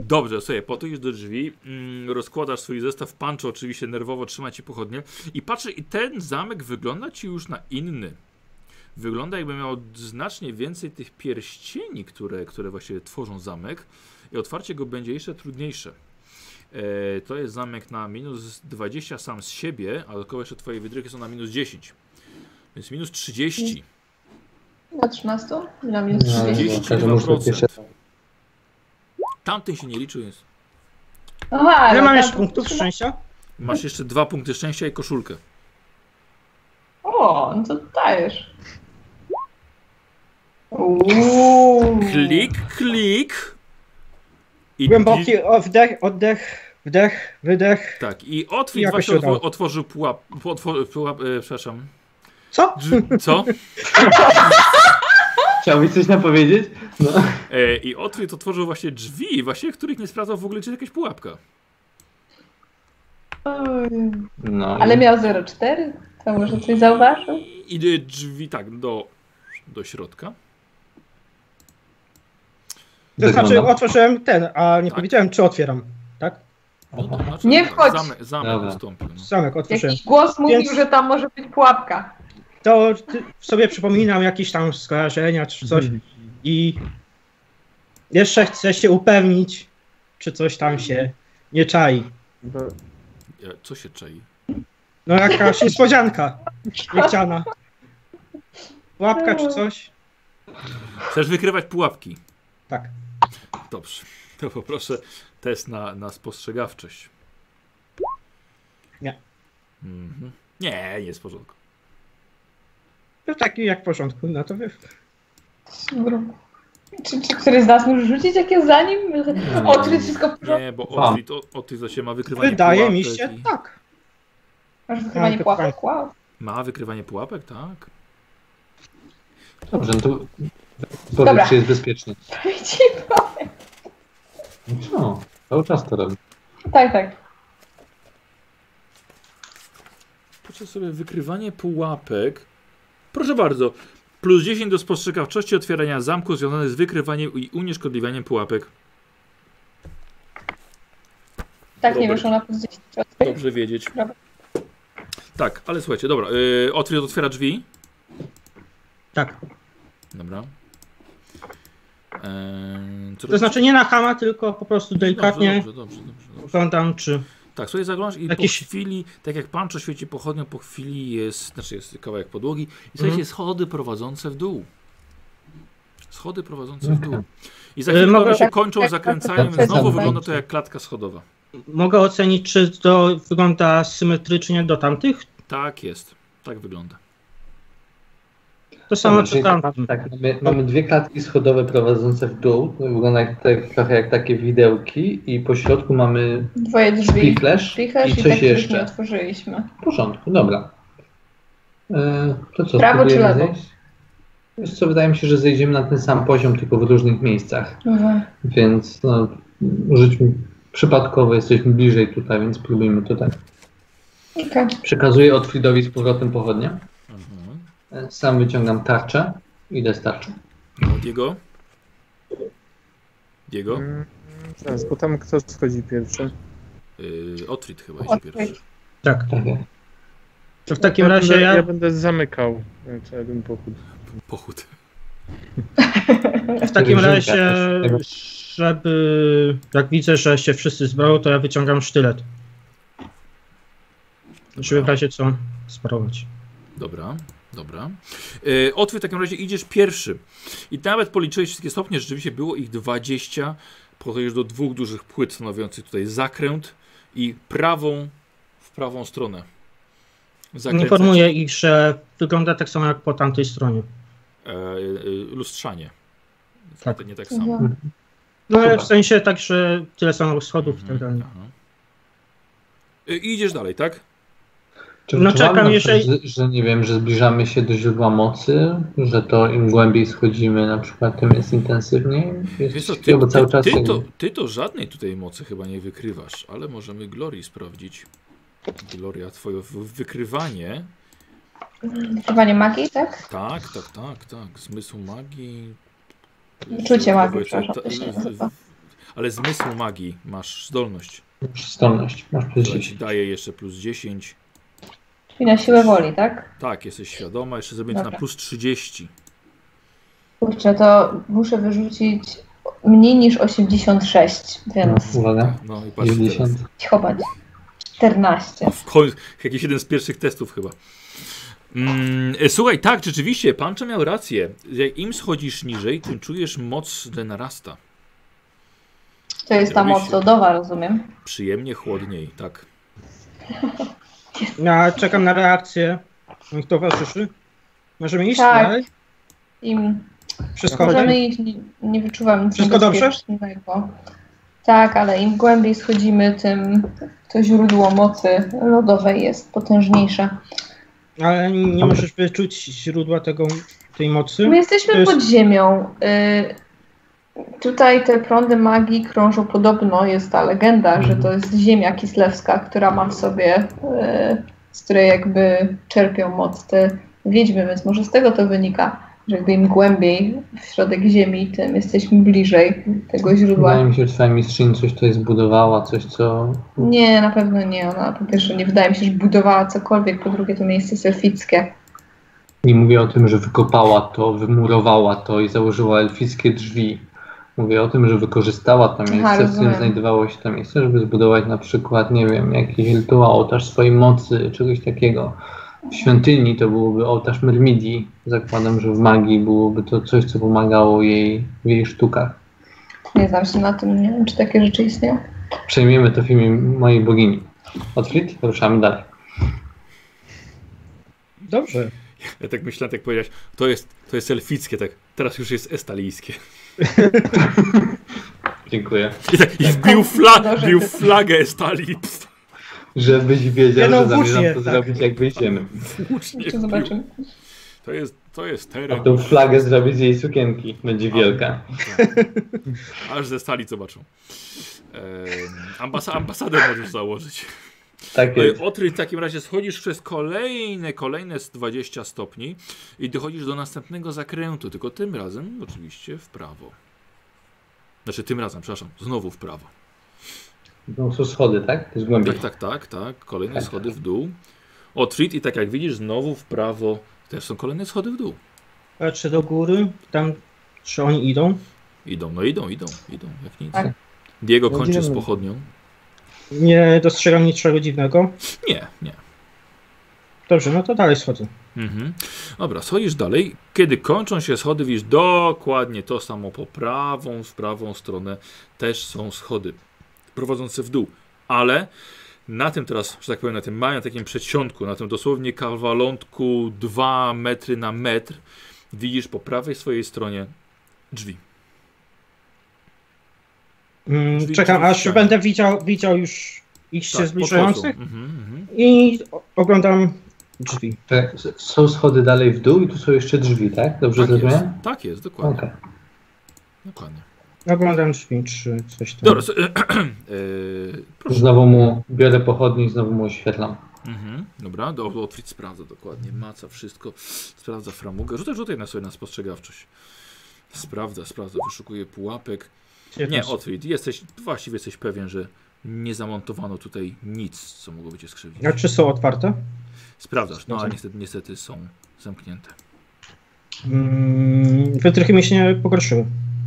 Speaker 1: Dobrze, sobie podchodzisz do drzwi, mm, rozkładasz swój zestaw, pancho oczywiście nerwowo trzyma ci pochodnie i patrzę i ten zamek wygląda ci już na inny. Wygląda jakby miał znacznie więcej tych pierścieni, które, które właściwie tworzą zamek i otwarcie go będzie jeszcze trudniejsze. E, to jest zamek na minus 20 sam z siebie, a dodatkowo jeszcze twoje wydrychy są na minus 10. Więc minus 30.
Speaker 5: Na 13? Na minus
Speaker 4: No,
Speaker 5: 30.
Speaker 4: no, każdy może
Speaker 1: 32%.
Speaker 4: pierwsze-
Speaker 1: Tamten się nie liczy, więc
Speaker 5: Aha,
Speaker 2: Ile
Speaker 5: no
Speaker 2: mam
Speaker 5: tak,
Speaker 2: jeszcze punktów szczęścia?
Speaker 1: masz jeszcze dwa punkty szczęścia i koszulkę.
Speaker 5: O, no to dajesz. Uuu.
Speaker 1: Klik, klik. I
Speaker 2: Głęboki oddech, oddech, wdech, wydech.
Speaker 1: Tak, i otwórz
Speaker 2: Jakoś
Speaker 1: właśnie
Speaker 2: się udało.
Speaker 1: otworzył pułap, otwor, pułap e, przepraszam.
Speaker 2: Co?
Speaker 1: Co?
Speaker 4: Chciałbyś coś nam powiedzieć? No.
Speaker 1: E, I otwórz otworzył właśnie drzwi, właśnie których nie sprawdzał w ogóle, czy jest jakaś pułapka.
Speaker 4: no.
Speaker 5: Ale miał 0,4? To może coś zauważył?
Speaker 1: Idzie drzwi tak do, do środka.
Speaker 2: To znaczy otworzyłem ten, a nie
Speaker 1: Tak.
Speaker 2: powiedziałem czy otwieram. Tak?
Speaker 1: No, to znaczy,
Speaker 5: Nie wchodź.
Speaker 1: Zamek, zamek
Speaker 4: Dobra.
Speaker 1: No.
Speaker 2: Zamek otworzyłem.
Speaker 5: Jakiś głos mówił,
Speaker 2: Więc-
Speaker 5: że tam może być pułapka.
Speaker 2: To sobie przypominam jakieś tam skojarzenia czy coś i jeszcze chcę się upewnić, czy coś tam się nie czai.
Speaker 1: Co się czai?
Speaker 2: No jakaś niespodzianka niechciana. Łapka czy coś?
Speaker 1: Chcesz wykrywać pułapki?
Speaker 2: Tak.
Speaker 1: Dobrze. To poproszę test na, na spostrzegawczość.
Speaker 2: Nie.
Speaker 1: Mhm. Nie, nie jest w porządku.
Speaker 2: No taki jak w porządku, no to wy...
Speaker 5: Dobra. Czy, czy któryś z nas może rzucić jak jest za nim? Odkryć wszystko w porządku?
Speaker 1: Nie, bo. Otwit, Otwit za się ma wykrywanie
Speaker 2: Wydaje mi się
Speaker 1: i-
Speaker 2: tak.
Speaker 5: Masz wykrywanie pułapek? Wow.
Speaker 1: Ma wykrywanie pułapek, tak.
Speaker 4: Dobrze, no to Powiedz,
Speaker 5: Dobra.
Speaker 4: czy jest bezpiecznie.
Speaker 5: Ci
Speaker 4: No co? Cały czas to robi.
Speaker 5: Tak, tak.
Speaker 1: Proszę sobie wykrywanie pułapek. Proszę bardzo. Plus 10 do spostrzegawczości otwierania zamku związane z wykrywaniem i unieszkodliwianiem pułapek.
Speaker 5: Tak, nie
Speaker 1: Dobra.
Speaker 5: wyszło na plus 10.
Speaker 1: Dobrze wiedzieć.
Speaker 5: Dobra.
Speaker 1: Tak, ale słuchajcie, dobra. Yy, Otwierz otwiera drzwi.
Speaker 2: Tak.
Speaker 1: Dobra. Eee,
Speaker 2: To znaczy nie na chama, tylko po prostu delikatnie
Speaker 1: Dobrze, dobrze, dobrze, dobrze, dobrze.
Speaker 2: oglądam, czy
Speaker 1: Tak, sobie zaglądasz i
Speaker 2: Jakieś-
Speaker 1: po chwili, tak jak pancho świeci pochodnią, po chwili jest, znaczy jest kawałek podłogi i słuchajcie,
Speaker 2: Mhm.
Speaker 1: schody prowadzące w dół. Schody prowadzące w dół. I za chwilę
Speaker 2: mogę-
Speaker 1: one się kończą
Speaker 5: tak, tak,
Speaker 1: więc
Speaker 5: tak,
Speaker 1: znowu wygląda to jak klatka schodowa.
Speaker 2: mogę ocenić, czy to wygląda symetrycznie do tamtych?
Speaker 1: Tak jest, tak wygląda.
Speaker 2: To samo co tamtym.
Speaker 4: Tak, mamy, mamy dwie klatki schodowe prowadzące w dół. To wygląda jak, tak, trochę jak takie widełki i po środku mamy
Speaker 5: Dwoje drzwi.
Speaker 4: spichlerz
Speaker 5: Spichlerz
Speaker 4: i
Speaker 5: i
Speaker 4: coś
Speaker 5: tak nie
Speaker 4: jeszcze.
Speaker 5: otworzyliśmy.
Speaker 4: W porządku, dobra. E, to co,
Speaker 5: Prawo czy lewo?
Speaker 4: zejść? Wiesz co, wydaje mi się, że zejdziemy na ten sam poziom, tylko w różnych miejscach.
Speaker 5: Mhm.
Speaker 4: Więc no, rzućmy przypadkowo, jesteśmy bliżej tutaj, więc spróbujmy tutaj.
Speaker 5: Okej.
Speaker 4: Przekazuję Otfridowi z powrotem pochodnie. Sam wyciągam tarczę. Idę z tarczą.
Speaker 1: No, Diego? Diego?
Speaker 3: Mm, Zaraz, bo tam kto schodzi pierwszy?
Speaker 1: Yy, Otrit chyba jest
Speaker 5: Otwórz.
Speaker 1: pierwszy.
Speaker 2: Tak.
Speaker 4: Tak.
Speaker 2: To w takim
Speaker 3: ja
Speaker 2: razie
Speaker 3: będę,
Speaker 2: ja,
Speaker 3: ja będę zamykał cały ten pochód.
Speaker 1: Pochód.
Speaker 2: w takim razie, żeby jak widzę, że się wszyscy zbroją, to ja wyciągam sztylet. Żeby w razie co sparować.
Speaker 1: Dobra, dobra. Yy, Otwit w takim razie idziesz pierwszy. I nawet policzyłeś wszystkie stopnie, rzeczywiście było ich 20. Podchodzisz do dwóch dużych płyt stanowiących tutaj zakręt i prawą w prawą stronę. Zakręcacie.
Speaker 2: Informuję ich, że wygląda tak samo jak po tamtej stronie.
Speaker 1: E, e, lustrzanie.
Speaker 2: Tak.
Speaker 1: Nie tak samo.
Speaker 5: Mhm.
Speaker 2: No ale w sensie tak, że tyle samo schodów i tak dalej.
Speaker 1: Aha. E, I idziesz dalej, tak?
Speaker 4: Czy
Speaker 2: No czekam, jeżeli-
Speaker 4: że, że nie wiem, że zbliżamy się do źródła mocy, że to im głębiej schodzimy, na przykład, tym jest intensywniej? Jest
Speaker 1: Wiesz co, ty,
Speaker 4: cały
Speaker 1: ty,
Speaker 4: czas
Speaker 1: ty,
Speaker 4: jakby-
Speaker 1: to, ty to żadnej tutaj mocy chyba nie wykrywasz, ale możemy Glorii sprawdzić. Gloria, twoje wykrywanie.
Speaker 5: Wykrywanie magii, tak?
Speaker 1: Tak, tak, tak, tak. Zmysł magii.
Speaker 5: Wyczucie magii, przepraszam, nazywa.
Speaker 1: Ale zmysł magii masz zdolność.
Speaker 4: masz zdolność, masz plus
Speaker 1: która ci
Speaker 4: 10.
Speaker 1: daje jeszcze plus 10.
Speaker 5: I na siłę woli, tak?
Speaker 1: Tak, jesteś świadoma. Jeszcze zrobię na plus 30.
Speaker 5: Kurczę, to muszę wyrzucić mniej niż 86, więc
Speaker 4: Uwaga,
Speaker 1: No i patrz
Speaker 4: 90.
Speaker 1: teraz.
Speaker 5: chować. 14.
Speaker 1: W końcu, jakiś jeden z pierwszych testów chyba. Mm, słuchaj, tak, rzeczywiście, Pancho miał rację. Jak im schodzisz niżej, tym czujesz moc narasta.
Speaker 5: To jest ta moc lodowa, rozumiem.
Speaker 1: Przyjemnie chłodniej, tak.
Speaker 2: Ja czekam na reakcję moich towarzyszy. Możemy iść
Speaker 5: Tak.
Speaker 2: dalej?
Speaker 5: Im
Speaker 2: Wszystko
Speaker 5: możemy iść, nie, nie wyczuwam nic
Speaker 2: Wszystko dobrze?
Speaker 5: niebezpiecznego. Tak, ale im głębiej schodzimy, tym to źródło mocy lodowej jest potężniejsze.
Speaker 2: Ale nie możesz wyczuć źródła tego, tej mocy?
Speaker 5: My jesteśmy
Speaker 2: To jest-
Speaker 5: pod ziemią. Y, tutaj te prądy magii krążą podobno, jest ta legenda, że to jest ziemia kislewska, która ma w sobie, y, z której jakby czerpią moc te wiedźmy, więc może z tego to wynika, że jakby im głębiej w środek ziemi, tym jesteśmy bliżej tego źródła.
Speaker 4: Wydaje mi się, że twoja mistrzyni coś tutaj zbudowała, coś co...
Speaker 5: Nie, na pewno nie. Ona po pierwsze nie wydaje mi się, że budowała cokolwiek, po drugie to miejsce jest elfickie.
Speaker 4: Nie mówię o tym, że wykopała to, wymurowała to i założyła elfickie drzwi. Mówię o tym, że wykorzystała to miejsce, w którym znajdowało się to miejsce, żeby zbudować na przykład, nie wiem, jakiś rytuał, ołtarz swojej mocy, czegoś takiego. W świątyni to byłoby ołtarz Myrmidii. Zakładam, że w magii byłoby to coś, co pomagało jej w jej sztukach.
Speaker 5: Nie znam się na tym, nie wiem, czy takie rzeczy istnieją.
Speaker 4: Przejmiemy to w imię mojej bogini. Otwit, ruszamy dalej.
Speaker 2: Dobrze.
Speaker 1: Ja tak myślałem, tak powiedziałeś, to jest, to jest elfickie, tak. Teraz już jest estalijskie.
Speaker 4: Dziękuję.
Speaker 1: I tak, i wbił, fla,
Speaker 5: Dobrze.
Speaker 1: wbił flagę estalii. Pff,
Speaker 4: Żebyś wiedział,
Speaker 2: Ja no,
Speaker 4: że zamierzam to
Speaker 2: tak.
Speaker 4: zrobić, jak wyjdziemy.
Speaker 1: włócznie
Speaker 5: zobaczymy?
Speaker 1: To jest, To jest
Speaker 4: A
Speaker 1: teren.
Speaker 4: tą flagę zrobić z jej sukienki. Będzie wielka.
Speaker 1: Aż ze stali zobaczą. Ehm, ambasa ambasadę możesz założyć.
Speaker 4: Tak jest.
Speaker 1: E, Otry w takim razie schodzisz przez kolejne, kolejne z 20 stopni i dochodzisz do następnego zakrętu, tylko tym razem oczywiście w prawo. Znaczy tym razem, przepraszam, znowu w prawo.
Speaker 4: No, są schody, tak? Jest głębiej.
Speaker 1: Tak, tak, tak, tak. Kolejne
Speaker 4: Tak.
Speaker 1: schody w dół. Otrit i tak jak widzisz, znowu w prawo też są kolejne schody w dół.
Speaker 2: Patrzę do góry, tam czy oni idą.
Speaker 1: Idą, no idą, idą, idą, jak nic.
Speaker 5: Tak.
Speaker 1: Diego kończy z pochodnią.
Speaker 2: Nie dostrzegam niczego dziwnego.
Speaker 1: Nie, nie.
Speaker 2: Dobrze, no to dalej schodzę.
Speaker 1: Mhm. Dobra, schodzisz dalej. Kiedy kończą się schody, widzisz dokładnie to samo po prawą, w prawą stronę też są schody prowadzące w dół. Ale na tym teraz, że tak powiem, na tym małym takim przedsionku, na tym dosłownie kawalątku 2 metry na metr, widzisz po prawej swojej stronie drzwi.
Speaker 2: Mm, czekam, aż
Speaker 1: ścianie.
Speaker 2: będę widział, widział już ich się
Speaker 1: Tak,
Speaker 2: zbliżających.
Speaker 1: Mhm, mhm.
Speaker 2: i oglądam drzwi.
Speaker 4: Tak, Są schody dalej w dół i tu są jeszcze drzwi, tak? Dobrze
Speaker 1: Tak jest,
Speaker 4: zrozumiałem?
Speaker 1: tak jest, dokładnie.
Speaker 4: Okej.
Speaker 1: dokładnie.
Speaker 2: Oglądam drzwi, czy coś tam.
Speaker 1: Dobra, so, e.
Speaker 4: Znowu mu biorę pochodnie i znowu mu oświetlam.
Speaker 1: Mhm, dobra, do, Otwit sprawdza dokładnie, maca wszystko, sprawdza framugę, rzucaj, rzucaj na sobie na spostrzegawczość. Sprawdza, sprawdza, wyszukuje pułapek. Nie, Otwit, jesteś, właściwie jesteś pewien, że nie zamontowano tutaj nic, co mogłoby cię skrzywdzić.
Speaker 2: A czy są otwarte?
Speaker 1: Sprawdzasz, no ale niestety, niestety są zamknięte.
Speaker 2: Mm, wytrychy mi się nie pogorszyły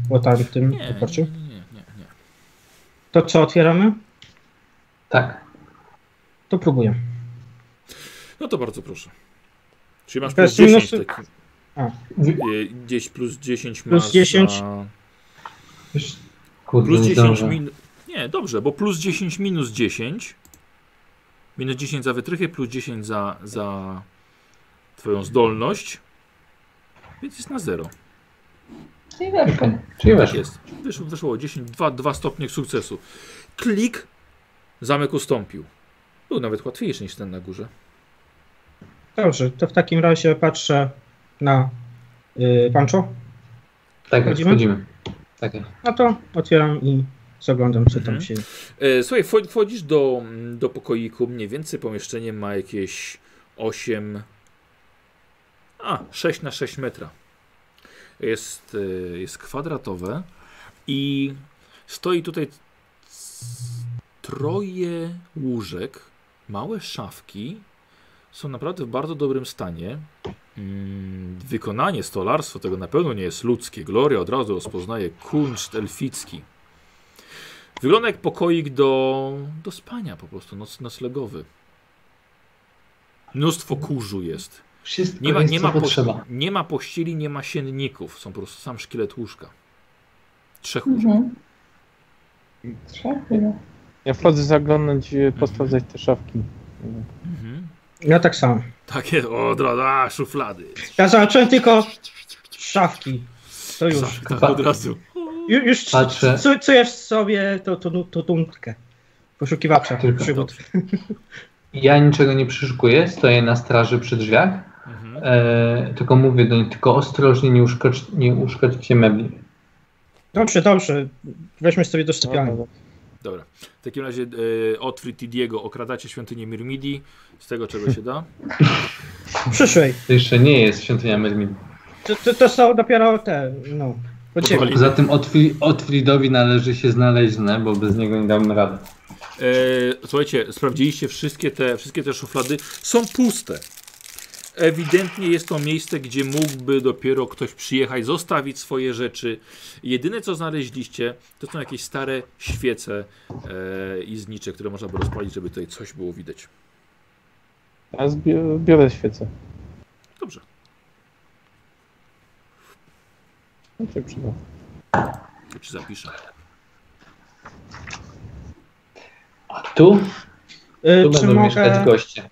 Speaker 2: po tamtym
Speaker 1: Nie, nie, nie, nie, nie, nie.
Speaker 2: To co, otwieramy?
Speaker 4: Tak.
Speaker 2: To próbuję.
Speaker 1: No to bardzo proszę. Czyli masz
Speaker 2: Bez
Speaker 1: plus 10
Speaker 2: minusu-
Speaker 1: taki,
Speaker 2: A.
Speaker 1: E, gdzieś plus 10
Speaker 2: Plus
Speaker 1: masz
Speaker 2: 10.
Speaker 1: Za...
Speaker 4: Wiesz, Kurde,
Speaker 1: Plus
Speaker 4: nie
Speaker 1: 10
Speaker 4: zdążę.
Speaker 1: minus. Nie, dobrze, bo plus 10 minus 10. Minus 10 za wytrychy, plus 10 za, za Twoją zdolność. Więc jest na 0.
Speaker 5: Czyli weszło.
Speaker 4: Czyli
Speaker 1: Tak
Speaker 4: weszło.
Speaker 1: jest. Wyszło, wyszło 10, 2, 2 stopnie sukcesu. Klik, zamek ustąpił. Był nawet łatwiejszy niż ten na górze.
Speaker 2: Dobrze, to w takim razie patrzę na y, Pancho.
Speaker 4: Tak,
Speaker 2: Wchodzimy?
Speaker 4: wchodzimy. Tak.
Speaker 2: No to otwieram i zaglądam, co tam
Speaker 1: Mhm.
Speaker 2: się...
Speaker 1: E, słuchaj, wcho- wchodzisz do, do pokoiku. Mniej więcej pomieszczenie ma jakieś 8. A, 6 na 6 metra. Jest, e, jest kwadratowe i stoi tutaj troje łóżek, małe szafki. Są naprawdę w bardzo dobrym stanie. Mm, Wykonanie, stolarstwo tego na pewno nie jest ludzkie. Gloria od razu rozpoznaje kunszt elficki. Wygląda jak pokoik do, do spania po prostu, noc, noclegowy. Mnóstwo kurzu jest.
Speaker 4: Wszystko
Speaker 1: Nie ma,
Speaker 4: jest,
Speaker 1: nie, ma
Speaker 4: potrzeba. nie
Speaker 1: ma pościeli, nie ma sienników. Są po prostu sam szkielet łóżka. Trzech łóżek.
Speaker 5: Mhm. Trzech chyba.
Speaker 3: Ja wchodzę zaglądnąć, e, posprawdzać te szafki.
Speaker 1: Mhm.
Speaker 2: Ja tak samo.
Speaker 1: Takie, od razu, a, szuflady.
Speaker 2: Ja zobaczyłem tylko szafki. To już.
Speaker 1: Szafki, tak, od razu.
Speaker 2: Ju, już
Speaker 4: Patrzę.
Speaker 2: czuję w sobie to, to, to dumkę. Poszukiwacza
Speaker 4: Tylko
Speaker 2: przygód.
Speaker 4: Ja niczego nie przyszukuję, stoję na straży przy drzwiach,
Speaker 1: Mhm.
Speaker 4: e, tylko mówię do nich, tylko ostrożnie nie, uszkodź, nie uszkodźcie mebli.
Speaker 2: Dobrze, dobrze. Weźmy sobie do
Speaker 3: No,
Speaker 2: sypialni.
Speaker 1: Dobra. W takim razie e, Otfrid i Diego okradacie świątynię Mirmidi z tego, czego się da.
Speaker 2: Przyszłej.
Speaker 4: To jeszcze nie jest świątynia Mermid.
Speaker 2: To, to, to są dopiero te, no.
Speaker 1: Powoli.
Speaker 4: Poza tym Otfri- Otfridowi należy się znaleźne, bo bez niego nie damy rady.
Speaker 1: E, słuchajcie, sprawdziliście wszystkie te, wszystkie te szuflady. Są puste. Ewidentnie jest to miejsce, gdzie mógłby dopiero ktoś przyjechać, zostawić swoje rzeczy. Jedyne co znaleźliście, to są jakieś stare świece e, i znicze, które można by rozpalić, żeby tutaj coś było widać.
Speaker 3: Ja zbi- biorę świecę.
Speaker 1: Dobrze.
Speaker 3: No się przyda.
Speaker 1: To ci zapiszę.
Speaker 4: A tu?
Speaker 2: Y,
Speaker 4: Tu
Speaker 2: czy
Speaker 4: będą mieszkać
Speaker 2: mogę,
Speaker 4: goście.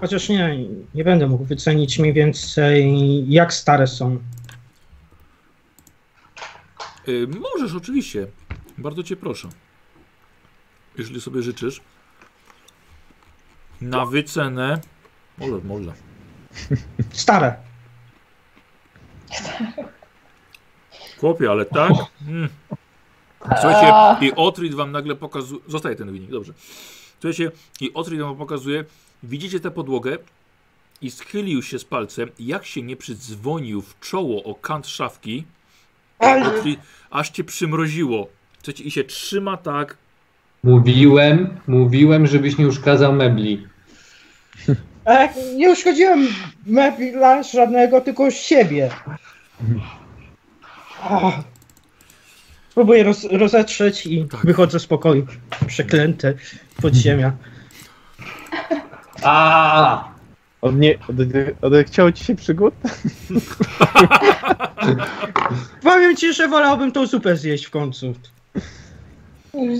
Speaker 2: Chociaż nie, nie będę mógł wycenić mniej więcej jak stare są.
Speaker 1: Y, możesz, oczywiście. Bardzo cię proszę. Jeżeli sobie życzysz. Na wycenę. Może, może.
Speaker 2: Stare.
Speaker 1: Chłopie, ale tak? Mm. Słuchajcie, i Otrid wam nagle pokazuje. Zostaje ten wynik, dobrze. Słuchajcie, i Otrid wam pokazuje. Widzicie tę podłogę i schylił się z palcem, jak się nie przydzwonił w czoło o kant szafki, aż cię przymroziło. Słuchajcie, i się trzyma tak.
Speaker 4: Mówiłem, mówiłem, żebyś nie uszkadzał mebli.
Speaker 2: E, nie uszkodziłem mebla żadnego, tylko siebie. Ach. Próbuję roz, rozetrzeć i
Speaker 1: Tak.
Speaker 2: wychodzę z pokoju. Przeklęty podziemia.
Speaker 4: A,
Speaker 3: Od nie, od, odechciało ci się przygód?
Speaker 2: Powiem ci, że wolałbym tą zupę zjeść w końcu.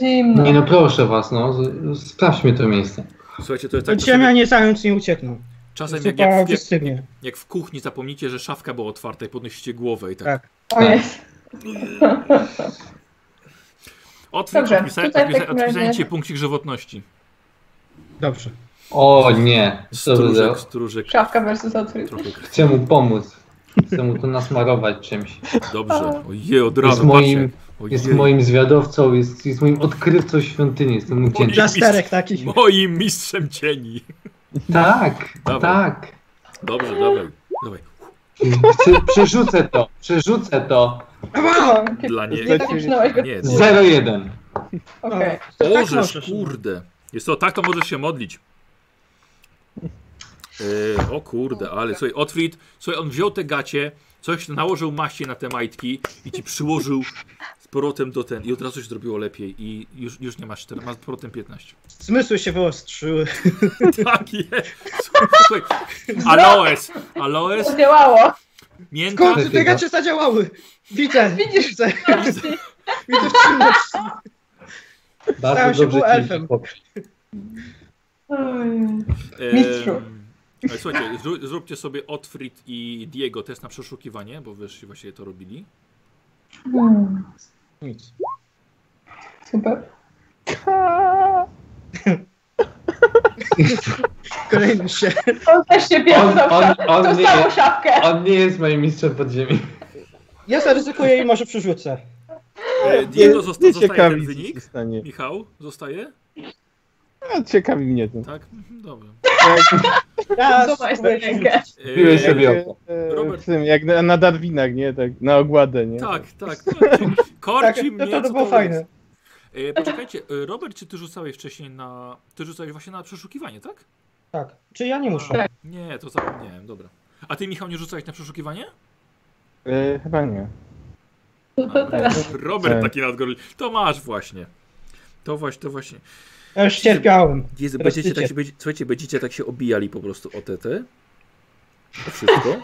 Speaker 5: Zimno.
Speaker 4: Nie no proszę was, no, z- sprawdźmy to miejsce.
Speaker 1: Słuchajcie, to jest tak.
Speaker 2: Podziemia nie zając nie uciekną.
Speaker 1: Czasem jak,
Speaker 2: Zupa
Speaker 1: jak, jak,
Speaker 2: wystygnie.
Speaker 1: jak w kuchni zapomnicie, że szafka była otwarta i podnosicie głowę i tak.
Speaker 2: Tak.
Speaker 5: O jest.
Speaker 1: Otwórz,
Speaker 5: Dobrze,
Speaker 1: odpisa,
Speaker 5: tutaj w
Speaker 1: odpisa,
Speaker 5: takim
Speaker 1: odpisanie
Speaker 5: razie-
Speaker 1: ci punkcik żywotności.
Speaker 2: Dobrze.
Speaker 4: O nie, co
Speaker 1: Stróżek, stróżek.
Speaker 5: Szafka versus otwór.
Speaker 1: Trochę.
Speaker 4: Chcę mu pomóc. Chcę mu to nasmarować czymś.
Speaker 1: Dobrze. Ojej, od razu,
Speaker 4: Jest moim,
Speaker 1: Ojej.
Speaker 4: jest moim zwiadowcą, jest, jest moim odkrywcą świątyni, jestem mu wdzięczny.
Speaker 2: Plasterek taki.
Speaker 1: Moim mistrzem cieni.
Speaker 4: Tak,
Speaker 1: Dawaj.
Speaker 4: tak.
Speaker 1: Dobrze, dawaj. dawaj.
Speaker 4: Chcę, przerzucę to, przerzucę to.
Speaker 1: Dla nie.
Speaker 5: Nie tak zaczynałeś go.
Speaker 1: Nie,
Speaker 4: 0-1.
Speaker 5: Okej.
Speaker 2: Tak
Speaker 1: Możesz,
Speaker 2: możesz.
Speaker 1: kurde. Jest to, tak to możesz się modlić. E, o kurde, ale słuchaj, Otwit, słuchaj, on wziął te gacie, coś nałożył maści na te majtki i ci przyłożył z powrotem do ten i od razu się zrobiło lepiej i już, już nie masz 4, masz z powrotem 15.
Speaker 2: Zmysły się wyostrzyły.
Speaker 1: Tak jest. Słuchaj, aloes, aloes,
Speaker 5: Działało.
Speaker 1: mięta,
Speaker 2: Skąd te gacie zadziałały? Widzę,
Speaker 5: Widzisz?
Speaker 2: widzę. Widzę w ciemności. Stałem
Speaker 4: Bardzo
Speaker 2: się
Speaker 4: dobrze ci
Speaker 2: półelfem.
Speaker 4: to
Speaker 5: Oj.
Speaker 1: Em,
Speaker 5: Mistrzu.
Speaker 1: Ale Słuchajcie, zró- zróbcie sobie Otfrid i Diego test na przeszukiwanie, bo wyż właśnie to robili.
Speaker 5: Hmm.
Speaker 2: Nic.
Speaker 5: Super.
Speaker 2: Kolejny się.
Speaker 5: On też się pierdał
Speaker 4: On- on-
Speaker 5: w
Speaker 4: on
Speaker 5: tą
Speaker 4: nie-
Speaker 5: samą szafkę.
Speaker 4: On nie jest moim mistrzem podziemi.
Speaker 2: Ja zaryzykuję i może przerzucę.
Speaker 1: E, Diego zosta, zostaje
Speaker 3: ciekawi,
Speaker 1: ten wynik.
Speaker 3: stanie.
Speaker 1: Michał, zostaje?
Speaker 3: A, ciekawi mnie to.
Speaker 1: Tak? Dobra.
Speaker 2: Ja
Speaker 5: Zobacz tę rękę.
Speaker 4: Sobie
Speaker 3: e,
Speaker 1: Robert.
Speaker 3: w tym, jak na, na Darwinach, nie? Tak, na ogładę, nie?
Speaker 1: tak, tak. tak.
Speaker 2: Tak,
Speaker 1: Korci
Speaker 2: to,
Speaker 1: mnie,
Speaker 2: to, to było fajne.
Speaker 1: E, poczekajcie, e, Robert, czy ty rzucałeś wcześniej na... Ty rzucałeś właśnie na przeszukiwanie, tak?
Speaker 2: Tak. Czy ja nie muszę?
Speaker 5: Tak.
Speaker 1: Nie, to zapomniałem, dobra. A ty, Michał, nie rzucałeś na przeszukiwanie?
Speaker 3: E, chyba nie.
Speaker 5: Teraz.
Speaker 1: Robert
Speaker 3: Tak.
Speaker 1: taki nadgorliwy. To masz właśnie. To właśnie, to właśnie.
Speaker 2: Ja już cierpiałem.
Speaker 1: Jezu, będziecie tak się, będzie, słuchajcie, będziecie tak się obijali po prostu o TT. O wszystko.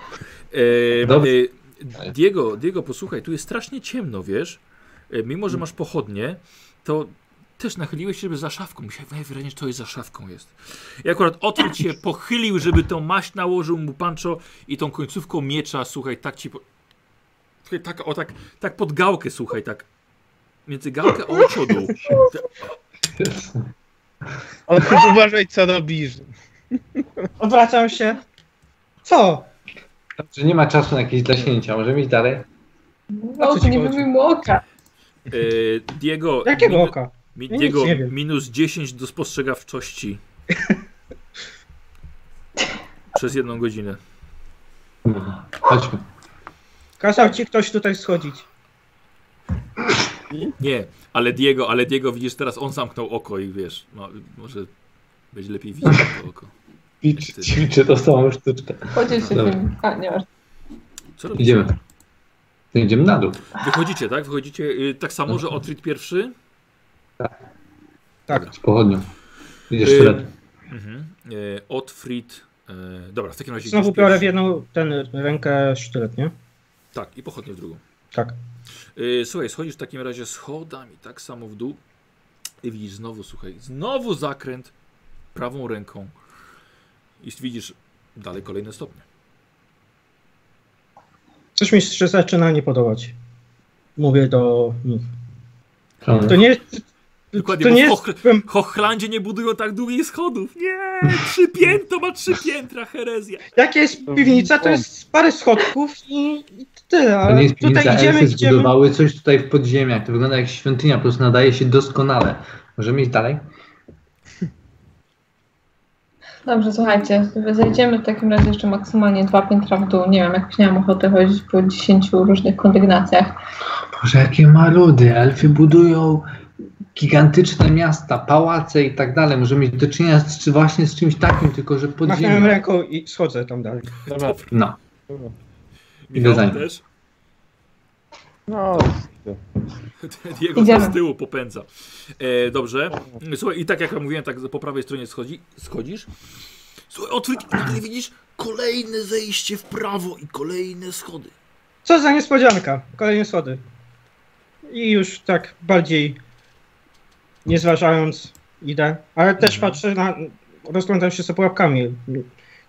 Speaker 1: E, e, Diego, Diego, posłuchaj, tu jest strasznie ciemno, wiesz? E, mimo, że masz pochodnie, to też nachyliłeś się, żeby za szafką. Musiałem najwyraźniej, że to jest za szafką jest. I akurat Otwód się pochylił, żeby tą maść nałożył mu Pancho i tą końcówką miecza, słuchaj, tak ci... Po... Tak, o tak, tak pod gałkę, słuchaj, tak. Między gałkę a oczodu.
Speaker 3: On ty uważaj, co robisz.
Speaker 2: Odwracam się. Co?
Speaker 4: Że nie ma czasu na jakieś zaśnięcia. Możemy iść dalej?
Speaker 2: O
Speaker 5: No, to nie wyjmij mu oka.
Speaker 1: E, Diego...
Speaker 2: Jakiego
Speaker 1: minu-
Speaker 2: oka?
Speaker 1: Mi,
Speaker 2: Ja nic
Speaker 1: Diego, minus 10 do spostrzegawczości. Przez jedną godzinę.
Speaker 4: Chodźmy.
Speaker 2: Kazał ci ktoś tutaj schodzić.
Speaker 1: Nie, ale Diego, ale Diego widzisz teraz on zamknął oko i wiesz, no, może będzie lepiej widzieć to oko.
Speaker 4: Ćwicz, ćwiczę tą samą sztuczkę.
Speaker 5: Podziel się
Speaker 4: Dobra.
Speaker 5: tym. A, nie masz.
Speaker 1: Co robicie?
Speaker 4: Idziemy. Idziemy na dół.
Speaker 1: Wychodzicie, tak? Wychodzicie y, tak samo, że Otrid pierwszy?
Speaker 2: Tak.
Speaker 4: Z pochodnią. Idziesz
Speaker 1: Yy,
Speaker 4: sztylet.
Speaker 1: Mhm. Y, Otfrid. Y, dobra, w takim razie.
Speaker 2: Znowu biorę w jedną ten rękę sztylet, nie?
Speaker 1: Tak, i pochodnie w drugą.
Speaker 2: Tak.
Speaker 1: Y, słuchaj, schodzisz w takim razie schodami, tak samo w dół. I widzisz znowu, słuchaj, znowu zakręt prawą ręką. I widzisz dalej kolejne stopnie.
Speaker 2: Coś mi się zaczyna nie podobać. Mówię do nich.
Speaker 4: Czemu?
Speaker 2: To nie,
Speaker 1: Dokładnie,
Speaker 2: To
Speaker 1: bo
Speaker 2: nie
Speaker 1: w. Hoch- Hochlandzie nie budują tak długich schodów. Nie! Trzy piętro ma trzy piętra, herezja.
Speaker 2: Jak jest piwnica, to jest parę schodków i, i tyle,
Speaker 4: To
Speaker 2: ale
Speaker 4: nie jest piwnica,
Speaker 2: tutaj idziemy,
Speaker 4: elfy
Speaker 2: idziemy.
Speaker 4: zbudowały coś tutaj w podziemiach. To wygląda jak świątynia, po prostu nadaje się doskonale. Możemy iść dalej?
Speaker 5: Dobrze, słuchajcie, zejdziemy w takim razie jeszcze maksymalnie dwa piętra w dół. Nie wiem, jak miałam ochotę chodzić po 10 różnych kondygnacjach.
Speaker 4: Boże, jakie maludy. Elfy budują gigantyczne miasta, pałace i tak dalej. Możemy mieć do czynienia z, czy właśnie z czymś takim, tylko że
Speaker 2: Machnąłem
Speaker 4: podziemia.
Speaker 2: ręką i schodzę tam dalej.
Speaker 3: Dobra,
Speaker 4: No.
Speaker 3: dobra.
Speaker 1: Michał też.
Speaker 3: No,
Speaker 1: Diego
Speaker 5: Idziemy.
Speaker 1: z tyłu popędza. E, dobrze. Słuchaj, i tak jak ja mówiłem, tak po prawej stronie schodzi, schodzisz. Słuchaj, otwórz i nagle widzisz kolejne zejście w prawo i kolejne schody.
Speaker 2: Co za niespodzianka. Kolejne schody. I już tak bardziej nie zważając idę. Ale też
Speaker 1: Mhm.
Speaker 2: patrzę na... Rozglądam się za pułapkami.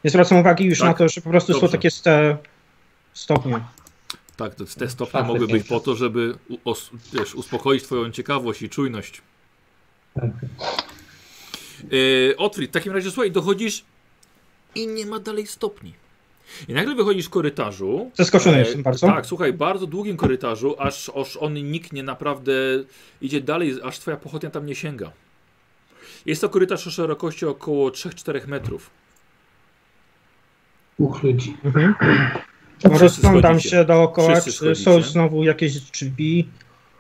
Speaker 2: Nie zwracam uwagi już
Speaker 1: Tak.
Speaker 2: na to, że po prostu są
Speaker 1: Dobrze.
Speaker 2: takie ste stopnie.
Speaker 1: Tak, to te stopnie mogły być po to, żeby os, wiesz, uspokoić twoją ciekawość i czujność.
Speaker 4: Tak.
Speaker 1: E, Otwórz, w takim razie słuchaj, dochodzisz i nie ma dalej stopni. I nagle wychodzisz w korytarzu.
Speaker 2: Zaskoczony
Speaker 1: E,
Speaker 2: jestem bardzo.
Speaker 1: Tak, słuchaj, bardzo długim korytarzu, aż, aż on niknie naprawdę, idzie dalej, aż twoja pochodnia tam nie sięga. Jest to korytarz o szerokości około 3-4 metrów.
Speaker 4: Uch ludzi.
Speaker 2: Mhm. Rozglądam się dookoła, czy są znowu jakieś drzwi,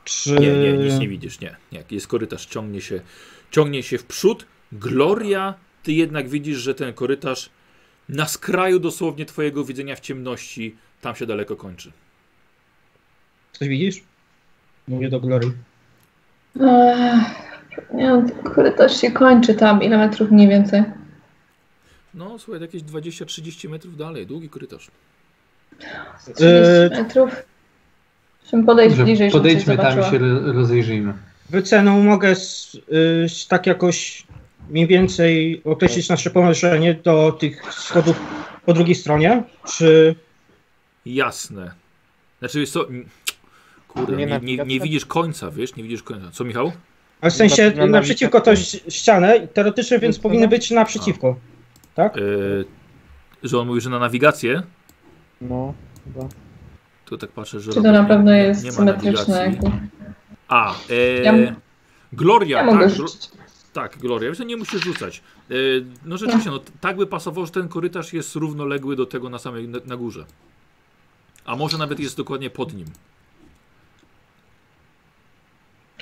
Speaker 2: czy...
Speaker 1: Nie, nie, nic nie widzisz, nie. nie. Jest korytarz, ciągnie się, ciągnie się w przód. Gloria, ty jednak widzisz, że ten korytarz na skraju dosłownie twojego widzenia w ciemności tam się daleko kończy.
Speaker 2: Coś widzisz? Mówię do Glory.
Speaker 5: Ech, nie wiem, korytarz się kończy tam. Ile metrów mniej więcej?
Speaker 1: No, słuchaj, jakieś 20-30 metrów dalej, długi korytarz.
Speaker 5: 30
Speaker 2: Eee,
Speaker 5: metrów. Musimy podejść
Speaker 4: Dobrze,
Speaker 5: bliżej,
Speaker 4: podejdźmy tam i się ro- rozejrzyjmy.
Speaker 2: Wyceną mogę s, y, tak jakoś mniej więcej określić nasze położenie do tych schodów po drugiej stronie, czy...
Speaker 1: Jasne. Znaczy, jest to... Kurde,
Speaker 3: Nie
Speaker 1: nie, nie, widzisz końca, wiesz? Nie widzisz końca. Co, Michał?
Speaker 2: Ale w sensie
Speaker 3: Na- na
Speaker 2: naprzeciwko to ścianę, teoretycznie, więc powinny być naprzeciwko. Tak?
Speaker 1: Yy, że on mówi, że na nawigację?
Speaker 3: no, chyba.
Speaker 1: To tak patrzę, że...
Speaker 5: Czy to na pewno
Speaker 1: nie-
Speaker 5: jest symetryczne?
Speaker 1: nawigacji. A, e,
Speaker 5: Ja
Speaker 1: Gloria,
Speaker 5: Ja
Speaker 1: tak. Tak, Gloria, wiesz, że nie musisz rzucać. E, no rzeczywiście, no, tak by pasowało, że ten korytarz jest równoległy do tego na samej, na, na górze. A może nawet jest dokładnie pod nim.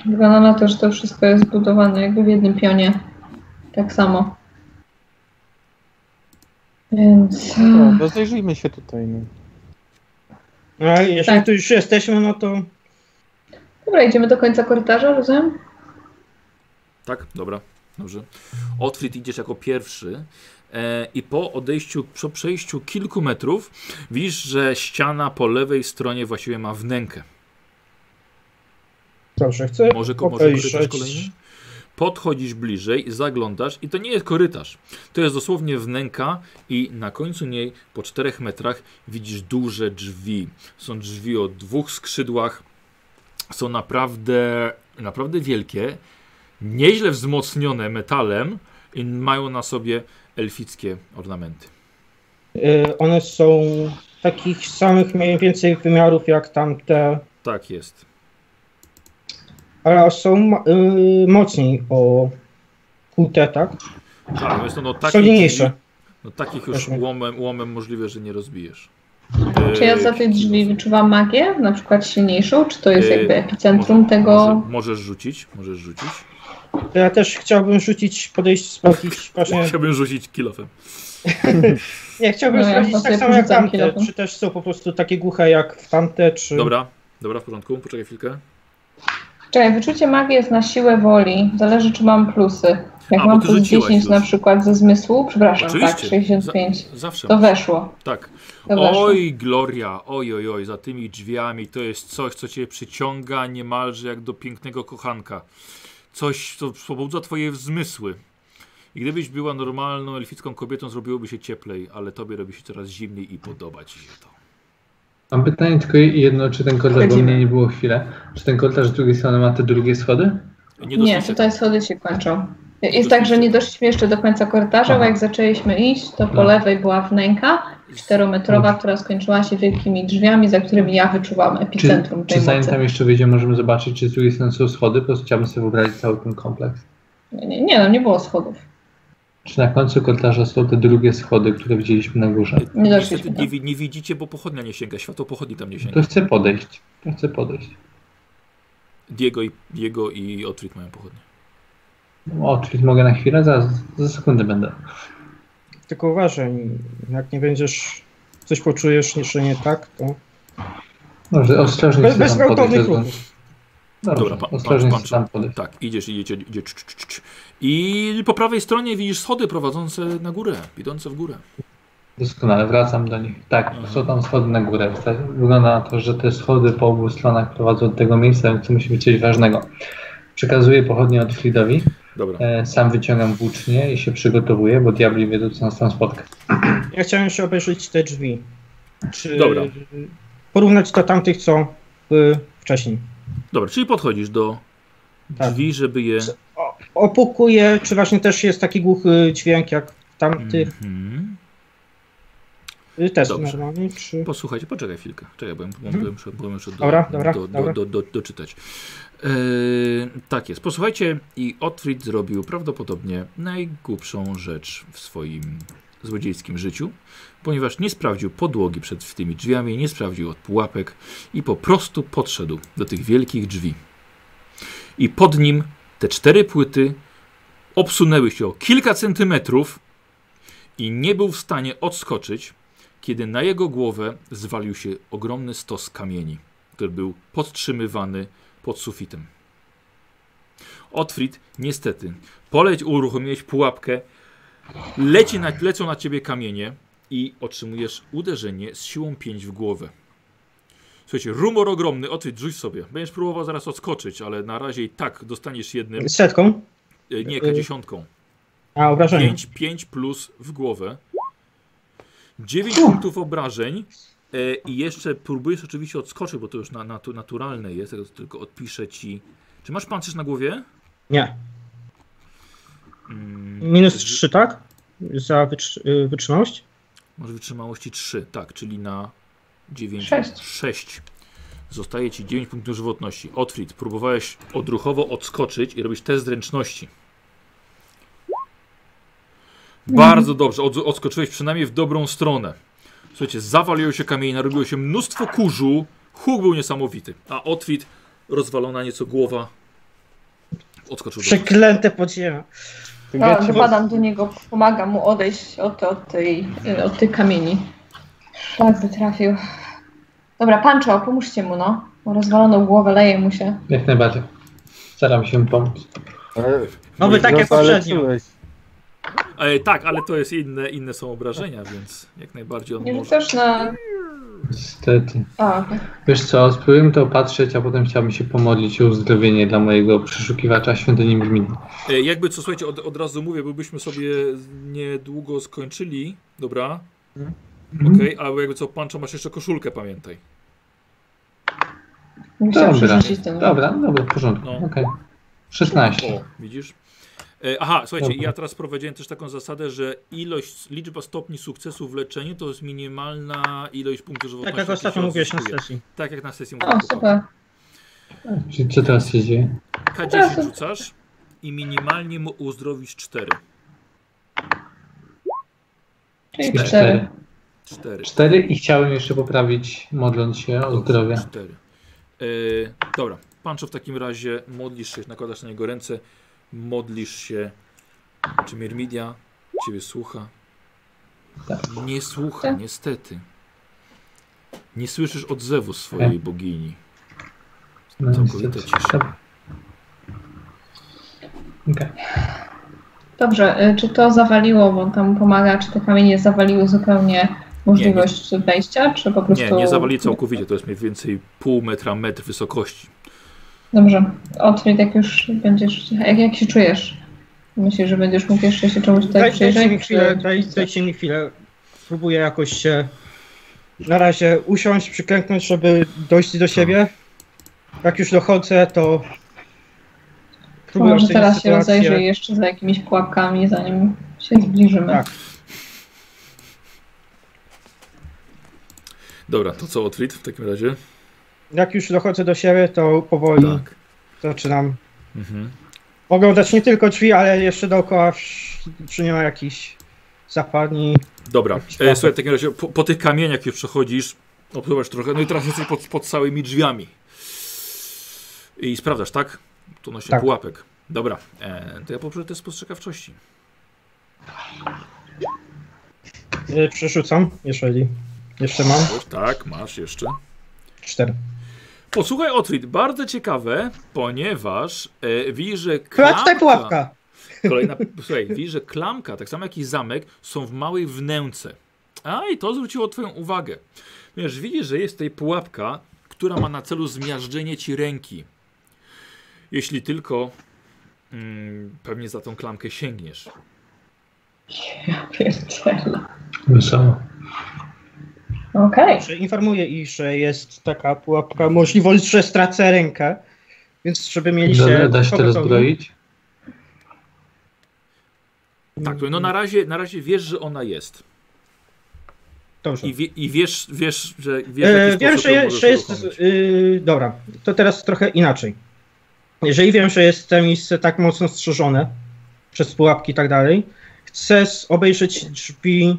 Speaker 5: Wygląda na to, że to wszystko jest zbudowane jakby w jednym pionie. Tak samo. Więc...
Speaker 3: No, rozejrzyjmy się tutaj. No.
Speaker 2: No, ale jeżeli
Speaker 5: Tak.
Speaker 2: tu już jesteśmy, no to...
Speaker 5: Dobra, idziemy do końca korytarza, rozumiem?
Speaker 1: Tak? Dobra, dobrze. Otwit idziesz jako pierwszy e, i po odejściu, po przejściu kilku metrów widzisz, że ściana po lewej stronie właściwie ma wnękę.
Speaker 2: Dobrze, chcę
Speaker 1: Może, może korytarz kolejny? Podchodzisz bliżej, zaglądasz i to nie jest korytarz. To jest dosłownie wnęka i na końcu niej po czterech metrach widzisz duże drzwi. Są drzwi o dwóch skrzydłach. Są naprawdę, naprawdę wielkie. Nieźle wzmocnione metalem i mają na sobie elfickie ornamenty.
Speaker 2: Y, One są takich samych mniej więcej wymiarów jak tamte,
Speaker 1: Tak jest.
Speaker 2: ale są y, mocniej o kute, tak?
Speaker 1: Tak, jest to no, takich,
Speaker 2: Solidniejsze.
Speaker 1: no, takich już łomem, łomem możliwe, że nie rozbijesz.
Speaker 5: Czy ja za
Speaker 1: E,
Speaker 5: tych drzwi wyczuwam magię, na przykład silniejszą? Czy to jest
Speaker 1: Yy,
Speaker 5: jakby epicentrum
Speaker 1: Może,
Speaker 5: tego?
Speaker 1: możesz rzucić, możesz rzucić.
Speaker 2: To ja też chciałbym rzucić, podejść, sprawdzić właśnie...
Speaker 1: Chciałbym rzucić kilofem.
Speaker 2: Nie, chciałbym
Speaker 5: No,
Speaker 2: sprawdzić tak samo jak tamte,
Speaker 5: kilofem.
Speaker 2: czy też są po prostu takie głuche jak w tamte, czy...
Speaker 1: Dobra, dobra, w porządku, poczekaj chwilkę.
Speaker 5: Czekaj, wyczucie magii jest na siłę woli. Zależy, czy mam plusy. Jak
Speaker 1: A,
Speaker 5: mam plus
Speaker 1: rzuciłaś
Speaker 5: 10
Speaker 1: już.
Speaker 5: na przykład ze zmysłu, przepraszam, tak,
Speaker 1: Oczywiście.
Speaker 5: 65,
Speaker 1: Za, zawsze.
Speaker 5: to weszło.
Speaker 1: Tak.
Speaker 5: To weszło.
Speaker 1: Oj, Gloria, oj, oj, oj, za tymi drzwiami to jest coś, co cię przyciąga niemalże jak do pięknego kochanka. Coś, co pobudza twoje zmysły. I gdybyś była normalną elficką kobietą, zrobiłoby się cieplej, ale tobie robi się coraz zimniej i podoba ci się to.
Speaker 4: Mam pytanie tylko jedno, czy ten korytarz, bo mnie nie było chwilę, czy ten korytarz z drugiej strony ma te drugie schody?
Speaker 1: Nie,
Speaker 5: Nie, tutaj schody się kończą. Jest tak, że nie doszliśmy jeszcze do końca korytarza, bo jak zaczęliśmy iść, to po
Speaker 4: No.
Speaker 5: lewej była wnęka czterometrowa, która skończyła się wielkimi drzwiami, za którymi ja wyczuwam
Speaker 4: Czy,
Speaker 5: epicentrum
Speaker 4: czy
Speaker 5: tej
Speaker 4: zanim
Speaker 5: mocy.
Speaker 4: tam jeszcze wyjdziemy, możemy zobaczyć, czy z drugiej strony są schody? Po prostu chciałbym sobie wyobrazić cały ten kompleks.
Speaker 5: Nie, nie, nie, no nie było schodów.
Speaker 4: Czy na końcu korytarza są te drugie schody, które widzieliśmy na górze?
Speaker 5: Nie
Speaker 1: Niestety nie, wi- nie widzicie, bo pochodnia nie sięga, światło pochodni tam nie
Speaker 4: To
Speaker 1: sięga.
Speaker 4: chcę podejść. To chcę podejść.
Speaker 1: Diego i, Diego i Otwit mają pochodnie.
Speaker 4: O, czyli mogę na chwilę? Za, za sekundę będę.
Speaker 2: Tylko uważaj, jak nie będziesz, coś poczujesz, że nie tak, to
Speaker 4: Dobrze, ostrożnie
Speaker 2: bez, bez
Speaker 4: tam podejść.
Speaker 2: gwałtownych
Speaker 4: bez-
Speaker 2: ruchów.
Speaker 4: Dobrze,
Speaker 1: Dobra, pan,
Speaker 4: ostrożnie
Speaker 1: pan,
Speaker 4: tam
Speaker 1: pan,
Speaker 4: podejść.
Speaker 1: Tak, idziesz, idziecie, idzie, cz, cz, cz. I po prawej stronie widzisz schody prowadzące na górę, idące w górę.
Speaker 4: Doskonale, wracam do nich. Tak,
Speaker 1: Aha.
Speaker 4: są tam schody na górę. Wygląda na to, że te schody po obu stronach prowadzą do tego miejsca, więc to musi być coś ważnego. Przekazuję pochodnie od Fridowi.
Speaker 1: Dobra.
Speaker 4: E, sam wyciągam włócznie i się przygotowuję, bo diabli wiedzą, co nas tam spotka.
Speaker 2: Ja chciałem jeszcze obejrzeć te drzwi. Czy
Speaker 1: Dobra.
Speaker 2: porównać do tamtych, co były wcześniej.
Speaker 1: Dobra, czyli podchodzisz do
Speaker 2: Tak.
Speaker 1: drzwi, żeby je...
Speaker 2: O- Opukuję, czy właśnie też jest taki głuchy dźwięk jak tamtych
Speaker 1: Mhm.
Speaker 2: y, też
Speaker 1: Dobrze.
Speaker 2: normalnie, czy...
Speaker 1: Posłuchajcie, poczekaj chwilkę. Czekaj, bo, bo,
Speaker 2: Mhm.
Speaker 1: bo muszę, bo muszę do,
Speaker 2: Dobra, dobra,
Speaker 1: do, do,
Speaker 2: dobra.
Speaker 1: do, do, doczytać. E, tak jest. Posłuchajcie, i Otfrid zrobił prawdopodobnie najgłupszą rzecz w swoim złodziejskim życiu, ponieważ nie sprawdził podłogi przed tymi drzwiami, nie sprawdził od pułapek i po prostu podszedł do tych wielkich drzwi. I pod nim te cztery płyty obsunęły się o kilka centymetrów i nie był w stanie odskoczyć, kiedy na jego głowę zwalił się ogromny stos kamieni, który był podtrzymywany pod sufitem. Otfrid, niestety, poleć uruchomiłeś pułapkę, leci na, lecą na ciebie kamienie i otrzymujesz uderzenie z siłą 5 w głowę. Słuchajcie, rumor ogromny, Otfrid, rzuć sobie. Będziesz próbował zaraz odskoczyć, ale na razie i tak dostaniesz jednym,
Speaker 2: Setką?
Speaker 1: e, nie, k10.
Speaker 2: A, obrażenie.
Speaker 1: 5, 5 plus w głowę. 9 punktów obrażeń. E, I jeszcze próbujesz oczywiście odskoczyć, bo to już na, natu, naturalne jest, tylko- tylko odpiszę ci. Czy masz pancerz na głowie?
Speaker 2: Nie.
Speaker 1: Mm,
Speaker 2: Minus
Speaker 1: z-
Speaker 2: 3, tak? Za wytrzy- y, wytrzymałość?
Speaker 1: Masz wytrzymałości 3, tak, czyli na 9.
Speaker 5: Sześć.
Speaker 1: 6. Zostaje ci 9 punktów żywotności. Otfrid, próbowałeś odruchowo odskoczyć i robić test zręczności. Bardzo dobrze, od, odskoczyłeś przynajmniej w dobrą stronę. Słuchajcie, zawaliło się kamienie, narobiło się mnóstwo kurzu, huk był niesamowity, a Otwit, rozwalona nieco głowa, odskoczył
Speaker 2: Przeklęte podziemia.
Speaker 5: No,
Speaker 3: Ja
Speaker 5: dopadam do niego, pomagam mu odejść od, od, tej, od tych kamieni. Tak by trafił. Dobra, Pancho, pomóżcie mu, no. Ma Rozwaloną głowę, leje mu się.
Speaker 4: Jak najbardziej. Staram się pomóc.
Speaker 2: No wy tak jak poprzednio.
Speaker 1: E, tak, ale to jest inne, inne są obrażenia, więc jak najbardziej on
Speaker 5: Nie
Speaker 1: może.
Speaker 5: rzucasz na...
Speaker 4: Niestety.
Speaker 5: A.
Speaker 4: Wiesz co, spróbujmy to opatrzeć, a potem chciałbym się pomodlić o uzdrowienie dla mojego przeszukiwacza świątyni brzmi.
Speaker 1: E, jakby co, słuchajcie, od, od razu mówię, bo byśmy sobie niedługo skończyli, dobra? Okej, ale jakby co, Pancho, masz jeszcze koszulkę, pamiętaj.
Speaker 4: Dobra,
Speaker 5: przerzucić ten...
Speaker 4: dobra, dobra, w porządku.
Speaker 1: No.
Speaker 4: Okej. 16.
Speaker 1: O, widzisz? E, aha, słuchajcie, ja teraz prowadziłem też taką zasadę, że ilość, liczba stopni sukcesu w leczeniu to jest minimalna ilość punktów żywotności.
Speaker 2: Tak jak ostatnio mówiłeś na sesji.
Speaker 1: Tak jak na sesji
Speaker 5: O,
Speaker 1: mówiłem.
Speaker 5: super.
Speaker 4: Czyli co teraz się dzieje?
Speaker 1: K10 rzucasz i minimalnie mu uzdrowisz 4.
Speaker 5: Czyli
Speaker 4: Cztery.
Speaker 5: cztery.
Speaker 1: 4.
Speaker 4: 4 i chciałem jeszcze poprawić, modląc się o zdrowie.
Speaker 1: 4. E, dobra, Pancho w takim razie modlisz się, nakładasz na niego ręce, modlisz się. Czy Mirmidia ciebie słucha?
Speaker 4: Tak.
Speaker 1: Nie słucha,
Speaker 5: Tak.
Speaker 1: niestety. Nie słyszysz odzewu swojej bogini.
Speaker 4: No,
Speaker 1: Całkowita cisza.
Speaker 4: Okej.
Speaker 5: Dobrze, y, czy to zawaliło, bo on tam pomaga, czy te kamienie zawaliły zupełnie możliwość wejścia, czy po prostu...
Speaker 1: Nie, nie zawali całkowicie, to jest mniej więcej pół metra, metr wysokości.
Speaker 5: Dobrze, Otwit, jak już będziesz... Jak, jak się czujesz? Myślisz, że będziesz mógł jeszcze się czemuś tutaj
Speaker 2: Daj, dajcie
Speaker 5: przyjrzeć?
Speaker 2: mi chwilę,
Speaker 5: czy-
Speaker 2: daj, dajcie mi chwilę. Spróbuję jakoś się na razie usiąść, przyklęknąć, żeby dojść do siebie. Jak już dochodzę, to Próbuję
Speaker 5: Może teraz się
Speaker 2: sytuację.
Speaker 5: rozejrzę jeszcze za jakimiś pułapkami, zanim się zbliżymy.
Speaker 2: Tak.
Speaker 1: Dobra, to co Otwit w takim razie?
Speaker 2: Jak już dochodzę do siebie, to powoli
Speaker 1: Tak.
Speaker 2: zaczynam
Speaker 1: Mhm.
Speaker 2: oglądać nie tylko drzwi, ale jeszcze dookoła, czy nie ma jakichś zapadni.
Speaker 1: Dobra,
Speaker 2: Jakiś
Speaker 1: e, słuchaj, w takim razie po, po tych kamieniach już przechodzisz, opływasz trochę, no i teraz jesteś pod, pod całymi drzwiami. I sprawdzasz, tak? Tu nosi
Speaker 2: Tak.
Speaker 1: pułapek. Dobra, e, to ja poproszę test spostrzegawczości.
Speaker 2: Y, Przerzucam, jeżeli jeszcze mam.
Speaker 1: Tak, masz jeszcze.
Speaker 2: Cztery.
Speaker 1: Posłuchaj, Otwit, bardzo ciekawe, ponieważ e, widzisz, że
Speaker 2: tutaj
Speaker 1: klamka,
Speaker 2: pułapka.
Speaker 1: kolejna, słuchaj, widzisz, że klamka, tak samo jak i zamek, są w małej wnęce. A i to zwróciło twoją uwagę. Ponieważ widzisz, że jest tutaj pułapka, która ma na celu zmiażdżenie ci ręki. Jeśli tylko mm, pewnie za tą klamkę sięgniesz.
Speaker 5: Ja pierdzielę.
Speaker 4: Wesoło.
Speaker 5: Okej.
Speaker 2: Że Informuję ich, że jest taka pułapka, możliwość, że stracę rękę. Więc żeby mieli się.
Speaker 4: Dobra, da się to rozbroić?
Speaker 1: Tak, no na razie, na razie wiesz, że ona jest.
Speaker 2: Dobrze.
Speaker 1: I, wie, i wiesz, wiesz, że wiesz,
Speaker 2: E, wiem, że, je, że jest.
Speaker 1: uruchomić.
Speaker 2: y, dobra, to teraz trochę inaczej. Jeżeli wiem, że jest to miejsce tak mocno strzeżone przez pułapki i tak dalej, chcę obejrzeć drzwi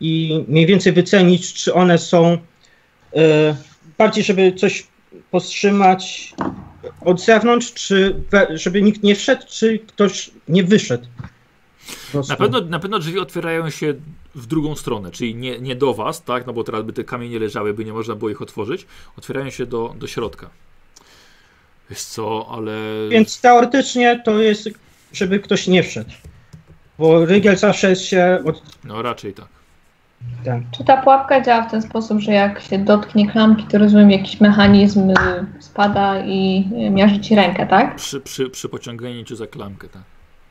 Speaker 2: i mniej więcej wycenić, czy one są e, bardziej, żeby coś powstrzymać od zewnątrz, czy żeby nikt nie wszedł, czy ktoś nie wyszedł.
Speaker 1: Na pewno, na pewno drzwi otwierają się w drugą stronę, czyli nie, nie do was, tak? No bo teraz by te kamienie leżały, by nie można było ich otworzyć. Otwierają się do, do środka. Wiesz co, ale.
Speaker 2: Więc teoretycznie to jest, żeby ktoś nie wszedł. Bo rygiel zawsze się od,
Speaker 1: No raczej tak.
Speaker 2: Ten,
Speaker 5: Czy ta pułapka działa w ten sposób, że jak się dotknie klamki, to rozumiem, jakiś mechanizm y, spada i y, miażdży ci rękę, tak?
Speaker 1: Przy, przy, przy pociąganiu cię za klamkę, tak.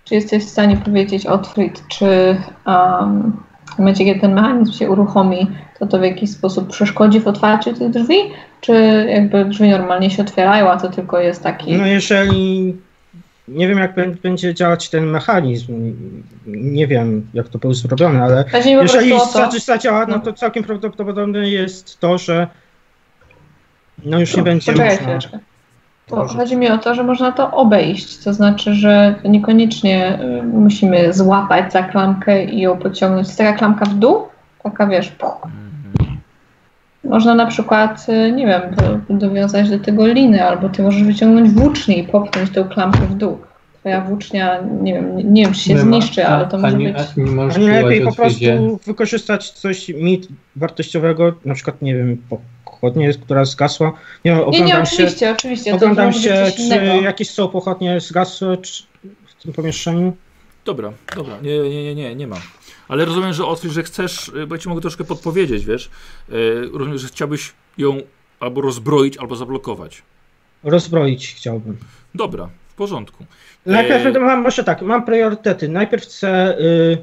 Speaker 5: Czy jesteś w stanie powiedzieć, Otfrid, czy um, w momencie, kiedy ten mechanizm się uruchomi, to to w jakiś sposób przeszkodzi w otwarciu tych drzwi? Czy jakby drzwi normalnie się otwierają, a to tylko jest taki...
Speaker 2: No jeżeli nie wiem jak bę- będzie działać ten mechanizm, nie wiem jak to był zrobione, ale jeżeli
Speaker 5: to,
Speaker 2: zadziała, no to całkiem prawdopodobne jest to, że no już nie będzie
Speaker 5: Poczekaj
Speaker 2: można. Dobrze.
Speaker 5: chodzi mi o to, że można to obejść, to znaczy, że niekoniecznie y, musimy złapać za klamkę i ją pociągnąć. Taka klamka w dół, taka wiesz, puch. Można na przykład, y, nie wiem, do, dowiązać do tego liny, albo ty możesz wyciągnąć włócznię i popchnąć tą klamkę w dół. Twoja włócznia, nie wiem, nie, nie wiem, czy się
Speaker 4: Nie ma-
Speaker 5: zniszczy, ale to
Speaker 4: a
Speaker 5: może
Speaker 4: nie,
Speaker 5: być...
Speaker 4: a nie
Speaker 2: A nie lepiej po prostu wykorzystać coś mit wartościowego, na przykład nie wiem, pochodnie, która zgasła. Nie
Speaker 5: Nie,
Speaker 2: oglądam
Speaker 5: nie,
Speaker 2: się,
Speaker 5: oczywiście, oczywiście. to
Speaker 2: oglądam się
Speaker 5: coś
Speaker 2: czy
Speaker 5: innego.
Speaker 2: jakieś są pochodnie zgasłe czy w tym pomieszczeniu.
Speaker 1: Dobra, dobra, nie, nie, nie, nie, nie ma. Ale rozumiem, że Otwit, że chcesz, y, bo ja ci mogę troszkę podpowiedzieć, wiesz. Yy, rozumiem, że chciałbyś ją albo rozbroić, albo zablokować.
Speaker 2: Rozbroić chciałbym.
Speaker 1: Dobra, w porządku.
Speaker 2: Najpierw
Speaker 1: Eee.
Speaker 2: mam, może tak, mam priorytety. Najpierw chcę y,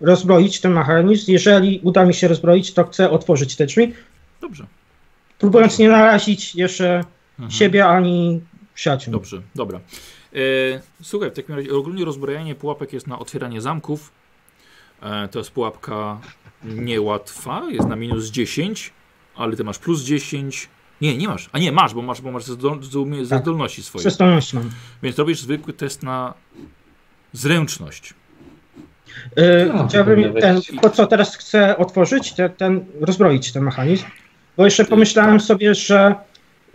Speaker 2: rozbroić ten mechanizm. Jeżeli uda mi się rozbroić, to chcę otworzyć te drzwi,
Speaker 1: Dobrze.
Speaker 2: próbując nie narazić jeszcze
Speaker 1: Mhm.
Speaker 2: siebie ani przyjaciół.
Speaker 1: Dobrze, dobra. E, słuchaj, w takim razie ogólnie rozbrojenie pułapek jest na otwieranie zamków. E, to jest pułapka niełatwa, jest na minus 10, ale ty masz plus 10. Nie, nie masz. A nie, masz, bo masz, bo masz ze, zdol, ze, ze
Speaker 2: Tak.
Speaker 1: zdolności swoje.
Speaker 2: Przestolność mam.
Speaker 1: Więc robisz zwykły test na zręczność.
Speaker 2: Y,
Speaker 4: No,
Speaker 2: chciałbym ten, to co teraz chcę otworzyć, te, ten, rozbroić ten mechanizm, bo jeszcze pomyślałem sobie, że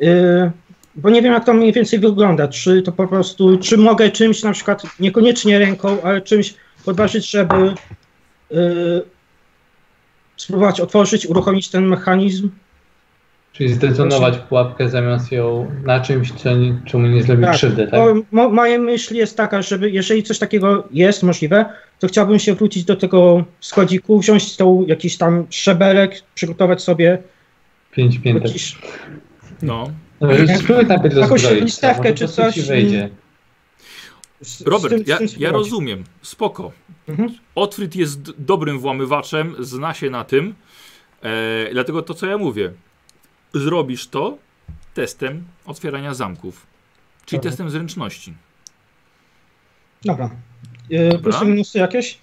Speaker 2: y, bo nie wiem jak to mniej więcej wygląda, czy to po prostu, czy mogę czymś na przykład, niekoniecznie ręką, ale czymś podważyć, żeby spróbować otworzyć, uruchomić ten mechanizm.
Speaker 4: Czyli zdetonować pułapkę zamiast ją na czymś, co, nie- czemu nie zrobi
Speaker 2: Tak,
Speaker 4: krzywdy, tak?
Speaker 2: Mo, moja myśl jest taka, żeby jeżeli coś takiego jest możliwe, to chciałbym się wrócić do tego schodziku, wziąć z tą jakiś tam szczebelek, przygotować sobie
Speaker 4: Pięć piętek.
Speaker 2: jakiś,
Speaker 1: No.
Speaker 4: No, najpierw
Speaker 2: Jakąś
Speaker 4: rozbroić,
Speaker 2: listewkę czy coś
Speaker 4: wejdzie.
Speaker 1: Robert,
Speaker 2: tym-
Speaker 1: ja, ja rozumiem. Spoko.
Speaker 2: Mhm.
Speaker 1: Jest dobrym włamywaczem, zna się na tym. E, dlatego to, co ja mówię. Zrobisz to testem otwierania zamków. Czyli
Speaker 2: Dobra.
Speaker 1: testem zręczności.
Speaker 2: Dobra. Yy, Plusy, minusy jakieś?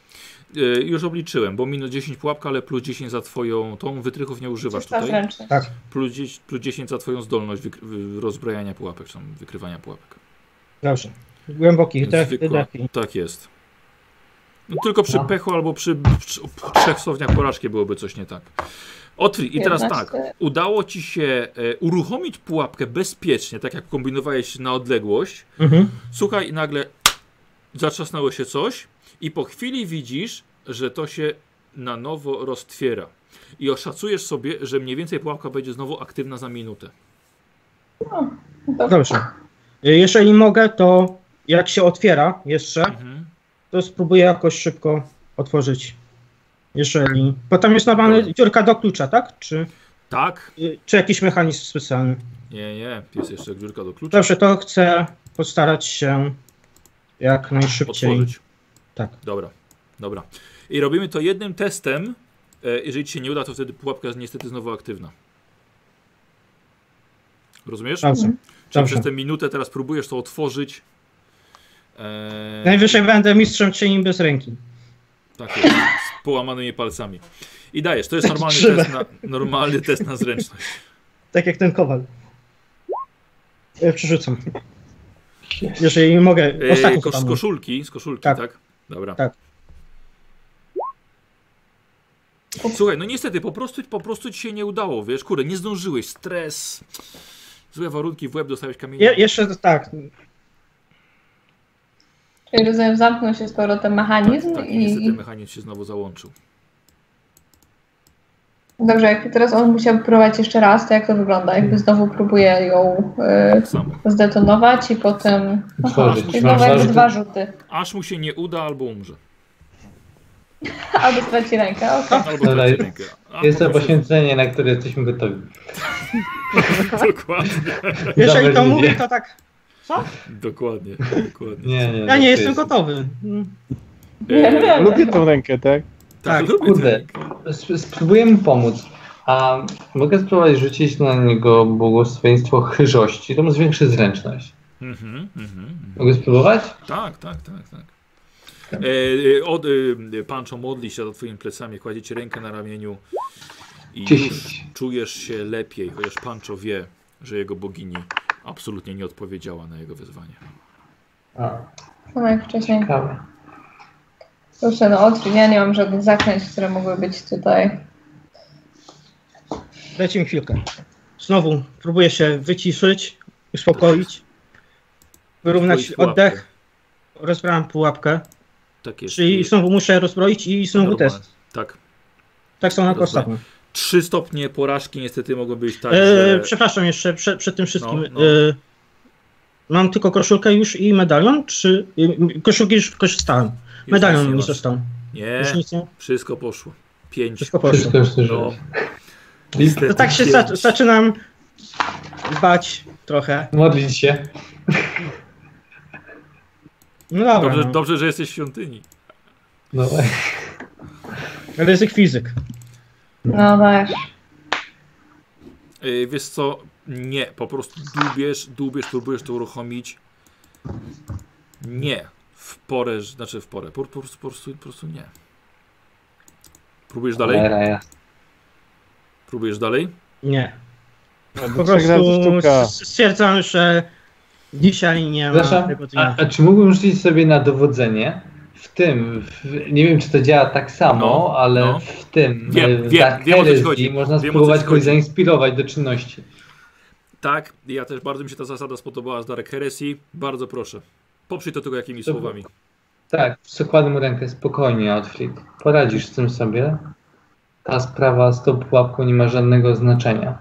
Speaker 1: E, już obliczyłem, bo minus 10 pułapka, ale plus 10 za twoją. Tą wytrychów nie używasz
Speaker 5: Czysta
Speaker 1: tutaj.
Speaker 5: zręczność.
Speaker 2: Tak.
Speaker 1: Plus 10, plus 10 za twoją zdolność rozbrajania pułapek, czy tam wykrywania pułapek.
Speaker 2: Dobrze. Głęboki wdech,
Speaker 1: Zwykła-
Speaker 2: wydech i...
Speaker 1: Tak jest. No, tylko przy
Speaker 4: No.
Speaker 1: pechu albo przy, przy trzech stopniach porażki byłoby coś nie tak. Otwórz i teraz
Speaker 5: 11.
Speaker 1: tak. Udało ci się e, uruchomić pułapkę bezpiecznie, tak jak kombinowałeś na odległość.
Speaker 2: Mhm.
Speaker 1: Słuchaj, i nagle zatrzasnęło się coś, i po chwili widzisz, że to się na nowo roztwiera. I oszacujesz sobie, że mniej więcej pułapka będzie znowu aktywna za minutę.
Speaker 5: To
Speaker 2: Dobrze. Yy, Jeżeli mogę, to jak się otwiera jeszcze,
Speaker 1: Mhm.
Speaker 2: to spróbuję jakoś szybko otworzyć. Jeżeli... Bo tam jest
Speaker 1: Dobra.
Speaker 2: dziurka do klucza, tak? Czy,
Speaker 1: Tak?
Speaker 2: czy jakiś mechanizm specjalny?
Speaker 1: Nie, nie. Jest jeszcze dziurka do klucza.
Speaker 2: Dobrze, to chcę postarać się jak najszybciej.
Speaker 1: Otworzyć.
Speaker 2: Tak.
Speaker 1: Dobra, dobra. I robimy to jednym testem. E, jeżeli ci się nie uda, to wtedy pułapka jest niestety znowu aktywna. Rozumiesz?
Speaker 2: Dobrze.
Speaker 1: Czyli
Speaker 2: Dobrze.
Speaker 1: przez tę minutę teraz próbujesz to otworzyć. E,
Speaker 2: Najwyżej będę mistrzem cieni bez ręki.
Speaker 1: tak jest, z połamanymi palcami. I dajesz, to jest normalny
Speaker 2: Krzywe.
Speaker 1: test, na, normalny test na zręczność.
Speaker 2: Tak jak ten kowal. Ja przerzucam. Jeżeli mogę.
Speaker 1: E,
Speaker 2: Ostatni
Speaker 1: ko, z koszulki, z koszulki, tak?
Speaker 2: Tak.
Speaker 1: Dobra.
Speaker 2: Tak.
Speaker 1: Słuchaj, no niestety, po prostu, po prostu ci się nie udało, wiesz, kurde, nie zdążyłeś, stres, złe warunki, w łeb dostałeś kamienia.
Speaker 2: Je, jeszcze tak.
Speaker 5: Czyli rozumiem, zamknął się z powrotem mechanizm
Speaker 1: tak, i niestety mechanizm się znowu załączył.
Speaker 5: Dobrze, jak teraz on musiał próbować jeszcze raz, to jak to wygląda? Jakby znowu próbuje ją y,
Speaker 1: Tak samo.
Speaker 5: zdetonować i potem...
Speaker 4: Otworzyć.
Speaker 5: Czyli znowu
Speaker 4: Dwa
Speaker 5: jakby
Speaker 4: rzuty.
Speaker 5: dwa rzuty.
Speaker 1: Aż mu się nie uda, albo umrze.
Speaker 5: Albo straci rękę, okej.
Speaker 1: Albo
Speaker 4: Dobra,
Speaker 1: traci
Speaker 4: jest-
Speaker 1: rękę. A,
Speaker 4: Jest to poświęcenie, na które jesteśmy gotowi.
Speaker 1: Dokładnie,
Speaker 2: Jeżeli to
Speaker 4: Dobra,
Speaker 2: mówię, to tak. Co?
Speaker 1: dokładnie, dokładnie.
Speaker 4: Nie, nie.
Speaker 2: Ja nie
Speaker 4: jest-
Speaker 2: jestem gotowy.
Speaker 1: E,
Speaker 3: Lubię tą rękę, tak?
Speaker 1: tak,
Speaker 2: Tak,
Speaker 1: lubię
Speaker 4: Kurde,
Speaker 1: tę rękę.
Speaker 4: sp- spróbuję mu pomóc. A mogę spróbować rzucić na niego błogosławieństwo chyżości. To mu zwiększy zręczność.
Speaker 1: Mhm, mhm, mhm.
Speaker 4: Mogę spróbować?
Speaker 1: Tak, tak, tak, tak. E, e, od, e, Pancho modli się za twoimi plecami, kładzie ci rękę na ramieniu i czujesz się lepiej, chociaż Pancho wie, że jego bogini absolutnie nie odpowiedziała na jego wyzwanie.
Speaker 4: A,
Speaker 5: Samo jak wcześniej.
Speaker 4: ciekawe.
Speaker 5: Proszę, no odkryj, ja nie mam żadnych zaklęć, które mogły być tutaj.
Speaker 2: Dajcie mi chwilkę. Znowu próbuję się wyciszyć, uspokoić, wyrównać oddech. Rozbrałem pułapkę,
Speaker 1: Tak jest.
Speaker 2: czyli znowu muszę rozbroić i znowu test.
Speaker 1: Tak.
Speaker 2: Tak samo
Speaker 1: Rozbroję.
Speaker 2: ostatnio.
Speaker 1: Trzy stopnie porażki niestety mogą być tak,
Speaker 2: E,
Speaker 1: że...
Speaker 2: Przepraszam jeszcze przed, przed tym wszystkim.
Speaker 1: No, no.
Speaker 2: E, mam tylko koszulkę już i medalion, czy e, koszulki już korzystałem.
Speaker 1: Już
Speaker 2: Medalion
Speaker 1: nie
Speaker 2: mi został.
Speaker 1: Nie,
Speaker 2: Już nic nie?
Speaker 1: wszystko poszło. Pięć.
Speaker 2: Wszystko poszło.
Speaker 4: Wszystko już
Speaker 1: No,
Speaker 2: To tak się za, zaczynam bać trochę.
Speaker 4: Modlić się.
Speaker 2: No dobra,
Speaker 1: Dobrze,
Speaker 2: no.
Speaker 1: dobrze, że jesteś w świątyni.
Speaker 4: No,
Speaker 2: ryzyk fizyk.
Speaker 5: No dajesz.
Speaker 1: Yy, wiesz co? Nie, po prostu dłubiesz, dłubiesz, próbujesz to uruchomić. Nie. W porę, znaczy w porę. Po, po, prostu- po, prostu, po prostu nie. Próbujesz dalej?
Speaker 4: Cholera.
Speaker 1: Próbujesz dalej?
Speaker 2: Nie.
Speaker 3: Po
Speaker 2: Po prostu stwierdzam, że dzisiaj nie ma tego
Speaker 4: a, a czy mógłbym rzucić sobie na dowodzenie? W tym, w, nie wiem czy to działa tak samo,
Speaker 1: No,
Speaker 4: ale
Speaker 1: no.
Speaker 4: w tym,
Speaker 1: Wiem,
Speaker 4: e,
Speaker 1: wiem,
Speaker 4: za
Speaker 1: wiem,
Speaker 4: herezji
Speaker 1: chodzi.
Speaker 4: można
Speaker 1: Wiem,
Speaker 4: spróbować kogoś zainspirować do czynności.
Speaker 1: Tak, ja też bardzo mi się ta zasada spodobała z Darek Heresji. Bardzo proszę. Poprzyj to tylko jakimi
Speaker 4: Dobra.
Speaker 1: słowami.
Speaker 4: Tak, przykładam mu rękę, spokojnie Outfit. Poradzisz z tym sobie. Ta sprawa z tą pułapką nie ma żadnego znaczenia.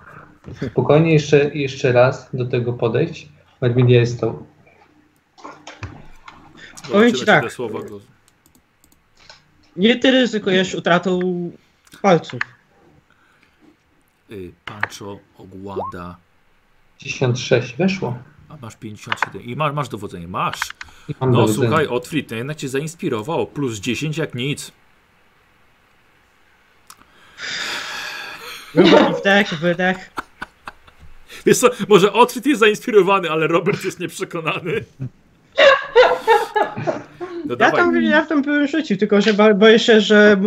Speaker 4: Spokojnie jeszcze, jeszcze raz do tego podejść. Medmedia jest to.
Speaker 2: Powiem ci tak.
Speaker 1: słowa go...
Speaker 2: Nie ty ryzykujesz utratą palców.
Speaker 1: Y, Pancho ogłada.
Speaker 4: 56 weszło.
Speaker 1: A masz 57. I masz, masz dowodzenie. Masz. No
Speaker 4: dowodzenie.
Speaker 1: słuchaj, Otfrid, no jednak cię zainspirował. Plus 10 jak nic.
Speaker 2: Głęboki wdech, wydech.
Speaker 1: Wiesz co, może Otfrid jest zainspirowany, ale Robert jest nieprzekonany. No
Speaker 2: Ja
Speaker 1: dawaj.
Speaker 2: tam, ja tam byłem rzucił, tylko że boję się, że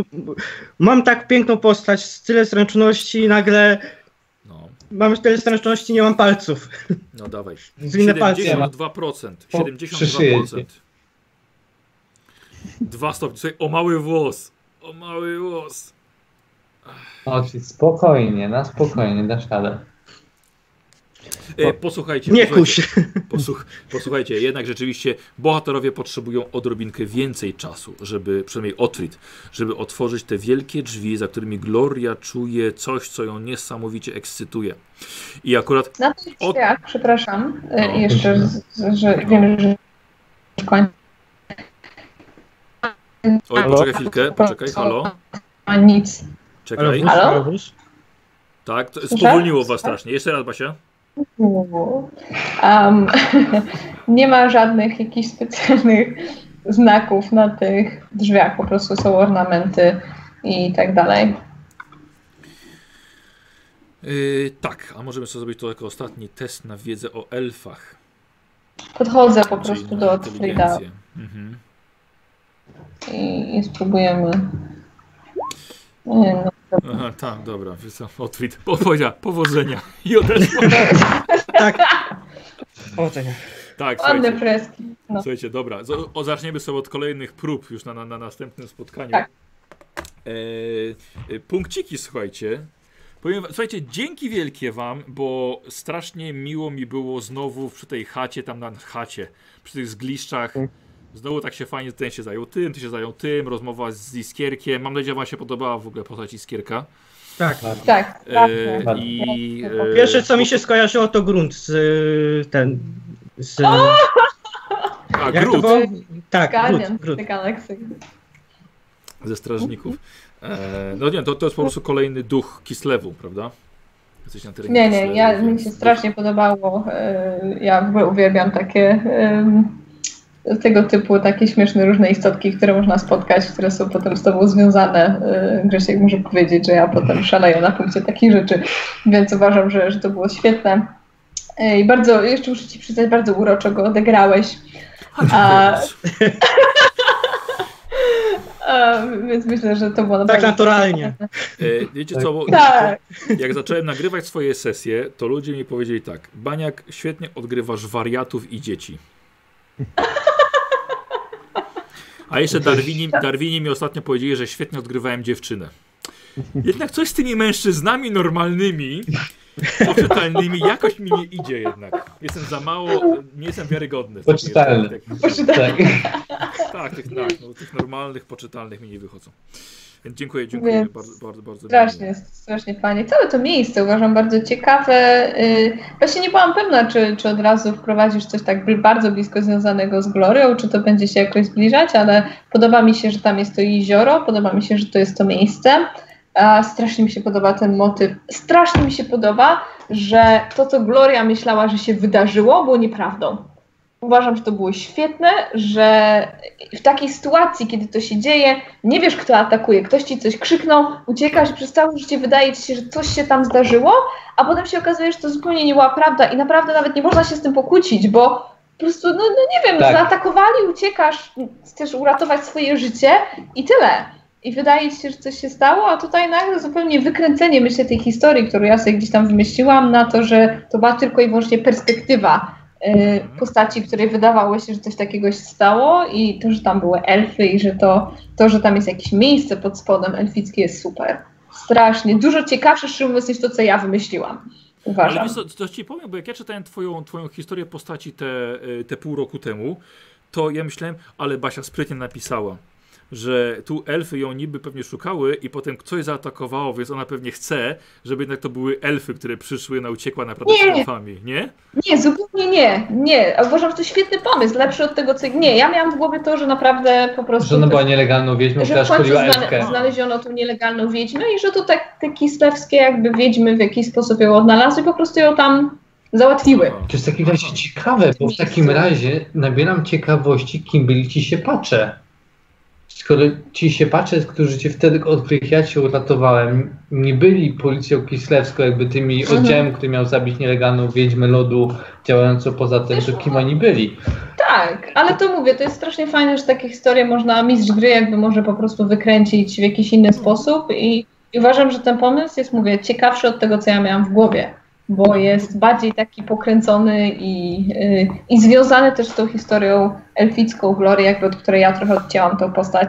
Speaker 2: mam tak piękną postać, tyle zręczności i nagle
Speaker 1: No,
Speaker 2: mam tyle zręczności, nie mam palców.
Speaker 1: no dawaj.
Speaker 2: Zwinę palce.
Speaker 1: 72%.
Speaker 4: Po-
Speaker 1: 72%. Dwa stopnie. Słuchaj, o mały włos. O mały włos.
Speaker 4: O, czyli spokojnie, na spokojnie, dasz radę.
Speaker 1: E, posłuchajcie.
Speaker 2: Nie
Speaker 1: posłuchajcie.
Speaker 2: kuś.
Speaker 1: Posłuch, posłuchajcie, jednak rzeczywiście bohaterowie potrzebują odrobinkę więcej czasu, żeby, przynajmniej Otfrid, żeby otworzyć te wielkie drzwi, za którymi Gloria czuje coś, co ją niesamowicie ekscytuje. I akurat
Speaker 5: Na tych
Speaker 1: Od-
Speaker 5: przepraszam, e,
Speaker 1: No.
Speaker 5: jeszcze, z- z- że wiem, że.
Speaker 1: Oj, poczekaj chwilkę, poczekaj, halo,
Speaker 5: A nic.
Speaker 1: czekaj.
Speaker 2: Halo?
Speaker 5: Halo?
Speaker 1: Tak, to spowolniło was strasznie. Jeszcze raz, Basia.
Speaker 5: Um, nie ma żadnych jakichś specjalnych znaków na tych drzwiach, po prostu są ornamenty i tak dalej.
Speaker 1: Yy, tak, a możemy sobie zrobić to jako ostatni test na wiedzę o elfach.
Speaker 5: Podchodzę po
Speaker 1: czyli
Speaker 5: prostu do Otfrida.
Speaker 1: Mhm.
Speaker 5: i, i spróbujemy. Nie, no,
Speaker 1: Aha, tak, dobra, wiesz co, Otfrid, powiedziała, powodzenia i odeszła.
Speaker 2: Tak. Powodzenia.
Speaker 1: Tak,
Speaker 5: ładne freski. No.
Speaker 1: słuchajcie, dobra, z- o, zaczniemy sobie od kolejnych prób już na, na, na następnym spotkaniu.
Speaker 5: Tak.
Speaker 1: E, e, punkciki, słuchajcie. Powiem, wam- słuchajcie, dzięki wielkie wam, bo strasznie miło mi było znowu przy tej chacie, tam na chacie, przy tych zgliszczach. Znowu tak się fajnie, ten się zajął tym, ty się zajął tym, rozmowa z Iskierkiem. Mam nadzieję, że wam się podobała w ogóle postać Iskierka.
Speaker 2: Tak.
Speaker 5: Tak,
Speaker 1: E,
Speaker 5: strasznie.
Speaker 1: I e,
Speaker 2: Pierwsze co mi się skojarzyło to grunt z y, ten. Z,
Speaker 1: A,
Speaker 2: jak to
Speaker 1: Grut
Speaker 2: było? Tak,
Speaker 5: Guardian Galaxy.
Speaker 1: ze strażników. E, no nie, to, to jest po prostu kolejny duch Kislewu, prawda? Jesteś na terenie
Speaker 5: Nie, nie,
Speaker 1: Kislewu,
Speaker 5: ja, mi się
Speaker 1: duch-
Speaker 5: strasznie podobało. e, Ja w ogóle uwielbiam takie em, tego typu takie śmieszne różne istotki, które można spotkać, które są potem z tobą związane. E, Grzesiek może powiedzieć, że ja potem szaleję na punkcie takich rzeczy, więc uważam, że, że to było świetne. E, I bardzo, jeszcze muszę ci przyznać, bardzo uroczo go odegrałeś. A, a, więc myślę, że to było
Speaker 2: Tak
Speaker 5: naprawdę...
Speaker 2: naturalnie.
Speaker 1: E, wiecie co, bo
Speaker 5: Tak.
Speaker 1: jak zacząłem nagrywać swoje sesje, to ludzie mi powiedzieli tak, Baniak, świetnie odgrywasz wariatów i dzieci. A jeszcze Darwini, Darwini mi ostatnio powiedzieli, że świetnie odgrywałem dziewczynę. Jednak coś z tymi mężczyznami normalnymi, poczytalnymi, jakoś mi nie idzie jednak. Jestem za mało, nie jestem wiarygodny.
Speaker 4: Poczytalny.
Speaker 5: Poczytalny.
Speaker 4: Tak.
Speaker 1: Tak, tych, tak no, tych normalnych, poczytalnych mi nie wychodzą. Więc dziękuję, dziękuję
Speaker 5: Więc
Speaker 1: bardzo, bardzo, bardzo.
Speaker 5: Strasznie,
Speaker 1: miło.
Speaker 5: strasznie fajnie. Całe to miejsce uważam bardzo ciekawe. Y, Właśnie nie byłam pewna, czy, czy od razu wprowadzisz coś tak bardzo blisko związanego z Glorią, czy to będzie się jakoś zbliżać, ale podoba mi się, że tam jest to jezioro, podoba mi się, że to jest to miejsce. A strasznie mi się podoba ten motyw. Strasznie mi się podoba, że to, co Gloria myślała, że się wydarzyło, było nieprawdą. Uważam, że to było świetne, że w takiej sytuacji, kiedy to się dzieje, nie wiesz, kto atakuje, ktoś ci coś krzyknął, uciekasz i przez całe życie wydaje ci się, że coś się tam zdarzyło, a potem się okazuje, że to zupełnie nie była prawda i naprawdę nawet nie można się z tym pokłócić, bo po prostu, no, no nie wiem,
Speaker 4: Tak.
Speaker 5: zaatakowali, uciekasz, chcesz uratować swoje życie i tyle. I wydaje ci się, że coś się stało, a tutaj nagle zupełnie wykręcenie, myślę, tej historii, którą ja sobie gdzieś tam wymyśliłam, na to, że to była tylko i wyłącznie perspektywa postaci, której wydawało się, że coś takiego się stało i to, że tam były elfy i że to, to że tam jest jakieś miejsce pod spodem elfickie jest super. Strasznie. Dużo ciekawsze, szczerze mówiąc, niż to, co ja wymyśliłam.
Speaker 1: Ale
Speaker 5: Uważam.
Speaker 1: wiesz co, coś ci powiem, bo jak ja czytałem twoją, twoją historię postaci te, y, te pół roku temu, to ja myślałem, ale Basia sprytnie napisała, że tu elfy ją niby pewnie szukały i potem coś zaatakowało, więc ona pewnie chce, żeby jednak to były elfy, które przyszły na uciekła naprawdę
Speaker 5: Nie.
Speaker 1: z elfami, nie?
Speaker 5: Nie, zupełnie nie. Nie. Uważam, że to świetny pomysł, lepszy od tego, co... Nie, ja miałam w głowie to, że naprawdę po prostu...
Speaker 4: Że ona była nielegalną wiedźmą,
Speaker 5: że
Speaker 4: która szkoliła
Speaker 5: znale-
Speaker 4: elfkę.
Speaker 5: znaleziono tu nielegalną wiedźmę i że to tak te kislewskie jakby wiedźmy w jakiś sposób ją odnalazły i po prostu ją tam załatwiły.
Speaker 4: To jest w takim razie ciekawe, bo w takim razie nabieram ciekawości, kim byli ci się pacze. Skoro ci siepacze, którzy cię wtedy, od których ja cię uratowałem, nie byli policją kislewską, jakby tymi
Speaker 5: Mhm.
Speaker 4: oddziałem, który miał zabić nielegalną wiedźmę lodu, działającą poza tym, to kim oni byli?
Speaker 5: Tak, ale to mówię, to jest strasznie fajne, że takie historie można, mistrz gry jakby może po prostu wykręcić w jakiś inny sposób i, i uważam, że ten pomysł jest, mówię, ciekawszy od tego, co ja miałam w głowie, bo jest bardziej taki pokręcony i, y, i związany też z tą historią elficką Glory, jakby od której ja trochę odcięłam tą postać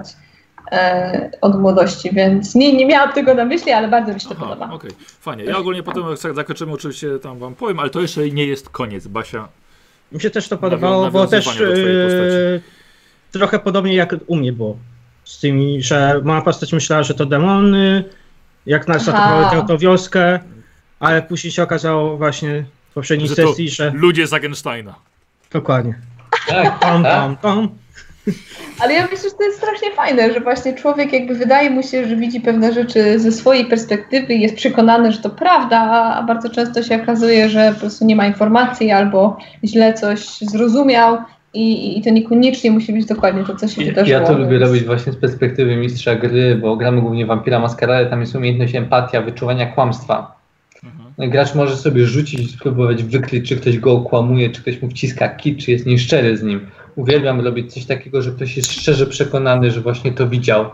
Speaker 5: e, od młodości, więc nie, nie miałam tego na myśli, ale bardzo mi się to
Speaker 1: Aha,
Speaker 5: podoba.
Speaker 1: okej, fajnie. Ja ogólnie potem jak zakończymy oczywiście tam wam powiem, ale to jeszcze nie jest koniec, Basia.
Speaker 2: Mi się też to podobało, bo też yy, trochę podobnie jak u mnie było. Z tymi, że moja postać myślała, że to demony, jak nas zaatakowały tę wioskę, ale później się okazało właśnie w poprzedniej
Speaker 1: Że to
Speaker 2: sesji, że
Speaker 1: ludzie z Agensteina.
Speaker 2: dokładnie.
Speaker 4: Tak,
Speaker 2: Pam,
Speaker 4: tak.
Speaker 2: pam, pam.
Speaker 5: Ale ja myślę, że to jest strasznie fajne, że właśnie człowiek jakby wydaje mu się, że widzi pewne rzeczy ze swojej perspektywy i jest przekonany, że to prawda, a bardzo często się okazuje, że po prostu nie ma informacji albo źle coś zrozumiał i, i to niekoniecznie musi być dokładnie to, co się wydarzyło.
Speaker 4: Ja to lubię
Speaker 5: więc-
Speaker 4: robić właśnie z perspektywy mistrza gry, bo gramy głównie Vampira Masquerade, tam jest umiejętność empatia, wyczuwania kłamstwa. Gracz może sobie rzucić i spróbować wykryć, czy ktoś go okłamuje, czy ktoś mu wciska kit, czy jest nieszczery z nim. Uwielbiam robić coś takiego, że ktoś jest szczerze przekonany, że właśnie to widział.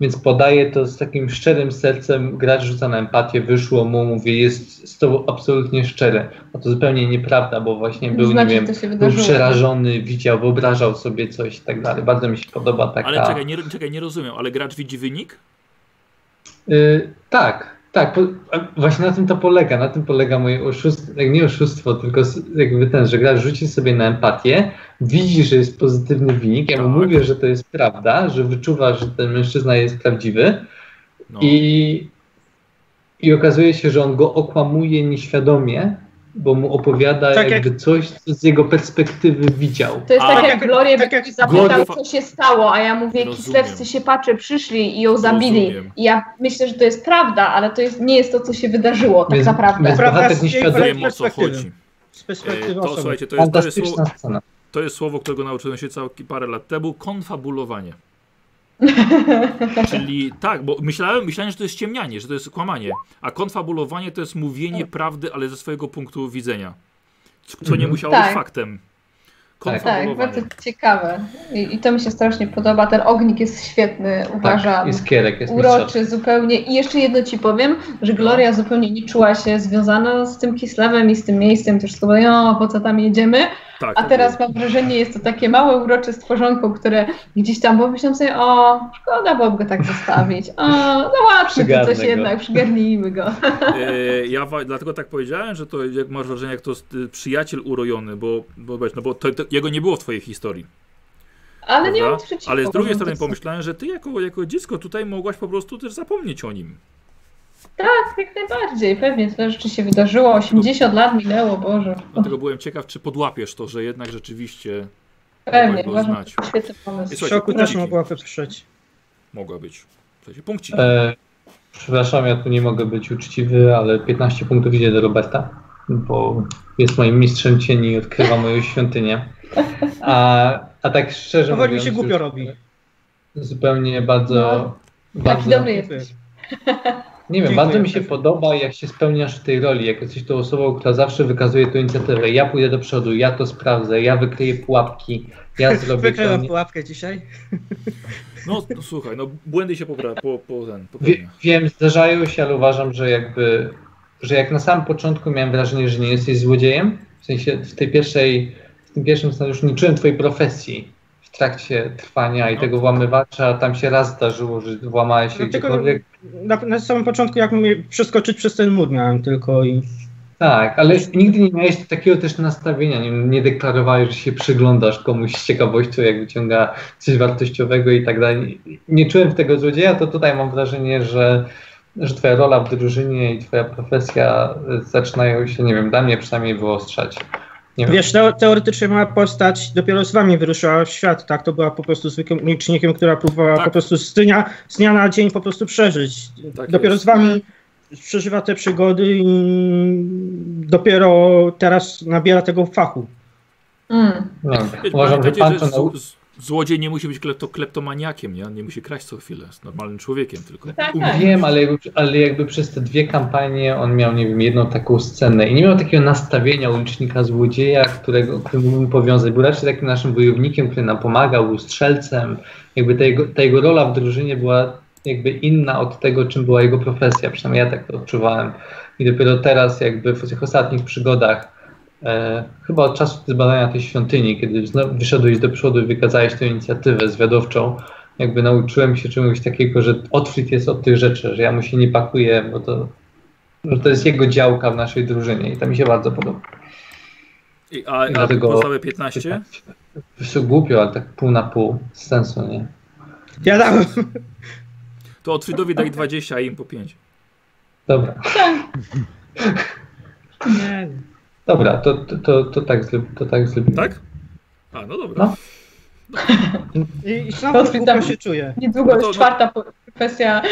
Speaker 4: Więc podaję to z takim szczerym sercem, gracz rzuca na empatię, wyszło mu, mówię, jest z tobą absolutnie szczery. A to zupełnie nieprawda, bo właśnie był,
Speaker 5: znaczy,
Speaker 4: nie wiem, był
Speaker 5: wydarzyło.
Speaker 4: przerażony, widział, wyobrażał sobie coś i tak dalej. Bardzo mi się podoba taka...
Speaker 1: Ale czekaj nie, czekaj, nie rozumiem, ale gracz widzi wynik?
Speaker 4: Y, tak, tak. Po, właśnie na tym to polega. Na tym polega moje oszustwo, nie oszustwo, tylko jakby ten, że gracz rzuci sobie na empatię, widzi, że jest pozytywny wynik. Ja mu
Speaker 1: Tak.
Speaker 4: mówię, że to jest prawda, że wyczuwa, że ten mężczyzna jest prawdziwy
Speaker 1: No.
Speaker 4: i, i okazuje się, że on go okłamuje nieświadomie, bo mu opowiada
Speaker 2: Tak
Speaker 4: jakby coś, co z jego perspektywy widział.
Speaker 5: To jest
Speaker 1: A,
Speaker 5: tak,
Speaker 2: tak
Speaker 5: jak
Speaker 2: jak-
Speaker 5: Gloria
Speaker 2: tak jak-
Speaker 5: zapytał,
Speaker 1: Gloria-
Speaker 5: co się stało, a ja mówię,
Speaker 1: Rozumiem.
Speaker 5: kislewscy siepacze przyszli i ją zabili.
Speaker 1: Rozumiem.
Speaker 5: I ja myślę, że to jest prawda, ale to jest, nie jest to, co się wydarzyło tak
Speaker 4: Więc-
Speaker 5: naprawdę.
Speaker 4: więc-
Speaker 2: Prawda jej
Speaker 4: nieświadomy
Speaker 1: Wiem o co chodzi.
Speaker 2: Z
Speaker 1: E,
Speaker 2: perspektywy
Speaker 1: To
Speaker 2: osoby.
Speaker 1: słuchajcie, to jest, to jest, słowo, to jest słowo, którego nauczyłem się całki parę lat temu, konfabulowanie. Czyli tak, bo myślałem, myślałem, że to jest ciemnianie, że to jest kłamanie, a konfabulowanie to jest mówienie prawdy, ale ze swojego punktu widzenia. Co nie
Speaker 4: Mhm.
Speaker 1: musiało
Speaker 5: Tak.
Speaker 1: być faktem.
Speaker 5: Tak,
Speaker 1: Konfabulowanie.
Speaker 5: bardzo ciekawe. I, I to mi się strasznie podoba. Ten ognik jest świetny, uważam.
Speaker 4: Tak, jest kierek, jest
Speaker 5: uroczy zupełnie. I jeszcze jedno ci powiem, że Gloria zupełnie nie czuła się związana z tym Kislewem i z tym miejscem. To wszystko było, o, po co tam jedziemy?
Speaker 1: Tak,
Speaker 5: A teraz mam wrażenie, jest to takie małe, urocze stworzonko, które gdzieś tam, bo myślałam sobie, o, szkoda byłoby go tak zostawić. O, załatwmy to
Speaker 4: Przygarnę
Speaker 5: coś
Speaker 4: go.
Speaker 5: jednak, przygarnijmy go.
Speaker 1: E, ja dlatego tak powiedziałem, że to jak masz wrażenie, jak to jest, y, przyjaciel urojony, bo, bo, no bo to, to, jego nie było w twojej historii.
Speaker 5: Ale nie
Speaker 1: prawda?
Speaker 5: mam nic przeciwko.
Speaker 1: Ale z drugiej strony
Speaker 5: to-
Speaker 1: pomyślałem, że ty jako, jako dziecko tutaj mogłaś po prostu też zapomnieć o nim.
Speaker 5: Tak, jak najbardziej, pewnie tyle rzeczy się wydarzyło, 80 lat minęło, Boże.
Speaker 1: Dlatego byłem ciekaw, czy podłapiesz to, że jednak rzeczywiście
Speaker 5: Pewnie, uważam,
Speaker 1: znać.
Speaker 5: to świetny pomysł.
Speaker 2: W szoku też
Speaker 1: punkciki
Speaker 2: mogła wyprzeć.
Speaker 1: mogła być. Słuchajcie, punkcik.
Speaker 4: E, przepraszam, ja tu nie mogę być uczciwy, ale 15 punktów idzie do Roberta, bo jest moim mistrzem cieni i odkrywa moją świątynię. A, a tak szczerze
Speaker 2: Powoli mi
Speaker 4: mówiąc,
Speaker 2: się głupio robi.
Speaker 4: zupełnie bardzo...
Speaker 5: No,
Speaker 4: bardzo
Speaker 5: Taki dobry jesteś.
Speaker 4: Nie wiem,
Speaker 2: Dziękuję.
Speaker 4: bardzo mi się podoba, jak się spełniasz w tej roli, jak jesteś tą osobą, która zawsze wykazuje tę inicjatywę. Ja pójdę do przodu, ja to sprawdzę, ja wykryję pułapki, ja zrobię to.
Speaker 2: Wykryłem
Speaker 4: nie-
Speaker 2: pułapkę dzisiaj.
Speaker 1: No, no słuchaj, no błędy się popra- po, po ten,
Speaker 4: Wie,
Speaker 1: popełnia.
Speaker 4: wiem, zdarzają się, ale uważam, że jakby, że jak na samym początku miałem wrażenie, że nie jesteś złodziejem, w sensie w tej pierwszej, w tym pierwszym scenariuszu nie czułem twojej profesji w trakcie trwania i
Speaker 1: No.
Speaker 4: tego włamywacza, tam się raz zdarzyło, że włamałeś się
Speaker 2: No,
Speaker 4: gdziekolwiek.
Speaker 2: na, na samym początku, jak mnie przeskoczyć przez ten mur miałem tylko i...
Speaker 4: Tak, ale nigdy nie miałeś takiego też nastawienia, nie, nie deklarowałeś, że się przyglądasz komuś z ciekawością, jak wyciąga coś wartościowego i tak dalej. Nie czułem tego złodzieja, to tutaj mam wrażenie, że, że twoja rola w drużynie i twoja profesja zaczynają się, nie wiem, dla mnie przynajmniej wyostrzać. Nie.
Speaker 2: Wiesz, teo- teoretycznie moja postać dopiero z wami wyruszyła w świat, tak? To była po prostu zwykłym licznikiem, która próbowała
Speaker 1: Tak.
Speaker 2: po prostu z dnia, z dnia na dzień po prostu przeżyć.
Speaker 1: Tak
Speaker 2: dopiero
Speaker 1: jest.
Speaker 2: z wami przeżywa te przygody i dopiero teraz nabiera tego fachu.
Speaker 5: Mm.
Speaker 1: Wiecie,
Speaker 4: Uważam, że pan to
Speaker 1: Złodziej nie musi być klepto, kleptomaniakiem, nie? On nie musi kraść co chwilę, jest normalnym człowiekiem tylko.
Speaker 5: Tak, tak.
Speaker 4: Wiem, ale jakby, ale jakby przez te dwie kampanie on miał, nie wiem, jedną taką scenę i nie miał takiego nastawienia ulicznika złodzieja, którego, który mógłbym powiązać. Był raczej takim naszym wojownikiem, który nam pomagał, był strzelcem. Jakby ta jego, ta jego rola w drużynie była jakby inna od tego, czym była jego profesja. Przynajmniej ja tak to odczuwałem. I dopiero teraz jakby w tych ostatnich przygodach E, chyba od czasu zbadania tej świątyni, kiedy wyszedłeś do przodu i wykazałeś tę inicjatywę zwiadowczą, jakby nauczyłem się czegoś takiego, że Otfrid jest od tych rzeczy, że ja mu się nie pakuję, bo to, że to jest jego działka w naszej drużynie i to mi się bardzo podoba.
Speaker 1: I, a, a
Speaker 4: Dlatego-
Speaker 1: pozostałe 15?
Speaker 4: Wyszło głupio, ale tak pół na pół, z sensu, nie?
Speaker 2: Ja dałem.
Speaker 1: To Otfridowi daj 20, a im po 5.
Speaker 4: Dobra,
Speaker 2: Nie.
Speaker 4: Dobra, to, to, to, to tak, to tak zrobimy.
Speaker 1: Tak? A, no dobra.
Speaker 4: No.
Speaker 2: I,
Speaker 5: tam-
Speaker 2: się czuję.
Speaker 5: Niedługo
Speaker 1: No to-
Speaker 5: jest czwarta po- kwestia,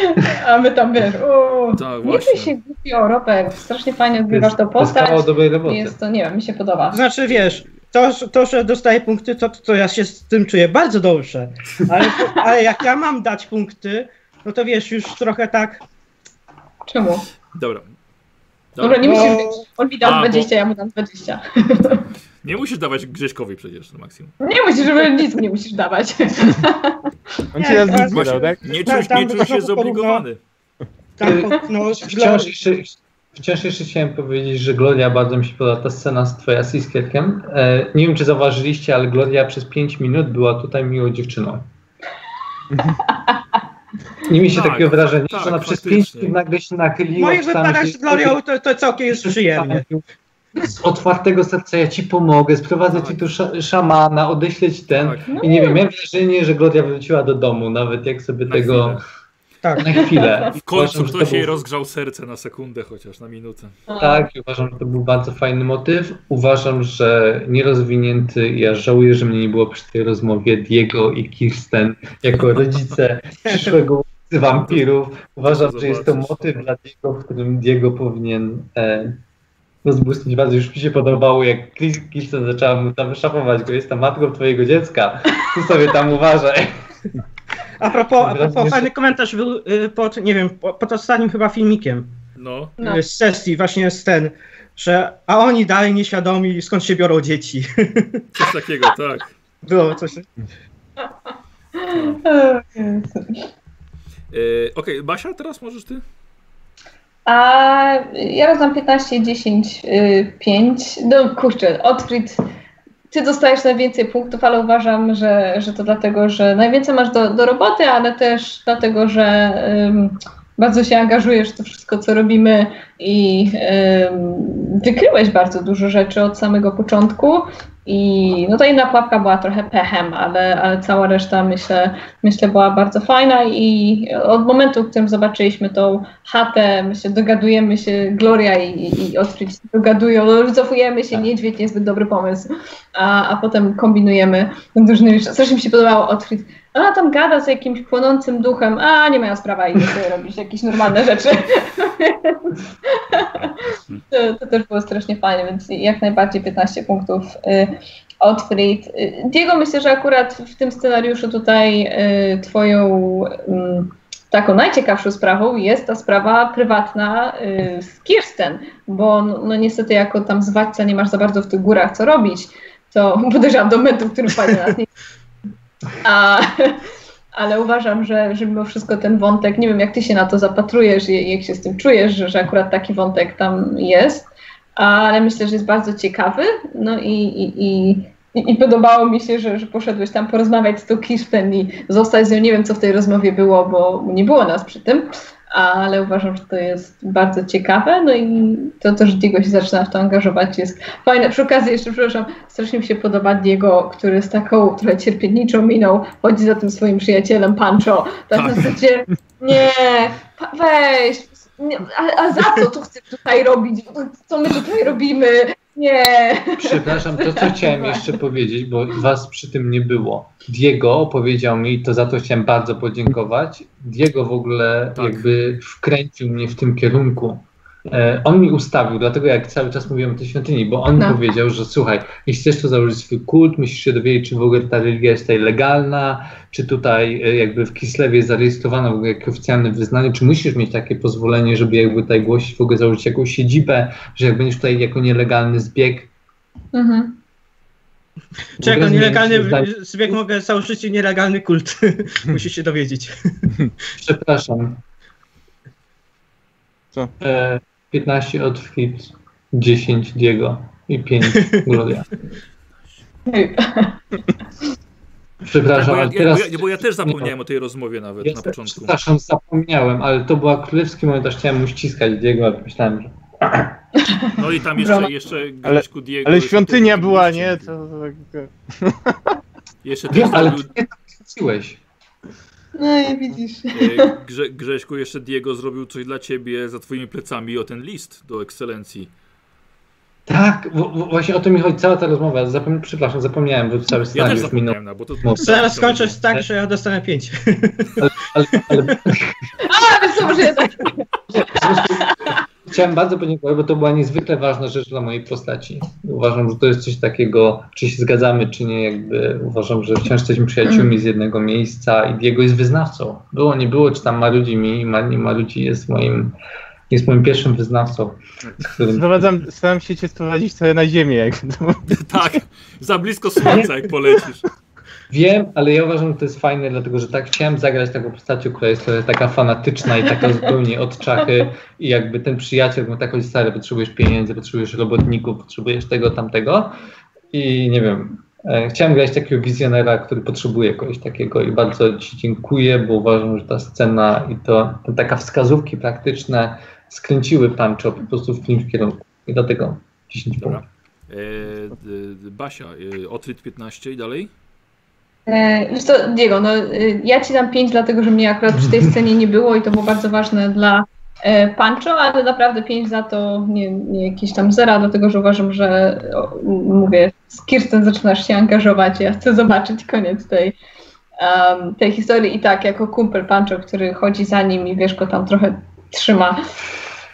Speaker 5: a my tam wiesz, o,
Speaker 1: Tak,
Speaker 5: nie czuj się głupio, Robert, strasznie fajnie
Speaker 4: To
Speaker 5: odgrywasz tą
Speaker 4: to
Speaker 5: postać,
Speaker 4: kawał dobrej roboty.
Speaker 5: jest to, nie wiem, mi się podoba.
Speaker 2: To znaczy, wiesz, to, to że dostaję punkty, to, to ja się z tym czuję bardzo dobrze. Ale, ale jak ja mam dać punkty, no to wiesz, już trochę tak.
Speaker 5: Czemu?
Speaker 1: Dobra.
Speaker 5: Dobra, nie
Speaker 2: Bo-
Speaker 5: musisz być, on mi
Speaker 1: A,
Speaker 5: dał
Speaker 1: bo-
Speaker 5: 20, ja mu dam 20.
Speaker 1: Nie musisz dawać Grześkowi przecież na maksimum.
Speaker 5: Nie musisz, żeby nic nie musisz dawać.
Speaker 3: On
Speaker 2: Nie,
Speaker 3: ci raz nic nie dał, tak?
Speaker 1: Nie
Speaker 2: Tak,
Speaker 1: nie czuj się
Speaker 2: znowu
Speaker 1: zobligowany.
Speaker 2: Tam, no,
Speaker 4: Wciąż jeszcze, wciąż jeszcze chciałem powiedzieć, że Gloria bardzo mi się podoba ta scena z twoja z Iskierkiem. E, nie wiem, czy zauważyliście, ale Gloria przez 5 minut była tutaj miłą dziewczyną. Nie mi się
Speaker 1: Tak,
Speaker 4: takiego wrażenia,
Speaker 1: tak,
Speaker 4: że ona przez. 5 minut nagle się nachyliła.
Speaker 2: wypadach
Speaker 4: się-
Speaker 2: z Glorią to, to całkiem jest przyjemnie.
Speaker 4: Z otwartego serca ja ci pomogę, sprowadzę
Speaker 1: Tak.
Speaker 4: ci tu sz szamana, odeślę ci ten.
Speaker 1: Tak.
Speaker 4: I nie wiem, miałem wrażenie, że Gloria wróciła do domu, nawet jak sobie
Speaker 1: Na
Speaker 4: tego
Speaker 1: chwilę.
Speaker 2: Tak.
Speaker 4: na chwilę.
Speaker 1: W końcu
Speaker 4: Uważam, że to
Speaker 1: ktoś jej
Speaker 4: był-
Speaker 1: rozgrzał serce na sekundę chociaż, na minutę.
Speaker 4: Tak, i uważam, że to był bardzo fajny motyw. Uważam, że nierozwinięty. Ja żałuję, że mnie nie było przy tej rozmowie Diego i Kirsten jako rodzice przyszłego wampirów. Uważam, że jest to motyw dla Diego, w którym Diego powinien e, rozbłysnąć bardzo. Już mi się podobało, jak Kirsten zaczęła mu tam wyszafować go. Jestem matką twojego dziecka. Ty sobie tam uważaj.
Speaker 2: A propos, a propos fajny komentarz był y, pod, nie wiem, po- pod ostatnim chyba filmikiem
Speaker 1: No,
Speaker 5: No.
Speaker 2: y, z sesji, właśnie jest ten, że a oni dalej nieświadomi skąd się biorą dzieci.
Speaker 1: coś takiego, tak.
Speaker 2: Było coś.
Speaker 5: O Jezu.
Speaker 1: E, Okej, Basia, teraz możesz ty?
Speaker 5: A ja rozdam 15, 10, y, 5. No kurczę, Otfrid, ty dostajesz najwięcej punktów, ale uważam, że, że to dlatego, że najwięcej masz do, do roboty, ale też dlatego, że bardzo się angażujesz w to wszystko, co robimy i ym, wykryłeś bardzo dużo rzeczy od samego początku. I no ta inna pułapka była trochę pechem, ale, ale cała reszta myślę, myślę była bardzo fajna i od momentu, w którym zobaczyliśmy tą chatę, myślę, dogadujemy się, Gloria i, i, się dogadują, no, wycofujemy się, niedźwiedź niezbyt dobry pomysł, a, a potem kombinujemy różnymi rzeczami. Strasznie mi się podobało Otfrid. Ona tam gada z jakimś płonącym duchem, a nie moja sprawa, idę sobie robić jakieś normalne rzeczy. to, to też było strasznie fajne, więc jak najbardziej 15 punktów. Y, Otfrid. Y, Diego, myślę, że akurat w tym scenariuszu tutaj y, twoją mm, taką najciekawszą sprawą jest ta sprawa prywatna z Kirsten, bo no, niestety jako tam zwadźca nie masz za bardzo w tych górach co robić, to podejrzewam do momentu, w którym wpadnie nas nie... A, ale uważam, że, że mimo wszystko ten wątek, nie wiem jak ty się na to zapatrujesz i jak się z tym czujesz, że, że akurat taki wątek tam jest, ale myślę, że jest bardzo ciekawy, no i, i, i, i, podobało mi się, że, że poszedłeś tam porozmawiać z tą Kirsten i zostać z nią, nie wiem co w tej rozmowie było, bo nie było nas przy tym, ale uważam, że to jest bardzo ciekawe, no i to, że Diego się zaczyna w to angażować. Jest fajne. Przy okazji jeszcze, przepraszam, strasznie mi się podoba Diego, który z taką trochę cierpiętniczą miną chodzi za tym swoim przyjacielem Pancho, tak na
Speaker 1: Tak.
Speaker 5: zasadzie, nie, weź, nie, a, a za co tu chcesz tutaj robić, co my tutaj robimy, nie.
Speaker 4: Przepraszam, to co chciałem jeszcze powiedzieć, bo was przy tym nie było. Diego opowiedział mi, to za to chciałem bardzo podziękować. Diego w ogóle
Speaker 1: Tak.
Speaker 4: jakby wkręcił mnie w tym kierunku, on mi ustawił, dlatego jak cały czas mówiłem o tej świątyni, bo on
Speaker 5: No.
Speaker 4: powiedział, że słuchaj, jeśli chcesz tu założyć swój kult, musisz się dowiedzieć, czy w ogóle ta religia jest tutaj legalna, czy tutaj e, jakby w Kislewie jest zarejestrowana w ogóle jako oficjalne wyznanie, czy musisz mieć takie pozwolenie, żeby jakby tutaj głosić, w ogóle założyć jakąś siedzibę, że jak będziesz tutaj jako nielegalny zbieg.
Speaker 5: Mhm.
Speaker 2: Czego nielegalny zbieg mogę założyć nielegalny kult. Musisz się dowiedzieć.
Speaker 4: Przepraszam.
Speaker 3: Co?
Speaker 4: E, 15 od Fritz, 10 Diego i 5 Gloria. Przepraszam,
Speaker 1: bo, ja,
Speaker 4: ale teraz...
Speaker 1: bo, ja, bo ja też zapomniałem o tej rozmowie nawet
Speaker 4: Ja
Speaker 1: na początku.
Speaker 4: Przepraszam, zapomniałem, ale to była królewski moment, aż chciałem mu ściskać Diego, ale myślałem, że...
Speaker 1: No i tam jeszcze, jeszcze Grześku Diego.
Speaker 3: Ale świątynia
Speaker 1: ty-
Speaker 3: była, nie? To, tak-
Speaker 1: Jeszcze
Speaker 4: Wiem, ale ty tak wróciłeś.
Speaker 5: No i widzisz.
Speaker 1: e, Grze, Grześku, jeszcze Diego zrobił coś dla ciebie za twoimi plecami o ten list do ekscelencji.
Speaker 4: Tak, w, w, właśnie o to mi chodzi, cała ta rozmowa. Zapom przepraszam, zapomniałem, bo cały
Speaker 1: Ja też
Speaker 4: scenariusz minął.
Speaker 1: no, bo to...
Speaker 4: No.
Speaker 2: Zaraz skończę tak, że ja dostanę 5.
Speaker 4: Ale, ale
Speaker 5: A, wiesz co, może jednak.
Speaker 4: Chciałem bardzo podziękować, bo to była niezwykle ważna rzecz dla mojej postaci. Uważam, że to jest coś takiego, czy się zgadzamy, czy nie, jakby uważam, że wciąż jesteśmy przyjaciółmi z jednego miejsca i Diego jest wyznawcą. Było, nie było, czy tam marudzi mi, ma, nie marudzi jest moim, jest moim pierwszym wyznawcą, z którym
Speaker 3: Sprowadzam, staram się cię sprowadzić sobie na ziemię. Jak to,
Speaker 1: Tak, za blisko słońca jak polecisz.
Speaker 4: Wiem, ale ja uważam, że to jest fajne, dlatego że tak chciałem zagrać taką postacią, która jest taka fanatyczna i taka zupełnie od czachy i jakby ten przyjaciel mówi tak, stary, potrzebujesz pieniędzy, potrzebujesz robotników, potrzebujesz tego, tamtego i nie wiem, e, chciałem grać takiego wizjonera, który potrzebuje kogoś takiego i bardzo Ci dziękuję, bo uważam, że ta scena i to taka wskazówki praktyczne skręciły Pancho po prostu w którymś kierunku i dlatego 10
Speaker 1: Dobra.
Speaker 4: punktów.
Speaker 1: E, Basia, e, Otryt 15 i dalej?
Speaker 5: Wiesz co, Diego, no, y, ja ci dam 5, dlatego że mnie akurat przy tej scenie nie było i to było bardzo ważne dla e, Pancho, ale naprawdę 5 za to nie, nie jakieś tam zera, dlatego że uważam, że o, mówię, z Kirsten zaczynasz się angażować, ja chcę zobaczyć koniec tej, em, tej historii. I tak, jako kumpel Pancho, który chodzi za nim i wiesz, go tam trochę trzyma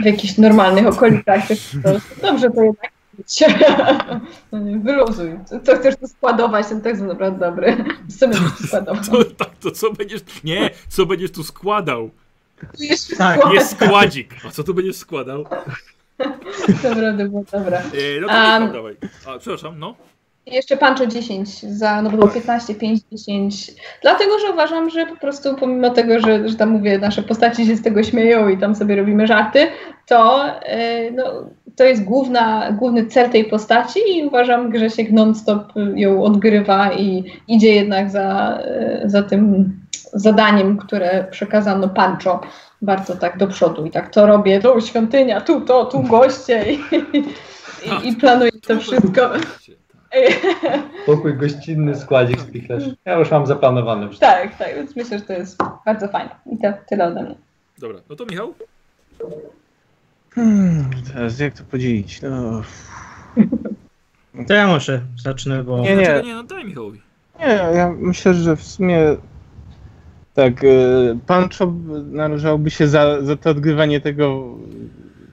Speaker 5: w jakichś normalnych okolicach, to dobrze to jednak być. No nie, Wyluzuj. Co- chcesz tu składować? Ten tekst jest naprawdę dobry. Co będziesz tu składował?
Speaker 1: To, tak, to co będziesz... Nie, co będziesz tu składał?
Speaker 5: Tu jeszcze
Speaker 2: Tak,
Speaker 5: skład.
Speaker 1: Jest składzik. A co tu będziesz składał?
Speaker 5: Naprawdę było dobre.
Speaker 1: E, no to
Speaker 5: Um,
Speaker 1: dawaj. A, przepraszam, no.
Speaker 5: Jeszcze Pancho 10 za, no było 15, 5, 10. Dlatego, że uważam, że po prostu pomimo tego, że, że tam mówię, nasze postaci się z tego śmieją i tam sobie robimy żarty, to e, no, to jest główna, główny cel tej postaci i uważam, Grzesiek non-stop ją odgrywa i idzie jednak za, e, za tym zadaniem, które przekazano Pancho bardzo tak do przodu i tak to robię, tu świątynia, tu to, tu goście i, i, i planuję to wszystko.
Speaker 4: Pokój gościnny, składzik, spichlerz. Ja już mam zaplanowane.
Speaker 5: Tak, tak, więc myślę, że to jest bardzo fajne. I to tyle ode mnie.
Speaker 1: Dobra, no to Michał?
Speaker 3: Hmm, teraz jak to podzielić? No,
Speaker 2: To ja może zacznę, bo...
Speaker 3: Nie, nie.
Speaker 1: Dlaczego nie, no daj Michałowi.
Speaker 3: nie, ja myślę, że w sumie tak, e, Pancho należałoby się za, za to odgrywanie tego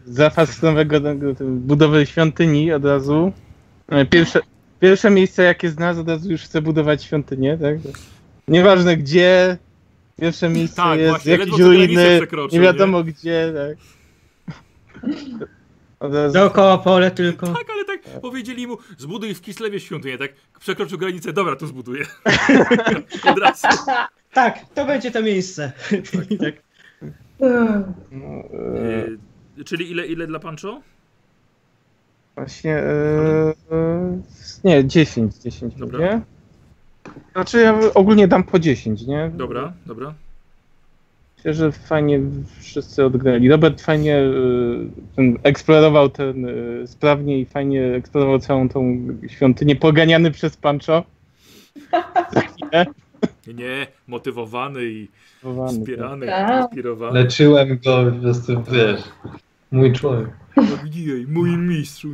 Speaker 3: zafascynowanego budowy świątyni od razu. E, Pierwsze, pierwsze miejsce jakie zna, od razu już chce budować świątynię, tak? Nieważne gdzie, pierwsze miejsce
Speaker 1: Tak,
Speaker 3: jest,
Speaker 1: właśnie,
Speaker 3: jakieś ruiny,
Speaker 1: przekroczył,
Speaker 3: nie wiadomo gdzie, tak.
Speaker 2: Dookoła pole tylko.
Speaker 1: Tak, ale tak powiedzieli mu, zbuduj w Kislewie świątynię, tak? Przekroczył granicę, dobra, to zbuduję. Od razu.
Speaker 2: Tak, to będzie to miejsce. I tak.
Speaker 3: no, e,
Speaker 1: E, czyli ile, ile dla Pancho?
Speaker 3: Właśnie, e, nie, 10, 10
Speaker 1: Dobra.
Speaker 3: mówię. Znaczy ja ogólnie dam po 10, nie?
Speaker 1: Dobra, dobra.
Speaker 3: Myślę, że fajnie wszyscy odgrali. Robert fajnie e, ten, eksplorował ten e, sprawnie i fajnie eksplorował całą tą świątynię, poganiany przez Pancho.
Speaker 1: Nie, Nie, motywowany i
Speaker 3: Spowolowany,
Speaker 1: wspierany,
Speaker 5: Tak.
Speaker 1: inspirowany.
Speaker 4: Leczyłem go po prostu, wiesz, mój człowiek.
Speaker 1: Ojej, mój mistrzu.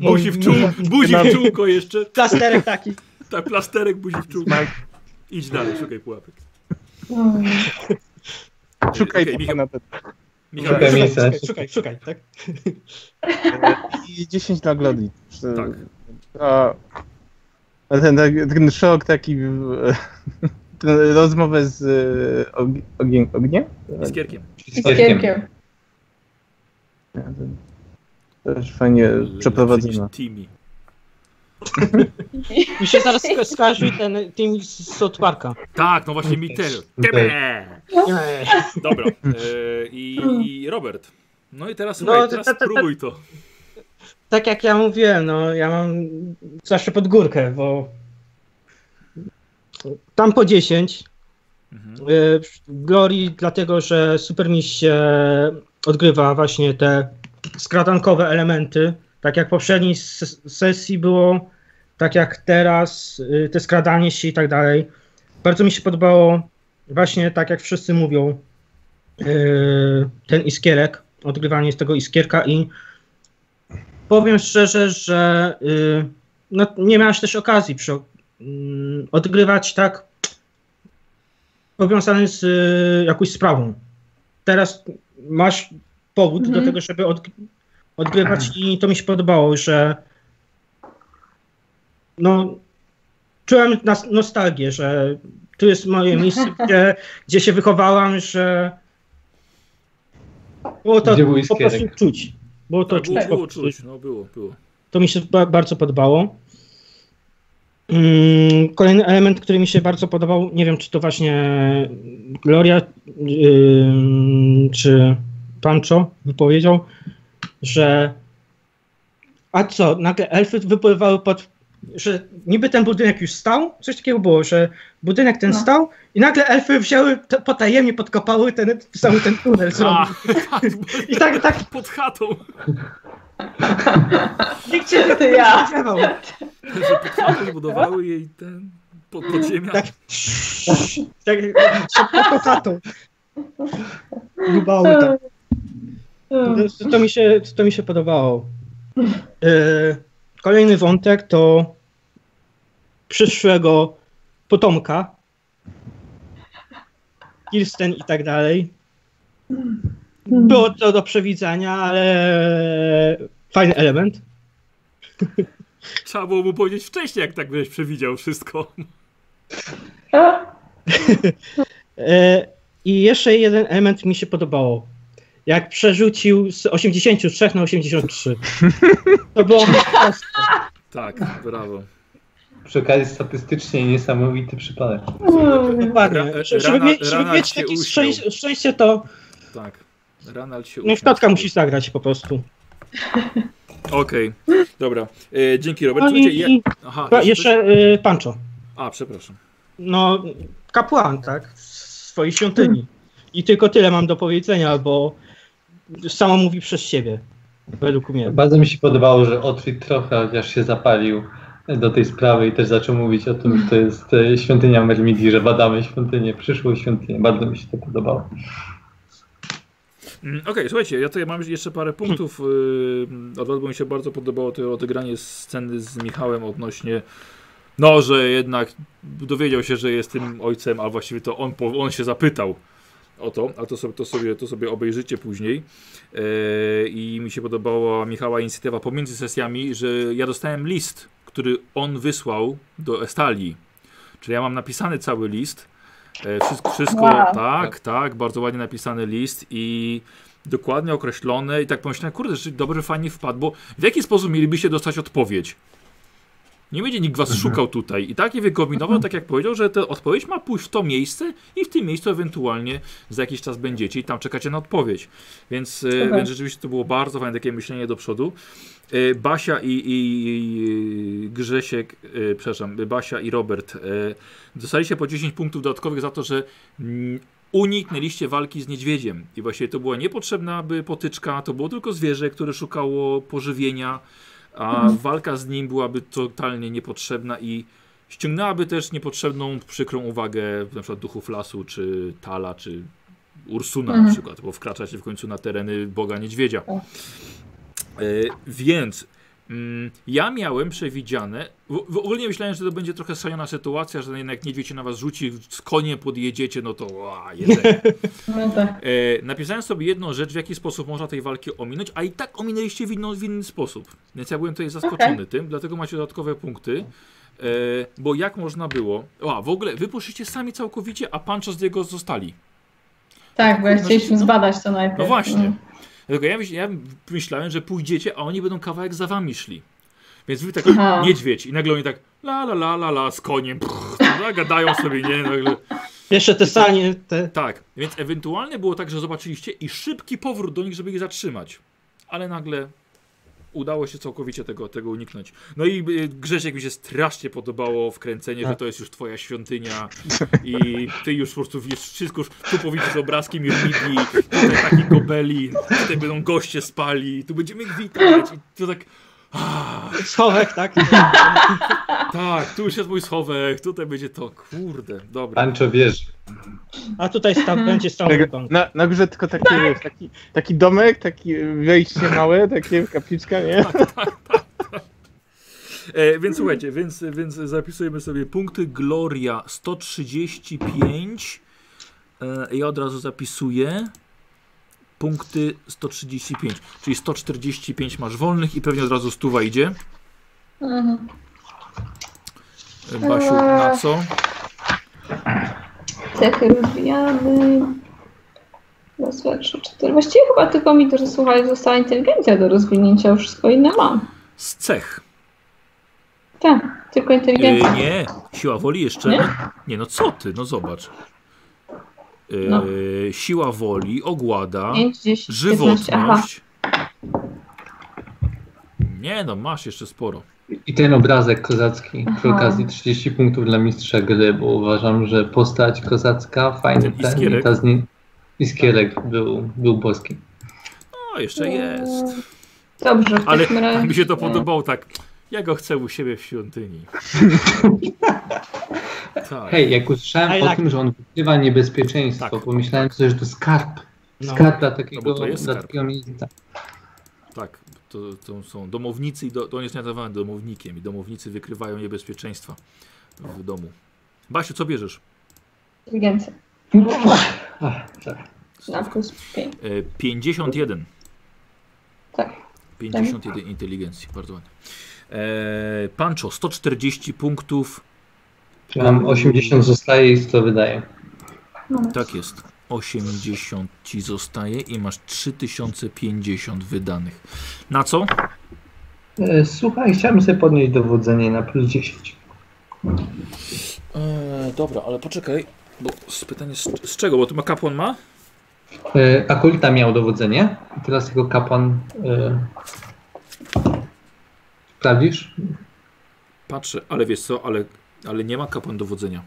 Speaker 1: Buzi w, czół, buzi w czółko jeszcze.
Speaker 2: Plasterek taki.
Speaker 1: Tak, plasterek buzi w czółko. Idź dalej, szukaj pułapek.
Speaker 3: Szukaj okay,
Speaker 1: Michał,
Speaker 3: na ten.
Speaker 1: Michał,
Speaker 4: Szukaj
Speaker 2: Szukaj,
Speaker 4: miejsca.
Speaker 2: szukaj, szukaj, szukaj, tak?
Speaker 3: I 10 na Glody.
Speaker 1: Tak.
Speaker 3: A, ten, ten, szok taki, e, rozmowę z e, og, ognie, ogniem?
Speaker 1: z Kierkiem.
Speaker 4: Z
Speaker 5: Z kierkiem.
Speaker 3: Nie, ten- Też fajnie przeprowadzona.
Speaker 1: Timmy.
Speaker 2: Mi się zaraz sko- skojarzy ten team z South Parka.
Speaker 1: Tak, no właśnie mi też. Tebe! Dobra. E, i, I Robert. No i teraz,
Speaker 2: No,
Speaker 1: słuchaj, teraz
Speaker 2: to- to-
Speaker 1: spróbuj to.
Speaker 2: Tak jak ja mówiłem, no ja mam zawsze pod górkę, bo tam po 10.
Speaker 1: Mhm.
Speaker 2: y, Glory dlatego, że Super Miś się odgrywa właśnie te skradankowe elementy. Tak jak w poprzedniej ses- sesji było, tak jak teraz, y, te skradanie się i tak dalej. Bardzo mi się podobało właśnie tak jak wszyscy mówią, y, ten iskierek, odgrywanie z tego iskierka i powiem szczerze, że y, no, nie miałeś też okazji przy, mm, odgrywać tak powiązany z jakąś sprawą. Teraz masz powód
Speaker 5: Mhm.
Speaker 2: do tego, żeby od, odgrywać i to mi się podobało, że no czułem nostalgię, że tu jest moje miejsce, gdzie, gdzie się wychowałam, że było to po prostu czuć. Było to
Speaker 1: Tak, było,
Speaker 2: czuć.
Speaker 1: było
Speaker 2: prostu.
Speaker 1: czuć, no było, było.
Speaker 2: To mi się ba bardzo podobało. Mm, Kolejny element, który mi się bardzo podobał, nie wiem czy to właśnie Gloria ym, czy Pancho wypowiedział, że a co, nagle elfy wypływały pod, że niby ten budynek już stał, coś takiego było, że budynek ten
Speaker 5: No.
Speaker 2: stał i nagle elfy wzięły, te, potajemnie podkopały ten, cały ten tunel.
Speaker 1: A,
Speaker 2: I tak, tak,
Speaker 1: pod chatą.
Speaker 2: Nikt się nie
Speaker 5: To ja.
Speaker 2: spodziewał.
Speaker 1: Że pod chatą zbudowały jej ten pod, podziemia.
Speaker 2: Tak. Tak, szybko chatą. Grubały tak. To, to, mi się, to mi się podobało. E, Kolejny wątek to przyszłego potomka. Kirsten i tak dalej. Było to do przewidzenia, ale fajny element.
Speaker 1: Trzeba było mu powiedzieć wcześniej, jak tak byś przewidział wszystko.
Speaker 2: E, I jeszcze jeden element mi się podobało. Jak przerzucił z 83 na 83. To było proste.
Speaker 1: Tak, brawo.
Speaker 4: Przy okazji statystycznie niesamowity przypadek.
Speaker 2: Dokładnie. Żeby, mieć, żeby mieć takie szczęście, szczęście, to
Speaker 1: Tak. Ranald się
Speaker 2: no, wkładka musi zagrać po prostu.
Speaker 1: Okej, dobra. E, dzięki Robert.
Speaker 2: No
Speaker 1: Słuchajcie,
Speaker 2: i,
Speaker 1: ja... Aha,
Speaker 2: i jeszcze y, Pancho.
Speaker 1: A, przepraszam.
Speaker 2: No, kapłan, tak? W swojej świątyni. I tylko tyle mam do powiedzenia, bo samo mówi przez siebie. Według mnie.
Speaker 4: Bardzo mi się podobało, że Otwit trochę chociaż się zapalił do tej sprawy i też zaczął mówić o tym, że to jest e, świątynia Mermidi, że badamy świątynię, przyszłą świątynię. Bardzo mi się to podobało.
Speaker 1: Mm, Okej, słuchajcie, ja tutaj mam jeszcze parę punktów. Yy, od razu mi się bardzo podobało to odegranie sceny z Michałem odnośnie. No, że jednak dowiedział się, że jest tym ojcem, a właściwie to on, on się zapytał o to, a to sobie, to sobie, to sobie obejrzycie później. Yy, I mi się podobała Michała inicjatywa pomiędzy sesjami, że ja dostałem list, który on wysłał do Estalii. Czyli ja mam napisany cały list. E, Wszystko, wszystko
Speaker 5: Wow.
Speaker 1: tak, tak, bardzo ładnie napisany list i dokładnie określone i tak pomyślałem, kurde, dobrze, fajnie wpadł, bo w jaki sposób mielibyście dostać odpowiedź? Nie będzie nikt was szukał tutaj i tak je wykombinował, tak jak powiedział, że ta odpowiedź ma pójść w to miejsce i w tym miejscu ewentualnie za jakiś czas będziecie i tam czekacie na odpowiedź. Więc, e,
Speaker 5: Super.
Speaker 1: więc rzeczywiście to było bardzo fajne takie myślenie do przodu. E, Basia i, i, i Grzesiek, e, przepraszam, Basia i Robert e, dostaliście po 10 punktów dodatkowych za to, że uniknęliście walki z niedźwiedziem. I właściwie to była niepotrzebna by potyczka, to było tylko zwierzę, które szukało pożywienia, a walka z nim byłaby totalnie niepotrzebna i ściągnęłaby też niepotrzebną, przykrą uwagę na przykład duchów lasu, czy Tala, czy Ursuna na
Speaker 5: Mhm.
Speaker 1: przykład, bo wkraczacie w końcu na tereny Boga Niedźwiedzia. E, więc ja miałem przewidziane, w, w ogóle myślałem, że to będzie trochę szalona sytuacja, że jednak niedźwiedź się na was rzuci, z koniem podjedziecie, no to jedzenie.
Speaker 5: No tak.
Speaker 1: E, napisałem sobie jedną rzecz, w jaki sposób można tej walki ominąć, a i tak ominęliście w, inno, w inny sposób. Więc ja byłem tutaj zaskoczony tym, dlatego macie dodatkowe punkty. E, bo jak można było. A w ogóle wy poszliście sami całkowicie, a Pancho z niego zostali.
Speaker 5: Tak, bo ja
Speaker 1: No,
Speaker 5: chcieliśmy
Speaker 1: no.
Speaker 5: zbadać to najpierw.
Speaker 1: No właśnie. Dlatego ja, myśl, ja myślałem, że pójdziecie, a oni będą kawałek za wami szli. Więc wy tak
Speaker 5: Aha.
Speaker 1: niedźwiedź i nagle oni tak la la la la la z koniem. Tak, gadają sobie, nie? Nagle.
Speaker 2: Jeszcze te sanie, te...
Speaker 1: Tak, więc ewentualnie było tak, że zobaczyliście i szybki powrót do nich, żeby ich zatrzymać. Ale nagle udało się całkowicie tego, tego uniknąć. No i y, Grzesiek mi się strasznie podobało wkręcenie, że
Speaker 2: Tak.
Speaker 1: to jest już twoja świątynia i ty już po prostu wiesz wszystko, już tu powidzisz obrazki Mirmidii, tutaj taki gobeli, tutaj będą goście spali, tu będziemy ich witać i to tak...
Speaker 2: Schowek, tak?
Speaker 1: tak, tu już jest mój schowek, tutaj będzie to, kurde, dobra.
Speaker 4: Pancho wiesz,
Speaker 2: A tutaj sta- będzie stał
Speaker 3: Tak, na, na górze tylko taki, wiesz, taki, taki domek, taki wejście małe, takie kapliczka, nie?
Speaker 1: E, więc słuchajcie, więc, więc zapisujemy sobie punkty. Gloria 135. E, ja od razu zapisuję. Punkty 135, czyli 145 masz wolnych i pewnie od razu stuwa idzie.
Speaker 5: Mhm.
Speaker 1: Basiu, na co?
Speaker 5: Cechy rozwijamy. Raz, dwa, trzy, cztery. Właściwie chyba tylko mi to, że słuchaj, została inteligencja do rozwinięcia, już wszystko inne mam.
Speaker 1: Z cech.
Speaker 5: Tak, tylko
Speaker 1: E,
Speaker 5: inteligencja.
Speaker 1: nie, siła woli jeszcze.
Speaker 5: Nie?
Speaker 1: nie, no co ty, no zobacz. E,
Speaker 5: No.
Speaker 1: Siła woli, ogłada,
Speaker 5: 5, 10, 15, aha.
Speaker 1: żywotność. Nie no, masz jeszcze sporo.
Speaker 4: i ten obrazek kozacki przy
Speaker 5: Aha.
Speaker 4: okazji 30 punktów dla mistrza gry, bo uważam, że postać kozacka, fajny
Speaker 1: Ten
Speaker 4: ten,
Speaker 1: iskierek.
Speaker 4: i ta z nim, iskierek był, był boski.
Speaker 1: No, jeszcze jest.
Speaker 5: Dobrze, w
Speaker 1: Ale mi się to podobało tak. Ja go chcę u siebie w świątyni. tak.
Speaker 4: Hej, jak usłyszałem
Speaker 2: I
Speaker 4: o
Speaker 2: like-
Speaker 4: tym, że on wykrywa niebezpieczeństwo,
Speaker 1: Tak.
Speaker 4: pomyślałem sobie, że to skarb.
Speaker 2: No.
Speaker 4: Skarb dla
Speaker 1: No
Speaker 4: takiego,
Speaker 1: bo to jest
Speaker 4: dla
Speaker 1: skarb.
Speaker 4: takiego miejsca.
Speaker 1: Tak, to, to są domownicy i do, to on jest nazywany domownikiem i domownicy wykrywają niebezpieczeństwa w domu. Basiu, co bierzesz?
Speaker 5: Inteligencja.
Speaker 4: Ach, tak.
Speaker 5: Na plus 5.
Speaker 1: E, 51.
Speaker 5: Tak.
Speaker 1: 51 inteligencji, bardzo ładnie. E, Pancho, 140 punktów.
Speaker 4: Mam 80 zostaje i 100 wydaje.
Speaker 1: Tak jest. 80 ci zostaje i masz 3050 wydanych. Na co?
Speaker 4: E, Słuchaj, chciałem sobie podnieść dowodzenie na plus 10.
Speaker 1: E, dobra, ale poczekaj, bo z pytanie z, z czego? Bo to ma kapłan ma?
Speaker 4: E, Akolita miał dowodzenie i teraz jego kapłan e, Sprawdzisz?
Speaker 1: Patrzę, ale wiesz co, ale, ale nie ma kapłan dowodzenia.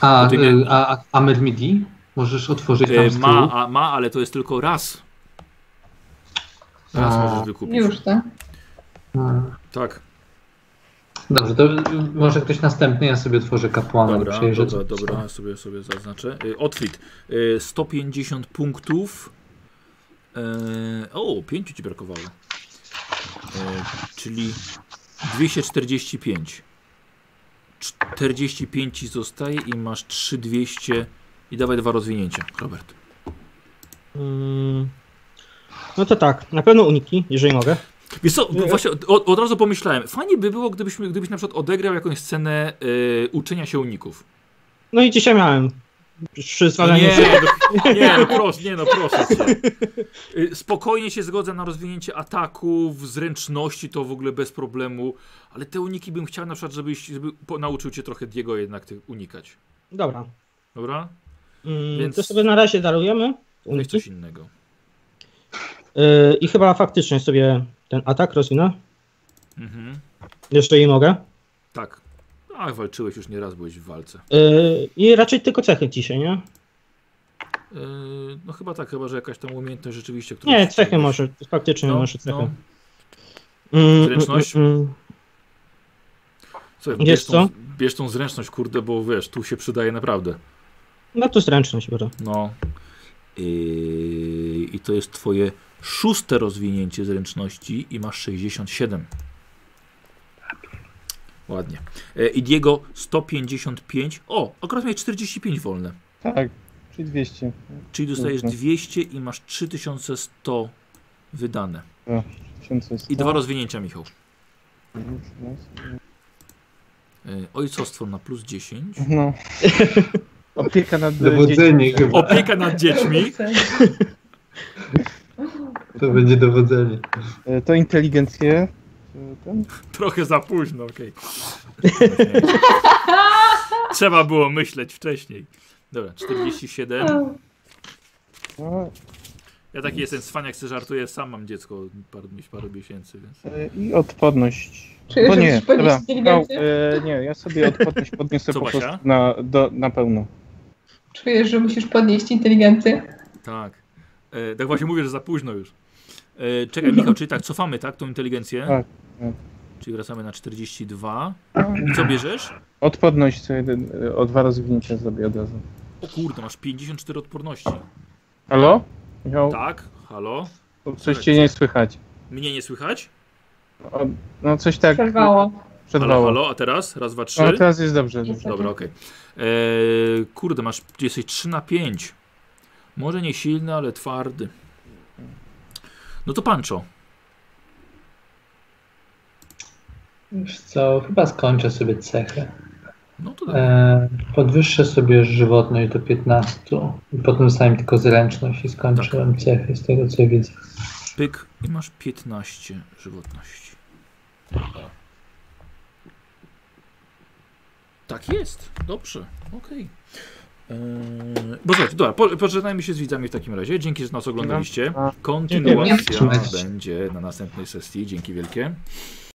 Speaker 4: A,
Speaker 1: ty nie-
Speaker 4: a, a, a Mermidi? Możesz otworzyć tam
Speaker 1: E,
Speaker 4: z
Speaker 1: ma, a, ma, ale to jest tylko raz. Raz
Speaker 4: A.
Speaker 1: możesz wykupić.
Speaker 5: Już, tak?
Speaker 1: Tak,
Speaker 4: Dobrze, to y, może ktoś następny, ja sobie otworzę kapłana.
Speaker 1: dobra, dobra, dobra, sobie, sobie zaznaczę. E, Otwit, e, 150 punktów. E, o, 5 ci brakowało. E, czyli 245. 45 ci zostaje i masz 3200 i dawaj dwa rozwinięcia, Robert.
Speaker 2: Mm. No to tak, na pewno uniki, jeżeli mogę.
Speaker 1: Wiesz co, właśnie od, od razu pomyślałem, fajnie by było, gdybyśmy, gdybyś na przykład odegrał jakąś scenę y, uczenia się uników.
Speaker 2: No i dzisiaj miałem. Przy
Speaker 1: No nie, nie, no proszę, nie, no proszę. Y, Spokojnie się zgodzę na rozwinięcie ataków, zręczności, to w ogóle bez problemu, ale te uniki bym chciał na przykład, żebyś żeby nauczył cię trochę Diego jednak tych unikać.
Speaker 2: Dobra.
Speaker 1: Dobra?
Speaker 2: Mm,
Speaker 1: Więc-
Speaker 2: To sobie na razie darujemy. Uniki.
Speaker 1: coś innego.
Speaker 2: Yy, I chyba faktycznie sobie ten atak rozwinę.
Speaker 1: Mhm.
Speaker 2: Jeżeli mogę.
Speaker 1: Tak. Ach, walczyłeś już nieraz, byłeś w walce.
Speaker 2: Yy, I raczej tylko cechy dzisiaj, nie?
Speaker 1: Y, no chyba tak, chyba, że jakaś tam umiejętność rzeczywiście, którą...
Speaker 2: Nie, cechy może. Faktycznie
Speaker 1: No,
Speaker 2: może cechy.
Speaker 1: no.
Speaker 2: Mm,
Speaker 1: Zręczność?
Speaker 2: mm, mm.
Speaker 1: Słuchaj, bierz, tą,
Speaker 2: co?
Speaker 1: bierz tą zręczność, kurde, bo wiesz, tu się przydaje naprawdę.
Speaker 2: No to zręczność biorę.
Speaker 1: No. Yy, I to jest twoje Szóste rozwinięcie zręczności i masz 67. Ładnie. E, I Diego 155. O, akurat miałeś 45 wolne.
Speaker 3: Tak, czyli 200.
Speaker 1: Czyli dostajesz
Speaker 3: Dobrze.
Speaker 1: 200 i masz 3100 wydane.
Speaker 3: 1100.
Speaker 1: I dwa rozwinięcia, Michał. E, Ojcostwo na plus 10.
Speaker 3: No. Opieka nad
Speaker 4: Dowodzenie chyba.
Speaker 1: Opieka nad dziećmi.
Speaker 4: To będzie dowodzenie.
Speaker 3: E, To inteligencję. Ten?
Speaker 1: Trochę za późno, okej. Trzeba było myśleć wcześniej. Dobra, 47.
Speaker 3: No,
Speaker 1: Ja taki jestem cwaniak, co żartuję, sam mam dziecko parę, parę miesięcy, więc...
Speaker 3: e, I odporność.
Speaker 5: Czujesz,
Speaker 3: Bo nie, dobra. No, e, nie, ja sobie odporność podniosę
Speaker 1: Co,
Speaker 3: po prostu na, do, na pełno.
Speaker 5: Czujesz, że musisz podnieść inteligencję?
Speaker 1: Tak. E, tak właśnie mówię, że za późno już. E, czekaj, Michał, czyli tak, cofamy, tak, tą inteligencję?
Speaker 3: Tak, tak.
Speaker 1: Czyli wracamy na 42. I co bierzesz?
Speaker 3: Odporność co jeden, e, o dwa rozwinięcia zrobię od razu.
Speaker 1: O kurde, masz 54 odporności.
Speaker 3: Halo? Michał,
Speaker 1: Tak, halo?
Speaker 3: coś cię nie słychać.
Speaker 1: Mnie nie słychać?
Speaker 3: O, no coś tak
Speaker 5: Przerwało.
Speaker 1: Halo,
Speaker 3: przerwało.
Speaker 1: halo, a teraz? Raz, dwa, trzy.
Speaker 3: No teraz jest dobrze.
Speaker 5: Jest
Speaker 3: dobrze.
Speaker 1: Dobra, okej. Eee, Kurde, masz, jesteś 3 na 5. Może nie silny, ale twardy. No to Pancho.
Speaker 4: Wiesz co, chyba skończę sobie cechę.
Speaker 1: No to dobra.
Speaker 4: E, podwyższę sobie żywotność do 15 i potem zostałem tylko zręczność i skończyłem cechy z tego co widzę.
Speaker 1: Pyk i masz 15 żywotności. Tak jest. Dobrze. Okej. Bo słuchajcie, dobra, po, pożegnajmy się z widzami w takim razie. Dzięki, że nas oglądaliście. Kontynuacja będzie na następnej sesji. Dzięki wielkie.